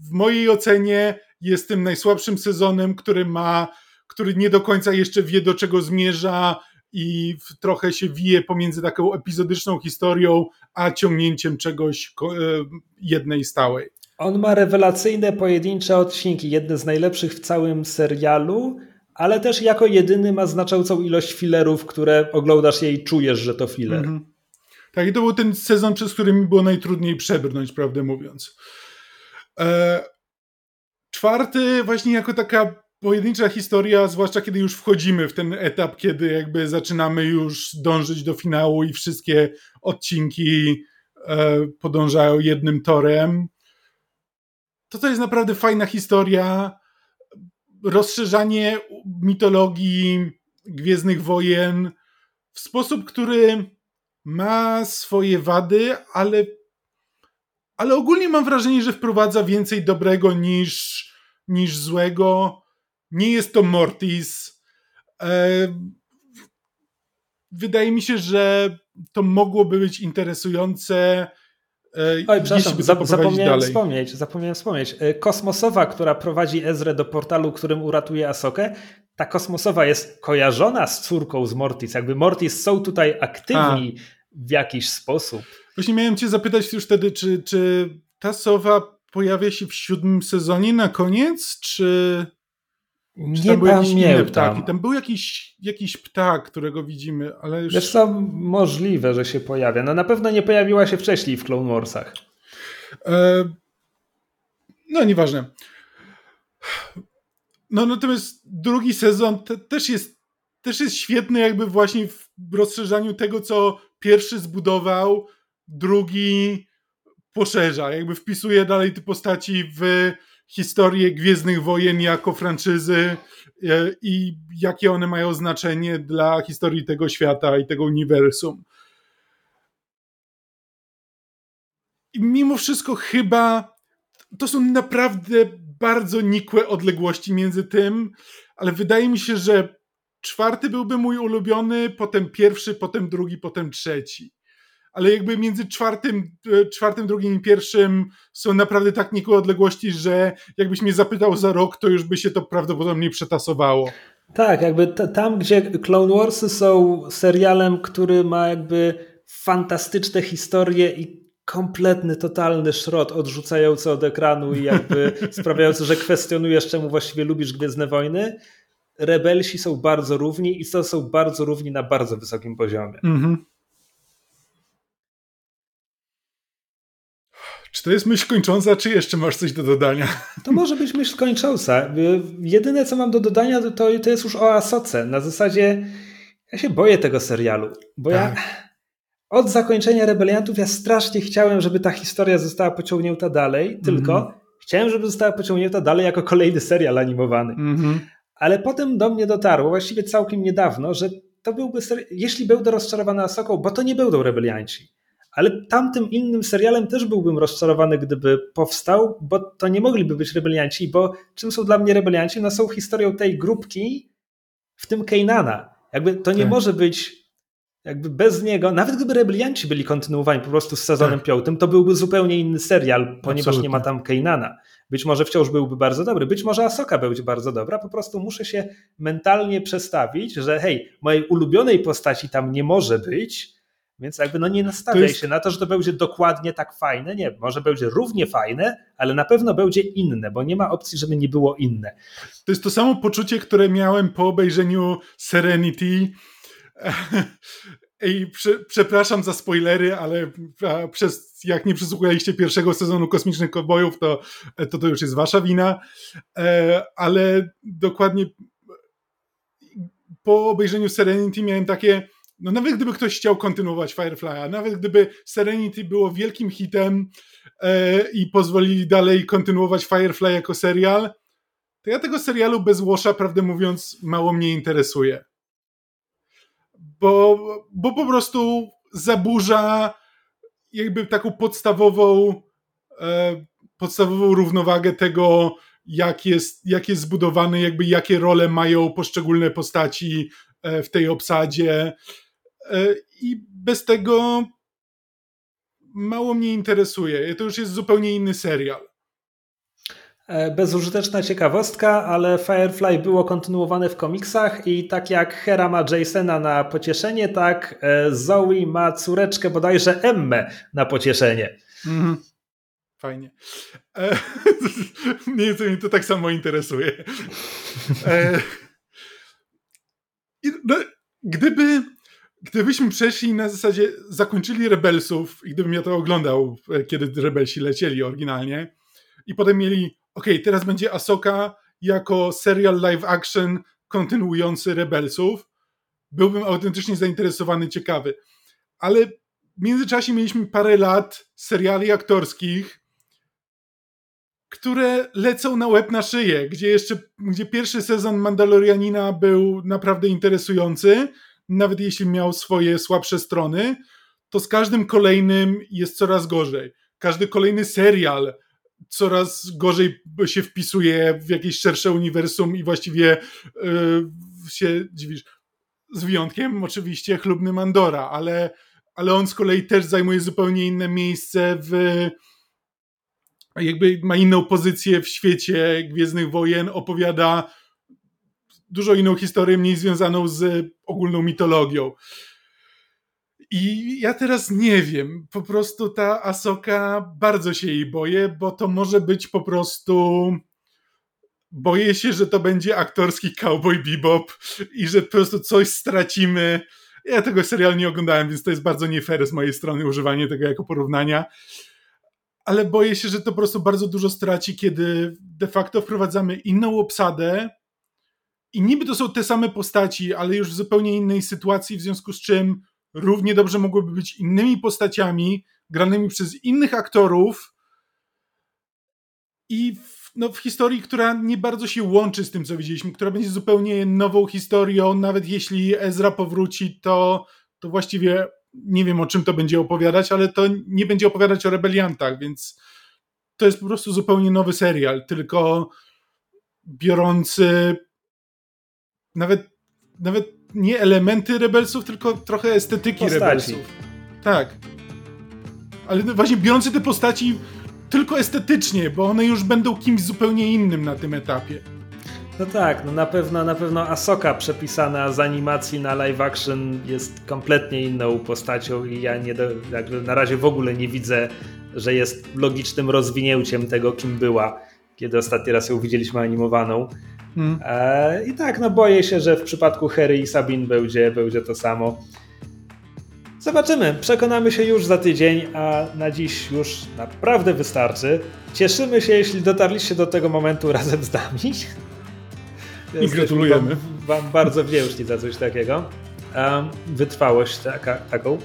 w mojej ocenie jest tym najsłabszym sezonem, który ma, który nie do końca jeszcze wie do czego zmierza i trochę się wije pomiędzy taką epizodyczną historią, a ciągnięciem czegoś e, jednej stałej. On ma rewelacyjne pojedyncze odcinki, jedne z najlepszych w całym serialu, ale też jako jedyny ma znaczącą ilość filerów, które oglądasz je i czujesz, że to filer. Mhm. Tak, i to był ten sezon, przez który mi było najtrudniej przebrnąć, prawdę mówiąc. E, czwarty, właśnie jako taka pojedyncza historia, zwłaszcza kiedy już wchodzimy w ten etap, kiedy jakby zaczynamy już dążyć do finału i wszystkie odcinki e, podążają jednym torem. To to jest naprawdę fajna historia. Rozszerzanie mitologii Gwiezdnych Wojen w sposób, który ma swoje wady, ale, ale ogólnie mam wrażenie, że wprowadza więcej dobrego niż, niż złego. Nie jest to Mortis. E, wydaje mi się, że to mogłoby być interesujące. Oj, przepraszam, zapomniałem dalej. wspomnieć, zapomniałem wspomnieć. Kosmosowa, która prowadzi Ezrę do portalu, którym uratuje Asokę, ta kosmosowa jest kojarzona z córką z Mortis. Jakby Mortis są tutaj aktywni A. w jakiś sposób. Właśnie miałem cię zapytać już wtedy, czy, czy ta sowa pojawia się w siódmym sezonie na koniec, czy... Czy nie tam był jakiś inny ptak? I tam był jakiś, jakiś ptak, którego widzimy, ale już... Wiesz co, możliwe, że się pojawia. No na pewno nie pojawiła się wcześniej w Clone Warsach. E... No nieważne. No natomiast drugi sezon te, też, jest, też jest świetny jakby właśnie w rozszerzaniu tego, co pierwszy zbudował, drugi poszerza, jakby wpisuje dalej te postaci w historię Gwiezdnych Wojen jako franczyzy e, i jakie one mają znaczenie dla historii tego świata i tego uniwersum. I mimo wszystko chyba to są naprawdę bardzo nikłe odległości między tym, ale wydaje mi się, że czwarty byłby mój ulubiony, potem pierwszy, potem drugi, potem trzeci. Ale jakby między czwartym, e, czwartym, drugim i pierwszym są naprawdę tak nikłe odległości, że jakbyś mnie zapytał za rok, to już by się to prawdopodobnie przetasowało. Tak, jakby tam, gdzie Clone Warsy są serialem, który ma jakby fantastyczne historie i kompletny, totalny szrot odrzucający od ekranu i jakby sprawiający, że kwestionujesz, czemu właściwie lubisz Gwiezdne Wojny. Rebelsi są bardzo równi i to są bardzo równi na bardzo wysokim poziomie. Mhm. Czy to jest myśl kończąca, czy jeszcze masz coś do dodania? To może być myśl kończąca. Jedyne, co mam do dodania, to, to jest już o Asoce. Na zasadzie ja się boję tego serialu, bo tak. ja od zakończenia rebeliantów ja strasznie chciałem, żeby ta historia została pociągnięta dalej, mm tylko chciałem, żeby została pociągnięta dalej jako kolejny serial animowany. Mm -hmm. Ale potem do mnie dotarło, właściwie całkiem niedawno, że to byłby serial, jeśli będę rozczarowany Asoką, bo to nie będą rebelianci. Ale tamtym innym serialem też byłbym rozczarowany, gdyby powstał, bo to nie mogliby być rebelianci, bo czym są dla mnie rebelianci? No są historią tej grupki, w tym Keinana. Jakby to nie tak. może być jakby bez niego, nawet gdyby Rebelianci byli kontynuowani po prostu z sezonem tak. piątym, to byłby zupełnie inny serial, ponieważ Absolutnie. nie ma tam Keinana. Być może wciąż byłby bardzo dobry, być może Asoka będzie bardzo dobra, po prostu muszę się mentalnie przestawić, że hej, mojej ulubionej postaci tam nie może być, więc jakby no nie nastawiaj jest... się na to, że to będzie dokładnie tak fajne. Nie, może będzie równie fajne, ale na pewno będzie inne, bo nie ma opcji, żeby nie było inne. To jest to samo poczucie, które miałem po obejrzeniu Serenity i prze, przepraszam za spoilery, ale przez, jak nie przesłuchaliście pierwszego sezonu Kosmicznych Kowbojów, to, to to już jest wasza wina. E, ale dokładnie po obejrzeniu Serenity miałem takie, no nawet gdyby ktoś chciał kontynuować Firefly'a, nawet gdyby Serenity było wielkim hitem e, i pozwolili dalej kontynuować Firefly jako serial, to ja tego serialu bez Łosza, prawdę mówiąc, mało mnie interesuje bo, bo po prostu zaburza jakby taką podstawową e, podstawową równowagę tego, jak jest, jak jest zbudowany, jakby jakie role mają poszczególne postaci e, w tej obsadzie. E, I bez tego mało mnie interesuje. To już jest zupełnie inny serial. E, bezużyteczna ciekawostka, ale Firefly było kontynuowane w komiksach i tak jak Hera ma Jasona na pocieszenie, tak e, Zoe ma córeczkę bodajże Emmę na pocieszenie. Mhm. Fajnie. E, mniej więcej mnie to tak samo interesuje. E, no, gdyby, gdybyśmy przeszli na zasadzie, zakończyli Rebelsów i gdybym ja to oglądał, e, kiedy Rebelsi lecieli oryginalnie i potem mieli ok, teraz będzie Asoka jako serial live action kontynuujący Rebelsów. Byłbym autentycznie zainteresowany, ciekawy. Ale w międzyczasie mieliśmy parę lat seriali aktorskich, które lecą na łeb na szyję, gdzie jeszcze, gdzie pierwszy sezon Mandalorianina był naprawdę interesujący, nawet jeśli miał swoje słabsze strony, to z każdym kolejnym jest coraz gorzej. Każdy kolejny serial coraz gorzej się wpisuje w jakieś szersze uniwersum i właściwie yy, się dziwisz. Z wyjątkiem oczywiście chlubny Mandora, ale, ale on z kolei też zajmuje zupełnie inne miejsce w jakby ma inną pozycję w świecie Gwiezdnych Wojen, opowiada dużo inną historię, mniej związaną z ogólną mitologią. I ja teraz nie wiem, po prostu ta Asoka, bardzo się jej boję, bo to może być po prostu boję się, że to będzie aktorski cowboy bebop i że po prostu coś stracimy. Ja tego serialu nie oglądałem, więc to jest bardzo nie fair z mojej strony używanie tego jako porównania. Ale boję się, że to po prostu bardzo dużo straci, kiedy de facto wprowadzamy inną obsadę i niby to są te same postaci, ale już w zupełnie innej sytuacji, w związku z czym równie dobrze mogłyby być innymi postaciami, granymi przez innych aktorów i w, no, w historii, która nie bardzo się łączy z tym, co widzieliśmy, która będzie zupełnie nową historią, nawet jeśli Ezra powróci, to, to właściwie nie wiem o czym to będzie opowiadać, ale to nie będzie opowiadać o rebeliantach, więc to jest po prostu zupełnie nowy serial, tylko biorący nawet, nawet nie elementy rebelsów, tylko trochę estetyki postaci. rebelsów. Tak. Ale właśnie biorący te postaci tylko estetycznie, bo one już będą kimś zupełnie innym na tym etapie. No tak, no na pewno, na pewno Asoka przepisana z animacji na live action jest kompletnie inną postacią i ja nie do, na razie w ogóle nie widzę, że jest logicznym rozwinięciem tego, kim była, kiedy ostatni raz ją widzieliśmy animowaną. Hmm. E, I tak, no boję się, że w przypadku Harry i Sabin będzie, będzie to samo. Zobaczymy, przekonamy się już za tydzień, a na dziś już naprawdę wystarczy. Cieszymy się, jeśli dotarliście do tego momentu razem z nami. I gratulujemy. Wam, wam bardzo wdzięczni za coś takiego. Um, wytrwałość taka, taką.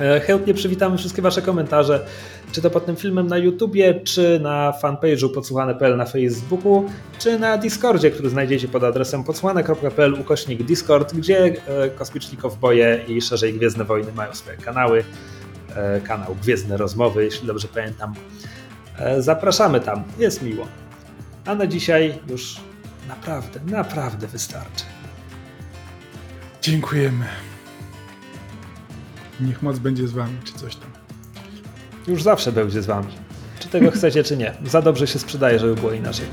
E, chętnie przywitamy wszystkie Wasze komentarze, czy to pod tym filmem na YouTubie, czy na fanpage'u podsłuchane.pl na Facebooku, czy na Discordzie, który znajdziecie pod adresem podsłuchane.pl ukośnik Discord, gdzie e, kosmiczni kowboje i szerzej Gwiezdne Wojny mają swoje kanały. E, kanał Gwiezdne Rozmowy, jeśli dobrze pamiętam. Zapraszamy tam, jest miło. A na dzisiaj już naprawdę, naprawdę wystarczy. Dziękujemy. Niech moc będzie z wami, czy coś tam. Już zawsze będzie z wami. Czy tego chcecie, czy nie. Za dobrze się sprzedaje, żeby było inaczej.